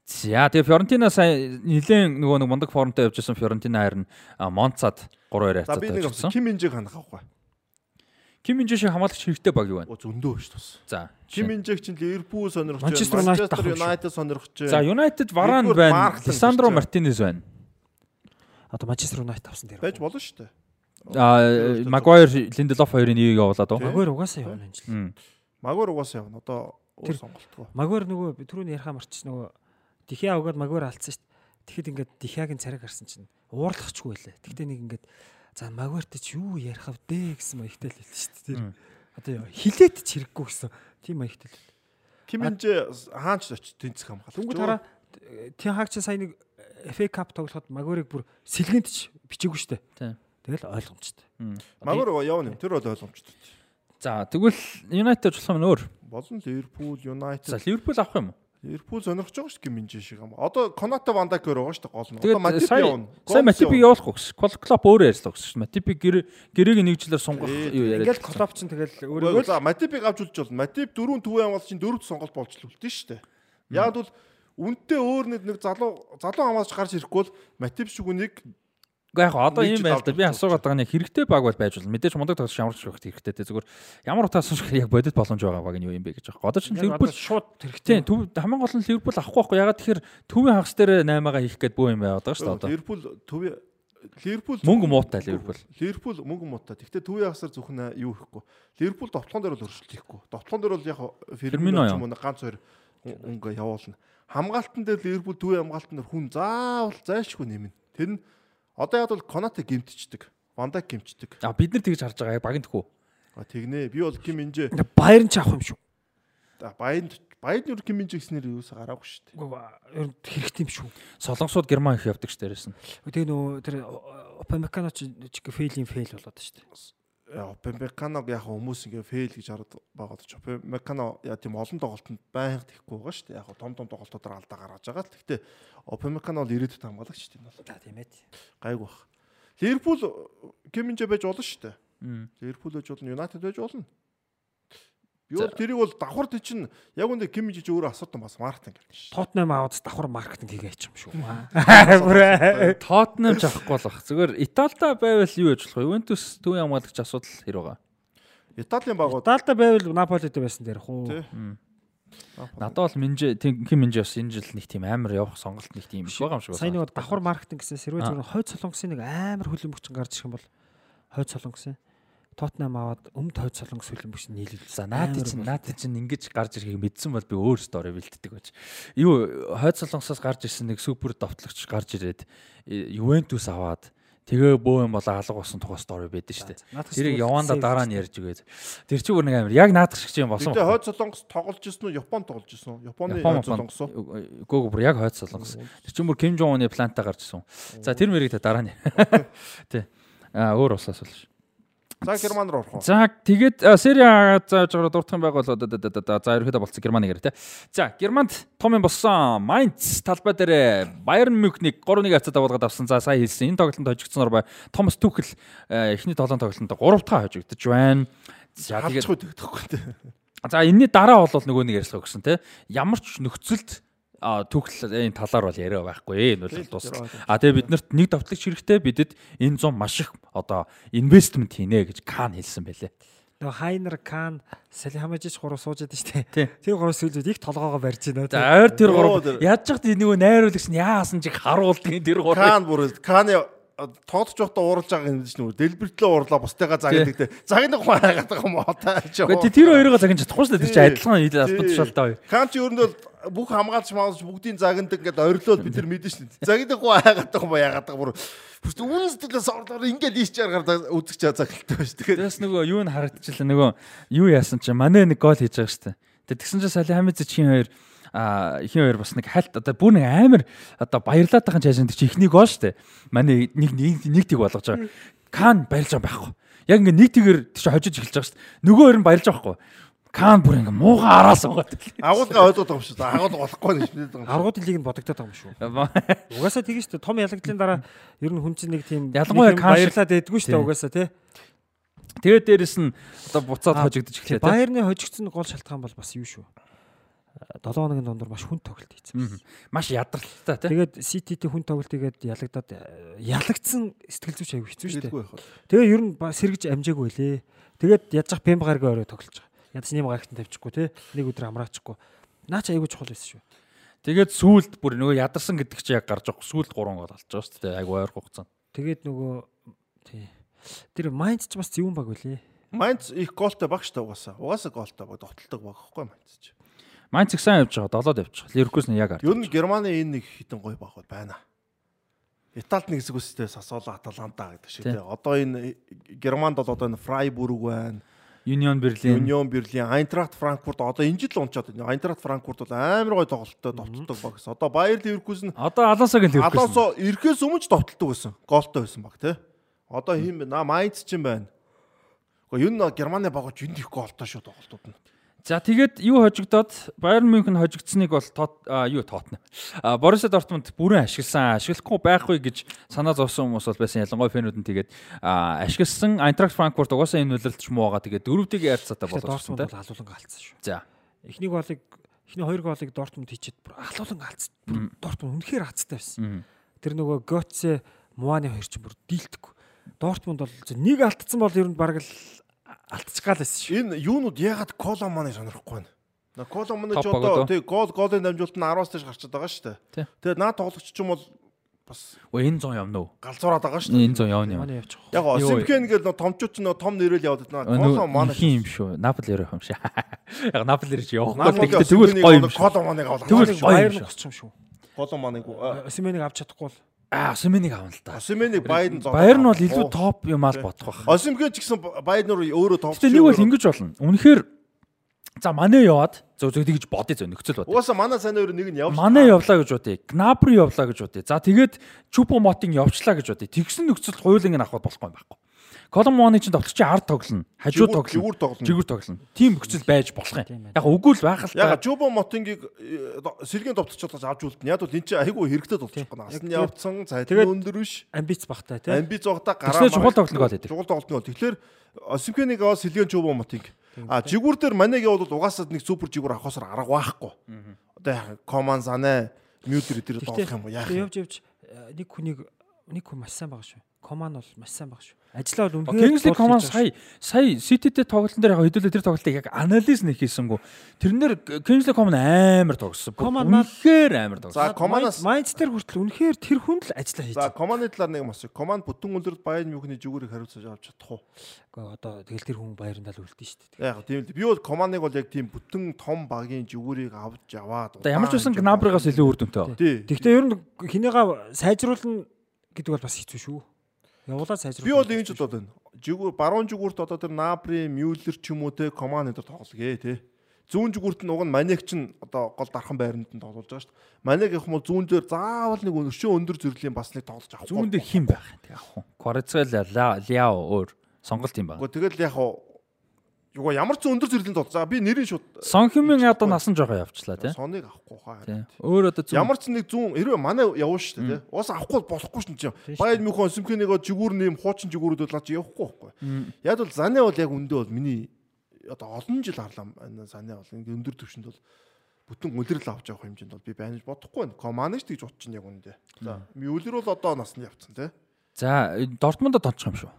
Тий. За тэгээ Фиорентина сая нэлээд нөгөө нэг мундаг формтой явж байсан Фиорентина харин Монцад 3-2 За би хацаад авсан. Ким Минжиг ханах авахгүй. Ким Минжи шиг хамгаалагч хэрэгтэй баг юу байна? Зөндөө ш тус. За. Ким Минжиг чинь Ливерпул сонирхож Манчестер юм шүү. United сонирхож За Юнайтед Варан байна. Лисандро байна. Мартинес байна. Одоо Манчестер Юнайтед авсан дээр. байж болно шүү дээ. А Магуайр Линделоф хоёрын нэгийг явуулаад байгаа. Магуайр угаасаа явна энэ жил. Мм. Магуар угаасаа явна. Одоо өөр сонголтгүй. Магуайр нөгөө түрүүний ярихаа марчиж нөгөө Дихиа угаад Магуайр алдсан шүү дээ. Тэгэхэд ингээд Дихиагийн царайг харсан чинь уурлахчгүй байлаа. Тэгтээ нэг ингээд за Магуайрт ч юу ярих вэ дээ гэсэн маягтай л хэлсэн шүү дээ. Одоо хилээд ч хэрэггүй гэсэн тийм маягтай л. Ким Минжи хаач очиж тэнцэх хамгаалж. Тэнгүүд хараа Тин хаг чи сая нэг FA Cup тоглоход Магуайрыг бүр сэлгэнт ч бичээгүй шүү дээ. Тэгэл ойлгомжтой. Магуар явна юм. Тэр бол ойлгомжтой. За тэгвэл Юнайтед очих юм өөр. Болон Ливерпул, За United. Ливерпул авах юм уу? Ливерпул сонирхож байгаа шүү дээ Минжи шиг юм. Одоо Конате Вандакер байгаа шүү дээ гол нь. Одоо сая явна. Матипиг явна. явуулах гэсэн. Клоп клоп өөрөө ярьсан гэсэн. Матипиг гэрээг нэг жилээр сунгах юу яриад. Ингээл Клоп ч тэгэл Өөрөө за Матипиг авч үлж болно. Матип дөрөв төвөө хамгаалч чинь дөрөвт сонголт болж л үлдэн шүү дээ. Яг бол үнтэй өөр нэг залуу залуу хамгаалж гарч ирэхгүй бол Матип шиг нэг Уу яг одоо жил байл да. Би асуугаад байгаа нь хэрэгтэй баг бол байж болно. Мэдээж мундаг тоглож ямар ч байх хэрэгтэй те зүгээр ямар утаас шиг яг бодит боломж байгаа баг нь юу юм бэ гэж байгаа. Одоо чинь Ливерпул шууд хэрэгтэй. Төв хамгийн гол нь Ливерпул авахгүй байхгүй. Ягаад тэгэхээр төвийн хагас дээр 8-аа хийх гээд бөө юм байгаад байгаа шүү дээ одоо. Ливерпул төвөө Ливерпул Мөнгө муутай Ливерпул. Ливерпул мөнгө муутай. Гэхдээ төвийн хагасар зөвхөн юу хийхгүй. Ливерпул довтлон дээр бол өршөлт хийхгүй. Довтлон дээр бол яг Фермино ч юм. юм уу ганц хоёр өнгө явуулна. Хамгаалтан дээр Ливерпул төвийн хамгаалтан дээр хүн заавал зайлшгүй нэмнэ. Тэр нь одоо яг бол Конате гимтчихдэг. Вандак гимтчихдэг. А бид нар тэгж харж байгаа яг багийн тхүү. А тэгнэ. Би бол Ким Минжэ Баяр нь ч авах юм шүү. баянд баяд нүр Ким Минжэ гэснээр юусаа гараагүй шүү дээ. Үгүй ер нь хэрэгтэй юм шүү. Солонгосууд Герман их явдаг ш дээрээс нь. Тэгээ нөгөө тэр Опамекано ч фейлийн фейл болоод шүү дээ. Опенбеканог яг хүмүүс ингээ фейл гэж хараад байгаа ч Опенбекано яа тийм олон тоглолтод байнга тэхгүй байгаа шүү дээ. Яг том том тоглолтуудаар алдаа гаргаж байгаа л. Гэхдээ Опенбекано бол ирээдүйд хамгаалагч тийм бол За тийм ээ. гайг бах. Ливерпул Киминжэ байж болно шүү дээ. Ливерпул байж болно, Юнайтед байж болно. Бол тэрийг бол давхар тий чинь яг үндэ Киминжэ ч өөрөө асуудсан бас маркетинг гэдэг шүү. Тотнем аваад давхар маркетинг хийгээч юм шүү. Тоттенхэм ч авахгүй болох. Зүгээр Италида байвал юу яж болох вэ? Ювентус төвийн хамгаалагч асуудал хэр байгаа. Италийн багууд Далда байвал Наполид байсан дээр хуу. тий. Надад бол Минжи тийм Ким Минжи бас энэ жил нэг тийм амар явах сонголт нэг тийм байгаа юм шиг Сайн байна. нэг давхар маркетинг гэсэн сэрвэ зүгээр хойд солонгосын нэг амар хөлбөмбөгч гарч ирэх юм бол хойд солонгосын Тотнам аваад өмнөд хойд солонгос хөлбөмбөгч нийлүүл. За наад чинь наад чинь ингэж гарч ирэхийг мэдсэн бол би өөр стори бэлддэг байж. Юу хойд солонгосоос гарч ирсэн нэг супер довтлогч гарч ирээд э, Ювентус аваад тэгээ бөө юм болоо алга болсон тухай стори байдэн шүү дээ. Тэрийг яванда дараа нь ярьж өгөөд. Тэр чинь бүр нэг амар яг наадах шиг юм болсон. Гэтэ хойд солонгос тоглож ирсэн үү? Японд тоглож ирсэн үү? Японы Япон хойд солонгос уу? гоо бүр яг хойд солонгос. Тэр чинь бүр Ким Жон Уны плантаа гарч ирсэн. За тэр мэрийг та дараа нь. Тий. А өөр ус асуул ш. За Герман руу орох уу? За тэгээд Сери А зааж байгаа дуртах юм байгаад одоо за ерөөдөө болцсон Германы гэрээ те. За Германд том юм болсон. Майнц талбай дээр Байерн Мюнхнийг 3-1 хацаа давуулгаад авсан. За сая хэлсэн. Энэ тоглолтод хожигдсоноор бай. Томас Түхэл эхний тоглоом тоглолтод 3 дахь хожигдож байна. За тэгээд. За энэний дараа бол нөгөө нэг ярьслаа гэсэн те. Ямар ч нөхцөлд энэ талаар бол яриа байхгүй энэ бол дуусна. А тэгээ биднэрт нэг давтлагч хэрэгтэй бидэд энэ зам маш их одоо инвестмент хийнэ гэж Кан хэлсэн байлээ. нөгөө Хайнер Кан Салихамажич гурав сууж байдаг шүү дээ. Тэр гурав сүүлүүд их толгоогоо барьж байна. За ойр тэр гурав яаж ч нөгөө найруулагч нь яасан чиг харуулдаг тэр гурав. Кан бүр Каны тоодч явахдаа ууралж байгаа юм чинь дэлбэртлээ уурлаа бусдыгаа загнадаг те. Загнах хаа хайгаад байгаа юм уу та ч. Гэхдээ тэр хоёроо загнаж чадахгүй шүү дээ. Тэр чинь Тий. адилхан хил албад Тий. тушаалтай хоёр. Кан ч ер нь бол бүх хамгаалч маалч бүгдийн загнадаг ингээд орилол бид нар мэдэн шин. Загнах хаа хайгаад байгаа юм уу яагаад байгаа бүр Бүрт үнэн сэтгэлээс орлоор ингээд ийч чаргаар үзэж цагтай байж. Тэгэхээр Тэрс нөгөө юу н харагдчихлаа нөгөө юу яасан чинь манай нэг гол хийж байгаа шүү дээ. Тэгсэн чинь Салихамидз чин хоёр а ихэн хоёр бас нэг хальт одоо бүр нэг амар одоо баярлаад байгаа чашаанд чи ихний гол шүү дээ. Манай нэг нэг нэг тийг болгож байгаа. Кан баярлж байгаа байхгүй. Яг ингээ нэг тийгэр тийч хожиж эхэлж байгаа шүү дээ. Нөгөө хоёр нь баярлж байгаа байхгүй. Кан бүр ингээ муугаа араас угаад. агуулга ойлгоод байгаа юм шүү. Агуулга болохгүй нэг шинэ байгаа. Аргуудын лиг нь бодогдоод байгаа юм шүү. Угаасаа тэгэн шүү. Том ялагдлын дараа ер нь хүн чинь нэг тийм Ялангуяа юм баярлаад байдгүй шүү угаасаа тий. Тэгээд дээрэс нь одоо буцаад Аа, хожигдож эхлэв. Байерны хожигдсон гол шалтгаан бол бас юу шүү. 7 хоногийн дундуур маш хүн тоглолт хийсэн. Мгм. Маш ядралтай тий. Тэгээд CT-т хүн тоглолт игээд ялагдаад э, ялагдсан сэтгэл зүйч аягүй хэцүү шүү дээ. Тэгээ ер нь сэргэж амжаагүй лээ. Тэгээд ядчих пемб гаргаа орой тоглож байгаа. Ядч нэм гарагт тавьчихгүй те. Нэг өдөр амраачихгүй. Наач аягүй чухал байсан шүү. Тэгээд сүулт бүр нөгөө ядарсан гэдэг чи яг гарч байгаа. Сүулт 3 гол алж байгаа шүү дээ. Айгу ойр хугацаанд. Тэгээд нөгөө тий. Тэр Майнц ч бас зөвүүн баг үлээ. Майнц их голтой баг шүү дээ угаасаа. Угаасаа голтой баг тогтолдог баг ихгүй Майнц ч. Майнц их сайн явж байгаа. Долоод явж байгаа. Ливеркузен яг ард. Ер нь Германы энэ нэг хитэн гой баг байна. Италид нэг хэсэг үстэй Сасоло Аталанта гэдэг шиг Тий. тий. Одоо энэ Германд бол одоо энэ Фрайбург байна. Union Berlin. Union Berlin, Eintracht Frankfurt одоо энэ жил унчаад байна. Eintracht Frankfurt бол амар гой тоглолттой довтлдог баг гэсэн. Одоо Bayer Leverkusen Одоо Алонсогийн Ливеркузен. Алонсо ирэхээс өмнө ч довтлдог байсан. Голтой байсан баг тий. Одоо хин бэ? Mainz ч юм байна. Гэхдээ юу н Германы багч энд их голтой шүү тоглолтууд нь. За тэгээд юу хожигдоод Bayern München хожигдсныг бол юу тоотно. А Borussia Dortmund бүрэн ашигласан. Ашиглахгүй байхгүй гэж санаа зовсон хүмүүс бол байсан. Ялангуяа фэнүүд нь тэгээд ашигласан Eintracht Frankfurt угаасаа энэ үлрэлтч муу байгаа. Тэгээд дөрөвдөг ярцаатай болгосон Дортмунд те. бол халуулан галцсан шүү. За. Эхний голыг эхний хоёр голыг Дортмунд хийчихэд бүр халуулан. Бүр Дортмунд үнэхээр хацтай байсан. Тэр нөгөө Götze, Муаны хоёр ч бүр дийлдэхгүй. Дортмунд бол нэг алдсан бол ер нь бараг л алдчих гал байсан шүү. Энэ юунууд ягаад Коломаны сонирхгүй байна. На Коломаны ч Топ одоо тий гол голын дамжуулалт нь 10-аас дээш гарчаад байгаа шүү Тий. дээ. Тэгээд наад тоглогч ч юм бол бас Өө энэ 100 явна уу? галзуураад байгаа шүү дээ. Энэ 100 явна юм. Муаны явчих. Яг? Осимхэн гэдэг нөө томчууд ч нөө том нэрэл яваад байна. Коломаны Нөгөө юм шүү. Наполи ярих юм шиг. Яг Наполи гэж явахгүй. Тэгтээ тэгвэл гоё юм шүү. Коломаныг аваад. Тэгвэл шүү. нь госч юм шүү. Коломаныг Осименыг авч чадахгүй бол Аа, Сименийг авна л да. Осименыг Байден зоо. Bayern нь бол илүү топ юм аа л бодох байх. Осимхэн ч гэсэн Байден руу өөрөө топ. Гэтэ нэг бол ингэж болно. Үнэхээр за манай яваад зөв зөв тэгж бодъё зөв нөхцөл бод. Угаасаа манай сайн өөр нэг нь явж. Манай явлаа гэж бодъё. Gnabry явлаа гэж бодъё. За тэгээд Чупо Мотин явчлаа гэж бодъё. Тэгсэн нөхцөл нь авах болохгүй юм байхгүй. Коломоны чинь тоглолчийн ард тоглоно. Хажуу тоглоно. жигүүр тоглоно. Жигүүр тоглоно. Тим нөхцөл байж болох Тийм юм. Яг үгүй л байх л Яг та. Жубо Мотингийг э, сэргийн товтолч чадаж авч үлдэн. Яг бол энэ чинь айгүй хэрэгтэй товтолч байна. Асны Яг явцсан, тэгээд- өндөр биш. амбиц багтай тий. Амби зогта гараа. Тэгснээр чухал тоглолт гол байдаг. Чухал тоглолт гол. Тэгэхээр Осимхеныг аваа сэлгэн Жубо Мотинг. А жигүүр дээр манайг явал угаасаа нэг супер жигүүр авахосоор арга байхгүй. Одоо яг Коман Санаа Мюллер дээр тоглох юм уу? Яах явж явж э, нэг хүнийг нэг хүн маш сайн байгаа шүү. Коман бол маш сайн байгаа шүү. Ажлаа бол үнэхээр Coman байгаа шүү. сая сая City-тэй тоглолтын дээр яг хэдүүлээ тэр тоглолтыг яг анализ нэг хийсэнгүү. Тэрнэр Kingsley Coman амар тогссон. Coman наад- үнэхээр амар тогссон. За Команаас дээр хүртэл үнэхээр тэр хүн л ажлаа хийж За. Команы талаар нэг мас. Команд бүтэн өндөрлөд Баян Мюнхний жигүүрийг хариуцаж авч чадах уу? Гэхдээ одоо тэгэл тэр хүн баярандаа л үлдэн шүү дээ. Яг тийм л. Би бол Команыг бол яг тийм бүтэн том багийн жигүүрийг авч яваад. Одоо ямар ч байсан Gnabry-гаас илүү үр дүнтэй. Гэхдээ ер нь хинээгаа сайжруулна гэдэг бол бас хэцүү шүү. Явуулаад сайжруулна. Би бол ингэж бодод байна. Жигүүр баруун жигүүрт одоо тэр Набри, Мюллер ч юм уу те Коман энэ тоглоё те. Зүүн жигүүрт нь уг нь Манег чин одоо гол дархан байранд нь тоглож байгаа шүү дээ. Манег их юм бол зүүн дээр заавал нэг өшөө өндөр зэрлийн бас нэг тоглож авах. Зүүн дээр хим байх юм. Тэг авах уу? Кварцел Ляо өөр. Сонголт юм байна. Гэхдээ тэгэл яг юугаа ямар ч өндөр зэрэглэнд бол за би нэрийн шууд Сон Хэмийн одоо насан жоо явчлаа тий. соныг авахгүй хаа. Өөр одоо Ямар ч нэг 100 хэрвээ манай явна шүү дээ тий. Уус авахгүй бол болохгүй шүү дээ. Баяр мөхөн Сүмхэнийгөө жигүүр нэм хуучин жигүүрүүд бол лаач явахгүй байхгүй. Яг бол заны бол яг үндэ бол миний одоо олон жил харлаа заны бол өндөр төвшөнд бол бүтэн үлрэл авч явах хэмжээнд бол би байнаж бодохгүй байна. Команаж тэгж утчихна яг үндэ. За Мюллер бол одоо насанд явцсан тий. За Дортмундд тончих юм шүү.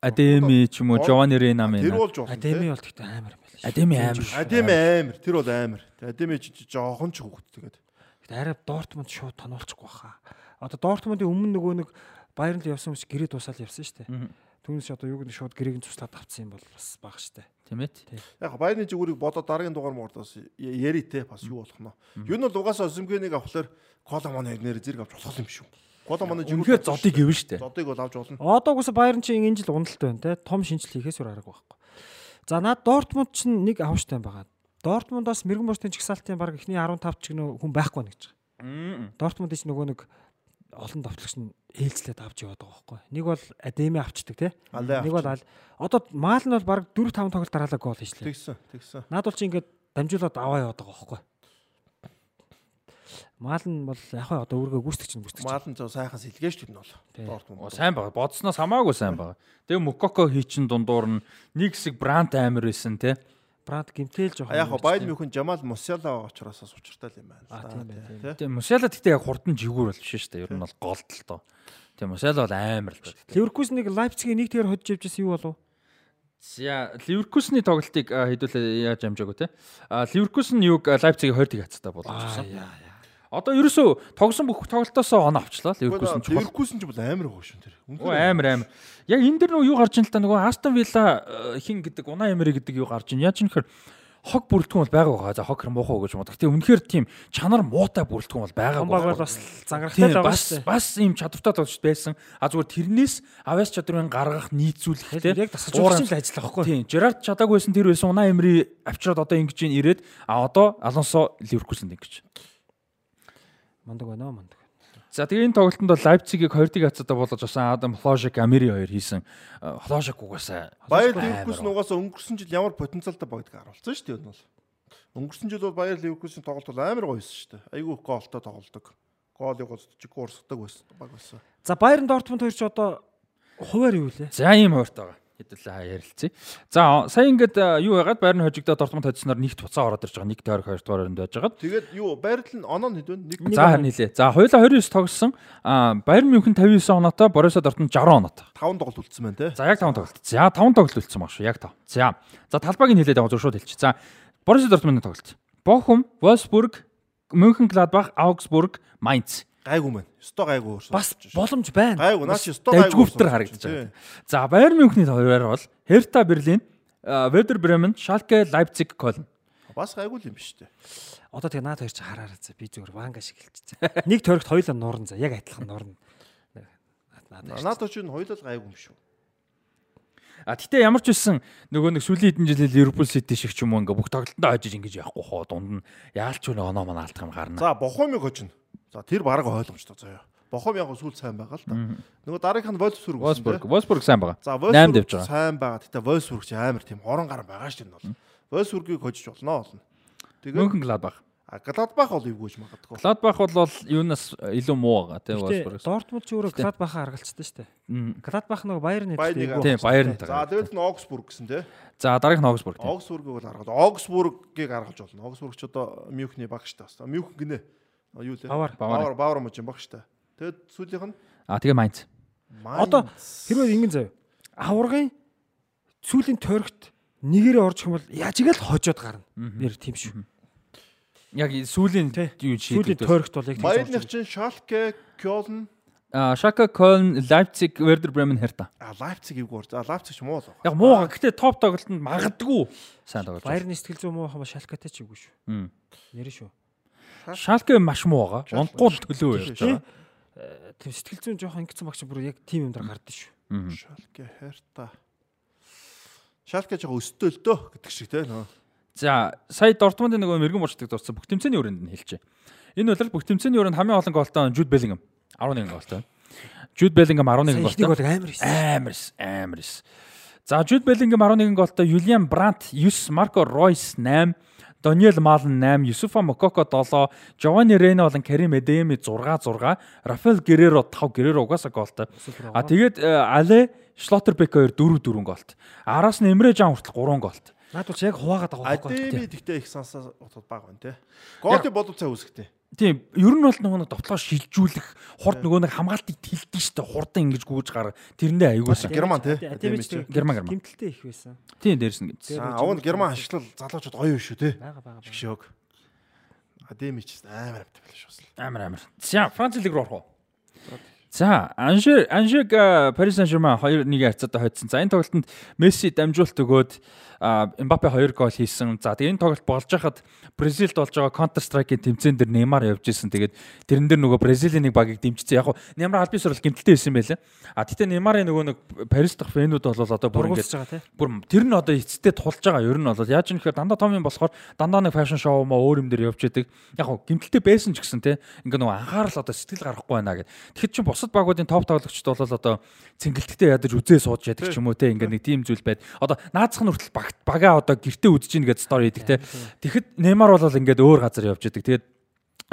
Адеми ч юм уу Жовани Ренами. Тэр болж болно. Адеми бол тэгтээ амар юм байна. Адеми амар. Адеми амар. Тэр бол амар. Адеми ч жоохон ч хөөхт тэгээд. Гэтэ арай Дортмунд шууд тоноолчихгүй баха. Одоо Дортмундын өмнө нөгөө нэг Байерн л явсан хүмүүс гэрээ тусаал явсан шүү дээ. Түүнээс одоо юу гэдэг шууд гэрээг нь туслаад авцсан юм бол бас бага шүү дээ. Тийм ээ. Яг Баярны жигүүрийг бодоод дараагийн дугаар мордоос яри те бас юу болох нь. Юу нь бол угаасаа Сүмгэнийг авахлаар кола манай нэр зэрэг авч болох юм шүү. Кола манай Үнэхээр зодыг гэвэн штэ. зодыг бол авч болно. Одоо угсаа Байерн чинь энэ жил уналттай байна те. Том шинжил хийхээс өөр аргагүй байхгүй. За наад Дортмунд чинь нэг авштай байгаа. Дортмундаас мэрэгэн бостын чигсалтын баг ихний 15 ч гэнэ хүн байхгүй нэ гэж. Дортмундын чинь нөгөө нэг олон товтлогч нь ээлжлээд авч яваад байгаа байхгүй. Нэг бол Адеми авчдаг те. Алаа Нэг бол одоо Маал нь бол баг 4 5 тоглолт дараалал гол хийжлээ. Тэгсэн, тэгсэн. Наад бол чи ингээд дамжуулаад аваа яваад байгаа байхгүй. Маал нь бол яг хаа одоо өөргөө гүйцэтгэж чинь гүйцэтгэж. Маалан зөө сайхан сэлгээ шүү дээ энэ бол. Дортмунд. сайн байгаа. Бодсноос хамаагүй сайн байгаа. Тэгээ Мукоко хийчин дундуур нь нэг хэсэг Брант амар байсан те. Бранд гимтэл жоох. Яг Баяр Мюнхен Жамал Мусяла учраас бас учиртай юм байна. А, тийм байна? Тэгээ Мусяла гэхдээ яг хурдан жигүүр бол биш шүү дээ. Ер нь бол голд л тоо. Тэгээ Мусяла бол амар л байна. Ливеркус нэг Лайпцигийн нэг тэгэр hodж явжсэн юу болов? За Ливеркусны тоглолтыг хэдүүлээ яаж амжаагүй те. А Ливеркус нь юуг Лайпцигийн 20-ыг хацтай болгочихсон. яа яа. Одоо ерөөсөө тогсон бүх тоглолтоосоо оноо авчлаа Ливеркус нь чухал. Ливеркус нь ч бол амар байгаа шүү тэр. Оо амар амар. Яг энэ дэр нөгөө юу гарч ин л та нөгөө Астон Вилла э, хин гэдэг Уна Эмери гэдэг юу гарч ин. Яаж юм хэр хог бүрэлдэхүүн бол байгаа байгаа. За хог хэр муухай гэж бодох. Тэгээ үнэхээр тийм чанар муутай бүрэлдэхүүн бол байгаа. Бол бас зангарахтай л байгаа бас бас ийм чадвартай тоглож байсан. А зүгээр тэрнээс авяас чадрын гаргах нийцүүлэх тийм Яг тасалж өгч л ажиллах байхгүй. Тийм, Жерард чадаагүй байсан тэр байсан Уна Эмери авчираад одоо ингэж ирээд а одоо Алонсо Ливеркусэнд ингэж. Мундаг байна уу мундаг. За тэгээ энэ тоглолтод бол Лайпцигийг 2-1 хацаатаа болгож авсан Адам Флошик Амери хоёр хийсэн. Э, Флошик угаасаа Баяр амар Ливеркус нь угаасаа өнгөрсөн жил ямар потенциалтай багтыг харуулсан шүү дээ энэ бол. Өнгөрсөн жил бол Баяр Ливеркусийн тоглолт бол амар гоё байсан шүү дээ. Айгүй их гоолтой тоглолдог. Гоолыг гоцчих уурсгадаг байсан баг байсан. За Байерн Дортмунд хоёр ч одоо хуваар юу лээ? За ийм хуурт байгаа. Хэдүүлээ ярилцъя. За сая ингээд э, юу яагаад байрны хожигдоо Дортмунд хоцсноор нэгт буцаа ороод ирж байгаа. Нэг тойрог хоёр дахь оронд байж байгаа. Тэгээд юу Баярлал нь оноо нь хэдвэн нэг За харин нилээ. За хоёулаа 29 тогссон. А Байерн Мюнхен 59 оноотой, Боруссия Дортмунд 60 оноотой. 5 тоглолт үлдсэн байна те. За яг 5 тоглолт. За 5 тоглолт үлдсэн баг шүү. Яг 5. За. За талбайг нь хэлээд байгаа зөв шууд хэлчих. За Боруссия Дортмундын тоглолт. Бохум, Wolfsburg, Мюнхенгладбах, Augsburg, Mainz. Гайгүй мэн. Өстой гайгүй өөрсө. Бас боломж байна. гайгүй наач өстой гайгүй. Дэвжгүртэр харагдаж байгаа. За Байерн Мюнхний хувьар бол Hertha Berlin, Werder Bremen, Schalke, Leipzig, Köln. Бас гайгүй л юм биш үү? Одоо тэгээ наад хоёр ч хараараа за би зүгээр ванга шиг хэлчихсэн. Нэг тойрогт хоёулаа нуурна за яг адилхан нуурна. Наад Наад очив нь хоёулаа гайгүй юм шүү. А тэгтээ ямар ч үсэн нөгөө нэг сүүлийн хэдэн жилийн Liverpool City шиг ч юм уу ингээ бүх тоглолтод хожиж ингэж явахгүй хоо дунд нь яалч үнэ оноо мань алдах юм гарна. За Бохомиг хожно. За тэр баг ойлгомжтой заяа. Бохом яг сүүл сайн байгаа л да. Нөгөө дараагийнх нь Wolfsburg Wolfsburg. Wolfsburg сайн байгаа. За 8 Wolfsburg сайн байгаа. Гэтэ Wolfsburg ч амар тийм хорон гар байгаа шүү дээ энэ бол. Wolfsburg-ыг хожиж болно болно. Тэгээд Мюнхенгладбах. а, Gladbach бол эвгүйж магадгүй. Gladbach бол юунаас илүү муу байгаа тийм Wolfsburg. Дортмунд ч өөрөө Гладбахаа харгалцсан шүү дээ. Гладбах нөгөө Байерныг Тийм, Bayern За тэгээд нь Augsburg гэсэн те. За дараагийнх нь Augsburg. тийм. Augsburg-ыг бол гаргал. Augsburg-ыг гаргаж болно. Augsburg ч одоо Мюнхний баг шүү дээ. Мюнхен гинэ. А, Юу лээ? Бавар. Бавар Бавар мужийн баг дээ. Тэгээд сүүлийнх нь А тэгээ Mainz. Одоо хэрвээ ингэн заяа. Аваргын сүүлийн тойрогт нэгээрээ орж хэмэл яаж игэл хожоод гарна. Нэр тийм шүү. Яг сүүлийн Тий. юу Сүүлийн шийдэлд. тойрогт бол яг тийм Баярных орж чинь Schalke, Köln, А Schalke, Köln, Leipzig, Werder Bremen, Hertha. а Leipzig эвгүй. За Leipzig ч муу л байна. Яг муу га. Гэтэ топ тоглолтод магадгүй сайн тоглож. Байерны сэтгэл зүй муу хама шалкатай ч үгүй шүү. Нэр шүү. Шалке маш муу байгаа. Унахгүй л төлөө ярьж байгаа. Тийм сэтгэл зүйн жоохон ингэсэн багч бүр яг тим юм дээр гардаг шүү. Schalke, Hertha. Schalke жоо өстой л дөө гэдэг шиг те нөө. За сая Дортмундын нөгөө мэрэгэн борчдаг дурсан бүх тэмцээний өрөөнд нь хэлжээ. Энэ удирал бүх тэмцээний өрөөнд хамгийн олон голтой Жуд Беллингем 11 голтой. Jude Bellingham 11 Ихнийг голтой. бол амар хийсэн. Амар эс, амар эс. За Jude Bellingham 11 голтой, Julian Brandt 9, Marco Reus 8, Daniel Malen 8, Yusufa Mokoko 7, Giovanni Reina болон Karim Adeyemi 6 6, Rafael Guerrero 5, Guerrero угаасаа голтой. А тэгээд э, Але Schlotterbeck 2 4 4 голт. Араас нь Эмре Жан хүртэл 3 голт. Наад бол яг хуваагаад байгаа байхгүй. Адеми тэгтээ их сансаа баг байна те. Голын болов цай үсгтэй. Тийм, ер нь бол нөгөө нэг довтлоо шилжүүлэх, хурд нөгөө нэг хамгаалтыг тэлдэг штэ, хурдан ингэж гүйж гар. Тэрэндээ айгуулсан. Герман ч Герман герман. гимтэлтэй их байсан. Тийм дээрс нь гэмтсэн. Аа, аванд герман ашиглал залуучууд гоё. Бага бага. бага. Шгшөөг. Адеми ч амар амт байл шүү. Амар амар. За, Франц лиг руу орох уу? За, Анжи Анжиг Парис Сен-Жермен 2-1 харьцаатай хоцсон. За, энэ тоглолтод Месси дамжуулт өгөөд Мбаппе 2 гол хийсэн. За, тэгээ энэ тоглолт болж хахад Бразилд болж байгаа Counter Strike-ийн тэмцээн дээр Неймар явж исэн. Тэгээд тэрэн дээр нөгөө Бразилийн нэг багийг дэмжсэн. Яг нь Неймар аль бисрал гэмтэлтэй байсан байлаа. А тэгтээ Неймарын нөгөө нэг Парис дахь фэнүүд бол одоо бүр ингэж бүр тэр нь одоо эцэстээ тулж байгаа. Ер нь бол яаж юм гэхээр дандаа том юм болохоор дандаа нэг фэшн шоу маа өөр юм дээр явж идэг. Яг хөө гимтэлтэй байсан ч гэсэн те ингээ нөгөө анхаарал одоо сэтгэл гарахгүй байна гэд. Тэгэхэд чинь бусад багуудын топ тоглогчд бол одоо цэнгэлтгтээ ядаж үзээ сууж яадаг ч юм уу те ингээ нэг тийм зүйл байд. Одоо наацх нь хүртэл баг бага одоо гэртээ үдэж гин гэж стори хийдэг те. Тэгэхэд Неймар бол ингээд өөр газар явж идэг. Тэгээд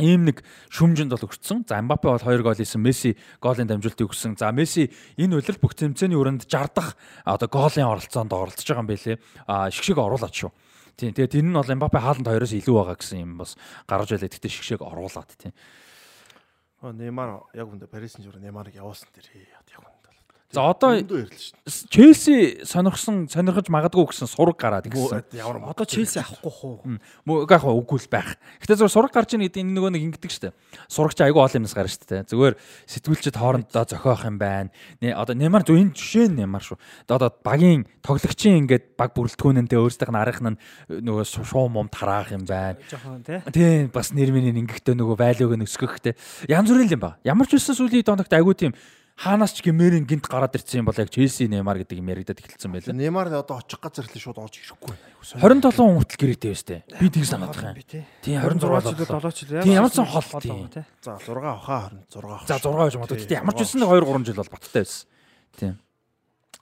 ийм нэг шүмжинд бол өгцсөн. За Мбаппе бол 2 гол хийсэн. Месси голын дамжуултыг өгсөн. За Месси энэ үлрэл бүх тэмцээний өрөөнд 60 дахь одоо голын оролцоонд оролцож байгаа юм байлээ. А шгшэг оруулаад шүү. Тийм. Тэгээд энэ нь бол Мбаппе хаалт хоёроос илүү байгаа гэсэн юм бас гарч байлаа. Тэгтээ шгшэг оруулаад тийм. Неймар яг үндэ Парис Сен-Жермен Неймарыг явуулсан тэр яг. За одоо. Челси сонирхсон сонирхож магадгүй гэсэн сураг гараад гисэн. Ямар Одоо Челси авахгүй хуу. Мөн яг үгүй л байх. Гэтэ зөвхөн сураг гарч ийн гэдэг энэ нөгөө нэг ингэдэг штэ. Сурагч айгүй ол юмнаас гарна штэ. Зүгээр сэтгүүлчд хоорондоо зохиох юм байна. Одоо Неймар зөв энэ жишээ Неймар шүү. Одоо багийн тоглогчийн ингээд баг бүрэлдэхүүнэнтэй өөрсдийнх нь арих нь нөгөө шуу мум тараах юм байна. Жохон тий. Тийм бас нэр минь ингэхдээ нөгөө валюг нь өсгөхтэй. Янз бүрийн юм ба. Ямар ч үсэн сүүлийн доногт айгүй тийм хаанаас ч гэмээрийн гинт гараад ирсэн юм бол яг Челси Неймар гэдэг юм яригадад эхэлсэн байлаа. Неймар одоо очих газар хэлээ шууд орж ирэхгүй. 27 хүн хүртэл гэрээтэй байстэй. Би тийг санаад байгаа юм. Би тий. Тийм 26 7 болоо. ч л Тийм, ямар ч сан хол тийм. тий. За 6 авахаа 26 авах. За 6 гэж боддог. Гэтэ ямар ч үсэн нэг 2 3 жил бол баттай байсан. Тийм.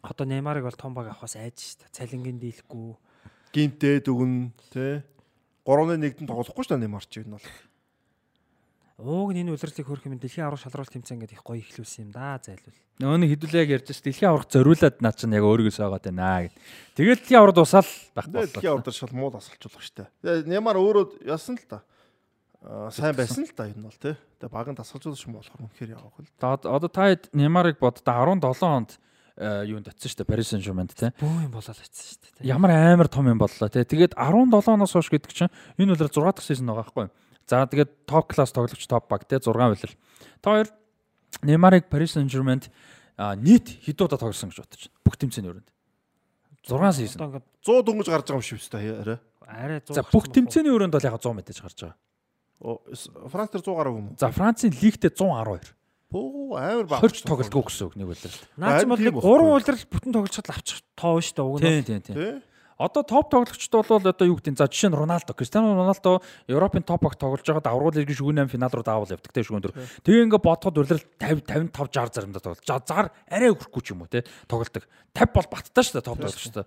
Одоо Неймарыг бол том баг авахаас айж шүү дээ. Цалингийн дийлэхгүй. гинтээ дүгэн тий. 3-1-д тоглохгүй шүү дээ Неймар ч энэ бол. Ууг нь энэ үлрэлтийг хөрөх юм дэлхийн аврах шалралт тэмцээн гэдэг их гоё ихлүүлсэн юм да зайлвал. Нөгөө нэг хэдүүлээ яг ярьж ш дэлхийн аврах зориулаад наа чинь яг өөргөөсөө байгаа даа гэд. Тэгээд дэлхийн аврах дуусаал байх Дэлхийн боллоо. ордор шал муу асалжуулах штэ. Тэгээ Неймар өөрөө яасан л та. Аа сайн байсан л та энэ бол тий. Тэгээ багын тасгалжуулах юм болохоор үнэхээр явах л. Одоо одоо та хэд Неймарыг боддоо 17 онд э, юунд очсон шүү дээ Paris Saint-Germain тий. Бөө юм болоод очсон шүү дээ. Ямар амар том юм боллоо тий. Тэгээд 17 оноос хойш гэдэг чинь энэ үлрэл 6 дахь сизон байгаа байхгүй юу? За тэгээд топ класс тоглогч топ баг тий 6 үлрэл. Та хоёр Неймарыг Paris Saint-Germain-д нийт хэд удаа тоглосон гэж бодож байна. Бүх тэмцээний өрөөнд. 6 сизон. Одоо ингээд 100 дөнгөж гарч байгаа юм шиг өстэй арай. арай 100. За бүх тэмцээний өрөөнд бол яг 100 мэдээж гарч байгаа. Франц дээр 100 гараагүй юм уу? За Францын лигтээ 112. Бөө амар баг. 20 тоглолтгүй гэсэн үг нэг үлрэл. Наа чи бол нэг байхгүй. 3 улирал бүтэн тоглолцоод авчих тоо шүү дээ уг нь. Тийм тийм тийм. Одоо топ тоглогчд бол одоо юу гэдэг за жишээ нь Роналдо, Кристиано Роналдо Европын топ баг тоглож байгаад аврал лигийн шүгэн 8 финал руу даавал явдаг те шүгэн дөр. Тэгээ ингээ бодоход урилал 50 55 60 заримдаа тоглож. За зар арай өгөхгүй ч юм уу те тоглолдог. 50 бол баттай шүү дээ топ тоглогчтой.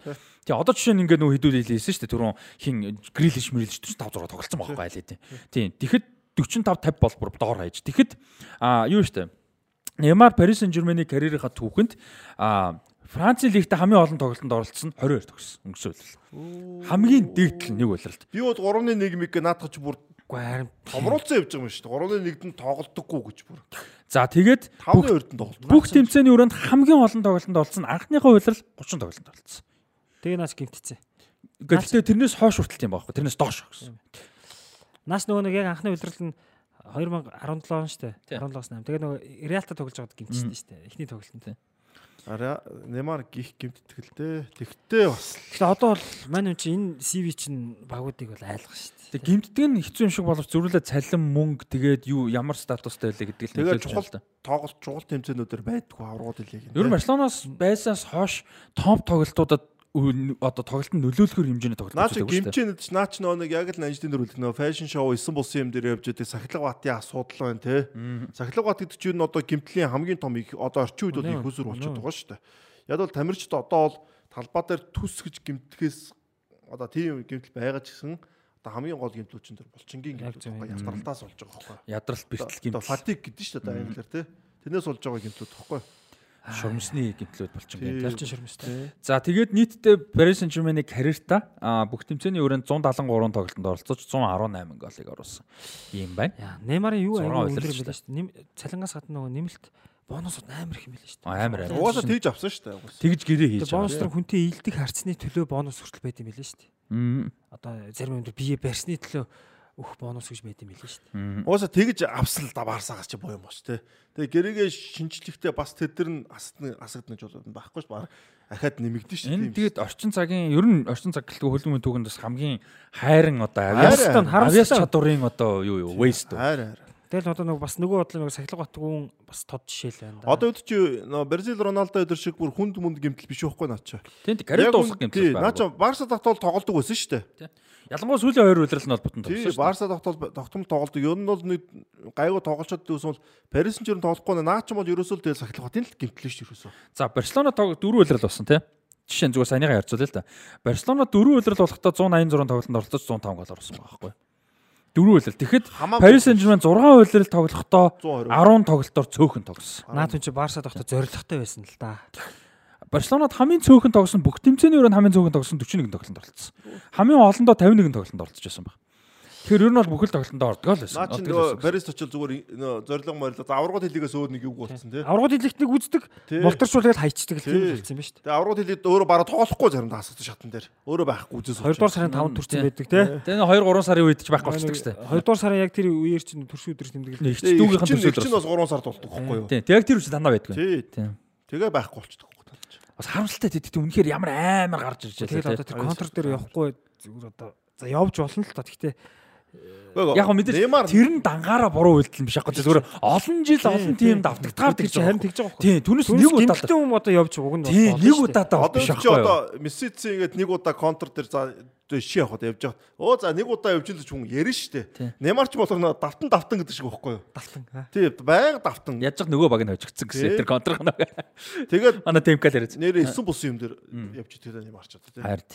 Тэгээ одоо жишээ нь ингээ нөө хідүүл хэлсэн шүү дээ түрүүн хин грилиш мрилиш 45 6 тоглолцсон байхгүй айл тийм. Тийм. Тэгэхэд 45 50 бол бүр доор хайж. Тэгэхэд а юу шүү дээ. Неймар Paris Saint-Germain-ийн карьерийнхаа түүхэнд а Францын лигтээ хамгийн олон тоглолтод оролцсон 22 төгссөн өнгөрсөн. Хамгийн дээдл нэг улиралд. Би бол 3-1 миг наадах чи бүр Үгүй харин томруулсан явж байгаа юм шүү дээ. 3-1-д нь тоглодоггүй гэж бүр. За тэгээд бүх 5-2-д нь тоглолт. бүх тэмцээний өрөөнд хамгийн олон тоглолтод оролцсон анхныхаа улирал 30 тоглолтод оролцсон. тэгээ наас гимтцээ. Гэхдээ тэрнээс хойш хүртэл юм байхгүй. Тэрнээс доош гэсэн. Наас нөгөө нэг яг анхны улирал нь 2017 он шүү дээ. Тийм. 17-аас 8. Тэгээ нөгөө Реалта тоглож байгаад гимтсэн шүү дээ. Эхний тоглолтод. Араа Неймар гих гимтэтгэлтэй. Тэгтээ бас Тэгэхээр одоо бол мань хүн чинь энэ CV чинь багуудыг бол айлгах шүү дээ. Тэг гимтдэг нь хэцүү юм шиг боловч зүрүүлээ цалин мөнгө тэгээд юу ямар статустай байлаа гэдэг л чухал байна л да. тоглолт чухал тэмцээнүүдээр байдгүй аврагууд хэлийг. Ер нь Барселоноос байсаас хойш топ тоглолтуудад одоо тоглолтод нөлөөлөхөр хэмжээний тоглолт Наа чи үзүүлээгүй шүү дээ. гимчэнд ч наа чи нөө нэг яг л нанждын дөрүлдэх нөө фэшн шоу 9 булсын юм дээр явж байгаа сахилга батын асуудал байна те. Сахилга бат гэдэг чинь одоо гимтлийн хамгийн том их одоо орчин үед бол их хүсэр болчиход байгаа шүү дээ. Яг бол тамирчид одоо бол талбай дээр түс гэж гимтгэхээс одоо тийм гимтэл байгаа ч гэсэн одоо хамгийн гол гимтлүүчин дээр булчингийн Яг гимтэл байгаа ядралтаас болж байгаа байхгүй. Ядралт бэлтэл Одоо гэмтэл фатик гэдэг шүү дээ англиар те. Тэрнээс болж байгаа гимтлүүд байхгүй. Шурамсны гэмтлүүд болчихсон Тийм. гэмтэл. Ялчин ширмэстэй. За тэгээд нийтдээ Paris Saint-Germain-ийн карьертаа бүх тэмцээний өрөөнд 173 тоглолтод оролцож 118 голыг оруулсан. Ийм байна. Яа, Неймарын юу аягүй өндөр юм байна шүү дээ. Цалингаас гадна нөгөө нэмэлт бонусууд амар их юм байна шүү дээ. Амар амар. Угаасаа тэгж авсан шүү дээ. Тэгж гэрээ хийж байгаа. бонус төр хүнтэй ийдэг харцны төлөө бонус хүртэл байд юм билээ шүү дээ. Мм. Одоо зарим юм дээр бие барьсны төлөө өөх бонус гэж юм билээ шүү дээ. Угаасаа тэгж авсан л да Барсаагаас чи буян боч те. Тэгээ гэрээгээ шинжлэхдээ бас тэд нар асагдна асагднаж болоод байхгүй ш баг ахаад нэмэгдэн ш. Энэ тэгээд орчин цагийн ер нь орчин цаг гэлтгүй хөлбөмбөгийн түүхэнд бас хамгийн хайран одоо Хайран, авиас харамсалтай. авиас чадварын одоо юу юу waste хайр хайр. Тэгэл одоо нөгөө бас нөгөө бодлоо нөгөө сахилга батгүн бас тод жишээл байна да. Одоо үүд чи нөө Бразил Роналдо өдөр шиг бүр хүнд мүнд гимтэл биш байхгүй наа чи. Тийм карьер дуусах гэмтэл Наа чи Барса тогтоол тоглодог байсан шүү дээ. Ялангуяа сүүлийн хоёр удирдал нь бол Тий, тоглосон шүү дээ. Барса тогтоол тогтмол тоглодог. Ер нь бол нэг гайгүй тоглолцоод дүүсэн бол Парис Сен-Жермен тоглохгүй наа чи бол ерөөсөө л тэгэл сахилга батын л гимтэл ш ерөөсөө. За Барселона тог дөрөв удирдал болсон тий. Жишээ нь зүгээр саяныгаа ярьцуулъя л да. Барселона дөрөв удирдал болохдоо 186 тоглолтод оролцож 105 гол оруулсан байгаа байхгүй. Дөрөв удирдал. Тэгэхэд. Paris Saint-Germain 6 удирдал тоглохдоо 120. 10 тоглолтоор цөөхөн тоглосон. Наад хүн чи Барса доохтой зоригтой байсан л да. Барселонад хамгийн цөөхөн тоглосон бүх тэмцээний өрөөнд хамгийн цөөхөн тоглосон 41 тоглолтод оролцсон. Хамгийн олондоо 51 тоглолтод оролцож байсан баг. Тэгэхээр ер нь бол бүхэл тоглолтонд ордог л байсан. Наа чи нөгөө Парис очил зүгээр нөө зорилго морило. За аврагууд хэлийгээс өөр нэг юу болцсон тий. Аврагууд хэлэгтнийг үздэг, Тий. болторшуулаад хайчдаг л тийм Тий. болсон юм ба шүү дээ. Тэгээ аврагууд хэлээд өөрөө бараа тоглохгүй заримдаа асуусан шатан дээр. Өөрөө байхгүй үзээс. 2 дугаар сарын 5 төрсэн байдаг тий. Тэгээ 2 3 сарын үед ч байхгүй болчихдог шүү дээ. 2 дугаар сарын яг тэр үеэр чинь төрш өдөр тэмдэглэл. Нэг ч дүүгийнхэн чинь бас 3 сард болдог байхгүй юу? Тийм. Тэгээ тэр үчи дандаа байдгүй. Тий. Тэгээ байхгүй болчихдог? Бас харамсалтай тэт үнэхээр ямар амар гарч ирж Тэгэл одоо тэр контр дээр явахгүй зүгээр одоо за явж болно л та. Гэхдээ Яг мэдээж тэр нь дангаараа буруу үйлдэл биш аахгүй зүгээр олон жил олон тим давтагдгаар тэгж харин тэгж байгаа Тийм түүнээс нэг удаа гимтэлтэй юм одоо явж уг нь Тийм нэг удаадаа одоо биш чи аахгүй. одоо Мессици ингээд нэг удаа контр дээр за ши явахад явж байгаа. Оо за нэг удаа явж л хүн ярина штэ. Тий. Неймар ч болохоор нөө давтан давтан гэдэг шиг байхгүй юу? Далтан. Тий, байнга давтан. Яаж ч нөгөө баг нь хожигдсан гэсэн тэр контрх нь. Тэгээд Манай темкал яриад. нэрээ 9 бус юм дээр явж идэг Неймар ч одоо тий. Хард.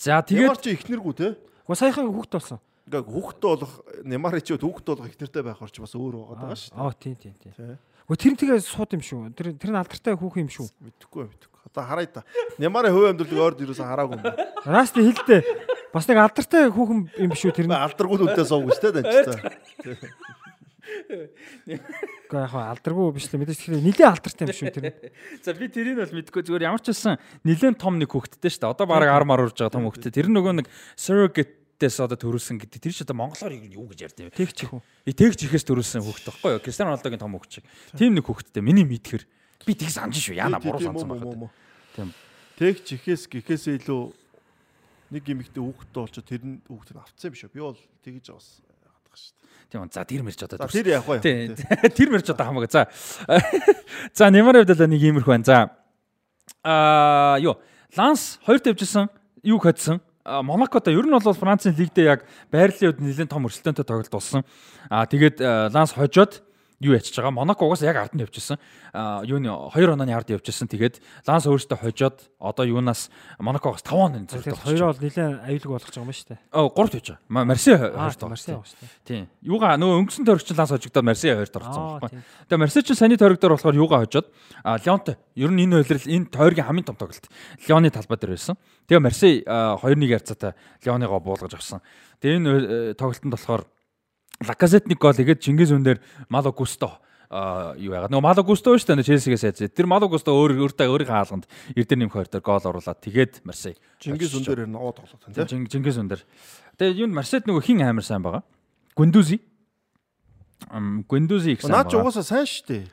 За тэгээд чи ихнэргүй тий. Гэхдээ саяхан хүүхд болсон. Ингээ хүүхдтэй болох Неймар чи хүүхдтэй болох ихнэртэй байх орч бас өөр байгаа даа штэ. Аа тийм тийм тийм. Тий. Гэхдээ тэр нь тэгээ сууд юм шүү. Тэр тэр нь алдартай хүүхэн юм шүү. Мэдхгүй мэдхгүй. Одоо харъя та. Неймарын хувь амьдралыг ойрд юусаа хараагүй юм. Расти хэлдэ. Бас нэг алдартай хүүхэн юм шүү тэр нь. Алдаргүй нүдээ сууг штэ данчтай. Гэхдээ яг алдаргүй биш л мэдээж тэгэхээр нилээ алдартай юм шүү тэр нь. За би тэрийг бол мэдгүй зүгээр ямар ч байсан нэлээд том нэг хөвгттэй шүү дээ. Одоо баг 10 мар урж байгаа том хөвгттэй. Тэр нөгөө нэг surrogate-ээс одоо төрүүлсэн гэдэг. Тэр ч одоо монголоор юу гэж ярьд юм. Тэгч их үү. Тэгж ихэс төрүүлсэн хөвгт байхгүй юу? Кристиано Роналдогийн том хөвгт шиг. Тим нэг хөвгттэй. Миний мэдхэр би тийг санаж шүү. Яна буруу сансан байна. Тийм. Тэг чихээс гэхээсээ илүү нэг юмхтэй хүүхдтэй болчоо тэр нь хүүхдийг авцсан юм биш үү? Би бол тэгж бас яадаг шүү. Тийм. За тэр мэрч одоо төрсөн. тэр яах вэ? Тийм. Тэр мэрч одоо хамаагүй. За. За Неймар хувьд л нэг иймэрхүү байна. За. Аа юу? Ланс хоёр тавьжсэн. Юу хоцсон? А, Монакото ер нь бол Францын лигдээ яг байрлалын үед нэлээд том өрсөлдөөнтэй тоглолт болсон. Аа тэгээд а, Ланс хожоод юу ячиж байгаа. Монако угаасаа яг ард нь явчихсан. Юуны 2 онооны ард явчихсан. Тэгээд Ланс өөрөөсөө хожоод одоо юунаас Монакогоос 5 онооны Тэгэхээр зөвлөлт хоёроо бол нилээ аюулгүй болгож байгаа юм ба шүү дээ. Оо 3 тавьж байгаа. Ма- Марсе Аа 2 Марси тоглосон. яваа шүү дээ. Тийм. Юугаа нөгөө өнгөсөн тойрогч Ланс хожигдоод Марсе 2 орсон байхгүй. тийм. Тэгээ Марсе чинь саний тойрог дээр болохоор юугаа хожоод а Леонте ер нь энэ үйлрэл энэ тойргийн хамгийн том тоглолт Леоны талбай дээр байсан. Тэгээ Марсе 2-1 ярцаатай Леоныгоо буулгаж авсан. Тэгээ энэ э, тоглолтод болохоор Лаказетник гол игээд Чингис үн дээр Мало Густо юу яагаад нөгөө Мало Густо шүү дээ Челсигээс айц. Тэр Мало Густо өөр өөртөө өөрийн хаалганд эрдэр нэмэх хоёр дээр гол оруулаад тэгээд Марсе Чингис үн дээр нөгөө тоглоод байна тий. Чингис үн дээр. Тэгээ юу Марсед нөгөө хин амар сайн байгаа. Гүндүзи. Ам Гүндүзи их сайн. Наа ч байгаа. угаасаа сайн шүү дээ.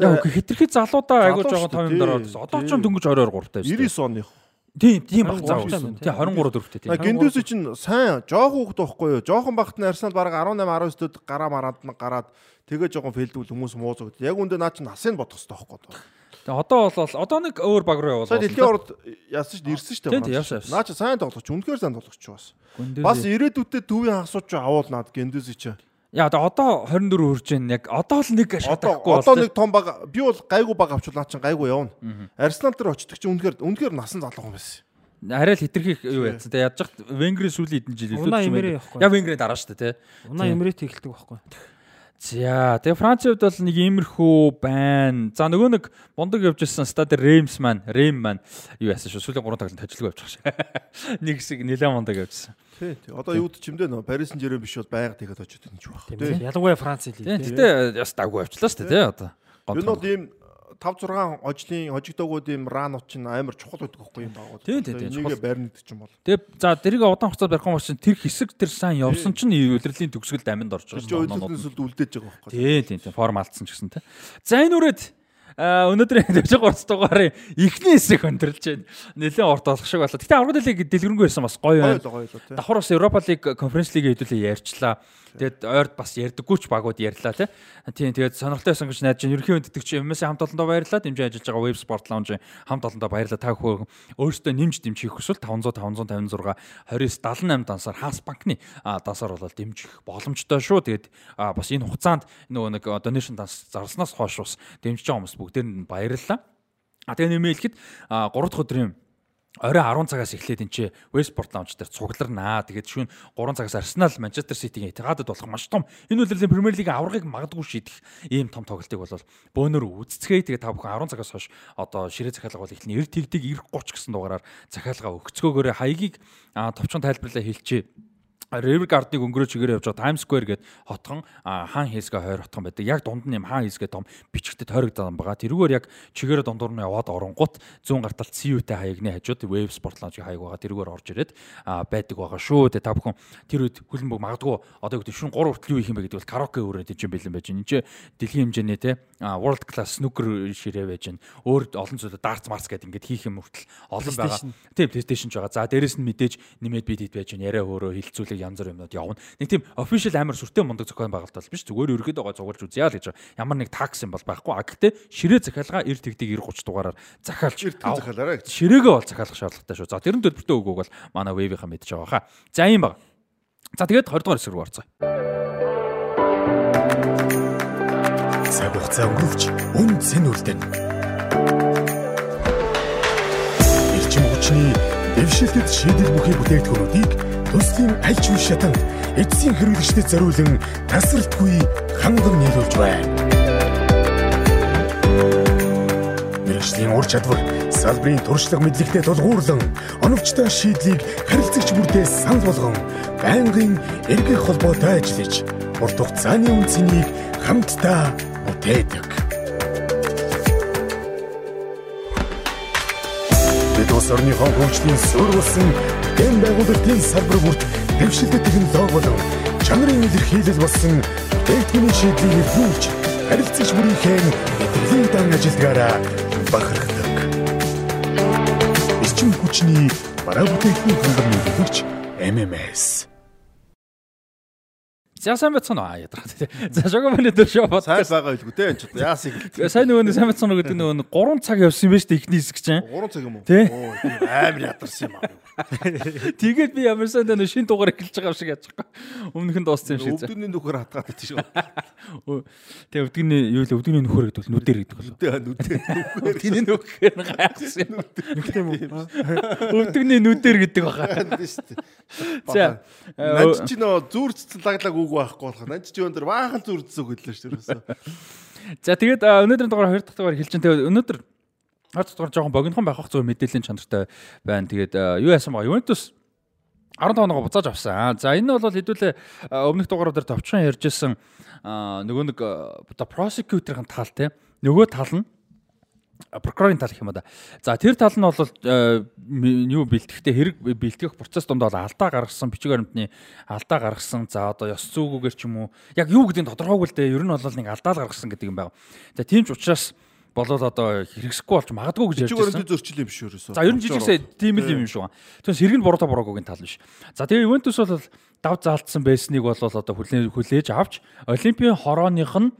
Яг хитрхи залуудаа айгуу Залуу жоо шүү том юм дээ, дараа тий. болсон. Одоо ч дөнгөж 22 3 тавьж. 99 оных. Тийм, тийм баг 23 заа байна, байсан. тий. Тий 23 дөрөвтэй тий. А Гиндүс чинь сайн жоох хүүхд байхгүй юу? Жохон багт нь Арсенал бараг 18 19-д гараа мараад нь гараад тэгээ жоохон фейлдвэл хүмүүс муузагд. Яг үндэ наа чинь насыг бодох хэрэгтэй байхгүй юу? Тэгээ одоо бол одоо нэг өөр баг руу явуулсан. Сая дэлхийн орд яасан шүү дээ ирсэн шүү дээ. Тийм, тийм, явсан. Наа чи сайн тоглогч, үнэхээр сайн тоглогч бас. Бас ирээдүйдээ төвийн хасууч авуул наад гендүзи чи. Яа одоо одоо 24 хүрж байна. Яг одоо л нэг Одоо шатахгүй одоо нэг том баг би бол гайгүй баг авчвал наа чин гайгүй явна. Арсенал дээр очдөг чи үнэхээр үнэхээр насан залуу хүн байсан. арай л хитрхи юу яцсан. Тэгээ яаж хат Венгрийн сүүлийн хэдэн жил илүү Эмери явахгүй. Яг Венгрийн дараа шүү дээ тий. Унаа. Эмерит эхэлдэг байхгүй. За тэгээ Францын хувьд бол нэг иймэрхүү байна. За нөгөө нэг бундаг явж ирсэн стад Реймс маань, Рейм маань юу яасан шүү. Сүүлийн 3 тоглолт ажиллагүй явчих шээ. Нэг хэсэг нэлээд бундаг явжсан. Тий, тий. Одоо юуд ч юм дээ нөө Парис Сен-Жермен биш бол байгаад байгаа юм чи баг. Тийм Тий. Ялангуяа Франц хэлий. Тийм. Гэтэ яс даггүй явчлаа шүү дээ тий одоо. Энэ бол ийм 5 6 хожлын хожигдоогууд ийм ранууд чинь амар чухал байдаг байхгүй юм даа. Тийм, тийм, чухал. байрнад чинь бол. Тэгээ за тэрийг удаан хугацаад барих юм бол чинь тэр хэсэг тэр сайн явсан чинь удирдлийн төгсгөлд аминд орж байгаа шүү дээ. өдөртнөөс л үлдээж байгаа байхгүй. Тийм тийм тийм форм алдсан ч гэсэн тий. За энэ үрээд а өнөөдрийн 43 дугаарын ихний хэсэг өндөрлж байна. Нэлээд урт болох шиг болоо. Гэтэ аврагд лиг дэлгэрэнгүй байсан бас гоё байна. Давхар бас Европа лиг конференц лигийн хэдүүлээ ярьчлаа. Тэгээд ойрд бас ярьдаггүй ч багууд ярьлаа тий. Тийм тэгээд сонирхолтой байсан гэж найдаж байна. Ерөнхий хүндэтгэгч MS хамт олондоо баярлалаа. Дэмжиж ажиллаж байгаа Web Sport Lounge хамт олондоо баярлалаа. Та бүхэн өөрсдөө нэмж дэмжих хүсвэл 500 556 29 78 дансаар Хаас банкны дансаар бол дэмжих боломжтой шүү. Тэгээд бас энэ хугацаанд нөгөө нэг donation данс зарснаас хойш бас дэмжиж байгаа хүмүүс бүгдээр нь баярлалаа. А тэгээ нэмээ хэлэхэд 3 дахь өдрийн орой 10 цагаас эхлээд энэ чи Westport Lounge дээр цугларнаа. Тэгээд шүүн 3 цагаас Arsenal Manchester City-гийн Etihad-д болох маш том энэ үлрэлийн Premier League аврагыг магадгүй шийдэх ийм том тоглолтыг бол бөөнөр үзцгээе. Тэгээд та бүхэн 10 цагаас хойш одоо ширээ захиалга бол эхлэн 90 тэгдэг 90 30 гэсэн дугаараар захиалга өгцгөөгөөрэ хаягийг товчхон тайлбарлаа хэлчихье. River Guard-ыг өнгөрөө чигээр явж байгаа Times Square гээд хотхон хаан хийсгээ хойр хотхон байдаг. Яг дунд нь юм хаан хийсгээ том бичгтэд тойрогдсон байгаа. Тэрүүгээр яг чигээр дундуур нь яваад оронгууд зүүн гарталт CU-тэй хаягны хажууд Wave Sport Lounge-ийн хаяг байгаа. Тэрүүгээр орж ирээд байдаг байгаа шүү. Тэгээ та бүхэн тэр үед хүлэнбэг магадгүй одоо гэдэг шүн 3 хүртэл юу хийх юм бэ гэдэг бол караоке өрөөд ижин бэлэн байж байна. Энд чи дэлхийн хэмжээний те world class snooker ширээ байж байна. Өөр олон зүйлүүд darts marks гэдэг ингээд хийх юм хүртэл олон байгаа. Тийм PlayStation ч байгаа. За дээрэс нь мэдээж нэмээд бид хэд байж. Яриа өөрөө хилцүүлэг янз бүр юмнууд явна. Нэг тийм official амар сүртэй мундаг зохион байгуулалт биш. Зүгээр ерөөдөө гой зугалж үзье л гэж. Ямар нэг такс юм бол байхгүй. А гэхдээ ширээ захиалга 90 тэгдэг 90 30 дугаараар захиалж захиалаарай. Ширээгээ бол захиалах шаардлагатай шүү. За тэрэн төлбөртэй өгөөг бол манай wave-ийнхаа мэдж байгаа хаа. За ийм баг. За тэгээд 20 дугаар хэсэг рүү орцгоё. Цаг хугацаа өнгөрөвч үн цэн үлдэн. Эрчим хүчний дэвшилтэд шийдэл бүхий бүтээгдэхүүнүүдийг төслийн аль ч үе шатанд эцсийн хэрэглэгчдэд зориулан тасралтгүй ханган нийлүүлж байна. Мэргэжлийн ур чадвар салбарын туршлага мэдлэгтэй тулгуурлан оновчтой шийдлийг харилцагч бүртээ санал болгон байнгын эргэх холбоотой ажиллаж урт хугацааны үнцнийг хамтдаа бүтээдэг. Бид улс орныхон хөгжлийн суурь болсон дэм байгуулалтын салбар бүрт дэвшилтэй технологи болон чанарын илэрхийлэл болсон бүтээгдэхүүний шийдлийг нөхөж харилцагч бүрийнхээ мэдрэлийн дан ажилдгаараа бахархдаг. Эрчим хүчний бараа бүтээгдэхүүн хангамж нөлөөлөгч MMS За сайн бацхан аа ядраа. За шогомны дөр шоо бод. Сайн байгаа илгүү те энэ ч одоо яасан их. Сайн нөгөө сайн бацхан гэдэг нөгөө нэг 3 цаг явсан юм шүү дээ ихний хэсэг чинь. 3 цаг юм уу? Тий. Амар ядарсан юм аа. Тэгээд би ямар сайн нэг шин дугаар эхэлж байгаа шиг яаж байгаа. Өмнөх нь дууссан юм шиг. Өвдөгний нөхөр хатгаад байдаг шүү. Тэгээ өвдөгний юу л өвдөгний нөхөр гэдэг бол нүдэр гэдэг бол. Нүдээ нүдээ нөхөр. Тэний нөхөр гайхсан юм. Нүхтэй юм уу? Өвдөгний нүдэр гэдэг баха. Тийм шүү. За Нанч чи нөө зүрцсэн лаглаг үг байхгүй болох. Нанч чи өндөр баахан үг хэллээ шүү дээ. За тэгээд өнөөдрийн дугаар 2 дахь дугаар хэлж чинь тэгээд өнөөдөр 2 дахь дугаар жоохон богинохон байх зөв мэдээллийн чанартай байна. Тэгээд юу яасан ба Ювентус 15 оноо буцааж авсан. За энэ бол хэдүүлээ өмнөх дугаараар товчхон ярьжсэн нөгөө нэг prosecutor-ын тал те нөгөө тал нь прокурорын тал гэх юм да. За тэр тал нь бол э, юу бэлтгэхтэй хэрэг бэлтгэх процесс донд бол алдаа гаргасан бичиг баримтны алдаа гаргасан. За одоо ёс зүйгүүгээр ч юм уу яг юу гэдэг нь тодорхойгүй л дээ. Ер нь бол нэг алдаа л гаргасан гэдэг юм байна. За тийм ч учраас болол одоо хэрэгсэхгүй болж магадгүй гэж ярьж байсан. энэ зөрчил юм биш ерөөсөө. За ер нь жижигсээ тийм л юм юм шүү. Тэгээс хэрэг нь буруу та буруугийн тал биш. За тэгээ Ювентус бол дав заалтсан байсныг бол одоо хүлээ- хүлээж авч Олимпийн хорооных нь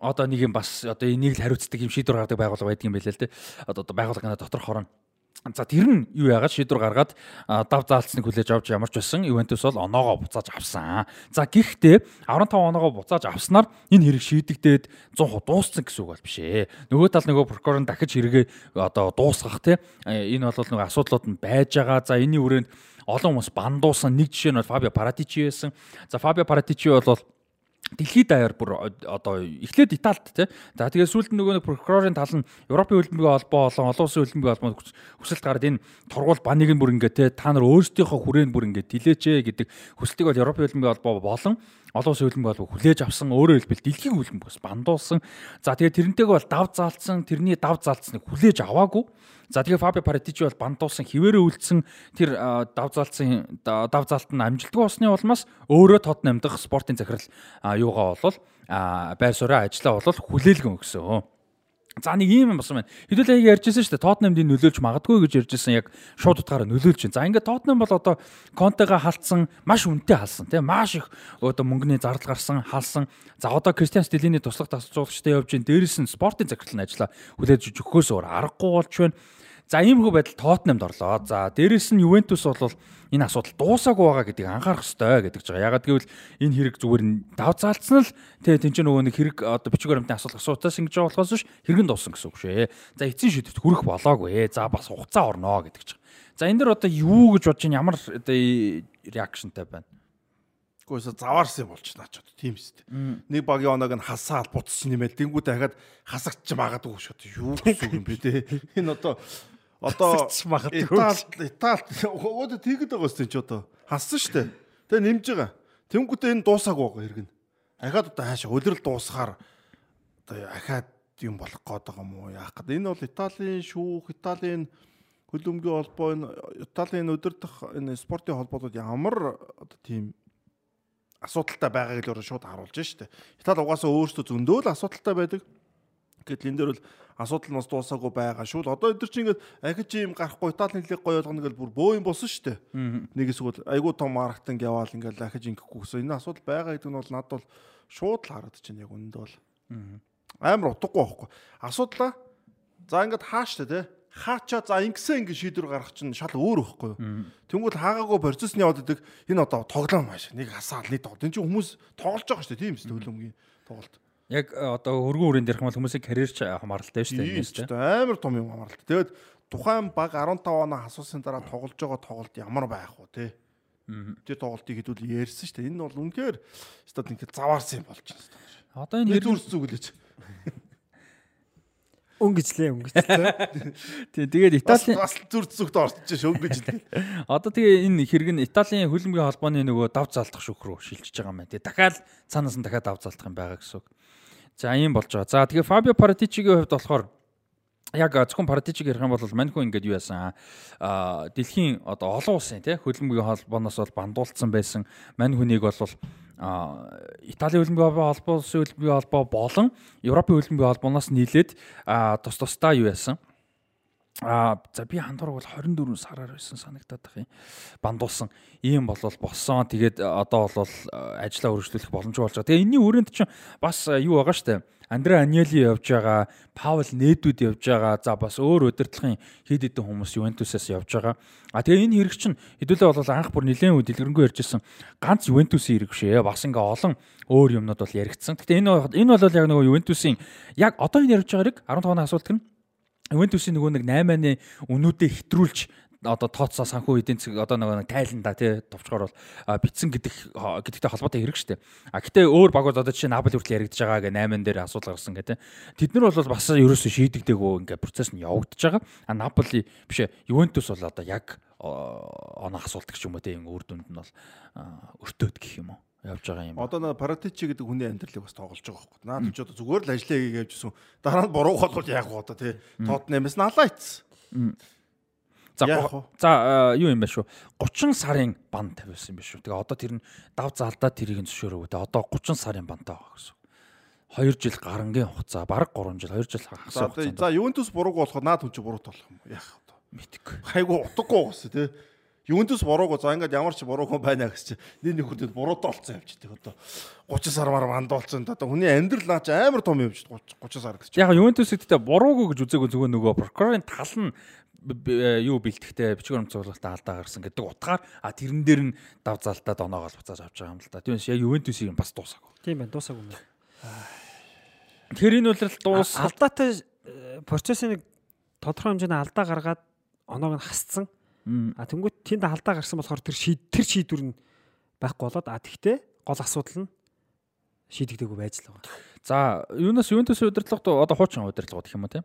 одоо нэг юм бас одоо энийг л хариуцдаг юм шийдвэр гаргадаг байгууллага байдаг юм байлаа л те. Одоо байгууллагын дотор хорон За тэр нь юу яагаад шийдвэр гаргаад дав заалцныг хүлээж авч ямарч байсан Ювентус бол оноогоо буцааж авсан. За гэхдээ 15 оноогоо буцааж авснаар энэ хэрэг шийдэгдээд 100% дууссан гэсэн үг бол биш ээ. Нөгөө тал нөгөө прокурор нь дахиж хэрэгээ одоо дуусгах те энэ бол нөгөө асуудлууд нь байж байгаа. За энэний хүрээнд олон хүмүүс бандуусан нэг жишээ нь Фабио Паратичи байсан. За Фабио Паратичи бол дэлхийд даяар бүр одоо эхлээд Италид тий. За тэгээ сүүлд нөгөө нэг прокурорын тал нь Европын хөлбөмбөгийн холбоо болон олон улсын хөлбөмбөгийн холбоонд хүсэлт гараад энэ тургуул баныг нь бүр ингээ тий та нар өөрсдийнхөө хүрээнд бүр ингээ тилээч гэдэг хүсэлтийг бол Европын хөлбөмбөгийн холбоо болон олон улсын хөлбөмбөгийн холбоо хүлээж авсан өөрөөр хэлбэл дэлхийн хөлбөмбөгөөс бандуулсан. За тэгээ тэрнтэйгээ бол дав заалцсан тэрний дав заалцсныг хүлээж аваагүй За тэгээ Фабио Паратичи бол бандуулсан хിവэрэ үлдсэн тэр давзаалцсан давзаалт нь амжилтгүй болсны улмаас өөрөө тод намдах спортын захирал юугаа болвол байр сууриа ажиллаа болвол хүлээлгэн өгсөн. За нэг юм болсон байна. Хэдүүлээ яг ярьжсэн шүү дээ. Тотнамдын нөлөөлж магадгүй гэж ярьжсэн яг шууд утгаараа нөлөөлж байна. За ингээд Тотнам бол одоо Контега халдсан, маш үнэтэй халсан тийм маш их одоо мөнгөний зардал гарсан, халсан. За одоо Кристиан Стелиний туслах тасалжуулагчтай явж гин дээрээс нь спортын захирал нь ажиллаа хүлээж өгөхөөс өөр аргагүй болж байна. За иймэрхүү байдал Тоттенхэмд орлоо. За дээрэс нь Ювентус бол энэ асуудал дуусаагүй байгаа гэдгийг анхаарах ёстой гэдэг жбайгаа. Ягаад гэвэл энэ хэрэг зүгээр нь дав заалцсан л тэгээ тэн чинь нөгөө нэг хэрэг одоо бичиг баримтны асуудал асуутаас ингэж байгаа болохоос биш хэрэг нь дууссан гэсэн үг шээ. За эцсийн шийдвэрт хүрэх болоогүй. За бас хугацаа орноо гэдэг жбайгаа. За энэ дэр одоо юу гэж бодож ин ямар одоо реакшнтай байна? Гэхдээ заваарсан юм болж наач одоо тийм үстэй. Нэг багийн оног нь хасаал бутсан нэмэл тэнгуү дахиад хасагч магадгүй шүү дээ. Юу гэсэн юм бэ те. Энэ одоо одоо Итали Итали өөдөө тэгэд байгаа сте ч одоо хассан штэ. Тэгээ нэмж байгаа. Тэнгүүтээ энэ дуусаагүй байгаа хэрэг нь. Ахаад одоо хаашаа өдрөл дуусахаар одоо ахаад юм болох гээд байгаа юм уу яах гээд. Энэ бол Италийн шүүх, Италийн хөлбөмбөгийн холбоо, энэ Италийн өдөрдох энэ спортын холбоодод ямар одоо тийм асуудалтай байгааг л өөрөө шууд харуулж штэ. Итали угаасаа өөрсдөө зөндөө л асуудалтай байдаг. Гэтэл энэ дээр бол асуудал нас дуусаагүй байгаа шүү л. Одоо өдөр чинь ингээд ахиж юм гарахгүй Италийн хэлийг гоё болгоно гэж бүр бөө юм болсон шүү дээ. Нэг эсвэл айгүй том маркетинг яваал ингээд ахиж ингэхгүй гэсэн. Энэ асуудал байгаа гэдэг нь бол надад бол шууд л харагдаж байна яг үүнд бол. Амар утгагүй байхгүй. Асуудлаа за ингээд хааштай те хаачаа за ингэсэн ингэ шийдвэр гаргах чинь шал өөр байхгүй юу. Тэнгүүл хаагаагүй процесс нь яваад идэг энэ одоо тоглоом маш нэг хасаал нэг тоглолт. Энэ чинь хүмүүс тоглож байгаа шүү дээ тийм ээ төлөмгийн тоглолт. Яг э, одоо өргөн үрийн дээрх юм бол хүмүүсийн карьерч хамааралтай шүү дээ. Тийм шүү дээ. Амар том юм хамааралтай. Тэгээд тухайн баг 15 оноо асуусан дараа тоглож байгаа тоглолт ямар байх вэ те? Тэр тоглолтыг хэдүүл ярьсан шүү дээ. Энэ бол үнэхээр стад ингээд заваарсан юм болж байна. Одоо энэ хэрэг зүгэлээч. Өнгөжлээ өнгөжлээ. Тий тэгээд Италийн бас зүр зүгт орчих өнгөжлээ. Одоо тэгээ энэ хэрэг нь Италийн хөлбөмбөгийн холбооны нөгөө дав залтах шүүх рүү шилжиж байгаа юм байна. Тэгээ дахиад цаанаас нь дахиад дав залтах юм байгаа гэсэн үг. За ийм болж байгаа. За тэгээ Фабио Паратичигийн хувьд болохоор яг зөвхөн Паратичиг ярих юм бол Маньху ингээд юу яасан а дэлхийн одоо олон улсын тий хөлбөмбөгийн холбооноос бол бандуулсан байсан Маньхунийг бол Италийн хөлбөмбөгийн холбоо, улсын хөлбөмбөгийн холбоо болон Европын хөлбөмбөгийн холбооноос нийлээд тус тусдаа юу яасан А за би хандвар бол 24 сараар байсан санагдаад байх юм. Бандуулсан ийм болол болсон. Тэгээд одоо бол ажлаа өргөжлүүлэх боломжтой болж байгаа. Тэгээ энэний өрөөнд чинь бас юу байгаа штэ. Андре Аньели явж байгаа, Паул Нээдүүд явж байгаа. За бас өөр удирдлагын хэд хэдэн хүмүүс Ювентусаас явж байгаа. А тэгээ энэ хэрэг чинь хэдүүлээ бол анх бүр нэлээд үе дэлгэрэнгүй ярьжсэн ганц Ювентусын хэрэг шээ. Бас ингээ олон өөр юмнууд бол яригдсан. Гэтэ энэ энэ бол яг нөгөө Ювентусын яг одоо энэ ярьж байгаа хэрэг 15 оны асуулт гэнэ Ювентусын нөгөө нэг 8-ны үнүүдээ хэтрүүлж одоо тооцоо санхүү эдийн засаг одоо нэг тайланда тий товчгоор бол битсэн гэдэг гэдэгтэй холбоотой хэрэг штэ. А гэтээ өөр багууд одоо жишээ Наполи хүртэл яригдж байгаа гэ 8 дээр асуудал гарсан гэ тий. Тэд нар бол бас ерөөсөө шийдэгдээгөө ингээ процесс нь явагдаж байгаа. А Наполи биш Ювентус бол одоо яг оноо асуулт гэх юм уу тий үр дүнд нь бол өртөөд гэх юм уу явж байгаа юм. Одоо нэ Паратичи гэдэг хүний амьдралыг бас тоглож байгаа байхгүй. Наад ч одоо зүгээр л ажиллаа хийгээ явжсэн. Дараа нь буруу болвол яах вэ одоо тий. Тотнемс налаа ицсэн. За за юу юм бэ шүү. 30 сарын бан тавьсан юм биш шүү. Тэгээ одоо тэр нь дав заалдаа тэрийг нь зөвшөөрөв. Тэгээ одоо 30 сарын бантай байгаа гэсэн. 2 жил гарангийн хугацаа, бараг 3 жил, 2 жил хагас хугацаа. За Ювентус бурууг болоход наад хүн чи буруу болох юм. Яах вэ? Мэдгүй. Хайгу утгагүй гоос тий. Ювентус бурууг за ингээд ямар ч бурууг байна гэж чи нэг нэг хүртэл буруутай болцсон явчихдаг одоо 30 сармаар мандуулсан одоо хүний амьдрал наач амар том юм шүү 30 сар гэж. Яг Ювентус гэдэгтээ буруугүй гэж үзээгүй зүгээр нөгөө прокурорын тал нь юу бэлтгэхтэй бичгээр өмцөглөлтөд алдаа гарсан гэдэг утгаар а тэрэн дээр нь дав залтаад оноогоос буцааж авч байгаа юм л да. Тиймээс яг Ювентусыг бас дуусаагүй. Тийм байна, дуусаагүй юм. Тэр энэ үлрэл дуус Алдаатай процессын нэг тодорхой хэмжээний алдаа гаргаад оноог нь хасцсан. А тэнгуут тэнд алдаа гарсан болохоор тэр шийд тэр шийдвэр нь байхгүй болоод а тэгтээ гол асуудал нь шийдэгдээгүй байж л байгаа. За, юунаас Ювентус удирдлагад одоо хуучин удирдлага гэх юм уу тийм.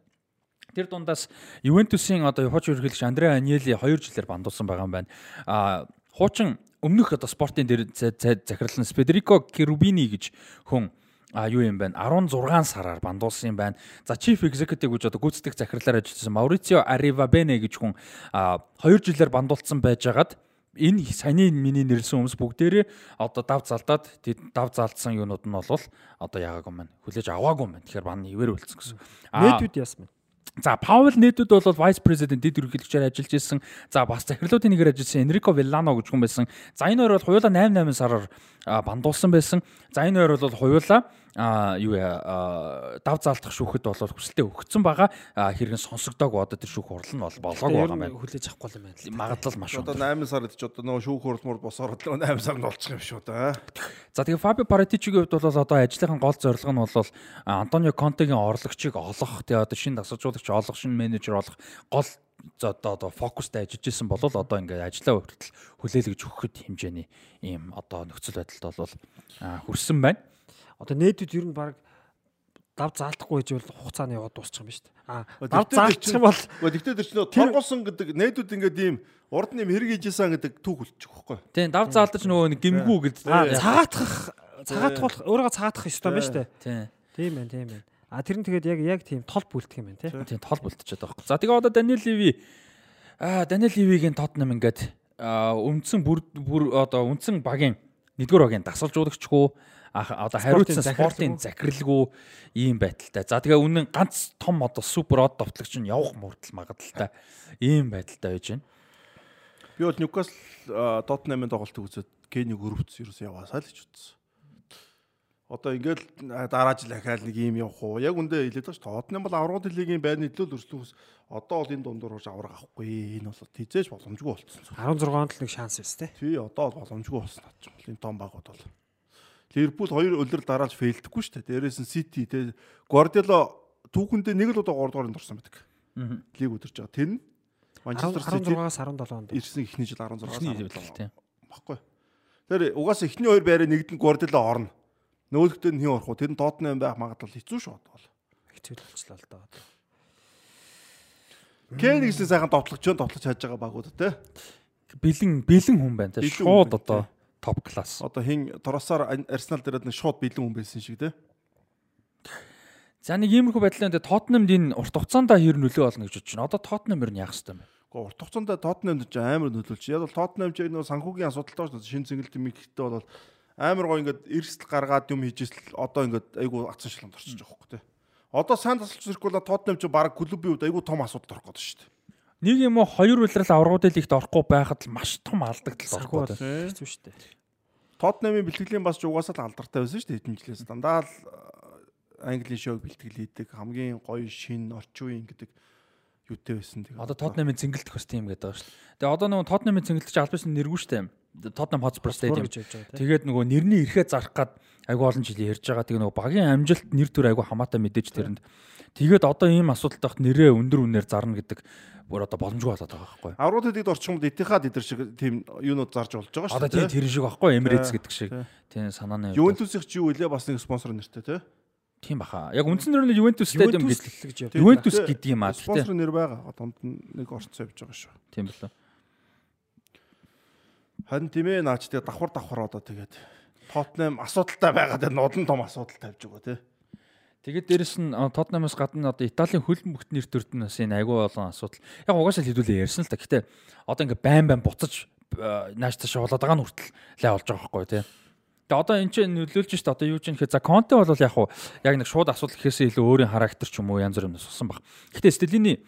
Тэр дундаас Ювентусын одоо хуучин ерөнхийлөгч Андреа Аньели 2 жилээр бандуулсан байгаа юм байна. А хуучин өмнөх одоо спортын дээр захирлан Федерико Керубини гэж хүн а юу юм байна 16 сараар бандуулсан юм байна. За chief executive гэж одоо гүйцэтгэх захирлаар ажилласан Маурицо Аривабене гэж хүн а 2 жилээр бандуулсан байжгаад энэ саяны миний нэрлсэн хүмүүс бүгдээрээ одоо дав залдаад дав залдсан юунууд нь бол одоо яагаагүй маань хүлээж аваагүй маань тэгэхээр бан ивэр үлдсэн гэсэн. Нээдүүд яасан бэ? За Паул Нэдүүд бол vice president дэд ерөнхийлөгчөөр ажиллаж исэн. За бас захирлуудын нэгээр ажилласан Энрико Виллано гэж хүн байсан. За энэ хоёр бол хуйлаа 8 8 сараар бандуулсан байсан. За энэ хоёр бол хуйлаа а юу яа дав заалтах шүүхэд бол хүсэлтэд өгсөн байгаа хэрэг сонсогдоог одоо тэр шүүх хурал нь бол болоогүй байгаа юм байна. Хүлээж авахгүй юм байна. Магадлал маш Одоо 8 сард ч одоо нөгөө шүүх хурлмөр босоор 8 сард болчих юм шүү да. За тэгээ Фабио Паратичигийн хувьд бол одоо ажлынхаа гол зорилго нь бол Антонио Контегийн орлогчийг олох тэгээ одоо шинэ дасгалжуулагч олох шинэ менежер олох гол за одоо одоо фокустай ажиллаж исэн бол одоо ингээд ажлаа хүртэл хүлээлгэж өгөхөд хэмжээний ийм одоо нөхцөл байдалд бол хүрсэн байна одоо нээдэд ер нь баг дав заалдахгүй гэж бол хугацааны яваад дуусчих юм ба шүү дээ. Аа дав заалдчих юм бол тэгтээ тэр чинь торгуулсан гэдэг нээдүүд ингээд ийм урд нэм хэрэг хийжсэн гэдэг түүх үлчих واخхой. Тийм дав заалдаж нөгөө нэг гимгүү гэдэг. Аа цагаатгах цагаатгах өөрөө цагаатгах ёстой юм ба шүү дээ. Тийм байна тийм байна. А тэр нь тэгээд яг яг тийм тол бүлтэх юм байна тийм. Тийм тол бүлтчихэд байгаа хөөх. За тэгээ одоо Даниэл Леви аа Даниэл Левигийн Тотнам ингээд өмцөн бүр бүр одоо үндсэн багийн нэгдүгээр багийн дасгалжуулагчгүй одоо хариуцсан спортын захиралгүй ийм байдалтай. За тэгээ үнэн ганц том одоо супер од товтлогч нь явах мөрдөл магадaltaй ийм байдалтай байж байна. Би бол Ньюкасл Тоттенхэмийн тоглолтыг үзээд Кенийг өрөвц ерөөс яваасаа л гэж үзсэн. Одоо ингээл дараа жил ахаал нэг юм явах уу? Яг үндэ хэлээд байгаа ш. Тоттенхэм бол аврагын лигийн байрны төлөө өрслөхөөс одоо бол энэ дундуур урж авраг авахгүй. Энэ бол хизээж боломжгүй болцсон. 16 онд л нэг шанс өс тээ. Тий, одоо бол боломжгүй болсон надад. Энэ том багууд бол. Ливерпул хоёр улирал дараалж фейлдэхгүй шүү дээ. Дээрээс нь Сити те Гвардиола түүхэндээ нэг л удаа 3 дугаар нь дурсан байдаг. Лиг өдөрж байгаа. Тэр нь Манчестер Сити 16-аас 17 онд ирсэн ихний жил 16-аас Ихний жил тийм. Баггүй. Тэр угаасаа ихний хоёр байраа нэгдэнд Гвардиола орно. Нөөлгтөө нь хин орох уу? Тэр нь Тоттенхэм байх магадлал хэцүү шүү бол. Хэцүү болчихлоо л доо. Кэн гэсэн сайхан товтлогч нь товтлож хайж байгаа багууд те. Бэлэн бэлэн хүн байна те. Шууд одоо топ класс. Одоо хин Торосоор Арсенал дээрээ нэг шууд бэлэн хүн байсан шиг те. За нэг иймэрхүү байдлаар энэ Тоттенхэмд энэ урт хугацаанд хэр нөлөө болно гэж бодож байна. Одоо Тоттенхэм ер нь яах хэвээр юм бэ? Гэхдээ урт хугацаанд Тоттенхэмд ч амар нөлөөлж. Яг бол Тоттенхэм ч нэг санхүүгийн асуудалтай дээ. Шинэ зингэлт юм ихтэй бол амар гоо ингээд эрсдэл гаргаад юм хийжсэн одоо ингээд айгу атсан шилэнд орчих жоох хөөе. Одоо сайн тасалж зэрэг бол Тоттенхэм ч баг клубын үед айгу том асуудал орох гэдэг шүү дээ. Нэг юм уу хоёр улирал аврагууд лигт орохгүй байхад л маш том алдагдал гэдэг. Хэцүү шүү дээ. Тоттенхэмийн бэлтгэлийн бас ч угаасаа л алдартай байсан шүү дээ хэдэн жилээс дандаа л Английн шоуг бэлтгэл хийдэг хамгийн гоё шин орчин үеийн гэдэг юутэй байсан тэгээ. Одоо Тоттенхэмийн цэнгэлдэх бас тийм гэдэг байгаа шүү дээ. Тэгээ одоо нөгөө Тоттенхэмийн цэнгэлдэж албаас нэргүй шүү дээ. Tottenham Hotspur Stadium. Тэгээд нөгөө нэрний ирэхээ зарах гад айгүй олон жил ярьж байгаа. Тэгээ нөгөө багийн амжилт нэр төр айгүй хамаатай мэдээж тэрэнд. Тэгээд одоо ийм асуудалтай хат нэрээ өндөр үнээр зарна гэдэг бүр одоо боломжгүй болоод байгаа байхгүй. Аврууд юм бол Этихад эдэр шиг тийм юунууд зарж болж байгаа шүү дээ. Одоо тийм тэр шиг байхгүй Emirates гэдэг шиг. Тийм санааны. Ювентусийн чи юу илээ бас нэг спонсор нэртэй тий. Тийм баха. Яг үндсэн нэр нь Juventus Stadium гэж. Juventus гэдэг юм аа тий. Спонсор нэр байгаа. Донд нэг орцсон явж байгаа шүү. Тийм болоо. Харин тийм ээ наач тэгээ давхар давхар одоо тэгээд Тотнам асуудалтай байгаад энэ удан том асуудал тавьж байгаа тий. Тэгээд дээрэс нь Тотнамаас гадна одоо Италийн хөлн бүхт нэр төрд нь бас энэ айгүй олон асуудал. Яг угаасаа хэлүүлээ ярьсан л та. Гэтэ одоо ингээ байн байн буцаж нааш таашаа болоод байгаа нь хүртэл лай болж байгаа байхгүй тий. Тэгээ одоо эн чинь нөлөөлж шít одоо юу ч юм гэхэд за Конте бол яг уу яг нэг шууд асуудал гэхээсээ илүү өөрийн характер ч юм уу янз бүр юмнаас усан баг. Гэтэ Стелини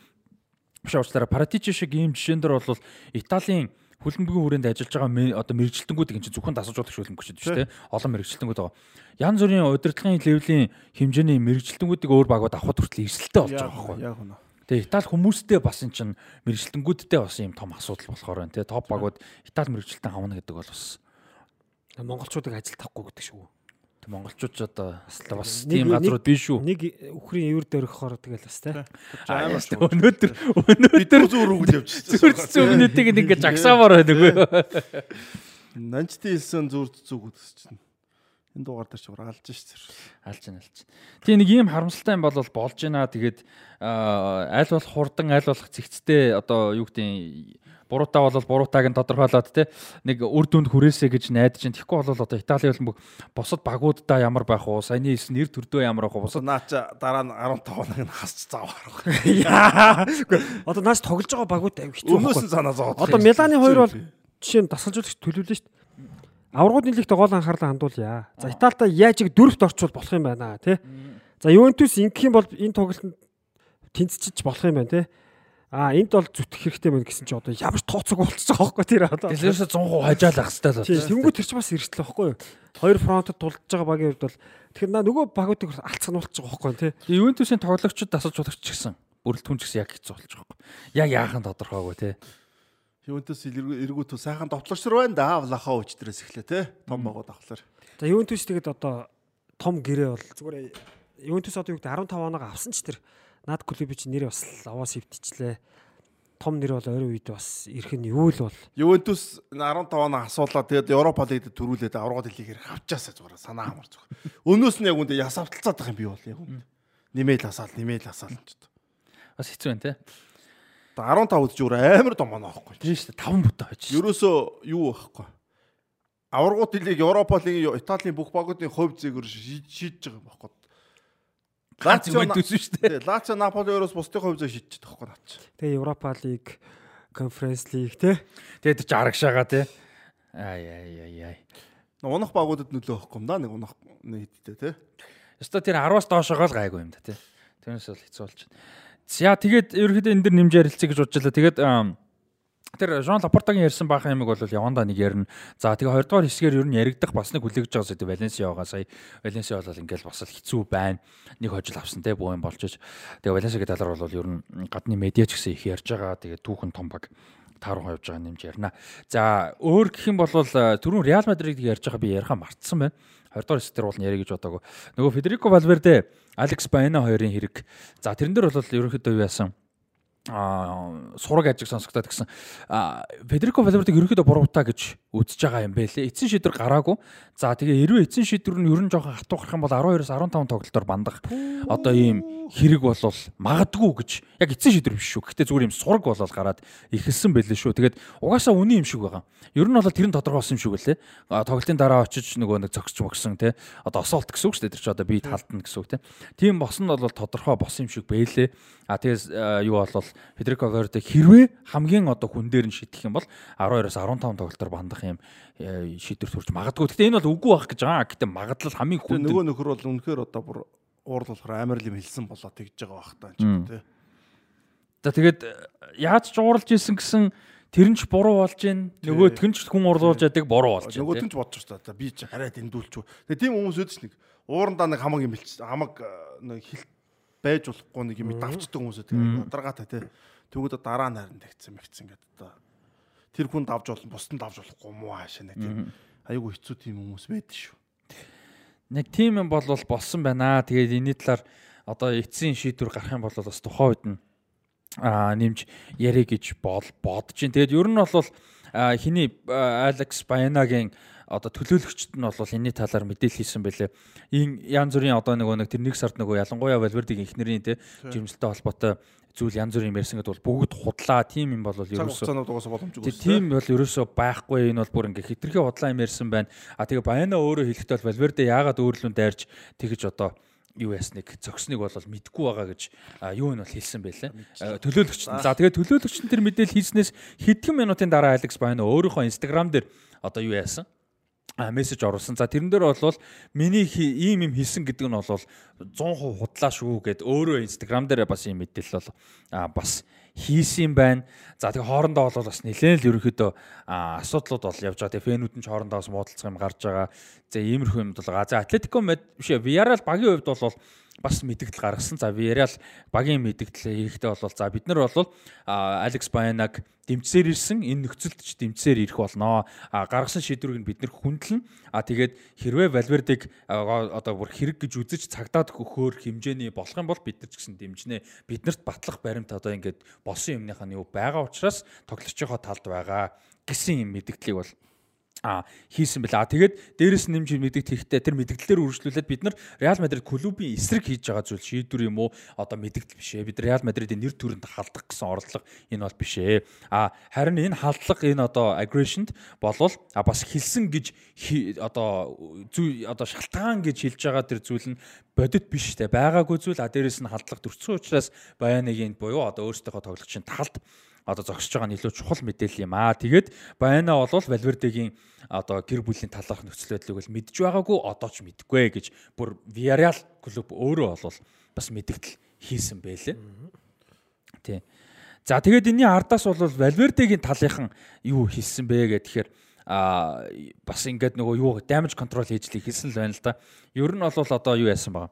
биш уучлаарай Паратичи шиг ийм жишээн дээр бол Италийн хөлбөмбөгийн хүрээнд ажиллаж байгаа одоо мэрэгжилтэнгүүд гэж зөвхөн дасаж болох хөлбөмбөг шүү дээ. Олон мэрэгжилтэнгүүд байгаа. Янз бүрийн удирдлагын левлийн хэмжээний мэрэгжилтэнгүүдийг өөр багууд авахд хүртэл эрсдэлтэй болж байгаа байхгүй. Яг үнэ. Тэгээ Итали хүмүүстэй бас эн чинь мэрэгжилтэнгүүдтэй бас юм том асуудал болохоор байна. Тэгээ топ багууд Итали мэрэгжилтэн авна гэдэг бол бас монголчуудыг ажил тавихгүй гэдэг шүү. Монголчууд ч одоо бас тийм газрууд биш шүү. Нэг үхрийн эвэр дөрөхөөр тэгэл бас те. Өнөөдөр өнөөдөр зүүр үгэл явчихсан. зүрх зүгнүүдийг ингээд жагсаамаар байна үгүй. Нанчтын хэлсэн зүрх зүг үтсэж чинь. Энэ дугаар дээр ч өөр алж шээ. Алж байна алж. Тийм нэг ийм харамсалтай юм бол болж байна. Тэгээд аль болох хурдан аль болох зэгцтэй одоо юу гэдэг буруутай бол буруутайг нь тодорхойлоод те нэг үр дүнд хүрээсэй гэж найдаж чинь тэгэхгүй бол одоо Итали бол босод багуудаа ямар байх уу саяны хэлсэн нэр төрдөө ямар байх уу босод Наача дараа нь 15 хоног нь хасч заавар. Яа. Үгүй, Одоо нааш тоглож байгаа багууд аяг хэцүү Өмнөөс нь санаа зовоод. Одоо Миланы хоёр бол жишээ нь дасгалжуулагч төлөвлөж шүү дээ. Аврагууд нийлэгт гол анхаарлаа хандуулъя. За Италитай яаж иг дөрөвт орчвол болох юм байна тий. За Ювентус ингэх юм бол энэ тоглолтод тэнцчиж болох юм байна тий. А энд бол зүтгэх хэрэгтэй байна гэсэн чи одоо ямар ч тооцоог болчихж байгаа байхгүй тэр одоо. Дэлгэрээс 100% хажаалах хэрэгтэй л Тийм байна. тэнгуү тэр чинь бас эрсдэл байхгүй юу? Хоёр фронтод тулдж байгаа багийн хувьд бол тэгэхээр наа нөгөө багуудыг алцгануулчих байгаа байхгүй юу тий. Ювентусын тоглогчид дасаж жуулагч ч гэсэн бүрэлдэхүүн ч гэсэн яг хэцүү байгаа юм. Яг яахан тодорхойгүй те. Юунтас эргүүтүү сайхан довтлогчор байна да. Влахаа өчтрөөс эхлээ те. Том багууд авахлаар. За Ювентус тэгээд одоо том гэрээ бол зүгээр Ювентус одоо юу гэдэг 15 оноо авсан ч тэр над клубын чинь нэр бас аваа сэвтчихлээ. Том нэр бол ойрын үед бас ирэх нь юу л бол Ювентус 15 оноо асуулаа. Тэгээд Европа лигт төрүүлээд аврагууд лигээр авчаасаа зүгээр санаа амар зүгээр. Өнөөс нь яг үндэ яс авталцаад байгаа юм би бол яг үндэ. Нэмэл асаал, нэмэл асаал юм ч. Бас хэцүү байна те. 15 үд зүгээр амар том оноо авахгүй. Тийм шүү дээ 5 бүтэ хойч. Ерөөсөө юу байхгүй. Аврагууд лиг Европа лигийн Италийн бүх багуудын хувь зээгэр шийдэж байгаа юм байхгүй. Лацио Ювентус шүү дээ. Лацио Наполи өрөөс бусдын хувь шийдэж байгаа байхгүй наач. тэгээ Европа лиг, конференц лиг те. Тэгээд чи арагшаага те. Ай ай ай ай. Унах багуудад нөлөө өгөхгүй юм да нэг унах нийтдээ тий. Ёстой тэр 10-аас доошоогоо л гайгүй юм да те. Тэрнээс бол хэцүү болж байна. За тэгээд ерөөхдөө энэ дэр нэмж ярилцъя гэж бодчихлаа. Тэгээд ам, тэр Жон Лапортагийн ярьсан баахан юмыг бол явандаа нэг ярина. За тэгээ 20 дугаар хэсгээр ер нь яригдах бас нэг хүлээгж байгаа зүйл Валенсиагаа сая Валенсиа бол ингээл бас л хэцүү байна. Нэг хожил авсан те буу юм болж ич. Тэгээ Валенсиагийн талаар бол ер нь гадны медиа ч гэсэн их ярьж байгаа. Тэгээ түүхэн том баг тааруу явж байгаа нэмж ярина. За өөр гэх юм бол түрүүн Реал Мадридыг ярьж байгаа би яриха мартсан байна. 20 дугаар хэсгээр бол яриа гэж бодоагүй. Нөгөө Федерико Валверде, Алекс Байна хоёрын хэрэг. За тэрэн дээр бол ерөнхийдөө юу яасан? А сураг ажиг сонсогдоод гэсэн Федерико Валвердег ерөөхдөө буруутаа гэж үзэж байгаа юм байлээ. Эцсийн шийдвэр гараагүй. За тэгээ эрвээ эцсийн шийдвэр нь ерөн жоохон хатуу гарах юм бол 12-оос 15 тоглолтоор бандах одоо ийм хэрэг болол магадгүй гэж яг эцсийн шийдвэр биш шүү. Гэхдээ зүгээр ийм сураг болол гараад ихэлсэн байлээ шүү. Тэгээд угаасаа үний юм шиг байгаа. Ер нь бол тэр нь тодорхой болсон юм байлээ. А тоглолтын дараа очиж нөгөө нэг зогсч мөгсөн те. Одоо осолт гэсэн үг шүү дээ. Тэр чи одоо бие талтна гэсэн үг те. Тийм босон нь бол тодорхой босон юм шиг байлээ. А тэгээс юу болол Федерико Валверде хэрвээ хамгийн одоо хүн дээр нь шийдэх юм бол 12-оос 15 тоглолтоор бандах юм э, шийдвэр төрж магадгүй. Гэхдээ энэ бол үгүй байх гэж байгаа. Гэхдээ магадлал хамгийн хүнд нөгөө нөхөр бол үнэхээр одоо бүр уурал болохоор амар л юм хэлсэн болоо тэгж байгаа бах та юм тий. За тэгээд э, яаж ч ууралж исэн гэсэн тэр нь ч буруу болж гин нөгөө тэн ч хүн урлуулж яадаг буруу болж Нөгөө байна. тэн ч бодож шүү дээ. Би ч хараад эндүүлч. Тэгээ тийм хүмүүс өөдөж нэг уурандаа нэг хамаг юм хэлчих. Хамаг э, нэг хил байж болохгүй нэг юм давчдаг хүмүүс тэгээ даргаатай тий. Тэгвэл дараа нь харин тэгсэн мэгцэн гэдэг одоо тэр хүн давж болно бусдын давж болохгүй муу хаашаа нэг тийм айгүй хэцүү тийм хүмүүс байдаг шүү. Нэг тийм юм бол болсон байна. Тэгээд энэний талаар одоо эцсийн шийдвэр гарах юм бол бас тухайн үед нь а нэмж ярэ гэж бол бодож байна. Тэгээд ер нь бол хиний Алекс Баянагийн одоо төлөөлөгчд нь бол энэний талаар мэдээлэл хийсэн байлээ. Ин янз бүрийн одоо нөгөө нэг тэр нэг сард нөгөө ялангуяа Валвердийн инхнэрийн те жимсэлтэй холбоотой зүйл янз бүрийн ярьсан гэдэг бол бүгд худлаа. Тим юм бол Цаг ерөөсөө хугацаанууд угаасаа боломжгүй. Тийм бол ерөөсөө байхгүй энэ бол бүр ингээ хитрхи худлаа юм ярьсан байна. А тэгээ Баяна өөрөө хэлэхдээ бол Валверде яагаад өөрлөнд дайрч тэгэж одоо юу ясныг зөксныг бол мэдгүй байгаа гэж юу нь бол хэлсэн байлээ. А, Төлөөлөгч нь. За тэгээ төлөөлөгч нь тэр мэдээлэл хийснээс хэдхэн минутын дараа Алекс Баяна өөрийнхөө Instagram дээр одоо юу яасан? Мессеж оруулсан. За тэрэн дээр бол миний ийм юм хийсэн гэдэг нь бол 100% худлаа шүү гэд өөрөө Instagram дээр бас ийм мэдээлэл бол бас хийсэн байна. За тэгээ хоорондоо бол бас нэлээд л ерөнхийдөө асуудлууд бол явж байгаа. Тэгээ фэнүүд нь ч хоорондоо бас муудалцах юм гарч байгаа. За иймэрхүү юм бол байгаа. За Атлетико мэд биш Villarreal багийн хувьд бол бас мэдэгдэл гаргасан. За Villarreal багийн мэдэгдэл эрэхтэй бол за бид нар бол Алекс Баянаг дэмжсээр ирсэн энэ нөхцөлд ч дэмжсээр ирэх болноо. А гаргасан шийдвэрийг бид нар хүндлэн а тэгээд хэрвээ а, одоо бүр хэрэг гэж үзэж цагдаад өгөхөөр хэмжээний болох юм бол бид нар ч гэсэн дэмжнэ. Биднэрт батлах баримт одоо ингээд болсон юмныхаа нь юу байгаа учраас тоглогчийнхоо талд байгаа гэсэн юм мэдгдлийг бол а хийсэн бэлээ. Тэгээд дээрэс нь нэмж мэдэгдэх хэрэгтэй тэр мэдгдлээр үргэлжлүүлээд бид нар Реал Мадрид клубын эсрэг хийж байгаа зүйл шийдвэр юм уу? Одоо мэдэгдэл биш ээ. Бид Реал Мадридын нэр төрөнд халдах гэсэн оролдлого энэ бол биш ээ. А харин энэ халдлага энэ одоо aggression-д болвол а бас хэлсэн гэж одоо зүй одоо шалтгаан гэж хэлж байгаа тэр зүйл нь бодит биш те байгаагүй зүйл а дээрэс нь халдлага төрсөн учраас Баянагийн буюу одоо өөрсдийнхөө тоглогчийн талд одоо зогсож байгаа нь илүү чухал мэдээлэл юм аа. Тэгээд Баяна бол Валвердегийн одоо гэр бүлийн талаарх нөхцөл байдлыг бол мэдж байгаагүй одоо ч мэдгүй гэж бүр Villarreal клуб өөрөө бол бас мэдгдэл хийсэн байлээ. Тий. За тэгээд энэний ардаас бол Валвердегийн талынхан юу хийсэн бэ гэхээр а бас ингээд нөгөө юу damage control хийж л хэлсэн л байна л да. Ер нь бол одоо юу яасан байгаа.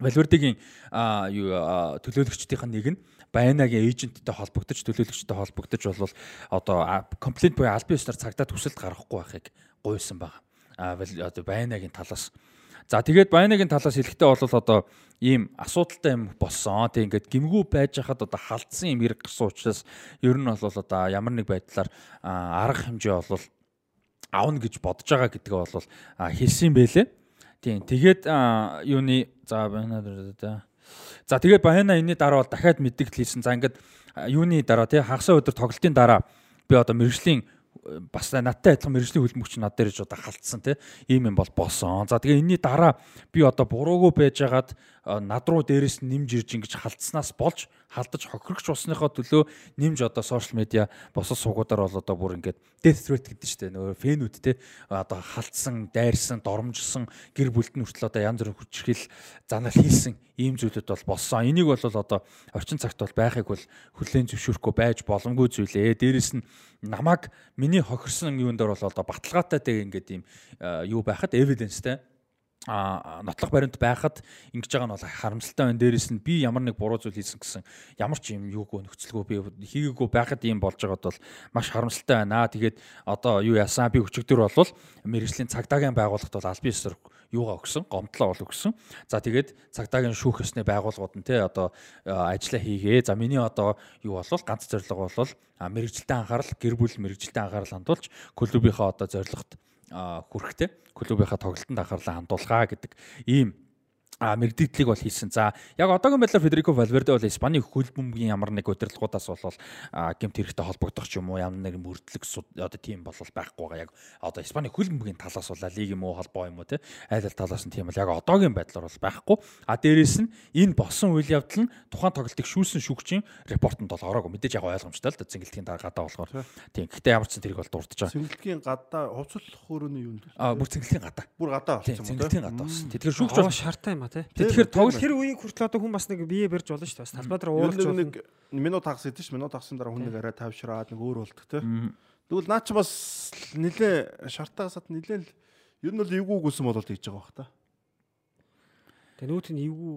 Валвердегийн а юу төлөөлөгчдийн нэг нь Баянагийн эйженттэй холбогдож төлөөлөгчтэй холбогдож бол одоо комплент буюу албан ёсоор цагдаа төсөлд гаргахгүй байхыг гуйсан байгаа. А одоо Баянагийн талаас За тэгээд Баянагийн талаас хэлэхдээ бол одоо ийм асуудалтай юм болсон. Тэг ингээд гимгүү байж хахад одоо халдсан юм хэрэг гарсан учраас ер нь бол одоо ямар нэг байдлаар арга хэмжээ бол авна гэж бодож байгаа гэдгээ бол хэлсэн байлээ. Тийм. Тэгээд юуны за байна да. За тэгээд Баяна энэний дараа бол дахиад мэддэгдэл хийсэн. За ингээд юуны дараа тий хагасаа өдөр тоглолтын дараа би одоо мэрэгжлийн э, бас надтай адилхан мэрэгжлийн хөлбөмбөгч над дээр иж одоо халтсан тий ийм юм бол болсон. За тэгээ энэний дараа би одоо буруугүй байжгаад над руу дээрээс нь нэмж ирж ингэж халтснаас болж халдаж хохирогч болсныхоо төлөө нэмж одоо сошиал медиа босод суугуудаар бол одоо бүр ингээд death threat гэдэг чинь тэ нөгөө фэнүүд те одоо халтсан, дайрсан, доромжилсан гэр бүлд нь хүртэл одоо янз бүрийн хүчрхийл занал хийсэн ийм зүйлүүд бол болсон. Энийг бол одоо орчин цагт бол байхыг бол хүлээн зөвшөөрөхгүй байж боломгүй зүйлээ. Дээрэс нь намайг миний хохирсон юунд дээр бол одоо баталгаатай тэг ингээд ийм э, юу байхад evidence-тэй а нотлох баримт байхад ингэж байгаа нь бол харамсалтай байна. Дээрээс нь би ямар нэг буруу зүйл хийсэн гэсэн ямар ч юм юугүй нөхцөлгүй би хийгээгүй байхад ийм болж байгаад бол маш харамсалтай байна. Тэгээд одоо юу яасан би өчигдөр болвол мэрэгжлийн цагдаагийн байгууллагт бол албан ёсоор юугаа өгсөн, гомдлоо бол өгсөн. За тэгээд цагдаагийн шүүх ёсны байгууллагууд нь те одоо а, ажиллаа хийгээ. За миний одоо юу болвол ганц зорилго а, мэрэгжилтэй анхаарал, гэр бүл мэрэгжилтэй анхаарал хандуулж клубийнхаа одоо зорилгот а, хүрэхтэй клубийнхаа тоглолтод анхаарлаа хандуулгаа гэдэг ийм а мэрэгдэлийг бол хийсэн. За яг одоогийн байдлаар Федерико Валверде бол Испани хөл бөмбөгийн ямар нэг удирдлагуудаас бол а, гэмт хэрэгтэй холбогдох ч юм уу ямар нэг мөрдлөг одоо тийм бол байхгүй байгаа. Яг одоо Испани хөл бөмбөгийн талаас бол лиг юм уу холбоо юм уу те айл ал талаас нь тийм бол яг одоогийн байдлаар бол байхгүй. А дээрэс нь энэ болсон үйл явдал нь тухайн тоглолтыг шүүсэн шүүгчийн репортонд бол ороогүй. Мэдээж яг ойлгомжтой л да зингэлтгийн дараа гадаа болохоор. Тийм. Гэхдээ ямар ч тэрийг бол дурдж байгаа. Сэнгэлтгийн гадаа хувцлах хөрөөний юунд А бүр зингэлтгийн гадаа. бүр гадаа болсон юм? Зингэлтгийн гадаа болсон. Тэгэхээр шүүгч Шүүгч бол шартай юм а тий. тэгэхээр тоглолт Тэр үеийг хүртэл одоо хүн бас нэг бие барьж болно шүү дээ. Талбай дээр уулзч болно. нэг минут хагас идэв ш минут хагасны дараа хүн нэг арай тавшраад нэг өөр болдог те. Тэгвэл наа чи бас нилээ шартаагасад нилээ л ер нь бол эвгүй үгүйсэн болол гэж байгаа бах та. Тэгээ нүүт нь эвгүй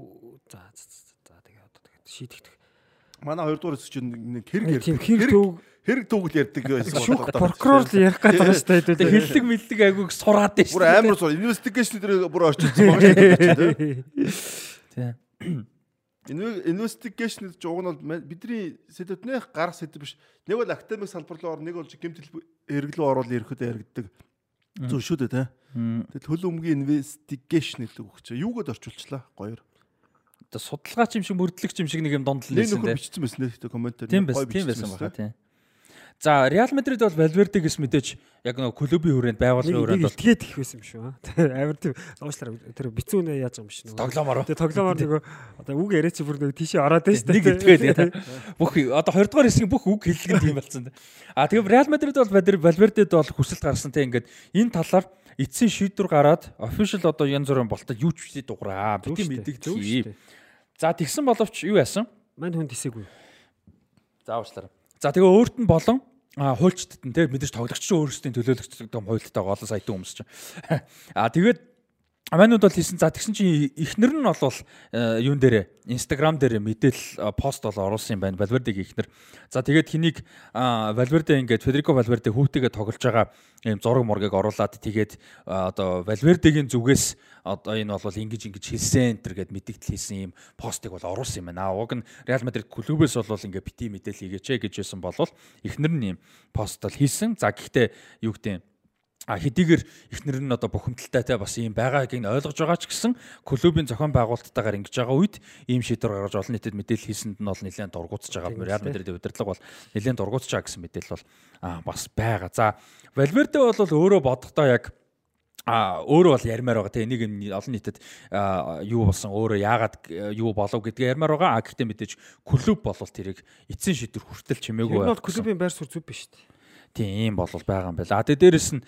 за за за, тэгээ одоо тэгээд шийдэгдэх. Манай хоёрдугаар хэсэг чинь нэг хэрэг хэрэг хэрэг төгөл ярьдаг байсан болоо та. прокурор л ярих гэдэг байгаа шүү дээ. тэг хиллэг мэлдэг айгууг сураад дээ Бүр амар сур инвестигейшн дээр бүр байгаа шүү дээ. Тийм. Инвестигейшн гэж уг нь бол бидний сэдвүүд нэх гарах сэдв биш. Нэг бол академик салбар руу ор, нэг бол гэмтэл хэрэглүү оруул ерөөдөө яригддаг. Зөв шүү дээ. Тэгэл хөл өмгийн инвестигейшн гэдэг үг чи юугээд орчуулчлаа гоёр. Одоо судалгаач юм шиг мөрдлөгч юм шиг нэг юм дондол Нэг нээсэн нөхөр дээ. бичсэн байсан нэ комментээр. Тийм байсан, тийм байсан баха тийм. За Реал Мадрид бол Валвердегээс мэдээж яг нэг клубын хүрээнд байгууллагын Нэг хүрээнд нэг бол итгээд их байсан юм шүү. Амар тийм уучлаарай тэр бицүү нэ яаж юм биш нөгөө. тоглоомоор Тэгээ тоглоомоор нөгөө одоо үг яриач бүр нөгөө тийшээ ороод байж нэг итгээд бүх одоо 20 дугаар хэсгийн бүх үг хэллэг нь тийм болсон. А тэгээ Реал Мадрид бол Валвердед бол хүсэлт гаргасан те ингээд энэ талаар эцсийн шийдвэр гараад official одоо янз бүрийн болтол юу ч үгүй дуграа. Зөв Бидний шүү За тэгсэн боловч юу яасан? Мань хүн тисээгүй. Заавчлаарай. За тэгээ өөрт нь болон а хуульчдад нь те мэдээж тоглогч чинь өөрсдийн төлөөлөгчдөг хуультай голоо саятан хүмүүс чинь. А тэгээд Манайд бол хийсэн. За тэгсэн чинь ихнэр нь бол юун дээр Instagram дээр мэдээлэл а, пост бол оруулсан юм байна. Valverde-гийн ихнэр. За тэгээд хэнийг Valverde ингээд Federico Valverde хүүтэйгээ тоглож байгаа ийм зураг мургийг оруулаад тэгээд одоо Valverde-гийн зүгээс одоо энэ бол ингэж ингэж хэлсэн энэ гэд мэдээлэл хийсэн ийм постыг бол оруулсан юм байна. Уг нь Real Madrid клубээс бол ингээд бити мэдээлэл хийгээч гэж хэлсэн болвол ихнэр нь ийм пост бол хийсэн. За гэхдээ юу гэдэг нь а хэдийгээр эхнэр нь одоо бухимдалтай те бас ийм байгааг нь ойлгож байгаа ч гэсэн клубын зохион байгуулалттайгаар ингэж байгаа үед ийм шийдвэр гаргаж олон нийтэд мэдээлэл хийсэнд нь бол нэлээд дургуутж байгаа. Реал Мадридын удирдлага бол нэлээд дургуутж байгаа гэсэн мэдээлэл бол бас байгаа. За Валверде бол өөрөө бодохдоо яг а өөрөө бол ярмаар байгаа те энийг олон нийтэд юу болсон өөрөө яагаад юу болов гэдгээ ярмаар байгаа а гэхдээ мэдээж клуб бол тэрийг эцсийн шийдвэр хүртэл чимээгүй Энэ бол клубын байр суурь зүв биш үү? Тийм бол байгаа юм байна. А тэгээ дээрэс нь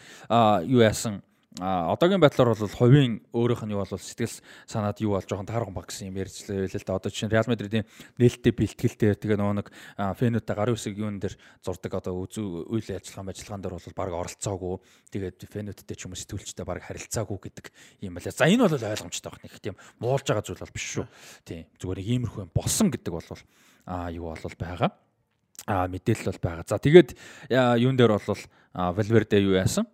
юу яасан А одоогийн байдлаар бол хувийн өөрийнх нь юу бол сэтгэл санаад юу болж жоохон таархан баг гэсэн юм ярьжлаа л да. Одоо чинь Реал Мадридын нээлттэй бэлтгэлтэй тэгээ нөгөө нэг фэнүүтэй гарын үсэг юун дээр зурдаг одоо үйл ажиллагаа ажиллагаан дээр бол баг оролцоогүй. Тэгээд фэнүүттэй ч юм уу сэтгүүлчтэй баг харилцаагүй гэдэг юм байна. За энэ бол ойлгомжтой байна. Их тийм муулж байгаа зүйл бол биш шүү. Тийм зүгээр нэг иймэрхүү юм болсон гэдэг бол а юу бол байгаа а мэдээлэл бол байгаа. За тэгээд юун дээр бол Valverde юу яасан?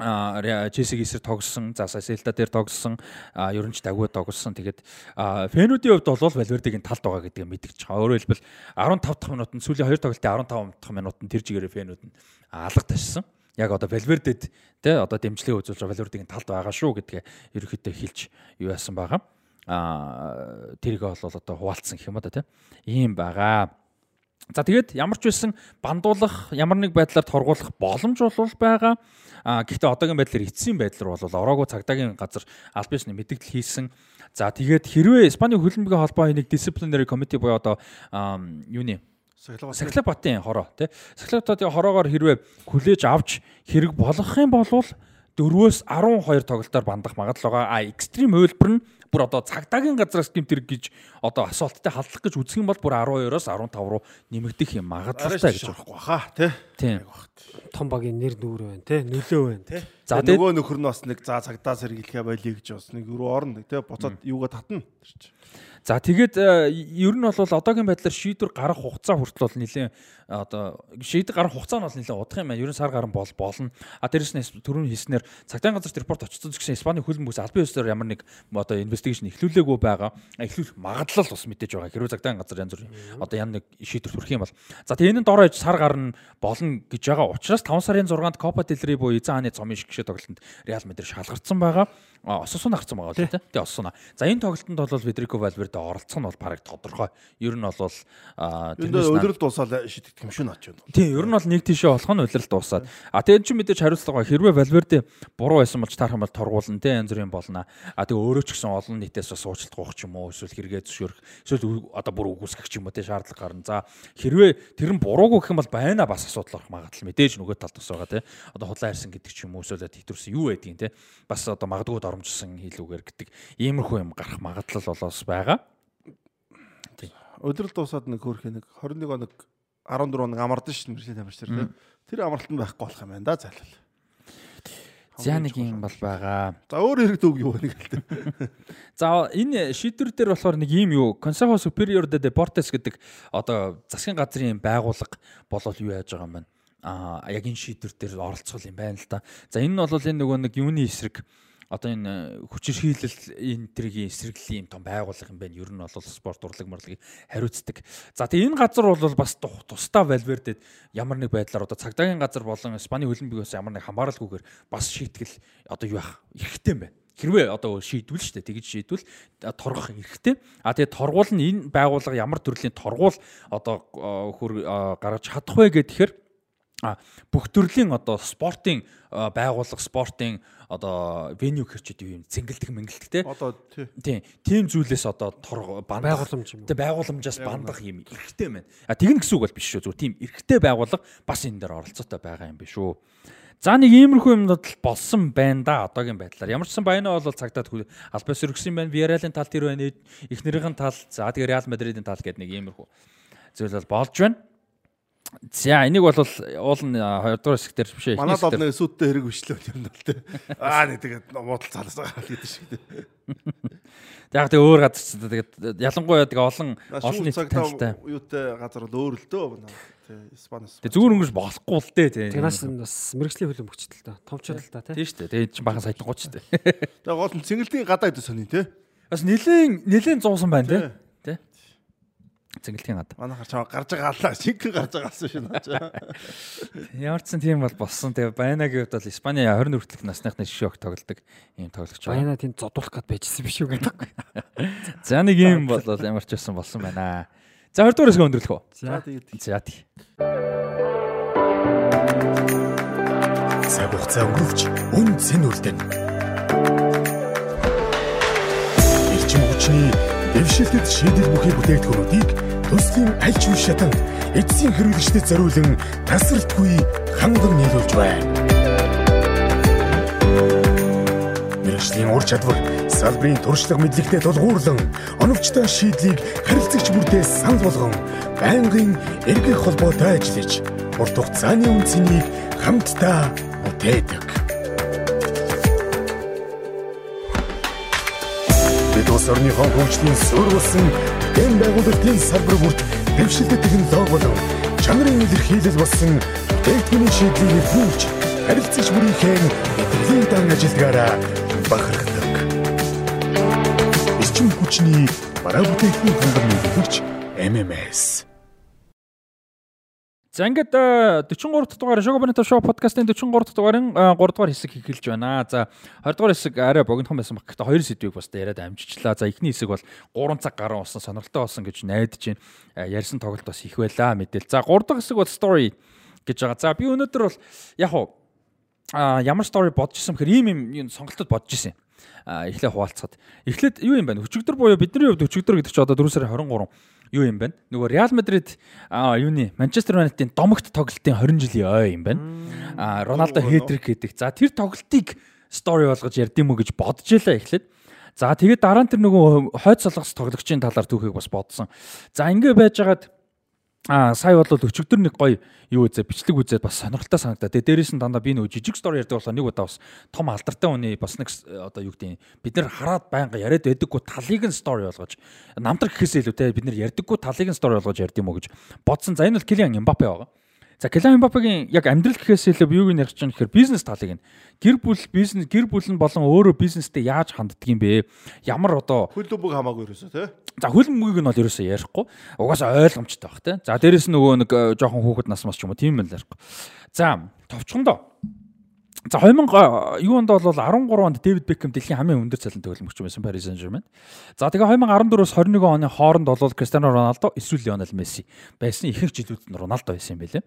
а Чесиг эсрэг тогссон. За Селта дээр тогссон. А ерөн ч дагуу тогссон. Тэгээд Фенүүдийн хувьд бол Валвердигийн талд байгаа гэдгийг мэдгэж байгаа. Өөрөөр хэлбэл 15 дахь минутанд сүүлийн 2 тоглолтын 15 дахь минутанд тэр жигээрээ Фенүүд нь алга ташсан. Яг одоо Валвердед те одоо дэмжлэг үзүүлж Валвердигийн талд байгаа шүү гэдгээ ерөөхдөө хэлж юу яасан байгаа. А тэрийг бол одоо хуваалцсан гэх юм да те. Ийм байгаа. За тэгээд ямар ч байсан бандуулах ямар нэг байдлаар торгуулах боломж бол байгаа. А гэхдээ одоогийн байдлаар эцсийн байдлаар бол ороогүй цагдаагийн газар аль бишний мэдээлэл хийсэн. За тэгээд хэрвээ Испани хөлбөмбөгийн холбоо энийг disciplinary committee буюу одоо юуны Сахлаб батын хороо тий. Сахлаб батын хороогоор хэрвээ хүлээж авч хэрэг болгох юм бол 4-өөс 12 тоглолтоор бандах магадлал байгаа. А экстрим хувилбар нь бүр одоо цагдаагийн газраас гэмтэр гэж одоо асуулттай халдлах гэж үзэх юм бол бүр 12-оос 15 руу нэмэгдэх юм магадлалтай гэж баха тий. Тийм. Том багийн нэр нүүр байна те нөлөө байна те. За нөгөө нөхөр нь бас нэг за цагдаа сэргийлэхэ байлиг гэж бас нэг рүү орно тий буцаад юугаа татна. За тэгээд ер нь бол одоогийн байдлаар шийдвэр гарах хугацаа хүртэл бол нэлээд одоо шийдвэр гарах хугацаа нь бол нэлээд удах юм байна. Ер нь сар гарan бол болно. А дээрэс нь түрүүн хийснээр цагдаагийн газарт репорт очсон гэсэн Испаний хөлбөмбөс албан ёсоор ямар нэг одоо инвестигейшн эхлүүлээгүй байгаа. Эхлүүлэх магадлал бас мэдээж байгаа. Хэрвээ цагдаагийн газар янз бүрийн одоо ямар нэг шийдвэр хүрэх юм бол. За тэгээд энэ дороо сар гарan болно гэж байгаа учраас 5 сарын 6-нд Copa del Rey буюу эзэн хааны цомын шигшээ тоглолтод Реал Мадрид шалгарсан байгаа. Ососун гарцсан байгаа тийм. Тэгээ ососун. За энэ тоглолтод бол Федерико Валверде оролцох нь бол бараг тодорхой. Ер нь бол тэрнээс өдрөл дуусаад шийдэгдэх юм наач байна. Тийм, ер нь бол нэг тийшээ болох нь өдрөл дуусаад. А тэгээд чи мэдээж хариуцлага хэрвээ Валверде буруу байсан бол таарах юм бол торгуулна тийм янз бүрийн болно. А тэгээ өөрөө ч гэсэн олон нийтээс бас уучлалт гоох ч юм уу эсвэл хэрэгээ зөвшөөрөх эсвэл одоо бүр үгүйсгэх ч юм уу тийм шаардлага гарна. За хэрвээ тэр нь буруугүй гэх юм бол байна бас асуудал орох магадлал мэдээж нөгөө талд бас байгаа тийм. Одоо худлаа харьсан гэдэг ч юм уу эсвэл хэвтэрсэн юу байдгийг тийм. Бас одоо магадгүй доромжсон хийлүүгээр гэдэг иймэрхүү юм гарах магадлал болоос байгаа. Өдрөл дуусаад нэг хөөрхий нэг 21 оног 14 оног амардан шин мэржлийн тамирчдэр тийм. Тэр амралт нь байхгүй болох юм байна да зайлал. За нэг юм бол байгаа. За өөр хэрэг дүүг юу нэг л дээ. За энэ шийдвэр дээр болохоор нэг юм юу Consejo Superior de Deportes гэдэг одоо засгийн газрын байгууллага болол юу яаж байгаа юм байна. Аа яг энэ шийдвэр дээр оролцох юм байна л да. За энэ нь бол энэ нөгөө нэг юуны эсрэг одоо энэ хүчирхийлэл энэ төргийн эсрэглэлийн юм том байгууллага юм байна. Ер нь бол спорт урлаг морлагийг хариуцдаг. За тэгээ энэ газар бол бас тусдаа Valverde ямар нэг байдлаар одоо цагдаагийн газар болон Испани хөлбөмбөгөөс ямар нэг хамааралгүйгээр бас шийтгэл одоо юу ах эрхтэй юм байна хэрвээ одоо шийдвэл шүү дээ тэгж шийдвэл торгох эрхтэй. А тэгээ торгуул нь энэ байгууллага ямар төрлийн торгуул одоо хөр гаргаж чадах вэ гэхээр бүх төрлийн одоо спортын байгууллага спортын одоо хэрчүүд юу юм цэнгэлдэг мэнгэлдэг те одоо тийм тийм зүйлээс одоо бандах байгууламж юм те байгууламжаас бандах юм эрхтэй байна а тэгнэ гэсэн үг бол биш шүү зүгээр тийм эрхтэй байгууллага бас энэ дээр оролцоотой байгаа юм биш үү За нэг иймэрхүү юмнууд л болсон байна да одоогийн байдлаар. Ямар ч сан баяна бол цагтаад албаас өргсөн байна. Виаралын тал тэр байна. Эхнэрийн тал. За тэгээ Реал Мадридын тал гэдэг нэг иймэрхүү зүйл бол болж байна. За энийг бол уул нь 2 дугаар хэсгээр биш ээ. Манад бол нэг сүттэй хэрэг бичлээ юм бол тээ. Аа нэг тэгээд муудал цаласаа гэдэг шиг тээ. Яг тэгээ өөр газар ч тэгээд ялангуяа тэгээ олон олон нийт танилтай. юутай газар бол өөр л дөө. Тэ Испаниас. Тэгээ зүгээр өнгөрч болохгүй л дээ тий. Тэгнаас бас мэрэгжлийн хөлөө мөчтөл та. Томчод л та тий. Тийм шүү дээ. Тэгээ чинь бахан саятан гоч дээ. Тэгээ гол нь цэнгэлтийн гадаа идэв сони тээ. Бас нилийн нилийн зуусан байна тий. Тий. Цэнгэлтийн гад. Манайхаар чам гарч байгаа аллаа. Шинхэн гарч байгаа алсан шин. Ямар ч сан тийм бол болсон. Тэгээ Баянагийн хувьд бол Испани 20 хүртэлх насныхны шок тоглодог ийм тоглогч байна. Баяна тийм зодуулах гээд байжсэн биш үү гэдэг. За нэг юм бол ямар ч байсан болсон байна. За 20 дугаар хэсэг өндөрлөх үү? За тэгээд За тий. Цаг хугацаа өнгөрөвч үн цэн үлдэн. Эрчим хүчний дэвшилтэд шийдэл бүхий бүтээгдэхүүнүүдийг төслийн аль ч үе шатанд эцсийн хэрэглэгчдэд зориулан тасралтгүй ханган нийлүүлж байна. Мэргэжлийн ур чадвар салбарын туршлага мэдлэгтэй тулгуурлан оновчтой шийдлийг харилцагч бүртээ санал болгон байнгын эргэх холбоотой ажиллаж урт хугацааны үнцнийг хамтдаа бүтээдэг. Улс орныхоо хөгжлийн суурилсан дэм байгуулалтын салбар бүрт дэвшилтэт технологи болон чанарын илэрхийлэл болсон бүтээгдэхүүний шийдлийг хөөж харилцагч бүрийнхээ итгэлийн дан ажилдгаараа бахархдаг. Эрчим хүчний бараа бүтээгдэхүүн хангам нийлүүлэгч MMS За ингээд э, 43 дугаар Шогобонито шоу подкастын 43 дугаарын 3 дугаар хэсэг эхэлж байна. За 20 дугаар хэсэг арай богинохон байсан баг. Гэхдээ хоёр сэдвийг бас яриад амжичлаа. За эхний хэсэг бол 3 цаг гаруй болсон сонирхолтой болсон гэж найдаж байна. Э, Ярьсан тоглолт бас их байлаа мэдээл. За 3 дахь хэсэг бол story гэж байгаа. За би өнөөдөр бол яг уу ямар story бодож исэн бэхээр ийм юм юм сонголтод бодож исэн. А эхлээ хуваалцахад. Эхлээд юу юм бэ? Өчигдөр буюу бидний хувьд өчигдөр гэдэг чинь одоо 4 сарын 23 юу юм бэ? Нөгөө Реал Мадрид а юуны Манчестер Юнайтедийн домогт тоглолтын 20 жилийн ой юм байна. А Роналдо хэтрик гэдэг. За тэр тоглолтыг story болгож мө гэж бодож ялаа эхлээд. За тэгээд дараа нь тэр нөгөө хойд солонгос тоглогчийн талаар түүхийг бас бодсон. За ингэ байжгаад А сая бол өчигдөр нэг гоё юу үзээ бичлэг үзээд бас сонирхолтой санагдаа. Тэгээ дээрээс нь дандаа би нөгөө жижиг стори ярьдаг болохоор нэг удаа бас том алдартай хүний бас нэг одоо юу гэдэг бид нар хараад байнга яриад байдаггүй талыг нь стори болгож намтар гэхээсээ илүү те бид нар ярьдаггүй талыг нь стори болгож ярьд юм уу гэж бодсон. За энэ бол Килиан Мбаппе байгаа. За Килиан Мбаппегийн яг амьдрал гэхээс илүү юуг нь ярих чинь гэхээр бизнес талыг нь гэр бүл бизнес гэр бүл нь болон өөрөө бизнестэй яаж ханддаг юм бэ? Ямар одоо хөл бүг хамаагүй ерөөсөө тий. За хөлбөмбөгийг нь бол ерөөсөө ярихгүй. Угаасаа ойлгомжтой баг те. За дээрэс нь нөгөө нэг э, жоохон хүүхэд нас мас ч юм уу тийм байл ярихгүй. За товчхондоо. За 2000 юу онд бол 13 онд Дэвид Бекхэм дэлхийн хамгийн өндөр цалин төгөлмөгч байсан Paris Saint-Germain. За тэгээ 2014-өөс 21 оны хооронд бол Кристиано Роналдо эсвэл Лионел Месси байсан ихэнх жилүүд нь Роналдо байсан юм байлээ.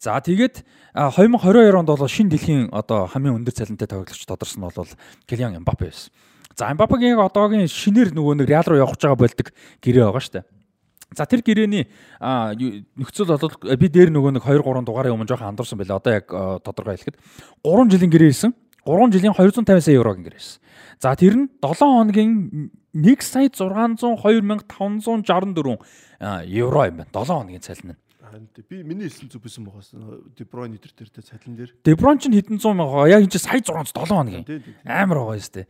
За тэгээд 2022 онд бол шинэ дэлхийн одоо хамгийн өндөр цалинтай тоглогч тодорсон нь бол Килиан Мбаппе байсан. За Мбаппегийн одоогийн шинээр нөгөө нэг Реал руу явах гэж байгаа болдог гэрээ байгаа шүү дээ. За тэр гэрээний нөхцөл бол би дээр нөгөө нэг 2 3 дугаарын өмнө жоохон андуурсан байлаа. Одоо яг тодорхой хэлэхэд 3 жилийн гэрээ исэн. 3 жилийн 250 сая еврогийн гэрээ исэн. За тэр нь 7 хоногийн 1 сая 602 564 евро юм байна. 7 хоногийн цалин нь. Би миний хэлсэн зүг бисэн байгаас Дебройн өдр төртэй цалин дээр. Деброн ч хэдэн 100 мянга яг энэ сая 600 7 хоногийн. Амар байгаа юм шүү дээ.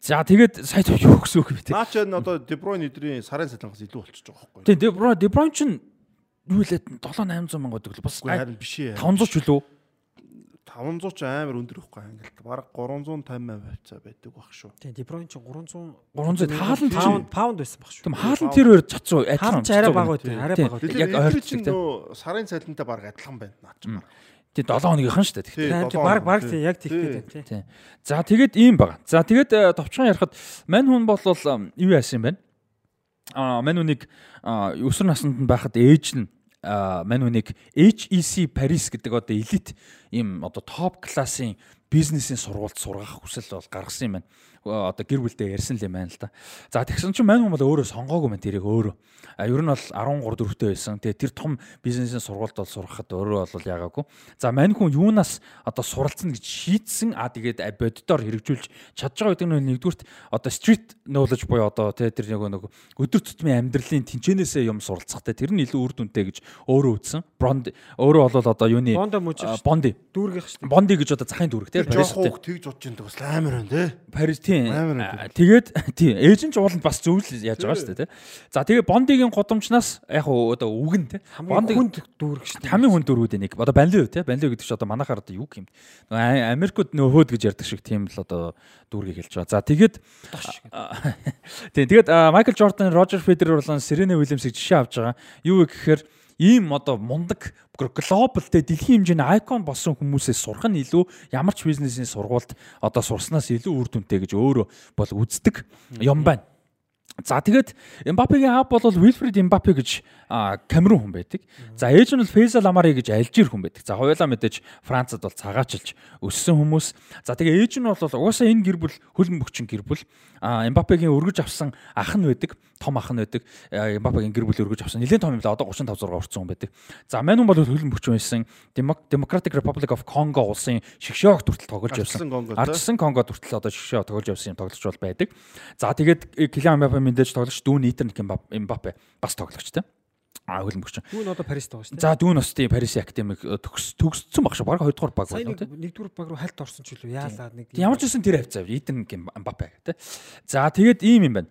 За тэгээд сая гэсэн үг вэ те. Наач энэ одоо Дебройн өдрийн сарын цалингаас илүү болчихж байгаа байхгүй юу? Тийм Деброн Деброн ч юу лээ 7 800 мянга гэдэг л бас харин биш ээ. 500 ч үлээ. 500 ч амар өндөр ихгүй ангилт. Бараг 350 хавцаа байдаг баг шүү. Тийм, Дебройн ч 300 300 хаалт паунд паунд байсан баг шүү. Тийм хаалт тэр хоёр цацуу Хаалт ч арай бага үү? Арай бага үү? Тэгэхээр Яг энэ чинь нөө сарын цалинтай бараг адилхан байна наач. Тийм 7 хоногийнхан шүү дээ. Тий. Тийм, долоо баг баг тийм яг тий. тэгтэй тийм. Тийм. За тэгээд ийм байгаа. За тэгээд э, товчхон ярихад мань хүн бол юу яасан юм бэ? Аа мань хүнийг аа, өсвөр наснд нь байхад ээж нь мань хүнийг HEC Paris гэдэг одоо элит ийм одоо топ классын бизнесийн сургуульд сургах хүсэл бол гаргасан юм байна. Одоо гэр бүлдээ ярьсан л юм байна л да. За тэгсэн чинь мань хүн бол өөрөө сонгоогүй мэн тэрийг өөрөө. А ер нь бол 13 дөрөвтэй байсан. Тэгээ тэр том бизнесийн сургуульд бол сурахад өөрөө бол яагаагүй. За мань хүн юунаас одоо суралцсан гэж шийдсэн. А тэгээд боддоор хэрэгжүүлж чадж байгаа гэдэг нь нэгдүгürt одоо street knowledge буюу одоо тэ тэр нэг нэг өдөр тутмын амьдралын тэнцэнээсээ юм суралцахтай тэр нь илүү үр дүнтэй гэж өөрөө үзсэн. Бонд өөрөө бол одоо юуны Бондо мөж шүү дээ. Бонди гэж одоо захын дүүрэг жоох Паристэй. хууг тэгж бодож энэ бас амар байна те. Парис тийм. Тэгээд тийм эйжент ууланд бас зөвл яаж байгаа шүү дээ тий. За тэгээд Бондигийн гудамжнаас яг уу одоо үгэн тий. Хамгийн хүнд дүүрэг шүү дээ. хамгийн хүн дөрүүд нэг. Одоо банлио тий. Банлио гэдэг чинь одоо манайхаар одоо юу юм. Америкт нөө хөөд гэж ярьдаг шиг тийм л одоо дүүргийг хэлж байгаа. За тэгээд тийм тэгээд Майкл Жордан, Рожер Федерер болон Серена Уильямсыг жишээ авч байгаа. Юу вэ гэхээр ийм одоо мундаг глобал тэ дэлхийн хэмжээний айкон болсон хүмүүсээс сурах нь илүү ямар ч бизнесийн сургуульд одоо сурснаас илүү үр дүнтэй гэж өөрөө бол үздэг юм байна. За тэгээд Мбаппегийн аав бол Wilfred Mbappe гэж Камерун хүн байдаг. За ээж нь бол Faisal Amari гэж Алжир хүн байдаг. За хоёулаа мэдээж Францад бол цагаачилж өссөн хүмүүс. За тэгээ ээж нь бол угаасаа энэ гэр бүл хөлн бөхчин гэр бүл. Мбаппегийн өргөж авсан ах нь байдаг. Том ах нь байдаг. А, Мбаппегийн гэр бүл өргөж авсан. Нилээн том юм л одоо 35 6 орцсон хүн байдаг. За мань хүн бол хөлн бөхчин байсан. Democratic Republic of Congo улсын шгшөөгт хүртэл тоглож явсан. Конго, те? Ардчсан Конго хүртэл одоо шгшөө тоглож явсан юм тоглогч бол байдаг. За тэгээд Килиан Мбаппе мэдээж тоглогч дүүн Итер Мбаппе бас тоглогч те. А хөлбөмбөгч. Түүн одоо Парист байгаа шүү дээ. За дүүн бас тийм Парис академик э, төгс төгссөн баг шүү. Бараг 2 дугаар баг байна тийм. нэгдүгээр баг руу хальт орсон ч үлээ яалаа нэг Ямар ч гэсэн тэр хавцаа Итер Мбаппе те. За тэгээд ийм юм байна.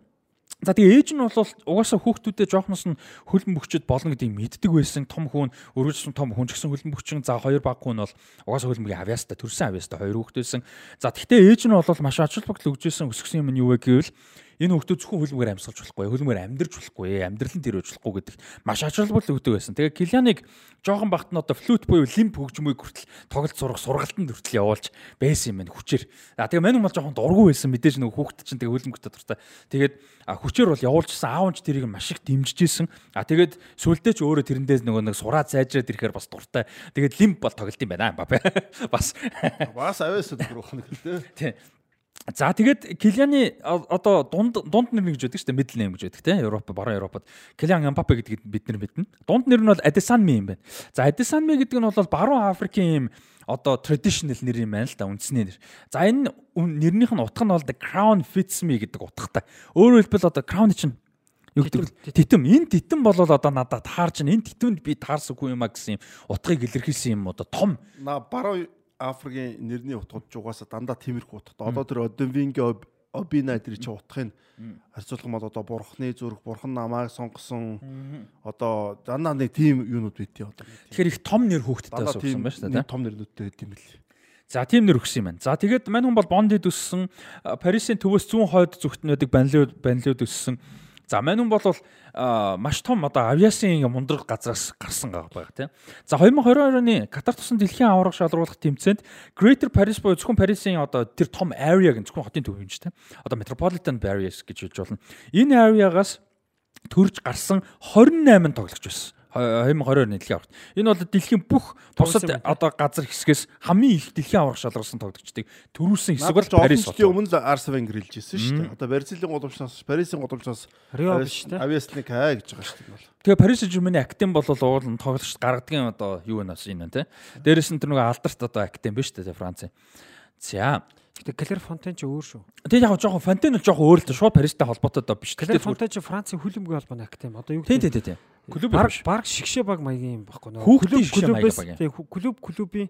За тэгээ ээж нь бол угаасаа хүүхдүүдэд жоохноос нь хөлн бөхчөд болно гэдгийг мэддэг байсан. Том хүн өргөжсөн том хүн ч гэсэн хөлн бөхчин. За хоёр баг хүн бол угаасаа хөлбөмбөгийн авьяастай төрсэн авьяастай хоёр хүүхэд байсан. За тэгтээ ээж нь бол маш ач холбогдол өгчээсэн өсгсөн юм нь юу вэ гэвэл энэ хүүхдүүд зөвхөн хөлбөмбөөр амьсгалж болохгүй, хөлбөмбөөр амьдарч болохгүй, амьдралын тэр үж болохгүй гэдэг маш ач холбогдол өгдөг байсан. Тэгээ Килианыг жоохон багт нь одоо флют буюу лимп хөгжмөйг хүртэл тоглолт сурах сургалтанд хүртэл явуулж байсан юм байна хүчээр. А тэгээ мань бол жоохон дургу байсан мэдээж нөгөө хүүхд чинь тэгээ хөлбөмбөгтэй дуртай. Тэгээд хүчээр бол явуулжсэн аав нь ч тэрийг маш их дэмжижсэн. А тэгээд сүулдэ ч өөрөө тэрэндээс нөгөө нэг сураа зайжраад ирэхээр бас дуртай. Тэгээд лимп бол тоглолт юм байна. Бабе. Бас Бас авьяас ухна гэх те. тий. За тэгээд Килианы одоо дунд дунд нэр гэж байдаг шүү дээ middle name гэж байдаг тийм Европ баруун Европод Килиан Мбаппе гэдгийг бид нар мэднэ. Дунд нэр нь бол Адесанми юм байна. За Адесанми гэдэг нь бол баруун Африкийн юм одоо traditional нэр юм байна л да үндэсний нэр. За энэ нэрнийх нь утга нь бол the crown fits me гэдэг утгатай. Өөрөөр хэлбэл одоо crown чинь юу гэдэг вэ? титэм энэ титэм бол одоо надад таарч. Энэ титэмд би таарсаггүй юм а гэсэн юм утгыг илэрхийлсэн юм одоо том На баруун Африкийн нэрний утгууд ч угаасаа дандаа тиймэрхүү утгатай. Одоо тэр Оденвингийн Обина тэр чинь утгыг харьцуулах бол одоо бурхны зүрх, бурхан намайг сонгосон одоо дандаа нэг тийм юунууд байдیں۔ Одоо тэгэхээр их том нэр суусан тийм байна шүү дээ. том нэрнүүдтэй байд юм бэл. За тийм нэр өгсөн юм байна. За тэгээд мань хүн бол Бондид өссөн, Парисын төвөөс зүүн хойд зүгт байдаг банлиуд банлиуд өссөн. За мань хүн бол маш том одоо авиасын мундраг газраас гарсан гав байгаа тийм. За 2022 оны Катар тусан дэлхийн аварга шалруулах тэмцээнд Greater Paris буюу зөвхөн Парисын одоо тэр том area гэн зөвхөн хотын төв юм ч тийм. Одоо Metropolitan Areas гэж хэлж болно. Энэ area-гаас төрж гарсан 28 тоглогч байсан. 2022 дэлхийн аварга. Энэ бол дэлхийн бүх бусад юм одоо газар хэсгээс хамгийн их дэлхийн аварга шалгарсан тоглогчдыг төрүүлсэн хэсэг бол Парис бол. өмнө л Арс Венгер хэлж ирсэн шүү дээ. Одоо Бразилийн гудамжнаас, Парисын гудамжнаас Рио биш те. Авиасны хай гэж байгаа шүү дээ. Тэгээ Парис Жирмэний актем бол уул нь тоглогч гаргадаг юм одоо юу вэ нас энэ тий. Дээрээс нь тэр нэг алдарт одоо актем биш үү Франц. За. Гэтэ Клэр Фонтен ч өөр шүү. Тэгээ яг жоохон Фонтен бол жоохон өөр л дээ. Шууд Паристай холбоотой доо биш. Зүгээр- Фонтен ч Францын хөлбөмбөгийн холбооны актем. Одоо юу гэдэг тий, тий, тий. Клуб баг баг шигшээ баг маягийн юм баггүй нөө. Хүүхдийн шигшээ маягийн баг юм. тий хүү- клуб клубийн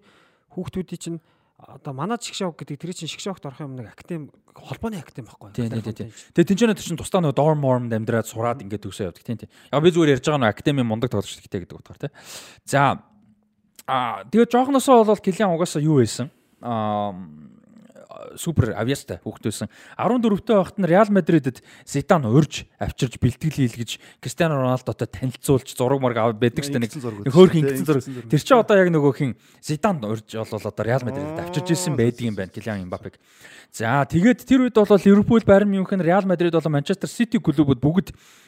хүүхдүүдийн чинь одоо манай шигшээ гэдэг тэр чинь шигшээ огт орох юм нэг актем холбооны актем баггүй. Тий, Клэр тий, тий, тий. Фонтен ч. Тэгээ тэнцэнэ тэр чин тусдаа нөгөө dorm morm амьдраад сураад ингээд төгсөө явдаг тийм тий. Яг би зүгээр ярьж байгаа нөгөө академийн мундаг тоглогч гэдэг гэдэг утгаар тий. За а тэгээ жоохносоо бол Килиан угаасаа юу байсан? Аа супер авьяастай хүүхдөөсөн 14-тэй байхад нь Реал Мадридэд Зидан урьж авчирж бэлтгэл хийлгэж Кристиано Роналдотой танилцуулж зураг марг аваад байдаг дээ нэг үзсэн. ингэсэн зураг. Тэр чинь одоо яг нөгөө хин Зидан урьж болол одоо Реал Мадридэд авчирж ирсэн байдаг юм байна Килиан Мбаппег. За тэгээд тэр үед бол Ливерпул, Байерн Мюнхен, Реал Мадрид болон Манчестер Сити клубүүд бүгд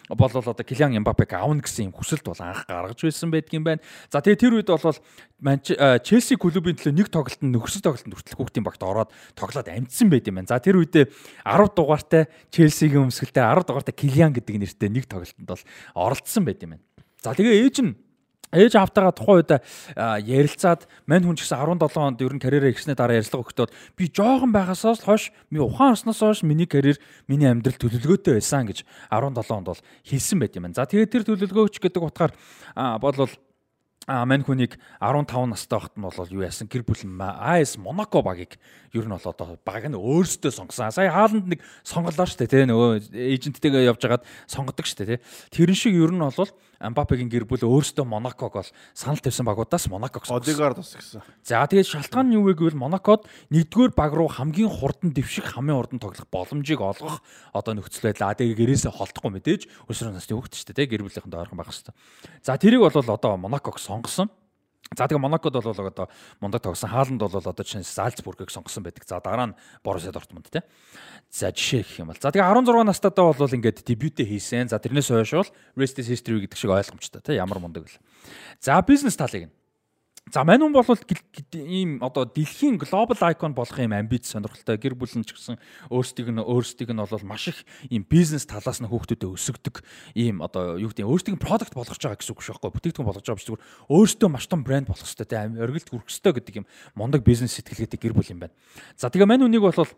болол одоо Килиан Мбаппег аавна гэсэн юм хүсэлт бол анх гаргаж байсан байдаг юм байна. За тэгээд тэр үед бол э, Челси клубын төлөө нэг тоглолтод нөхөрсөд тоглолтод хүртэл хүүхдийн багт ороод тоглоод амжсан байт юм байна. За тэр үедээ 10 дугаартай Челсигийн өмсгөлтэй 10 дугаартай Килиан гэдэг нэртэй нэг тоглолтод бол оролцсон байт юм байна. За тэгээ ээж нь Ээж автагаа тухайн үед ярилцаад мань хүн ч гэсэн 17 онд ер нь карьераа ихснээ дараа ярилцлага өгөхөд би жоохон байхасаас л хойш ми ухаан орсноос хойш миний карьер миний амьдрал төлөвлөгөөтэй байсан гэж 17 онд бол хэлсэн байт юм байна. За тэгээд тэр төлөвлөгөөч гэдэг утгаар бол а мань хүнийг 15 настай байхад нь бол юу яасан гэр бүл АС Монако багийг ер нь бол одоо баг нь өөрсдөө сонгосон. Сая хааланд нэг сонголоо штэ тий нөгөө эйженттэйгээ явж хагаад сонгодог штэ тий. Тэрэн шиг ер нь бол Мбаппегийн гэр бүл өөрсдөө Монаког бол санал тавьсан багуудаас Монаког сонгосон. Одегаар тус гэсэн. За тэгээд шалтгаан нь юу вэ гэвэл Монакод нэгдүгээр баг руу хамгийн хурдан дэвших хамгийн хурдан тоглох боломжийг олгох одоо нөхцөл байдал. Тэгээд гэрээсээ холдохгүй мэдээж өсвөр насны хүүхэд штэ тий гэр бүлийнхэнд ойрхон байх хэвээр. За тэрийг бол одоо Монаког сонгосон. За тэгээ Монакод бол одоо мундаг тогсон. Хааланд бол одоо чинь Зальцбургийг сонгосон байдаг. За дараа нь Боруссия Дортмунд тий. За жишээ гэх юм бол. За тэгээ 16 настайдаа бол ингээд дебютээ хийсэн. За тэрнээс хойш бол Rest is History гэдэг шиг ойлгомжтой тий. Ямар мундаг вэ. За бизнес талыг нь За мань хүн бол ийм одоо дэлхийн глобал айкон болох юм амбиц сонирхолтой гэр бүл нь ч гэсэн өөрсдийг нь өөрсдийг нь бол маш их ийм бизнес талаас нь хүүхдүүдэд өсгдөг ийм одоо юу гэдэг өөрсдийг нь продукт болгож байгаа гэсэн үг шүү дээ. Бүтээгдэхүүн болгож байгаа биш зүгээр өөртөө маш том брэнд болох хэрэгтэй тийм оргилд хүрэх хэрэгтэй гэдэг юм мундаг бизнес сэтгэлгээтэй гэр бүл юм байна. За тэгээ мань үнийг бол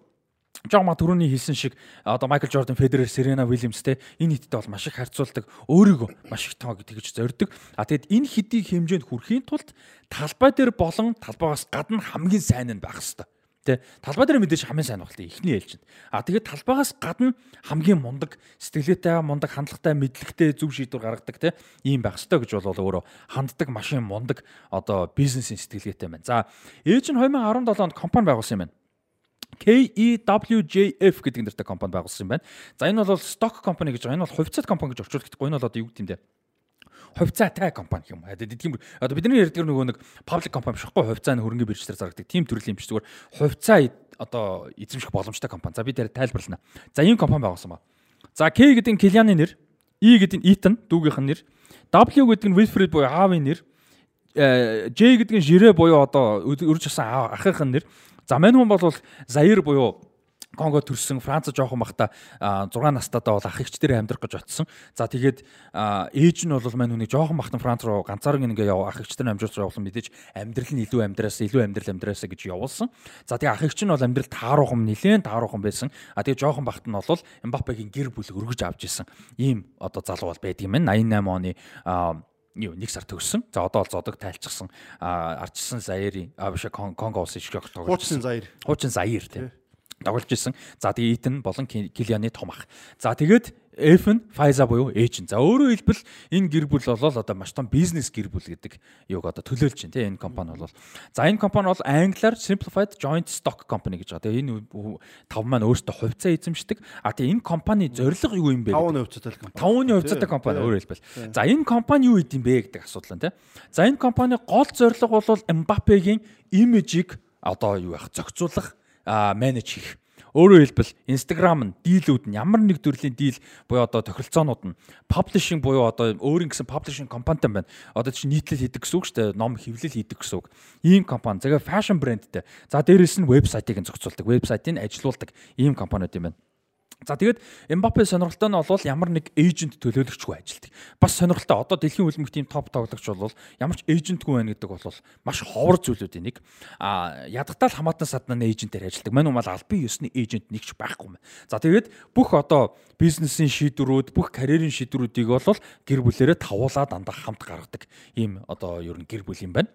Жон ма түрүүний хэлсэн шиг одоо Майкл Жордан, Федерер, Серена Вильямс те энэ хиттэй бол маш их харьцуулдаг. Өөрийгөө маш их тоог тэгж зорддог. А тэгэд энэ хитийг хэмжээнд хүрэхийн тулд талбай дээр болон талбайгаас гадна хамгийн сайн нь байх хэвээр. Тэ талбай дээр мэдээж хамгийн сайн багтаа ихний ээлжинд. А тэгээд талбайгаас гадна хамгийн мундаг сэтгэлээтэй, мундаг хандлагатай, мэдлэгтэй зөв шийдвэр гаргадаг те ийм байх ёстой гэж бол өөрөө ханддаг машин мундаг одоо бизнесийн сэтгэлгээтэй байна. За ээж нь 2017 онд компани байгуулсан юм байна. KEWJF гэдэг нэртэй компани байгуулсан юм байна. За энэ бол stock company гэж байгаа. Энэ бол хувьцаат компани гэж орчуулдаг. Энэ бол одоо юу гэдэг юм бэ? хувьцаатай компани юм. Тийм одоо бидний ярьдаг нөгөө нэг public company биш байхгүй хувьцаа нь хөрөнгөний биржлэр зарагддаг тийм төрлийн юм биш зүгээр хувьцаа одоо эзэмших боломжтой компани. За би дээр тайлбарлана. За ийм компани байгуулсан ба. За K гэдэг нь Килианы нэр, E гэдэг нь Ethan дүүгийнх нь нэр, W гэдэг нь Wilfred буюу аавын нэр, э, J гэдэг нь Жирэ буюу одоо өрж асан ахын нэр, За мань хүн бол Заир буюу Конго төрсэн Франц жоохон бахта 6 настайдаа бол ах эгчдэрээ амьдрах гэж очсон. За тэгээд ээж нь бол мань хүнийг жоохон бахтан Франц руу ганцаараа ингээ яв ах эгчдэр амжуулж явуулсан мэдээж амьдрал нь илүү амьдраас илүү амьдрал амьдраасаа гэж явуулсан. За тэгээд ах эгч нь бол амьдрал тааруухан нилээн тааруухан байсан. А тэгээд жоохон бахт нь бол Мбаппегийн гэр бүл өргөж авч исэн. Ийм одоо залуу бол байдаг юм байна. 88 оны юу нэг сар төгссөн. За одоо бол зодог тайлчсан арчсан Заирийн а биш Конго улсын шиг тоглож. Хуучин Заир. Хуучин Заир тийм тоглож исэн. За тэгээ Итэн болон Килианы том ах. За тэгээд F нь Pfizer буюу нь. За өөрөөр хэлбэл энэ гэр бүл болол одоо маш том бизнес гэр бүл гэдэг юуг одоо төлөөлж байна тийм энэ компани бол. За энэ компани бол англиар Simplified Joint Stock Company гэж байгаа. Тэгээ энэ тав маань өөртөө хувьцаа эзэмшдэг. А тэгээ энэ компани зорилго юу юм бэ? 5% хувьцаатай компани. 5% хувьцаатай компани өөрөөр хэлбэл. За энэ компани юу идэм бэ гэдэг асуудал байна тийм. За энэ компани гол зорилго бол Mbappe-гийн имижийг одоо юу яах зохицуулах менеж хийх. Өөрөөр хэлбэл Instagram нь дийлүүд нь ямар нэг төрлийн дийл буюу одоо тохиролцоонууд нь publishing буюу одоо өөрийн гэсэн publishing компанитай байна. Одоо чинь нийтлэл хийдэг гэсэн үг шүү дээ. Ном хэвлэл хийдэг гэсэн үг. Ийм компани. Тэгээ fashion брэндтэй. За дээрэс нь вебсайтыг зохицуулдаг, вебсайтыг ажилуулдаг ийм компаниуд юм байна. За тэгээд Мбаппе сонирхолтой нь бол ямар нэг эйжент төлөөлөгчгүй ажилтдаг. Бас сонирхолтой одоо дэлхийн хөлбөмбөг тийм топ тоглогч бол ямар ч эйжентгүй байна гэдэг бол маш ховор зүйлүүдийн нэг. А ядгатаал хамаатан саднаны эйжентээр ажилтдаг. Мань умал албан ёсны эйжент нэг ч байхгүй юм. За тэгээд бүх одоо бизнесийн шийдвэрүүд, бүх карьерийн шийдвэрүүдийг бол гэр бүлэрээ тавуулаа дандаа хамт гаргадаг ийм одоо ер нь гэр бүл юм байна.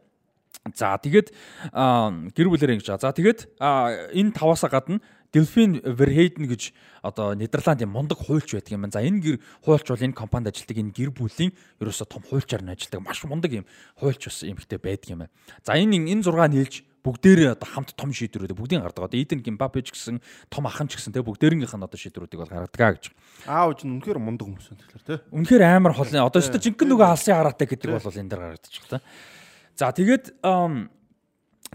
За тэгээд гэр бүлэрээ ингэж. За тэгээд энэ таваасаа гадна Delphine Verheiden гэж одоо Нидерландын мундаг хуульч байдаг юм байна. За энэ гэр хуульч бол энэ компанид ажилладаг энэ гэр бүлийн ерөөсө том хуульчаар нь ажилладаг маш мундаг юм хуульч бас эмэгтэй байдаг юм байна. За энэ энэ 6 нийлж бүгдээрээ одоо хамт том шийдвэрүүд бүгдийн гардаг. Одоо Иден Гимбапе ч гэсэн том ахын ч гэсэн те бүгдээрийнх нь одоо шийдвэрүүдийг бол гаргадаг гэж. Аав чинь үнэхээр мундаг хүмүүс байна тэгэхээр те. Үнэхээр амар хол. Одоо өстө жинхэнэ нөгөө алсын хараатай гэдэг бол энэ дээр гаргадаг та. За тэгээд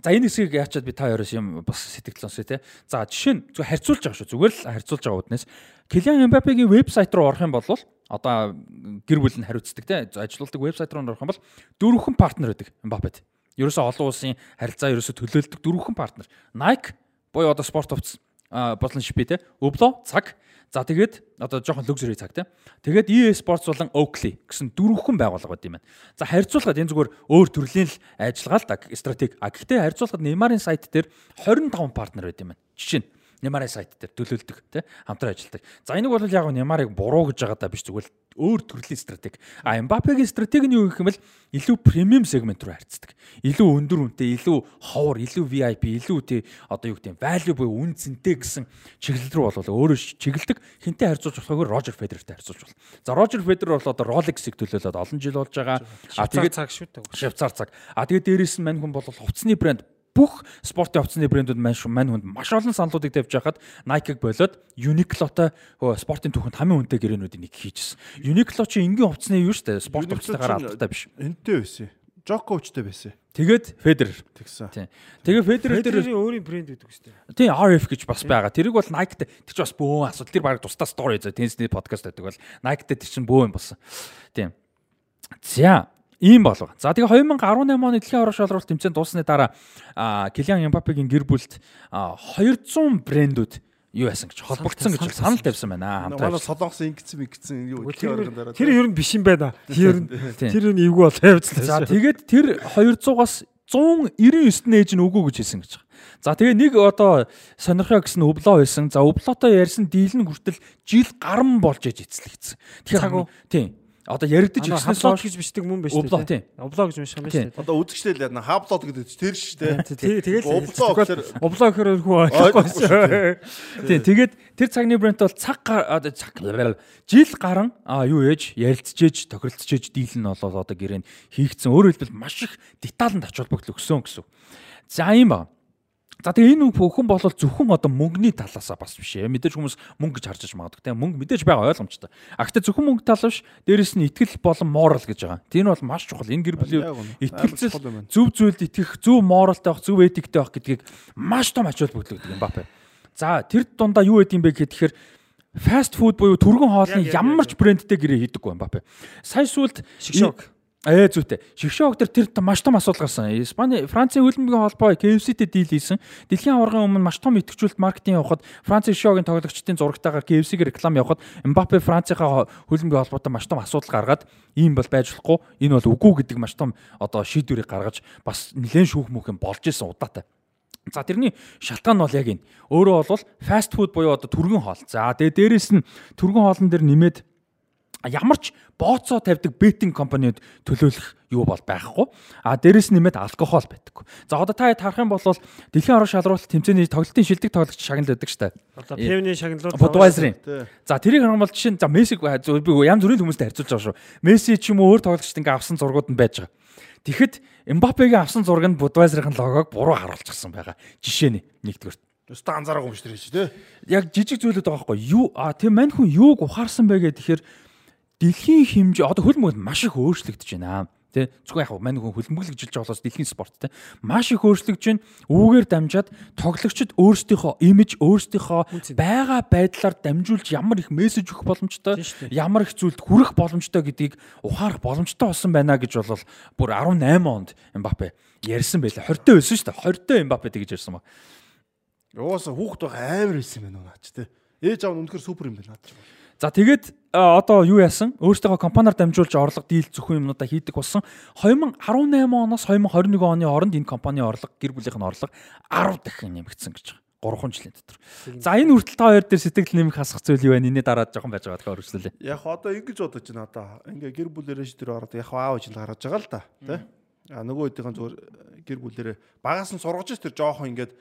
За энэ хэсгийг яачаад би та хоёроос юм бас сэтгэл сонсъё те. За жишээ нь зөв харьцуулж байгаа шүү. Зүгээр л харьцуулж байгаа үднээс Килиан Мбаппегийн вебсайт руу орох юм бол одоо гэр бүл нь хариуцдаг те. Ажилуулдаг вебсайт руу орох юм бол дөрвөн партнер байдаг Мбаппед. Ерөөсөө олон улсын харилцаа ерөөсөө төлөөлдөг дөрвөн партнер. Nike, буюу одоо спорт хувцас болон шипи те. Өбло цаг. За тэгээд одоо жоохон luxury цаг те. Тэгээд EA Sports болон Oakley гэсэн дөрвөн байгууллага байт юм байна. За харьцуулахад энэ зүгээр өөр төрлийн л ажиллагаа л да стратеги. А гэхдээ харьцуулахад Neymar-ын сайт дээр 25 партнер байт юм байна. Жишээ нь Neymar-ын сайт дээр төлөөлдөг тий хамтран ажилладаг. За энийг бол яг Neymar-ыг буруу гэж байгаа даа биш зүгээр л өөр төрлийн стратеги. А Mbappe-гийн стратеги нь юу гэх юм бол илүү премиум сегмент рүү харьцдаг. Илүү өндөр үнэтэй, илүү ховор, илүү VIP, илүү тий одоо юу гэдэг юм value буюу үн цэнтэй гэсэн чиглэл рүү бол өөрөө чиглэлдэг. Хинтээ харьцуулж болохгүй Roger Federerтэй харьцуулж болно. За Roger Federer бол одоо Rolex-ийг төлөөлөд олон жил болж байгаа. А тэгээд цаг шүү дээ. Швейцар цаг. А тэгээд дээрэс нь мань хүн бол хувцсны брэнд бүх спортын хувцсны брэндүүд мань мань хүнд маш олон саналуудыг тавьж байхад Nike-г болоод Uniqlo-той спортын түүхэнд хамгийн үнэтэй гэрээнүүдийг нэг хийжсэн. Uniqlo чи энгийн хувцсны юу штэ спорт хувцсатайгаар алдартай биш. Энтэй байсан. Джоковичтэй байсан. Тэгээд Federer Тэгсэн. Тийм. Тэгээ Federer дээр өөрийн брэнд гэдэг шүү дээ. тийм RF гэж бас байгаа. Тэрийг бол Nike-тэй тэр чинь бас бөөн асуудал. Тэр баг тусдаа story зөө теннисний подкаст байдаг бол Nike-тэй тэр чинь бөөн болсон. Тийм. За ийм болов. За тэгээ 2018 оны дэлхийн аврах шалралт тэмцээн дуусны дараа Килиан Мбаппегийн гэр бүлд 200 брэндүүд юу яасан гэж холбогдсон гэж санал тавьсан байна хамтаа. Манай солонгос ингэсэн ингэсэн юу Тэр тэр ер нь биш юм байна. Тэр нь тэр нь эвгүй бол тавьцлаа. За тэгээд тэр 200-аас 199 нээж нь үгүй гэж хэлсэн гэж байна. За тэгээ нэг одоо сонирхоо гэсэн өвлөө байсан. За өвлөөтой ярьсан дийл нь хүртэл жил гарам болж ээж эцлэгдсэн. Тэгэхээр тийм Одоо яригдж ихснээс хойш гэж бичдэг мөн биш үү? Облог тийм. Облог гэж унших юм биш үү? Одоо үзэгчтэй л яна хаблод гэдэг чинь тэр шүү Тий, дээ. тэгэл Облоо гэхээр облог гэхээр хүү ойлгохгүй. Тийм. Тэгээд тэр цагны брэнд бол цаг одоо цаг жил гарan а юу ээж ярилцжээж тохиролцжээж дийл нь болоод одоо гэрээ хийгдсэн. Өөрөөр хэлбэл маш их деталд ач холбогдол өгсөн гэсэн. За ийм ба. За тэгээ энэ бүхэн бол зөвхөн одоо мөнгөний талаасаа бас биш ээ. Мэдээж хүмүүс мөнгө гэж харж аж магадгүй тийм мөнгө мэдээж байгаа ойлгомжтой. А гэхдээ зөвхөн мөнгө тал биш дээрэс нь итгэл болон морал гэж байгаа. Тэр нь бол маш чухал. Энэ гэр бүлийн итгэлцэл зөв зүйлд итгэх, зөв моралтай байх, зөв этиктэй байх гэдгийг маш том ачаал бүтлэгдэг юм бапе. За тэр дундаа юу гэдэг юм бэ гэхээр фаст фуд буюу түргэн хоолны ямар ч брэндтэй гэрээ хийдэггүй юм бапе. Сая сүлд шгшог Ээ зүйтэй. Шигшоог дээр тэр маш том асуудал гарсан. Испани Францын хөлбөмбөгийн холбоо KFC-тэй дийл хийсэн. Дэлхийн аваргын өмнө маш том идэвхжүүлэлт маркетинг явахад Францын шоугийн тоглогчдын зурагтайгаар KFC-г реклам явахад Мбаппе Францынхаа хөлбөмбөгийн холбоотой маш том асуудал гаргаад ийм бол байж болохгүй. Энэ бол үгүй гэдэг маш том одоо шийдвэрийг гаргаж бас нэлээд шүүх мөх юм болж исэн удаатай. За тэрний шалтгаан нь бол яг энэ. Өөрөө бол фаст фуд буюу одоо түргэн хоол. За тэгээ дээрэс нь түргэн хоолн дээр нэмээд ямар ч бооцоо тавьдаг бетинг компаниуд төлөөлөх юу бол байхгүй. А дээрэс нэмээд алкогол байдаг. За одоо та харах юм бол дэлхийн орон шалралт тэмцээний тоглолтын шилдэг тоглогч шагнал байдаг штэ. Одоо певний шагналууд Budweiser-ийн. За тэрийг харах юм бол жишээ нь за Мессиг янз бүрийн хүмүүстэй харьцуулж байгаа шүү. Месси ч юм уу өөр тоглогчд ингээ авсан зургууд нь байж байгаа. Тэгэхэд Мбаппегийн авсан зураг нь Budweiser-ийн логог буруу харуулчихсан байгаа. Жишээ нь нэгдүгээр. Өстө анзаараагүй юм шүү дээ тий. Яг жижиг зүйлүүд байгаа байхгүй юу? А тийм мань хүн юуг ухаарсан бэ гэхээр дэлхийн хэмжээ одоо хөлбөмбөг маш их өөрчлөгдөж байна. Тэ зөвхөн яг мань хүн хөлбөмбөглөжилж болохоос дэлхийн спорт те маш их өөрчлөгдөж байна. Үүгээр дамжаад тоглогчид өөрсдийнхөө имиж өөрсдийнхөө байгаа байдлаар дамжуулж ямар их мессеж өгөх боломжтой, ямар их зүйлд хүрэх боломжтой гэдгийг ухаарах боломжтой болсон байна гэж бол бүр 18 онд Мбаппе ярьсан байлаа. 20 тө байсан шүү дээ. 20 тө Мбаппе тэгж ярьсан ба. Угаасаа хүүхд байгаа амар байсан юм байна наач те. Ээж аав нь үнэхээр супер юм байна наач. За тэгээд одоо юу яасан? Өөртөө компаниар дамжуулж орлого дийл зөвхөн юмнуудаа хийдэг болсон. 2018 оноос 2021 оны хооронд энэ компанийн орлого гэр бүлийнх нь орлого 10 дахин нэмэгдсэн гэж байгаа. 3 жилийн дотор. За энэ хүртэл та хоёр дээр сэтгэл нэмэх хасах зүйл юу вэ? Энэний дараа жоохон байж байгаа тэгэхээр өргөжлөлээ. Яг одоо ингэж бодож байна одоо. Ингээ гэр бүлэрээ шийдвэр ороод яг аав ээж нь гаргаж байгаа л да. Тэ? А нөгөө хэдийнхэн зүгээр гэр бүлэрээ багаас нь сургаж тэр жоохон ингээд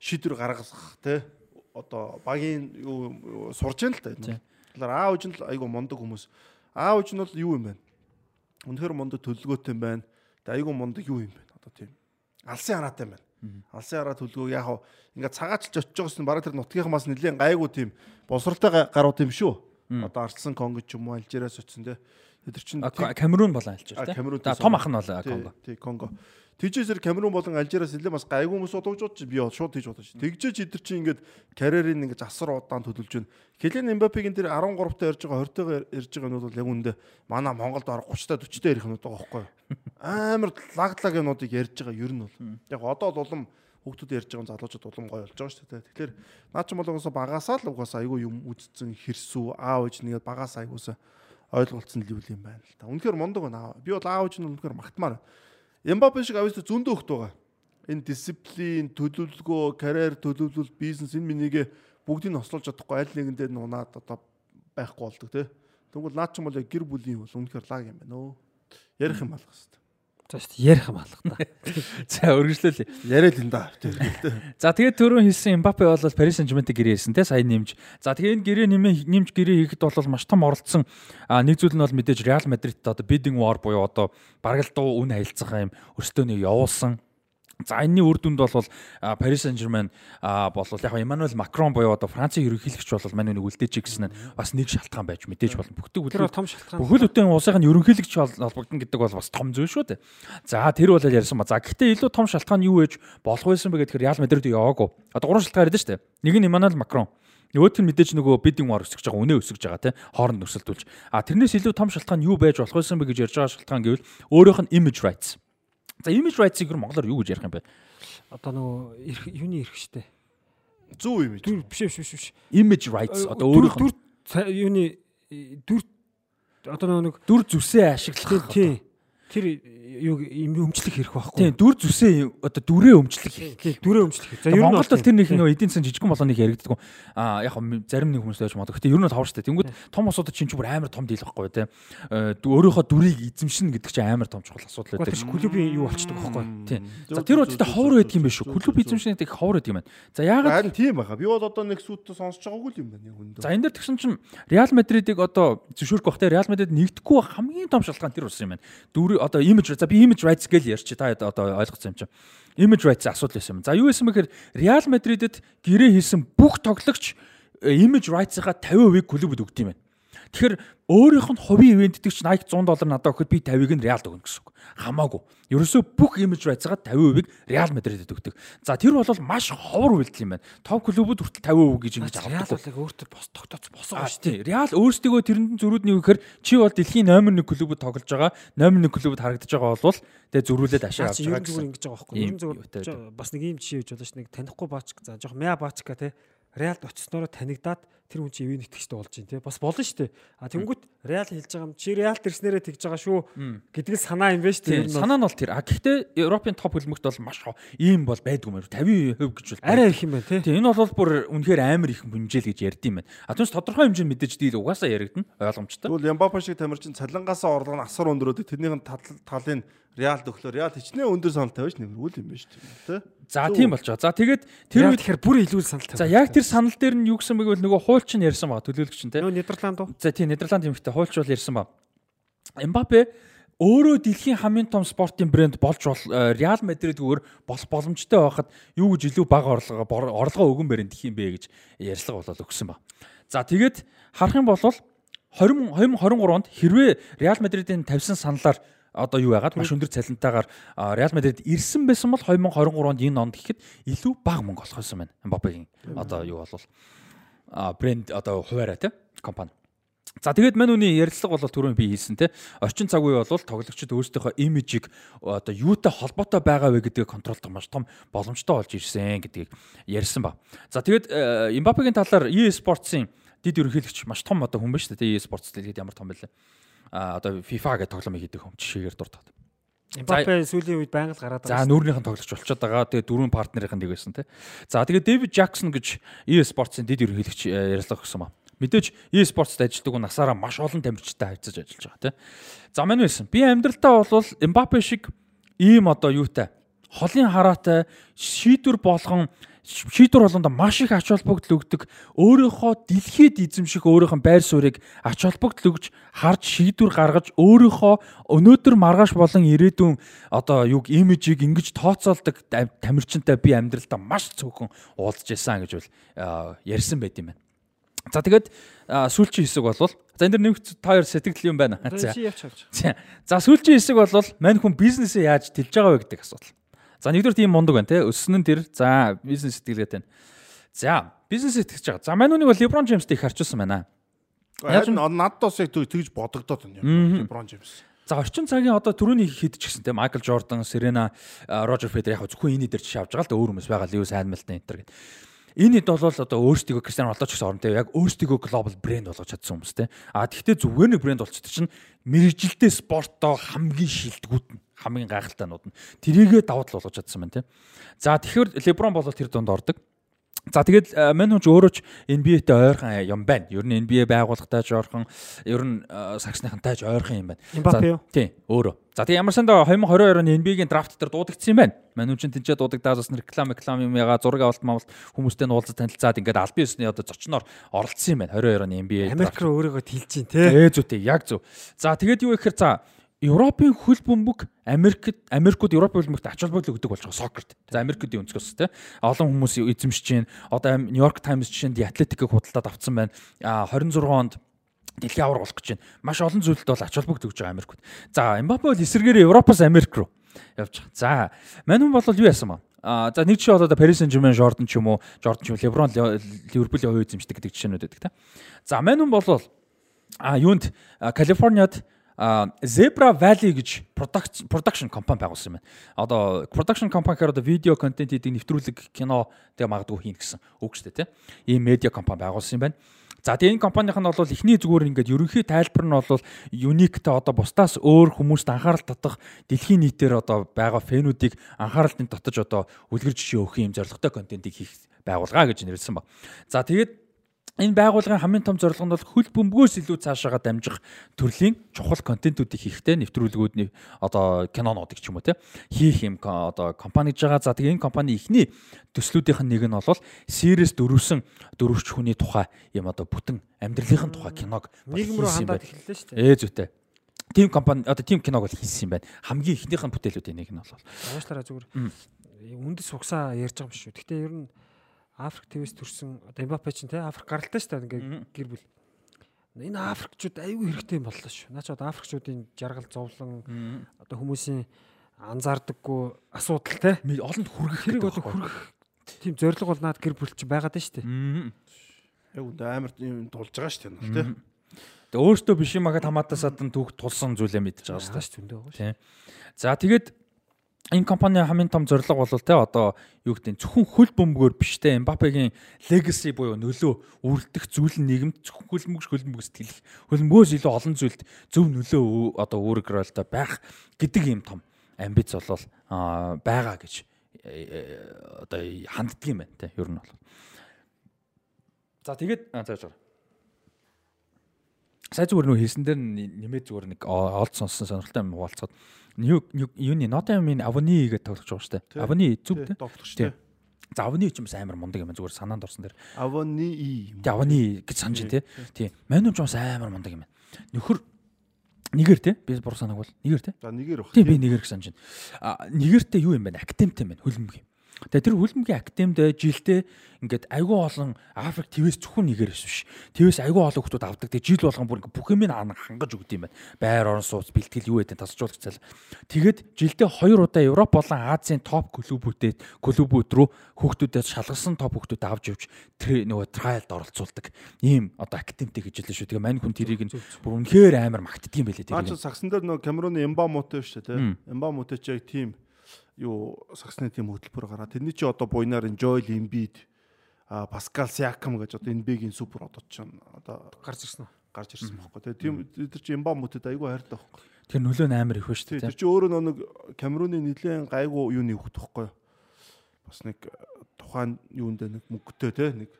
шийдвэр гаргах тэ? Одоо багийн юу сурж байна л да. Тэгэхээр аав ээж нь л айгу мундаг хүмүүс. Аав ээж нь бол юу юм бэ? Үнэхээр мундаг төлөвлөгөөтэй юм байна. Тэгээ айгу мундаг юу юм бэ? Одоо тийм. Алсын хараатай юм байна. Алсын хараа төлөвлөгөө яг ингээд цагаачилж очиж байгаас нь бараг тэр нутгийнхаас нэлээд гайгүй тийм босралтай гарууд юм шүү. Одоо арчсан Конго ч юм уу Алжираас очсон те. Тэр чинь Камерун болон Алжир те. Том ах нь бол Конго. Тий Конго. Тэжээсэр Камерун болон Алжираас нэлээд бас гайгүй хүмүүс удажууд чи би шууд тийж бодож. Тэгжээч идэр чи ингээд карьерийг ингээд асар удаан төлөвлөж байна. Хелен Мбаппегийн тэр 13 та ярьж байгаа 20 тагаа ярьж байгаа нь бол яг үндэ манай Монголд орох 30 та 40 та ярих нь байгаа байхгүй юу? Амар лагдлаг юмнуудыг ярьж байгаа ер нь бол. Яг одоо бол улам хүүхдүүд ярьж байгаа залуучууд улам гоё болж байгаа шүү дээ. Тэгэхээр наа чи бол угаасаа багасаа л угаасаа айгүй юм үдцэн хэрсүү аав ээж нэгээд багасаа айгуусаа ойлголцсон л юм байна л та. Үнэхээр мундаг байна. Би бол аав ээж нь үнэхээр магтмаар. Эмбапе шиг авьяас зөндөө хөхт байгаа. Энэ дисциплин, төлөвлөгөө, карьер төлөвлөл, бизнес энэ минийгээ бүгдийг нь хослуулж чадахгүй аль нэгэндээ нунаад одоо байхгүй болдог тий. Тэгвэл наад ч юм бол гэр бүлийн бол үнэхээр лаг юм байна өө. Ярих юм алах хэвээр. За шүү дээ ярих юм алах та. За өргөжлөөлье. Яриад энэ да. За тэгээд түрүүн хэлсэн Мбаппе бол Paris Saint-Germain-тэй гэрээ хийсэн те сайн нэмж. За тэгээд энэ гэрээ нэмээ нэмж гэрээ хийхэд бол маш том оролцсон нэг зүйл нь бол мэдээж Real Madrid-тэй одоо bidding war буюу одоо бараг л дуу үн хаялцах юм өрстөөнийг явуулсан. За энэний үр дүнд бол Paris Saint-Germain болвол яг Emmanuel Macron буюу одоо Францын ерөнхийлөгч бол мань үнийг үлдээж гисэн нь бас нэг шалтгаан байж мэдээж болно. Бүхдэг Тэр том шалтгаан. Бүхэл бүтэн улсын ерөнхийлөгч холбогдно гэдэг бол бас том зүйл шүү дээ. За тэр бол ярьсан ба. За гэхдээ илүү том шалтгаан юу вэ? Болох байсан бэ гэхээр Real Madrid яваагүй. Одоо гурван шалтгаан яриад шүү дээ. Нэг нь Emmanuel Macron Нөгөөх нь мэдээж нөгөө bidding war өсөж байгаа, үнэ өсөж байгаа тий хооронд нөхсөлдүүлж. А тэрнээс илүү том шалтгаан юу байж болох байсан бэ гэж ярьж байгаа шалтгаан гэвэл өөрийнх нь image rights. За image rights-ыг монголоор юу гэж ярих юм бэ? Одоо нөгөө юуны эрх штэ. Зүү юм. Дүр биш биш биш биш. Image rights одоо өөрийнх нь дүр юуны дүр одоо нэг дүр зүсээ ашиглах тий. Тэр юу өмчлөх хэрэг байхгүй. Тийм дүр зүсээ одоо дүрээ өмчлөх. Тийм дүрээ өмчлөх. За ер нь Монголд бол тэр нэг нөө эдийн засгийн жижигхэн болгоныг яригддаг. Аа яг зарим нэг хүмүүс байж магадгүй. Гэтэ ер нь тавар штэ. Тэнгүүд том асуудал чинь ч бүр амар том дийл байхгүй тий. Өөрийнхөө дүрийг эзэмшин гэдэг чинь амар том чухал асуудал байдаг. Клубын юу болчдөг байхгүй. Тийм. За тэр үедээ ховор байдаг юм биш үү? Клуб эзэмшин гэдэг ховор байдаг юм байна. За яагаад Харин тийм байха. Би бол одоо нэг сүттэй сонсож байгаагүй л юм байна яг үндэ. За энэ дэр тэгсэн чинь Реал Мадридыг одоо зөвшөөрөх бах те Реал Мадрид нэгдэхгүй хамгийн том шалтгаан тэр болсон юм байна. Дүр одоо имиж за би image rights гэж ярьч та одоо ойлгоцсон юм чинь. Image rights асуудал байсан юм. За юу байсан бэхээр Real Madrid-д гэрээ хийсэн бүх тоглогч image rights-аа 50% клубд өгд юм байна. Тэгэхээр өөрийнх нь хувийн ивент гэдэг чинь Nike 100 доллар надад өгөхөд би 50-ыг нь Real өгнө гэсэн үг. Хамаагүй. Ерөөсөө бүх image rights-аа 50%-ыг Real Madrid-д өгдөг. За тэр бол маш ховор үйлдэл юм байна. Топ клубүүд хүртэл 50% гэж ингэж авдаг. Real өөртөө бос тогтооц босоо Аа тий. Реал өөрсдөө тэрэнд зөрүүд нэг гэхээр чи бол дэлхийн номер 1 клубд тоглож байгаа, номер 1 клубд харагдаж байгаа бол тэгээ зөрүүлээд ашиг авч байгаа гэсэн. ингэж байгаа байхгүй. Зүгээр бас нэг юм жишээ гэж бодож ш нэг танихгүй баачк за жоох мяа баачка те Реалд очсноороо танигдаад тэр хүн чинь ивэн итгэжтэй болж байна те бас болно шүү дээ. А тэнгүүт Реал хэлж байгаа юм чи Реалд ирснээрээ тэгж байгаа шүү гэдэг нь санаа юм байна шүү дээ. Санаа нь бол тэр. А гэхдээ Европын топ хөлбөмбөгт бол маш ийм бол байдгүй мээр 50% гэж бол арай их юм байна те. Тийм энэ бол бүр үнэхээр амар их хэмжээл гэж ярьд юм байна. А түүнээс тодорхой хэмжээнд мэдээж дийл угаасаа яригдана ойлгомжтой. Тэгвэл Ямбапа шиг тамирчин цалингаасаа орлого нь асар өндөрөөд тэрнийх нь талын Реалд өглөө Реал хичнээн өндөр саналтай байж нэмэрүүл юм байна шүү дээ. За тийм болж байгаа. За тэгээд тэр Тэр үед тэгэхээр бүр илүү санал тавь. за яг тэр санал дээр нь юу гэсэн бэ гэвэл нөгөө хуульч нь ярьсан ба төлөөлөгч нь те. Нөө Нидерланд уу? За тийм Нидерланд юмхтэй хуульч бол ярьсан ба. Эмбапе өөрөө дэлхийн хамгийн том спортын брэнд болж бол Реал Мадридгээр болох боломжтой байхад юу гэж илүү бага орлого орлогоо өгөн барин дэх юм бэ гэж ярьслага болол өгсөн ба. За тэгээд харах юм бол 20 2023 онд хэрвээ Реал Мадридын тавьсан саналаар одоо юу яагаад маш өндөр цалинтайгаар Реал Мадрид ирсэн байсан бол 2023 онд энэ онд гэхэд илүү бага мөнгө олох байсан байна. Эмбапегийн одоо юу болвол брэнд одоо хуваараа те компани. За тэгээд мань үний ярилцлага бол түрүүн би хийсэн те орчин цаг үе бол тоглогчид өөрсдийнхөө имижийг одоо юутай холбоотой байгаа вэ гэдгийг контролдох маш том боломжтой болж ирсэн гэдгийг ярьсан ба. За тэгээд Эмбапегийн талаар eSports-ын дид ерөнхийлөгч маш том одоо хүн байна шүү дээ eSports дэлхийд ямар том бэлээ. А одоо FIFA гэдэг тоглоом хийдэг хүн жишээгээр дуртаад. Мбаппе сүүлийн үед байнга л гараад За нүүрнийхэн тоглогч болчиход байгаа. Тэгээ дөрвөн партнерийнхэн нэг байсан те. За тэгээ Дэвид Жаксон гэж eSports-ын дид ерөнхийлөгч э, ярилцлага өгсөн ба. Мэдээж eSports-д ажилладаг хүн насаараа маш олон тамирчтай хавцаж ажиллаж байгаа те. За мань байсан. Би амьдралтаа бол Мбаппе шиг ийм одоо юутай холын хараатай шийдвэр болгон шийдвэр болгондоо маш их ач холбогдол өгдөг өөрийнхөө дэлхийд эзэмших өөрийнхөө байр суурийг ач холбогдол өгж харж шийдвэр гаргаж өөрийнхөө өнөөдөр маргааш болон ирээдүйн одоо юг имижийг ингэж тооцоолдог тамирчинтай би амьдралдаа маш цөөхөн уулзж байсан гэж бол ярьсан байт юм байна. За тэгээд сүүлчийн хэсэг бол за энэ дэр нэг таяр сэтгэл юм байна. За. За сүүлчийн хэсэг бол мань хүн бизнесээ яаж тэлж байгаа вэ гэдэг асуудал. За нэгдүгээр тийм мундаг байна те өссөн нь тэр за бизнес сэтгэлгээтэй байна. За бизнес итгэж байгаа. За мань үнийг бол LeBron James-тэй их харчулсан байна. Яг нь надад бас яг тэгж бодогдоод байна. Леброн Джеймс. За орчин цагийн одоо түрүүний хэд ч гэсэн те Майкл Жордан, Серена, Рожер Федер яг зөвхөн энэ дээр жишээ авч байгаа л да өөр хүмүүс байгаа Льюис Хэмилтон энэ төр гэдэг. Энэ хэд бол одоо өөрсдөө Кристиано Роналдо ч гэсэн орон те яг өөрсдөө глобал брэнд болгож чадсан хүмүүс те. А тэгвэл зүгээр нэг брэнд болчихсон чинь мэрэгжилтэй спортоо хамгийн шилдэгүүд нь хамгийн гайхалтайнууд нь тэрийгэ давуу тал болгож чадсан байна те. За тэгэхээр Леброн бол тэр донд ордог. За тэгээд мань хүн ч өөрөө ч NBA-тэй ойрхон юм байна. Ер нь NBA байгууллагатай ч ойрхон, ер нь сагсныхантай ч ойрхон юм байна. Юу? Тийм, өөрөө. За тэгээд ямар сандаа 2022 оны NBA-гийн драфт дээр дуудагдсан юм байна. Мань хүн ч тэнцээ дуудагдаад бас реклам реклам юм яга зураг авалт мавалт хүмүүстэй нуулзаж танилцаад ингээд албан ёсны одоо зочноор оролцсон юм байна. 22 оны NBA. Америк руу өөрийгөө тэлж чинь те. Ээ зүйтэй, яг зөв. За тэгээд юу гэхээр за Европын хөл бөмбөг Америкт Америкууд Европын хөл бөмбөгт ач холбогдол өгдөг болж байгаа сокерт. За Америкуудын өнцгөөс тийм олон хүмүүс эзэмшиж байна. Одоо Нью-Йорк Таймс жишээ нь Атлетикийг худалдаад авцсан байна. А 26 онд дэлхийн авар болох гэж байна. Маш олон зүйлд бол ач холбогдол өгж байгаа Америкууд. За Мбаппе бол эсэргээр Европоос Америк руу явж байгаа. За мань хүн бол юу яасан ба? А за нэг жишээ бол Paris Saint-Germain Jordan ч юм уу, Jordan ч юм Lebron Liverpool-ийн хувь эзэмшдэг гэдэг жишээнүүд байдаг тийм. За мань хүн бол а юунд Калифорниад Zebra Valley гэж production компани байгуулсан юм байна. Одоо production компани гэхээр одоо видео контент хийдэг нэвтрүүлэг кино тэгээ магадгүй хийн гэсэн үг шүү дээ тийм. Ийм медиа компани байгуулсан юм байна. За тэгээ энэ компанийн нь бол эхний зүгээр ингээд ерөнхий тайлбар нь бол юниктэй одоо бусдаас өөр хүмүүст анхаарал татах дэлхийн нийтээр одоо байгаа фэнүүдийг анхааралтын татаж одоо үлгэр жишээ өгөх юм зорилготой контентийг хийх байгуулга гэж нэрлсэн баг. За тэгээд Энэ байгууллагын хамгийн том зорилго нь бол хөл бөмбөгөөс илүү цаашаага дамжих төрлийн чухал контентуудыг хийхдээ нэвтрүүлгүүдний одоо кинонуудыг ч юм уу те хийх юм одоо компани гэж байгаа. За тэгээ энэ компани ихний төслүүдийнх нь нэг нь бол series дөрвсөн дөрвч хүний тухай юм одоо бүтэн амьдралын тухай киног нийгэм рүү хандаад эхэллээ шүү дээ. Ээ зүйтэй. Тим компани одоо тим киног бол хийсэн юм байна. Хамгийн ихнийх нь бүтээлүүдийн нэг нь бол. Уушлаараа зүгээр үндэс сугсаа ярьж байгаа юм шүү. Гэхдээ ер нь Африк твээс төрсэн одоо Мбаппе ч тий Африк гаралтай шүү дээ ингээ гэр бүл. Энэ Африкчууд аюу хэрэгтэй юм боллоо шүү. Наа ч одоо Африкчуудын жаргал зовлон одоо хүмүүсийн анзаардаггүй асуудал тий олонд хүргэх хэрэг одоо хүргэх тийм зориг бол наад гэр бүл чинь байгаад шүү дээ. Яг үндэ амар юм тулж байгаа шүү дээ тий. Тэгээ өөртөө биш юм агад хамаатаас адан түүх тулсан зүйлээ мэдчихэж байгаа шүү дээ. За тэгээд энэ компани хамгийн том зорилго бол те одоо юу гэдэг зөвхөн хөл бөмбөгөөр биш те. Мбаппегийн legacy буюу нөлөө үрдэх зүйл нь нийгэмд зөвхөн хөлбөмбөг хөлбөмбөгс тэлэх хөлбөмбөгөөс илүү олон зүйлд зөв нөлөө одоо үүрэгрэл та байх гэдэг юм том амбиц бол байгаа гэж э, э, одоо ханддаг юм байна те ер нь бол. За тэгээд зааж байгаа Сайн зүгээр нөө хийсэн дээр нэмээд зүгээр нэг олд сонссон сонирхолтой юм хуваалцаад юуны Nottingham-ийн Avani гэдэг тоглож байгаа шүү дээ. Avani зүг дээ. Тоглох шүү дээ. За Avani ч юм амар мундаг юм зүгээр санаанд орсон дээр. Avani. Тэ Avani гэж санаж тий. Тийм. Манайм ч бас амар мундаг юм. Нөхөр нэгээр те би буруу санааг бол нэгээр те. За нэгээр баг. Тийм би нэгээр гэж санаж байна. А нэгээртэй юу юм бэ? Актемтэй юм байна. Хөлбөмбөг юм. Тэгээ тэр хөлбөмбөгийн академид жилдээ ингээд айгүй олон Африк твээс зөвхөн нэгээр биш. Твээс айгүй олон хүмүүс авдаг. Тэгээ жил болгон бүр бүх юм хангаж өгд юм байна. Байр орон сууц бэлтгэл юу гэдэг тасжуулагч цал. Тэгээд жилдээ хоёр удаа Европ болон Азийн топ клубүүдэд клубүүд рүү хүүхдүүдэд шалгасан топ хүүхдүүд авч явж тэр нөгөө трайлд оролцуулдаг. Ийм одоо академитэй гэж хэлсэн шүү. Тэгээ мань хүн тэрийг нь бүр үнэхээр амар магтдаг юм байлээ. Аа ч сагсан дээр нөгөө Камеруны Эмбамутай шүү дээ. Эмбамутай ч яг тийм юу саксны тим хөтөлбөр гараад тэрний чи одоо буйнаар Joel Embiid а Pascal Siakam гэж одоо NBA-гийн супер одоо ч одоо гарч ирсэн үү? гарч ирсэн байхгүй. Тэгээ тийм тэр чи Emba мөтөд айгүй хайртай байхгүй. Тэр нөлөө нь амар их ба шүү дээ. Тэр чи өөрөө нэг Камеруны нийлэн гайгүй юуны хөхт байхгүй. Бас нэг тухайн юунд нэг мөнгөтэй те нэг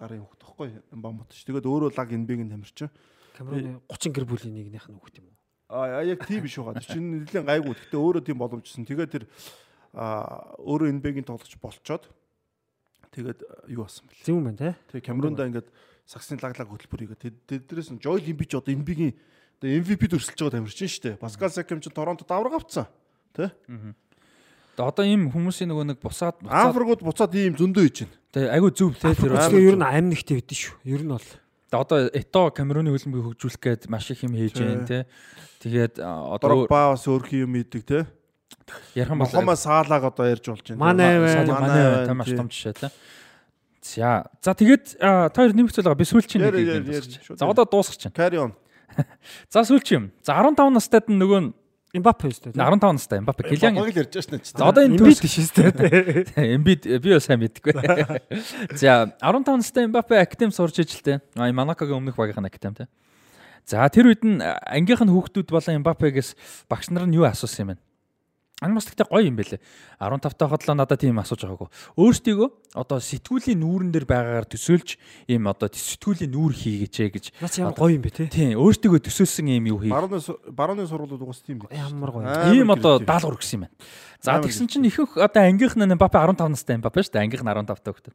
гарын хөхт байхгүй. Emba мөт ш. Тэгээд өөрөө лаг NBA-гийн тамирчин. Камеруны 30 гэр бүлийн нэгнийх нь хөхт юм уу? А яг тийм биш байгаа. Чинь нэлээд гайгүй. Гэхдээ өөрөө тийм боломжсон. Тэгээд тэр өөрөө NBA-гийн тоглогч болцоод тэгээд юу басан бэл. Зөв юм байна те. Тэгээд Камерунда ингээд саксны лаглаг хөтөлбөр хийгээд тэднээс нь Joel Embiid одоо NBA-гийн одоо MVP төрсөлж байгаа тамирчин шүү дээ. Pascal Siakam ч Торонтод авраг авцсан. Тэ? Аа. Одоо ийм хүмүүсийн нөгөө нэг бусаад Африкууд буцаад ийм зөндөө хийж байна. Тэгээ айгүй зөв те тэр ер нь амин нэгтэй байдэн шүү. Ер нь бол одоо Ето Камеруны хөлбөмбөгийг хөгжүүлэх гээд маш их юм хийж байна те. Тэгээд одоо Дрогба бас өөрхөн юм идэг те. Ярхан бол Мохома Саалаг одоо ярьж болж байна. Манай. Манай маш том жишээ те. За за тэгээд та хоёр нэмэгцэл байгаа би сүүлчийн нэг. За одоо дуусгах чинь. Carry on. За сүүлч юм. За 15 настайд нөгөө нь Мбаппе шүү дээ. 15 настай Мбаппе Килиан. Багыг л ярьж шнэ. За одоо энэ биш шүү дээ. Эмбит би бас сайн мэдгүй. За 15 настай Мбаппе академи сурч ижилтэй. Аа Монакогийн өмнөх багийнх нь академи те. За тэр үед нь ангийнх нь хүүхдүүд болон Мбаппегээс багш нар нь юу асуусан юм бэ? Ан бас тэгтээ гоё юм бэлээ. 15 тахад л надад тийм асууж байгаагүй. Өөртөө одоо сэтгүүлийн нүүрэн дээр байгаагаар төсөөлж ийм одоо сэтгүүлийн нүүр хийгээч гэж. Наач ямар гоё юм бэ те. Тийм өөртөө төсөөлсөн ийм юу хий. Барууны барууны сургуулиуд угаас тийм байх. Ямар гоё. Ийм одоо даалгавар өгсөн юм байна. За тэгсэн чинь ихэнх одоо ангийнх нь Мбаппе 15 настай Мбаппе шүү дээ. Ангийнх нь 15 таа хөлтөө.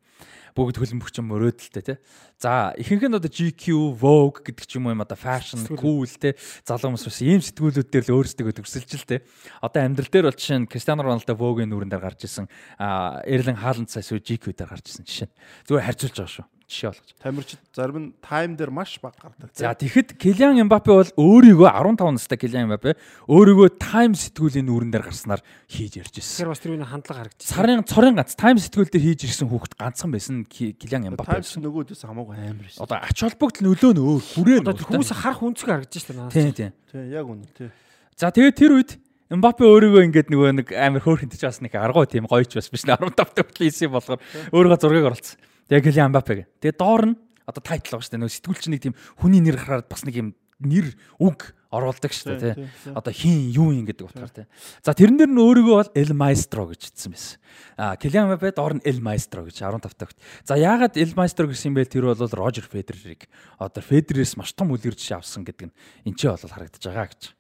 Бүгд хөлбөмбөгч юм өрөөдөлтэй тий. За ихэнх нь одоо GQ, Vogue гэдэг ч юм уу юм одоо fashion, cool тий. Залуу хүмүүс бас ийм сэтгүүлүүд дээр л өөрсдөө төгсөлж л тий. Одоо амьдрал дээр бол жишээ нь Кристиано Роналдо Vogue-ийн нүүрэн дээр гарч исэн. Эрлин Хааланд сая GQ дээр гарч исэн жишээ. Зүгээр харьцуулж байгаа шүү. Жишээ болгож. Тамирчид зарим нь тайм дээр маш бага гардаг. За тэгэхэд Килиан Мбаппе бол өөрийгөө 15 настай Килиан Мбаппе өөрийгөө тайм сэтгүүлийн нүүрэн дээр гарснаар хийж ярьж ирсэн. Тэгэхээр бас тэр үний хандлага харагдчих. Сарын цорын ганц тайм сэтгүүл дээр хийж ирсэн хүүхэд ганцхан байсан Ки- Килиан Мбаппе. Таймс нөгөөдөөс хамаагүй амар шээ. Одоо ач холбогдол нөлөө нь өөр хүрээ нь. Одоо тэр хүмүүс харах үнцгөө харагдаж шүү дээ. Тийм тийм. Тий, яг үнэ тий. За тэгээд тэр үед Мбаппе өөрийгөө ингээд нөгөө нэг амар хөөрхөнтэй ч бас нэг аргуу тийм гоёч бас биш 15 төвт хийсэн болохоор өөрийгөө зургийг оруулсан. Тэгээд Килиан Мбаппе гэ. Тэгээд доор нь одоо тайтл байгаа шүү дээ. Нөгөө сэтгүүлч нэг тийм хүний нэр хараад бас нэг юм нэр үг оруулдаг шүү дээ тий. Одоо хин юу юм гэдэг утгаар тий. За тэрэн дээр нь өөрийгөө бол El Maestro гэж хэлсэн байсан. А Килиан Мбаппе доор нь El Maestro гэж 15 тагт. За яагаад El Maestro гэсэн юм бэ? Тэр бол Рожер Федерерийг одоо Федерерээс маш том үлгэрч авсан гэдэг нь энэ ч бол харагдаж байгаа гэж.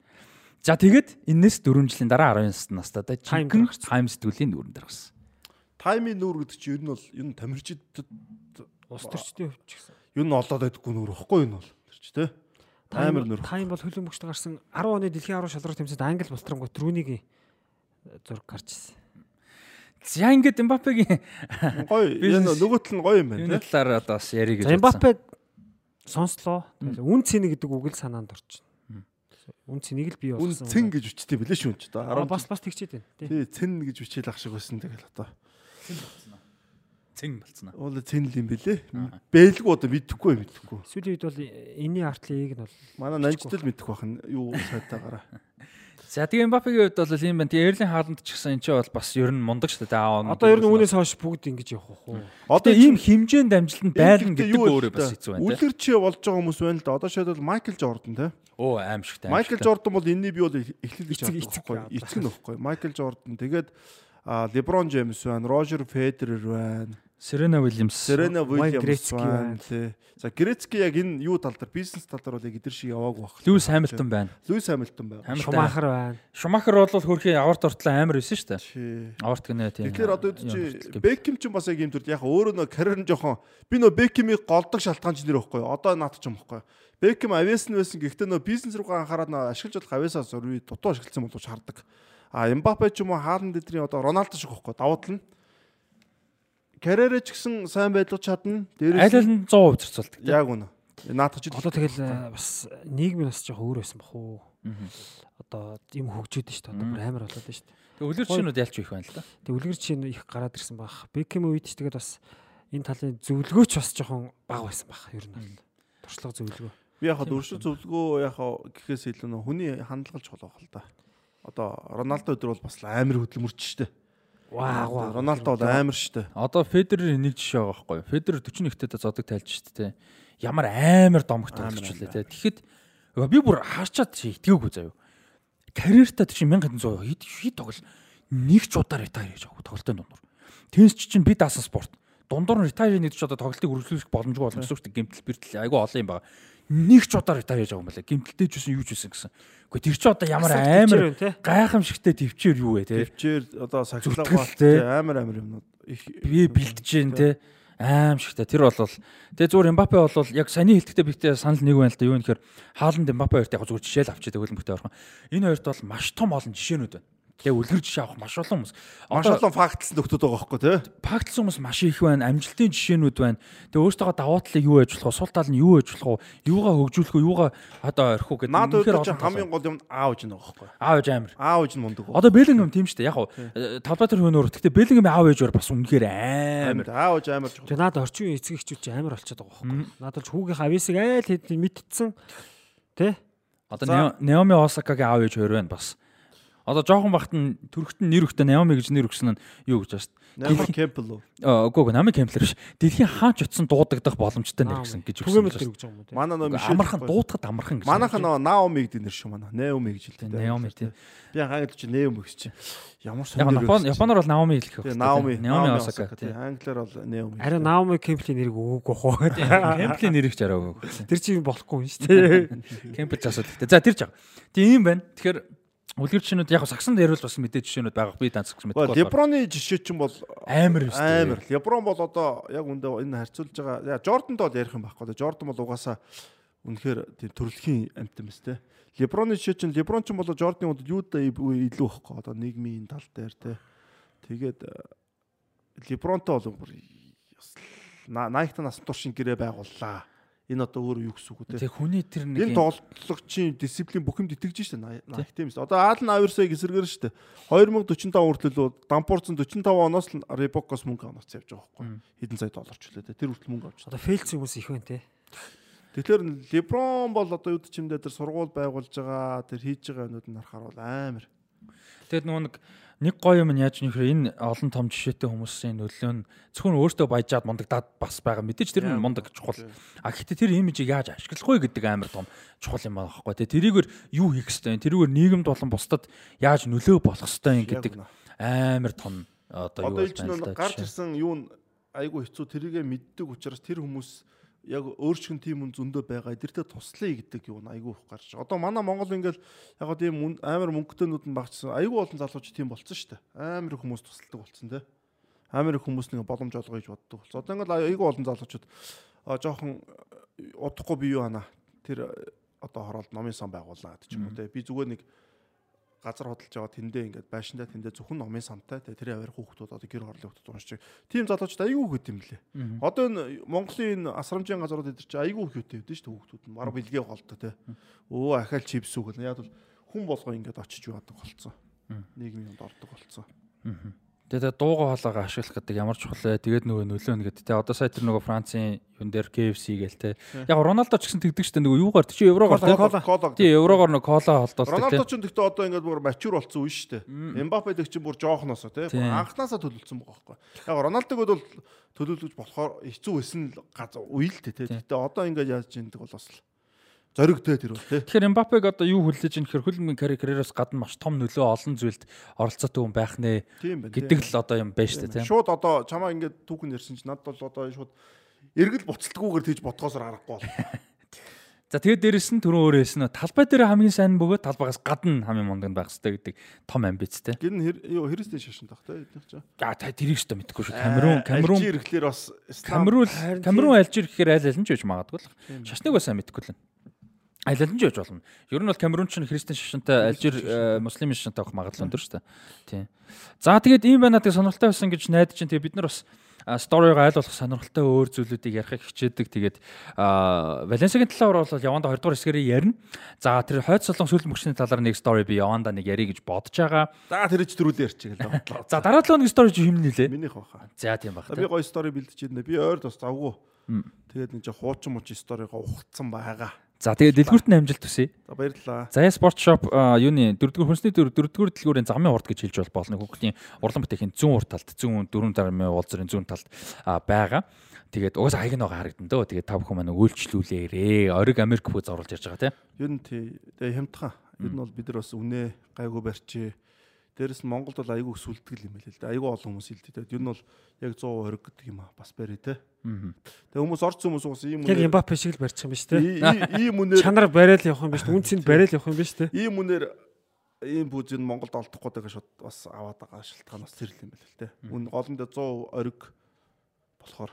За тэгэд энэс 4 жилийн дараа 19 настай Time жинхэнэ гарсан. тайм сэтгүүлийн нүүрэн дээр гарсан. Таймын нүүр гэдэг чинь ер нь бол энэ тамирчид Ус төрчтэй өвч гэсэн. ер нь олоод байдаггүй нүүр ихгүй энэ бол. Тэр чи тий. Таймер нүүр. Тайм бол хөлбөмбөгчд гарсан 10 оны дэлхийн аврал шалралт тэмцээнд англи болтрангуй трүүнийг зураг гарч ирсэн. За ингээд Мбаппегийн Гоё. Энэ нөгөө тал нь гоё юм байна энэ талаар одоо бас ярих гэж бодсон. Мбаппег сонслоо. Үн цэний гэдэг үг л санаанд орчихно. Үн цэнийг л бий Үн болгосон. цэн гэж үчтэй билээ шүү энэ ч одоо 10 бас бас тэгчээд байна. Тий. тий цэн гэж үчээл ах шиг байсан тэгэл одоо. Цэн болцсон аа. Уул цэн л юм билээ. Бэлгүй одоо мэдэхгүй мэдэхгүй. Сүүлийн үед бол энэний артлыг нь бол Манай нанждэл мэдэх бах нь юу сайтаагаараа. За тэгээ Мбаппегийн хувьд бол юм байна. Тэгээ Эрлин Хааланд ч гэсэн энэ ч бол бас ер нь мундаг шүү дээ. Аа. одоо ер нь үүнээс хойш бүгд ингэж явах уу? Одоо ийм хэмжээнд амжилтанд байлна гэдэг өөрөө бас хэцүү байна. те. Үлгэрч болж байгаа хүмүүс байна л да. Одоо шийдэл Майкл Жордан те. Оо аим шигтэй. аим Майкл. Жордан бол энэний би бол Эцэг- авдаг эцэг байхгүй. Эцэг нөхгүй. Майкл Жордан тэгээд Леброн Джеймс байна, Рожер Федерер байна, Серена Уильямс. Серена Уильямс байна. тий. За Грецки яг энэ юу тал дээр бизнес тал дээр бол яг эдэр шиг яваагүй баг. Льюис Хамилтон байна. Льюис Хамилтон байна. Шумахер байна. Шумахер бол хөрхийн аварт ортлоо амар байсан шүү дээ. Аварт гинэ тийм. Тэгэхээр одоо юм чи. Бекхэм ч бас яг юм төрөл яг өөрөө нөө карьер нь жоохон би нөө Бекхемийг голдог шалтгаан ч нэр байхгүй. Одоо наад ч юм байхгүй. Бекхэм авиас нь байсан гэхдээ нөө бизнес руугаа анхаарал нөө ашиглаж болох авиасаас өрөө дутуу ашигласан боловч хардаг. А Эмбапе ч юм уу Хааланд эдрийн одоо Роналдо шиг байхгүй. Давуу тал нь карьерээ ч гэсэн сайн байлгаж чадна. Аль Дээрээс аль нь 100% зарцуулдаг. яг үнэ. Наадах ч Одоо тэгэл э, бас нийгэм бас жоох өөр байсан бах уу? Одоо юм хөгжөөд нь шүү дээ. Одоо бүр амар болоод шүү дээ. Тэгээ үлгэрчнүүд ялч их байна л да. Тэг үлгэр чинь их гараад ирсэн баг. Бекхэм үед ч тэгээд бас энэ талын зөвлөгөөч бас жоохон бага байсан баг. Ер нь бол туршлага зөвлөгөө. би яг хаа дөршил зөвлөгөө яг хаа гэхээс илүү нөө хүний хандлага чухал байх л да. Одоо Роналдо өдөр бол бас амар хөдөлмөрч штэ. Ваа. Роналдо бол амар штэ. Одоо Федерер нэг жишээ байгаа байхгүй юу? Федерер 41-т зодог тайлж дээ. те. Ямар амар домогт Амар тоглож үлээ те. Тэгэхэд би бүр харчаад чи итгээгүү заяа. Карьертаа тийш 1100 хэд хэд тоглол нэг ч удаа ретайр хийж авах тоглолтын дундуур. Тэнс чи чинь би даасан спорт. Дундуур нь ретайр нэг ч одоо тоглолтыг үргэлжлүүлэх боломжгүй боломжтой шүү дээ. Гэмтэл бэртэл айгүй олон юм байгаа. Нэг ч удаа ретайр хийж авах юм байна. Гэмтэлтэй ч үсэн юу ч үсэн гэсэн. Гэхдээ тэр чи одоо ямар амар гайхамшигтай төвчээр юу вэ те. Төвчээр одоо сахилга Зүтгэл, баат те. амар амар юмнууд их би бэлдэж जैन те аим шигтэй тэр бол тэгээ зүгээр Мбаппе бол яг саний хэлтгтээ бихтэй санал нэг байна л да юу нөхөр хааланд Мбаппе хоёрт яг зүгээр жишээл авчиад хөлбөмбөгтэй орхон энэ хоёрт бол маш том олон жишээнүүд байна тэгээ үлгэр жишээ авах маш олон хүмүүс маш олон фактлсан нөхдүүд байгаа байхгүй те. фактлсан хүмүүс маш их байна амжилтын жишээнүүд байна тэгээ өөртөөгөө даваа талыг юу ээж болох вэ сул тал нь юу ээж болох вэ юугаа хөгжүүлэх вэ юугаа одоо орхих уу гэдэг Наад үед чинь хамгийн гол юм аавж нь байгаа байхгүй. аав ээж амир Аавж нь мундаг. одоо Беллингем тийм шүү дээ яг хуу талбайтар хөнөөр гэхдээ Беллингем аав ээж өөр бас үнэхээр амир Аавж чухал. Тэгээ наад орчин үеийн эцэг эхчүүд чинь амар болчиход байгаа байхгүй. Наад бол хүүгийнхээ ависыг айл хэд мэдтсэн. Тэ? Одоо За. Нео- Наоми Осакагийн аав ээж хоёр байна бас. Одоо жоохон бахт нь төрөхтөн нэр өгтөө Наоми гэж нэр өгсөн нь юу гэж байна шүү Намар Кемпл үү? дээ. Үгүй үгүй Наоми Кемплер биш. Дэлхийн хаанч утсан дуудагдах боломжтой нэр гэсэн гэж өгсөн. түгээмэл шүү гэж байгаа юм уу. Манай нөө дээ. Мишель Амархан дуудахад амархан гэж. Манайхан нөө Наоми гэдэг нэр шүү манай. Наоми гэж хэлдэг. Наоми тий. Би англид чи Наоми гэж чи. Ямар Яг сони Япон Японоор бол Наоми хэлэх хэрэгтэй. Наоми, Наоми Осака тий. Англиар бол Наоми. Арай Наоми Кемплийн нэрийг өгөөгүй хоо. Кемплийн нэрийг ч араагүй. Тэр чинь болохгүй юм шүү дээ. Кемпл хэрэгтэй. За тэр яг. Тийм юм байна. Тэгэхээр үлгэрчнүүд яг сагсан дээр л бас мэдээ жишээнүүд байгаа. Би данц гэж Гэхдээ мэдгүй. Леброны жишээ чинь бол Амар юм шүү. Амар. Леброн бол одоо яг үндэ энэ харьцуулж байгаа. Яа Жордантай бол ярих юм байхгүй. Жордан бол угаасаа үнэхээр тийм төрөлхийн амтан биз дээ. Леброны жишээ чинь Леброн ч болоо Жорданы удад юудаа илүү байхгүй. Одоо нийгмийн тал дээр те. Тэгээд э, Лебронтой бол бүр бас Nike-та насан туршийн гэрээ байгууллаа. Энэ одоо өөр юу гэсэн үг үү те. Тэг хүний тэр нэг Энэ тоглогчийн дисциплин бүх юмд итгэж штэ Nike тийм шүү. Одоо Алlen Iverson-ыг эсэргээр штэ 2045 хүртэл Дампурцэн 45 оноос л Reebok-оос мөнгө аваад явж байгаа байхгүй. Хэдэн сая доллар ч үлээ те. Тэр хүртэл мөнгө авч. Одоо фейлц хүмүүс их байна те. Тэгэхээр LeBron бол одоо юу чимдээ тэр сургууль байгуулж байгаа тэр хийж байгаа юмнууд нь харахаар бол амар. Тэгэд нөгөө нэг нэг гоё юм нь яаж нөхөр энэ олон том жишээтэй хүмүүсийн нөлөө нь зөвхөн өөртөө баяжаад мундагдаад бас байгаа. Мэдээж тэр нь мундаг чухал. А гэхдээ тэр имижийг яаж ашиглах вэ гэдэг амар том чухал юм байна байхгүй. Тэ тэрийгээр юу хийх ёстой юм? Тэрүүгээр нийгэмд болон бусдад яаж нөлөө болох ёстой юм гэдэг амар том одоо юу Одоо ил чинь байна гарч ирсэн юу айгүй хэцүү тэрийгэ мэддэг учраас тэр хүмүүс яг өөрчлөн тийм үн зөндөө байгаа эдэртээ туслая гэдэг юу н айгүй их гарч. Одоо манай Монгол ингээл яг гоо тийм амар мөнгөтэйнүүд нь багчсан айгүй олон залууч тийм болцсон шүү дээ. Амар их хүмүүс тусалдаг болцсон те. Амар их хүмүүс нэг боломж олгоё гэж боддог болсон. Одоо ингээл айгүй олон залуучууд жоохон э, удахгүй би юу хана тэр э, одоо хороолт номын сан байгууллаа гэдэг ч юм уу те. Би зүгээр нэг газар хөдөлж байгаа тэндээ ингээд байшиндаа тэндээ зөвхөн номын самтай тэ тэрийн аваар хүүхдүүд одоо гэр хорлын хүүхдүүд уншиж. Тийм залуучууд айгүй хөт юм лээ. Одоо энэ Монголын энэ асрамжийн газрууд эдэр чи айгүй хөт хэвдэж шүү хүүхдүүд нь. Мар бэлгээ голтой тэ. Өө ахаал чипс үгэл. Яг бол хүн болгоо ингээд очиж юу адаг болцсон. Нийгмийн юмд ордог болцсон. Тэгээд дууга хоолойгоо ашиглах гэдэг ямар чухал вэ? Тэгээд нөгөө нөлөө нь гэдэг. Тэ одоо сая тэр нөгөө Францын юун дээр KFC гээл те. Яг Роналдо ч гэсэн тэгдэг штэ нөгөө юугаар чи еврогоор те. Тий еврогоор нөгөө кола холдуулдаг Роналдо те. ч гэхдээ одоо ингээд бүр мачур болцсон үе дээ. Эмбапе дэг чинь бүр жоохноосоо тий. Тийм. Анхнаасаа төлөвлөсөн байгаа байхгүй. Яг Роналдог бол төлөвлөж болохоор хэцүү байсан л газ үе л дээ тий. Гэтэ одоо ингээд яаж чинь бол бас л зоригтой тэр бол тий. Тэгэхээр Мбаппег одоо юу хүлээж ин гэхээр хөлбөмбөгийн карьераас гадна маш том нөлөө олон зүйлд оролцоотой хүн байх нэ гэдэг л одоо юм байна штэ те. Шууд одоо чамаа ингээд түүхэн ярьсан чинь надад бол одоо шууд эргэл буцалтгүйгээр тэгж бодгоосоор харахгүй бол. За тэгээд дээрэс нь түрүү өөрөөс нь талбай дээр хамгийн сайн бөгөөд талбайгаас гадна хамгийн мундаг нь байх хэрэгтэй гэдэг том амбицтэй. Гэр нь юу хэрэгстэй шашин тах тий. эднийх чинь. А та тэрийг ч та мэдэхгүй шүү. Камерун Камерун Алжир ирэхлээр бас Камерун Камерун альжир гэхээр аль аль нь ч байж магадгүй л. Шашныг бас сайн мэдэхгүй л. Аль аль нь ч байж болно. Ер нь бол Камерун ч христэн шашинтай альжир э, муслим шашинтай авах магадлал өндөр шүү дээ. Тийм. За тэгээд ийм байна гэдэг сонирхолтой байсан гэж найдаж чинь тэгээд бид нар бас сториг айл болох сонирхолтой өөр зүйлүүдийг ярихыг хичээдэг. Тэгээд а, Валенсиагийн талаар бол яванда 2 дугаар хэсгэрээ ярина. За тэр хойд солон сүүл мөрчний талаар нэг стори би яванда нэг ярих гэж бодож байгаа. За тэр ч төрүүлээ ярьчих гэлээ. За дараа 7 өдрийн стори чи хэмнэ нилээ. Минийх баха. За тийм баг. Би гоё стори бэлдэж байна. Би ойр бас завгүй. Тэгээд нэг жоо хуучин муучин сторигоо ухалцсан байгаа. За тэгээд дэлгүүрт нь амжилт төсөе. За баярлалаа. Заяа спорт шоп юуны дөрөвдүгээр хүнсний дөр- дөрөвдүгээр дэлгүүрийн замын урд гэж хэлж бол болно. Хүүхдийн урлан бүтээхийн зүүн урд талд зүүн дөрөв дармын уулзрын зүүн талд байгаа. Тэгээд угаасаа хаяг нэг харагдан дөө. Тэгээд та бүхэн маань үйлчлүүлээрээ. Ориг Америк бүх зоруулж ярьж байгаа тийм. Ер нь тий. Тэгээ хямдхан. Ер нь бол бид нар бас үнэ гайгүй барьчээ. Дээрэс нь Монголд бол айгүй сүлтгэл юм байл л да. Айгүй олон хүмүүс илтээ. Тэгээд ер нь бол яг 100 ориг гэдэг юм аа. Бас барь те. Тэгээ хүмүүс орц хүмүүс уус ийм Яг үнээр Мбаппе шиг л барьчих юм биш ий- ийм үнээр Чанар барайл явах юм биш. Үнцэнд барайл явах юм биш те. ийм үнээр ийм бүз нь Монголд олдохгүй байгаа шууд бас аваад байгаа шалтгаан бас тэр л юм байл л те. Үн голондоо 100 ориг болохоор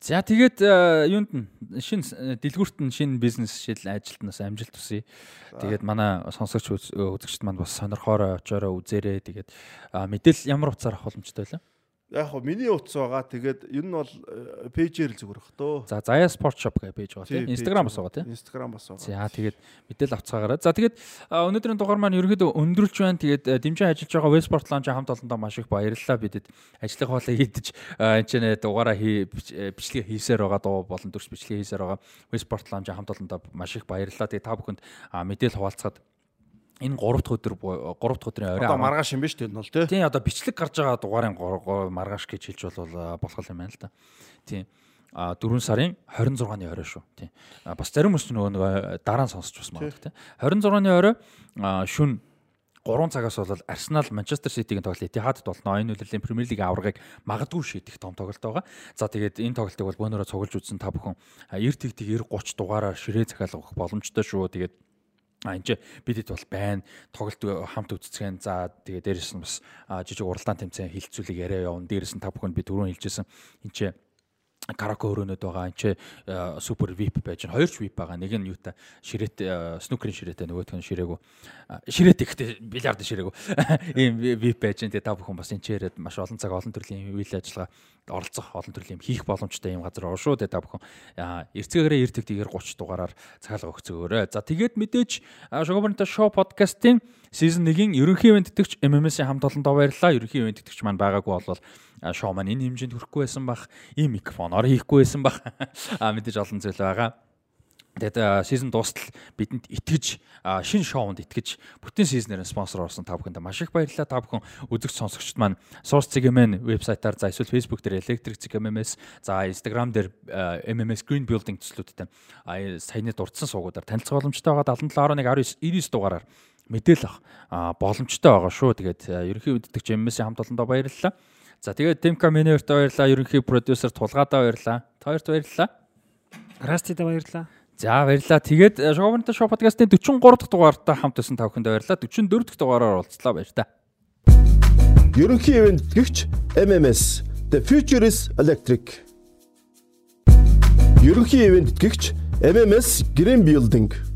За тэгээд э, юунд нь шин дэлгүүрт нь шин бизнес шил ажилтнаас амжилт төсөе. Тэгээд манай сонсогч үз- үзэгчд манд бас сонирхоорой, очоорой, үзээрэй. Тэгээд мэдээлэл ямар утсаар авах боломжтой вэ? Яг хөө миний утас байгаа. Тэгээд ер нь бол пэйжээр л зүгээр бах төө. За Зая Sport Shop гэх пэйж байгаа тийм. Instagram бас байгаа тийм. Instagram бас байгаа. За тэгээд мэдээлэл авцгаагаараа. За тэгээд өнөөдрийн дугаар маань ерөөхдөө өндөрлж байна. Тэгээд а, дэмжин ажиллаж байгаа Westport Lounge хамт олондоо маш их баярлалаа. Бидэд ажлын хоолой хийдэж энэ ч нэ дугаараа хий бичлэг хийсээр байгаа дуу болон төрс бичлэг хийсээр байгаа Westport Lounge хамт олондоо маш их баярлалаа. Тэгээд та бүхэнд а, мэдээлэл хуваалцахад энэ 3 дахь өдөр 3 дахь өдрийн орой Одоо маргааш юм биш үү энэ бол тий. Тийм одоо бичлэг гарч байгаа дугаарын маргааш гэж хэлж бол болох юм байна л да. Тийм. А 4 сарын 26-ны орой шүү. Тийм. Бас зарим хүмүүс нөгөө нэг дараа нь сонсч бас магадгүй тийм. 26-ны орой шүн 3 цагаас бол Арсенал Манчестер Ситигийн тоглолт Этихадд болно. Энэ үлрэлийн Премьер Лигийн аврагыг магадгүй шийдэх том тоглолт байгаа. За тэгээд энэ тоглолтыг бол бөөнөрөө цуглаж үзсэн та бүхэн 90 тэгтиг 90 30 дугаараар ширээ захиалгах боломжтой шүү. Тэгээд А энэ бидэд бол байна. Тоглолт хамт үзцгэн. За тэгээ дээрэс нь бас жижиг уралдаан тэмцээн хилцүүлэг яриа явна. Дээрэс нь та бүхэнд би түрүүн хэлжсэн. Энд караоке өрөөнөд байгаа энэ ч супер VIP байж байна. Хоёр ч VIP байгаа. Нэг нь юутай ширээт снукерийн ширээтэй нөгөөх нь ширээгүй. Ширээт ихтэй бильярд ширээгүй. Ийм VIP байж байна. Тэгээ та бүхэн бас энэ ч яриад маш олон цаг олон төрлийн үйл ажиллагаа оролцох олон төрлийн хийх боломжтой юм газар оршуу. Тэгээ та бүхэн эрцгээгээрээ эртэг тийгэр 30 дугаараар цагаалга өгцөөгөөрэй. За тэгээд мэдээж Шогоборнтой шоу подкастын Season 1-ийн ерөнхий ивент тэтгэгч MMS-ийн хамт олондоо баярлалаа. Ерөнхий ивент тэтгэгч маань байгаагүй болвол шоу маань энэ хэмжээнд хүрэхгүй байсан бах. Ийм микрофоноор хийхгүй байсан бах. А мэдээж олон зүйл байгаа. Тэгээд сизон дуустал бидэнд итгэж шинэ шоунд итгэж бүтэн сизнээр спонсор орсон та бүхэнд маш их баярлалаа. Та бүхэн үзэгч сонсогчд маань Source CGM вебсайтаар за эсвэл Facebook дээр Electric CGMS за Instagram дээр MMS Green Building төслүүдтэй саяны дурдсан суугуудаар танилцах боломжтой байгаа 7711 19 99 дугаараар мэдээлэл авах боломжтой байгаа шүү. Тэгээд ерөнхий үддэгч MMS-ийн хамт олондоо баярлалаа. За тэгээд Тимка Менерт баярлалаа. Ерөнхий продюсер Тулгаадаа баярлалаа. Та хоёрт баярлалаа. Растида баярлалаа. За баярлалаа. Тэгээд Шоговонтой шоу подкастын 43 дахь дугаартай хамт байсан та бүхэнд баярлалаа. 44 дахь дугаараар уулзлаа баяр та. Ерөнхий ивент гэгч MMS The Future is Electric. Ерөнхий ивент гэгч MMS Green Building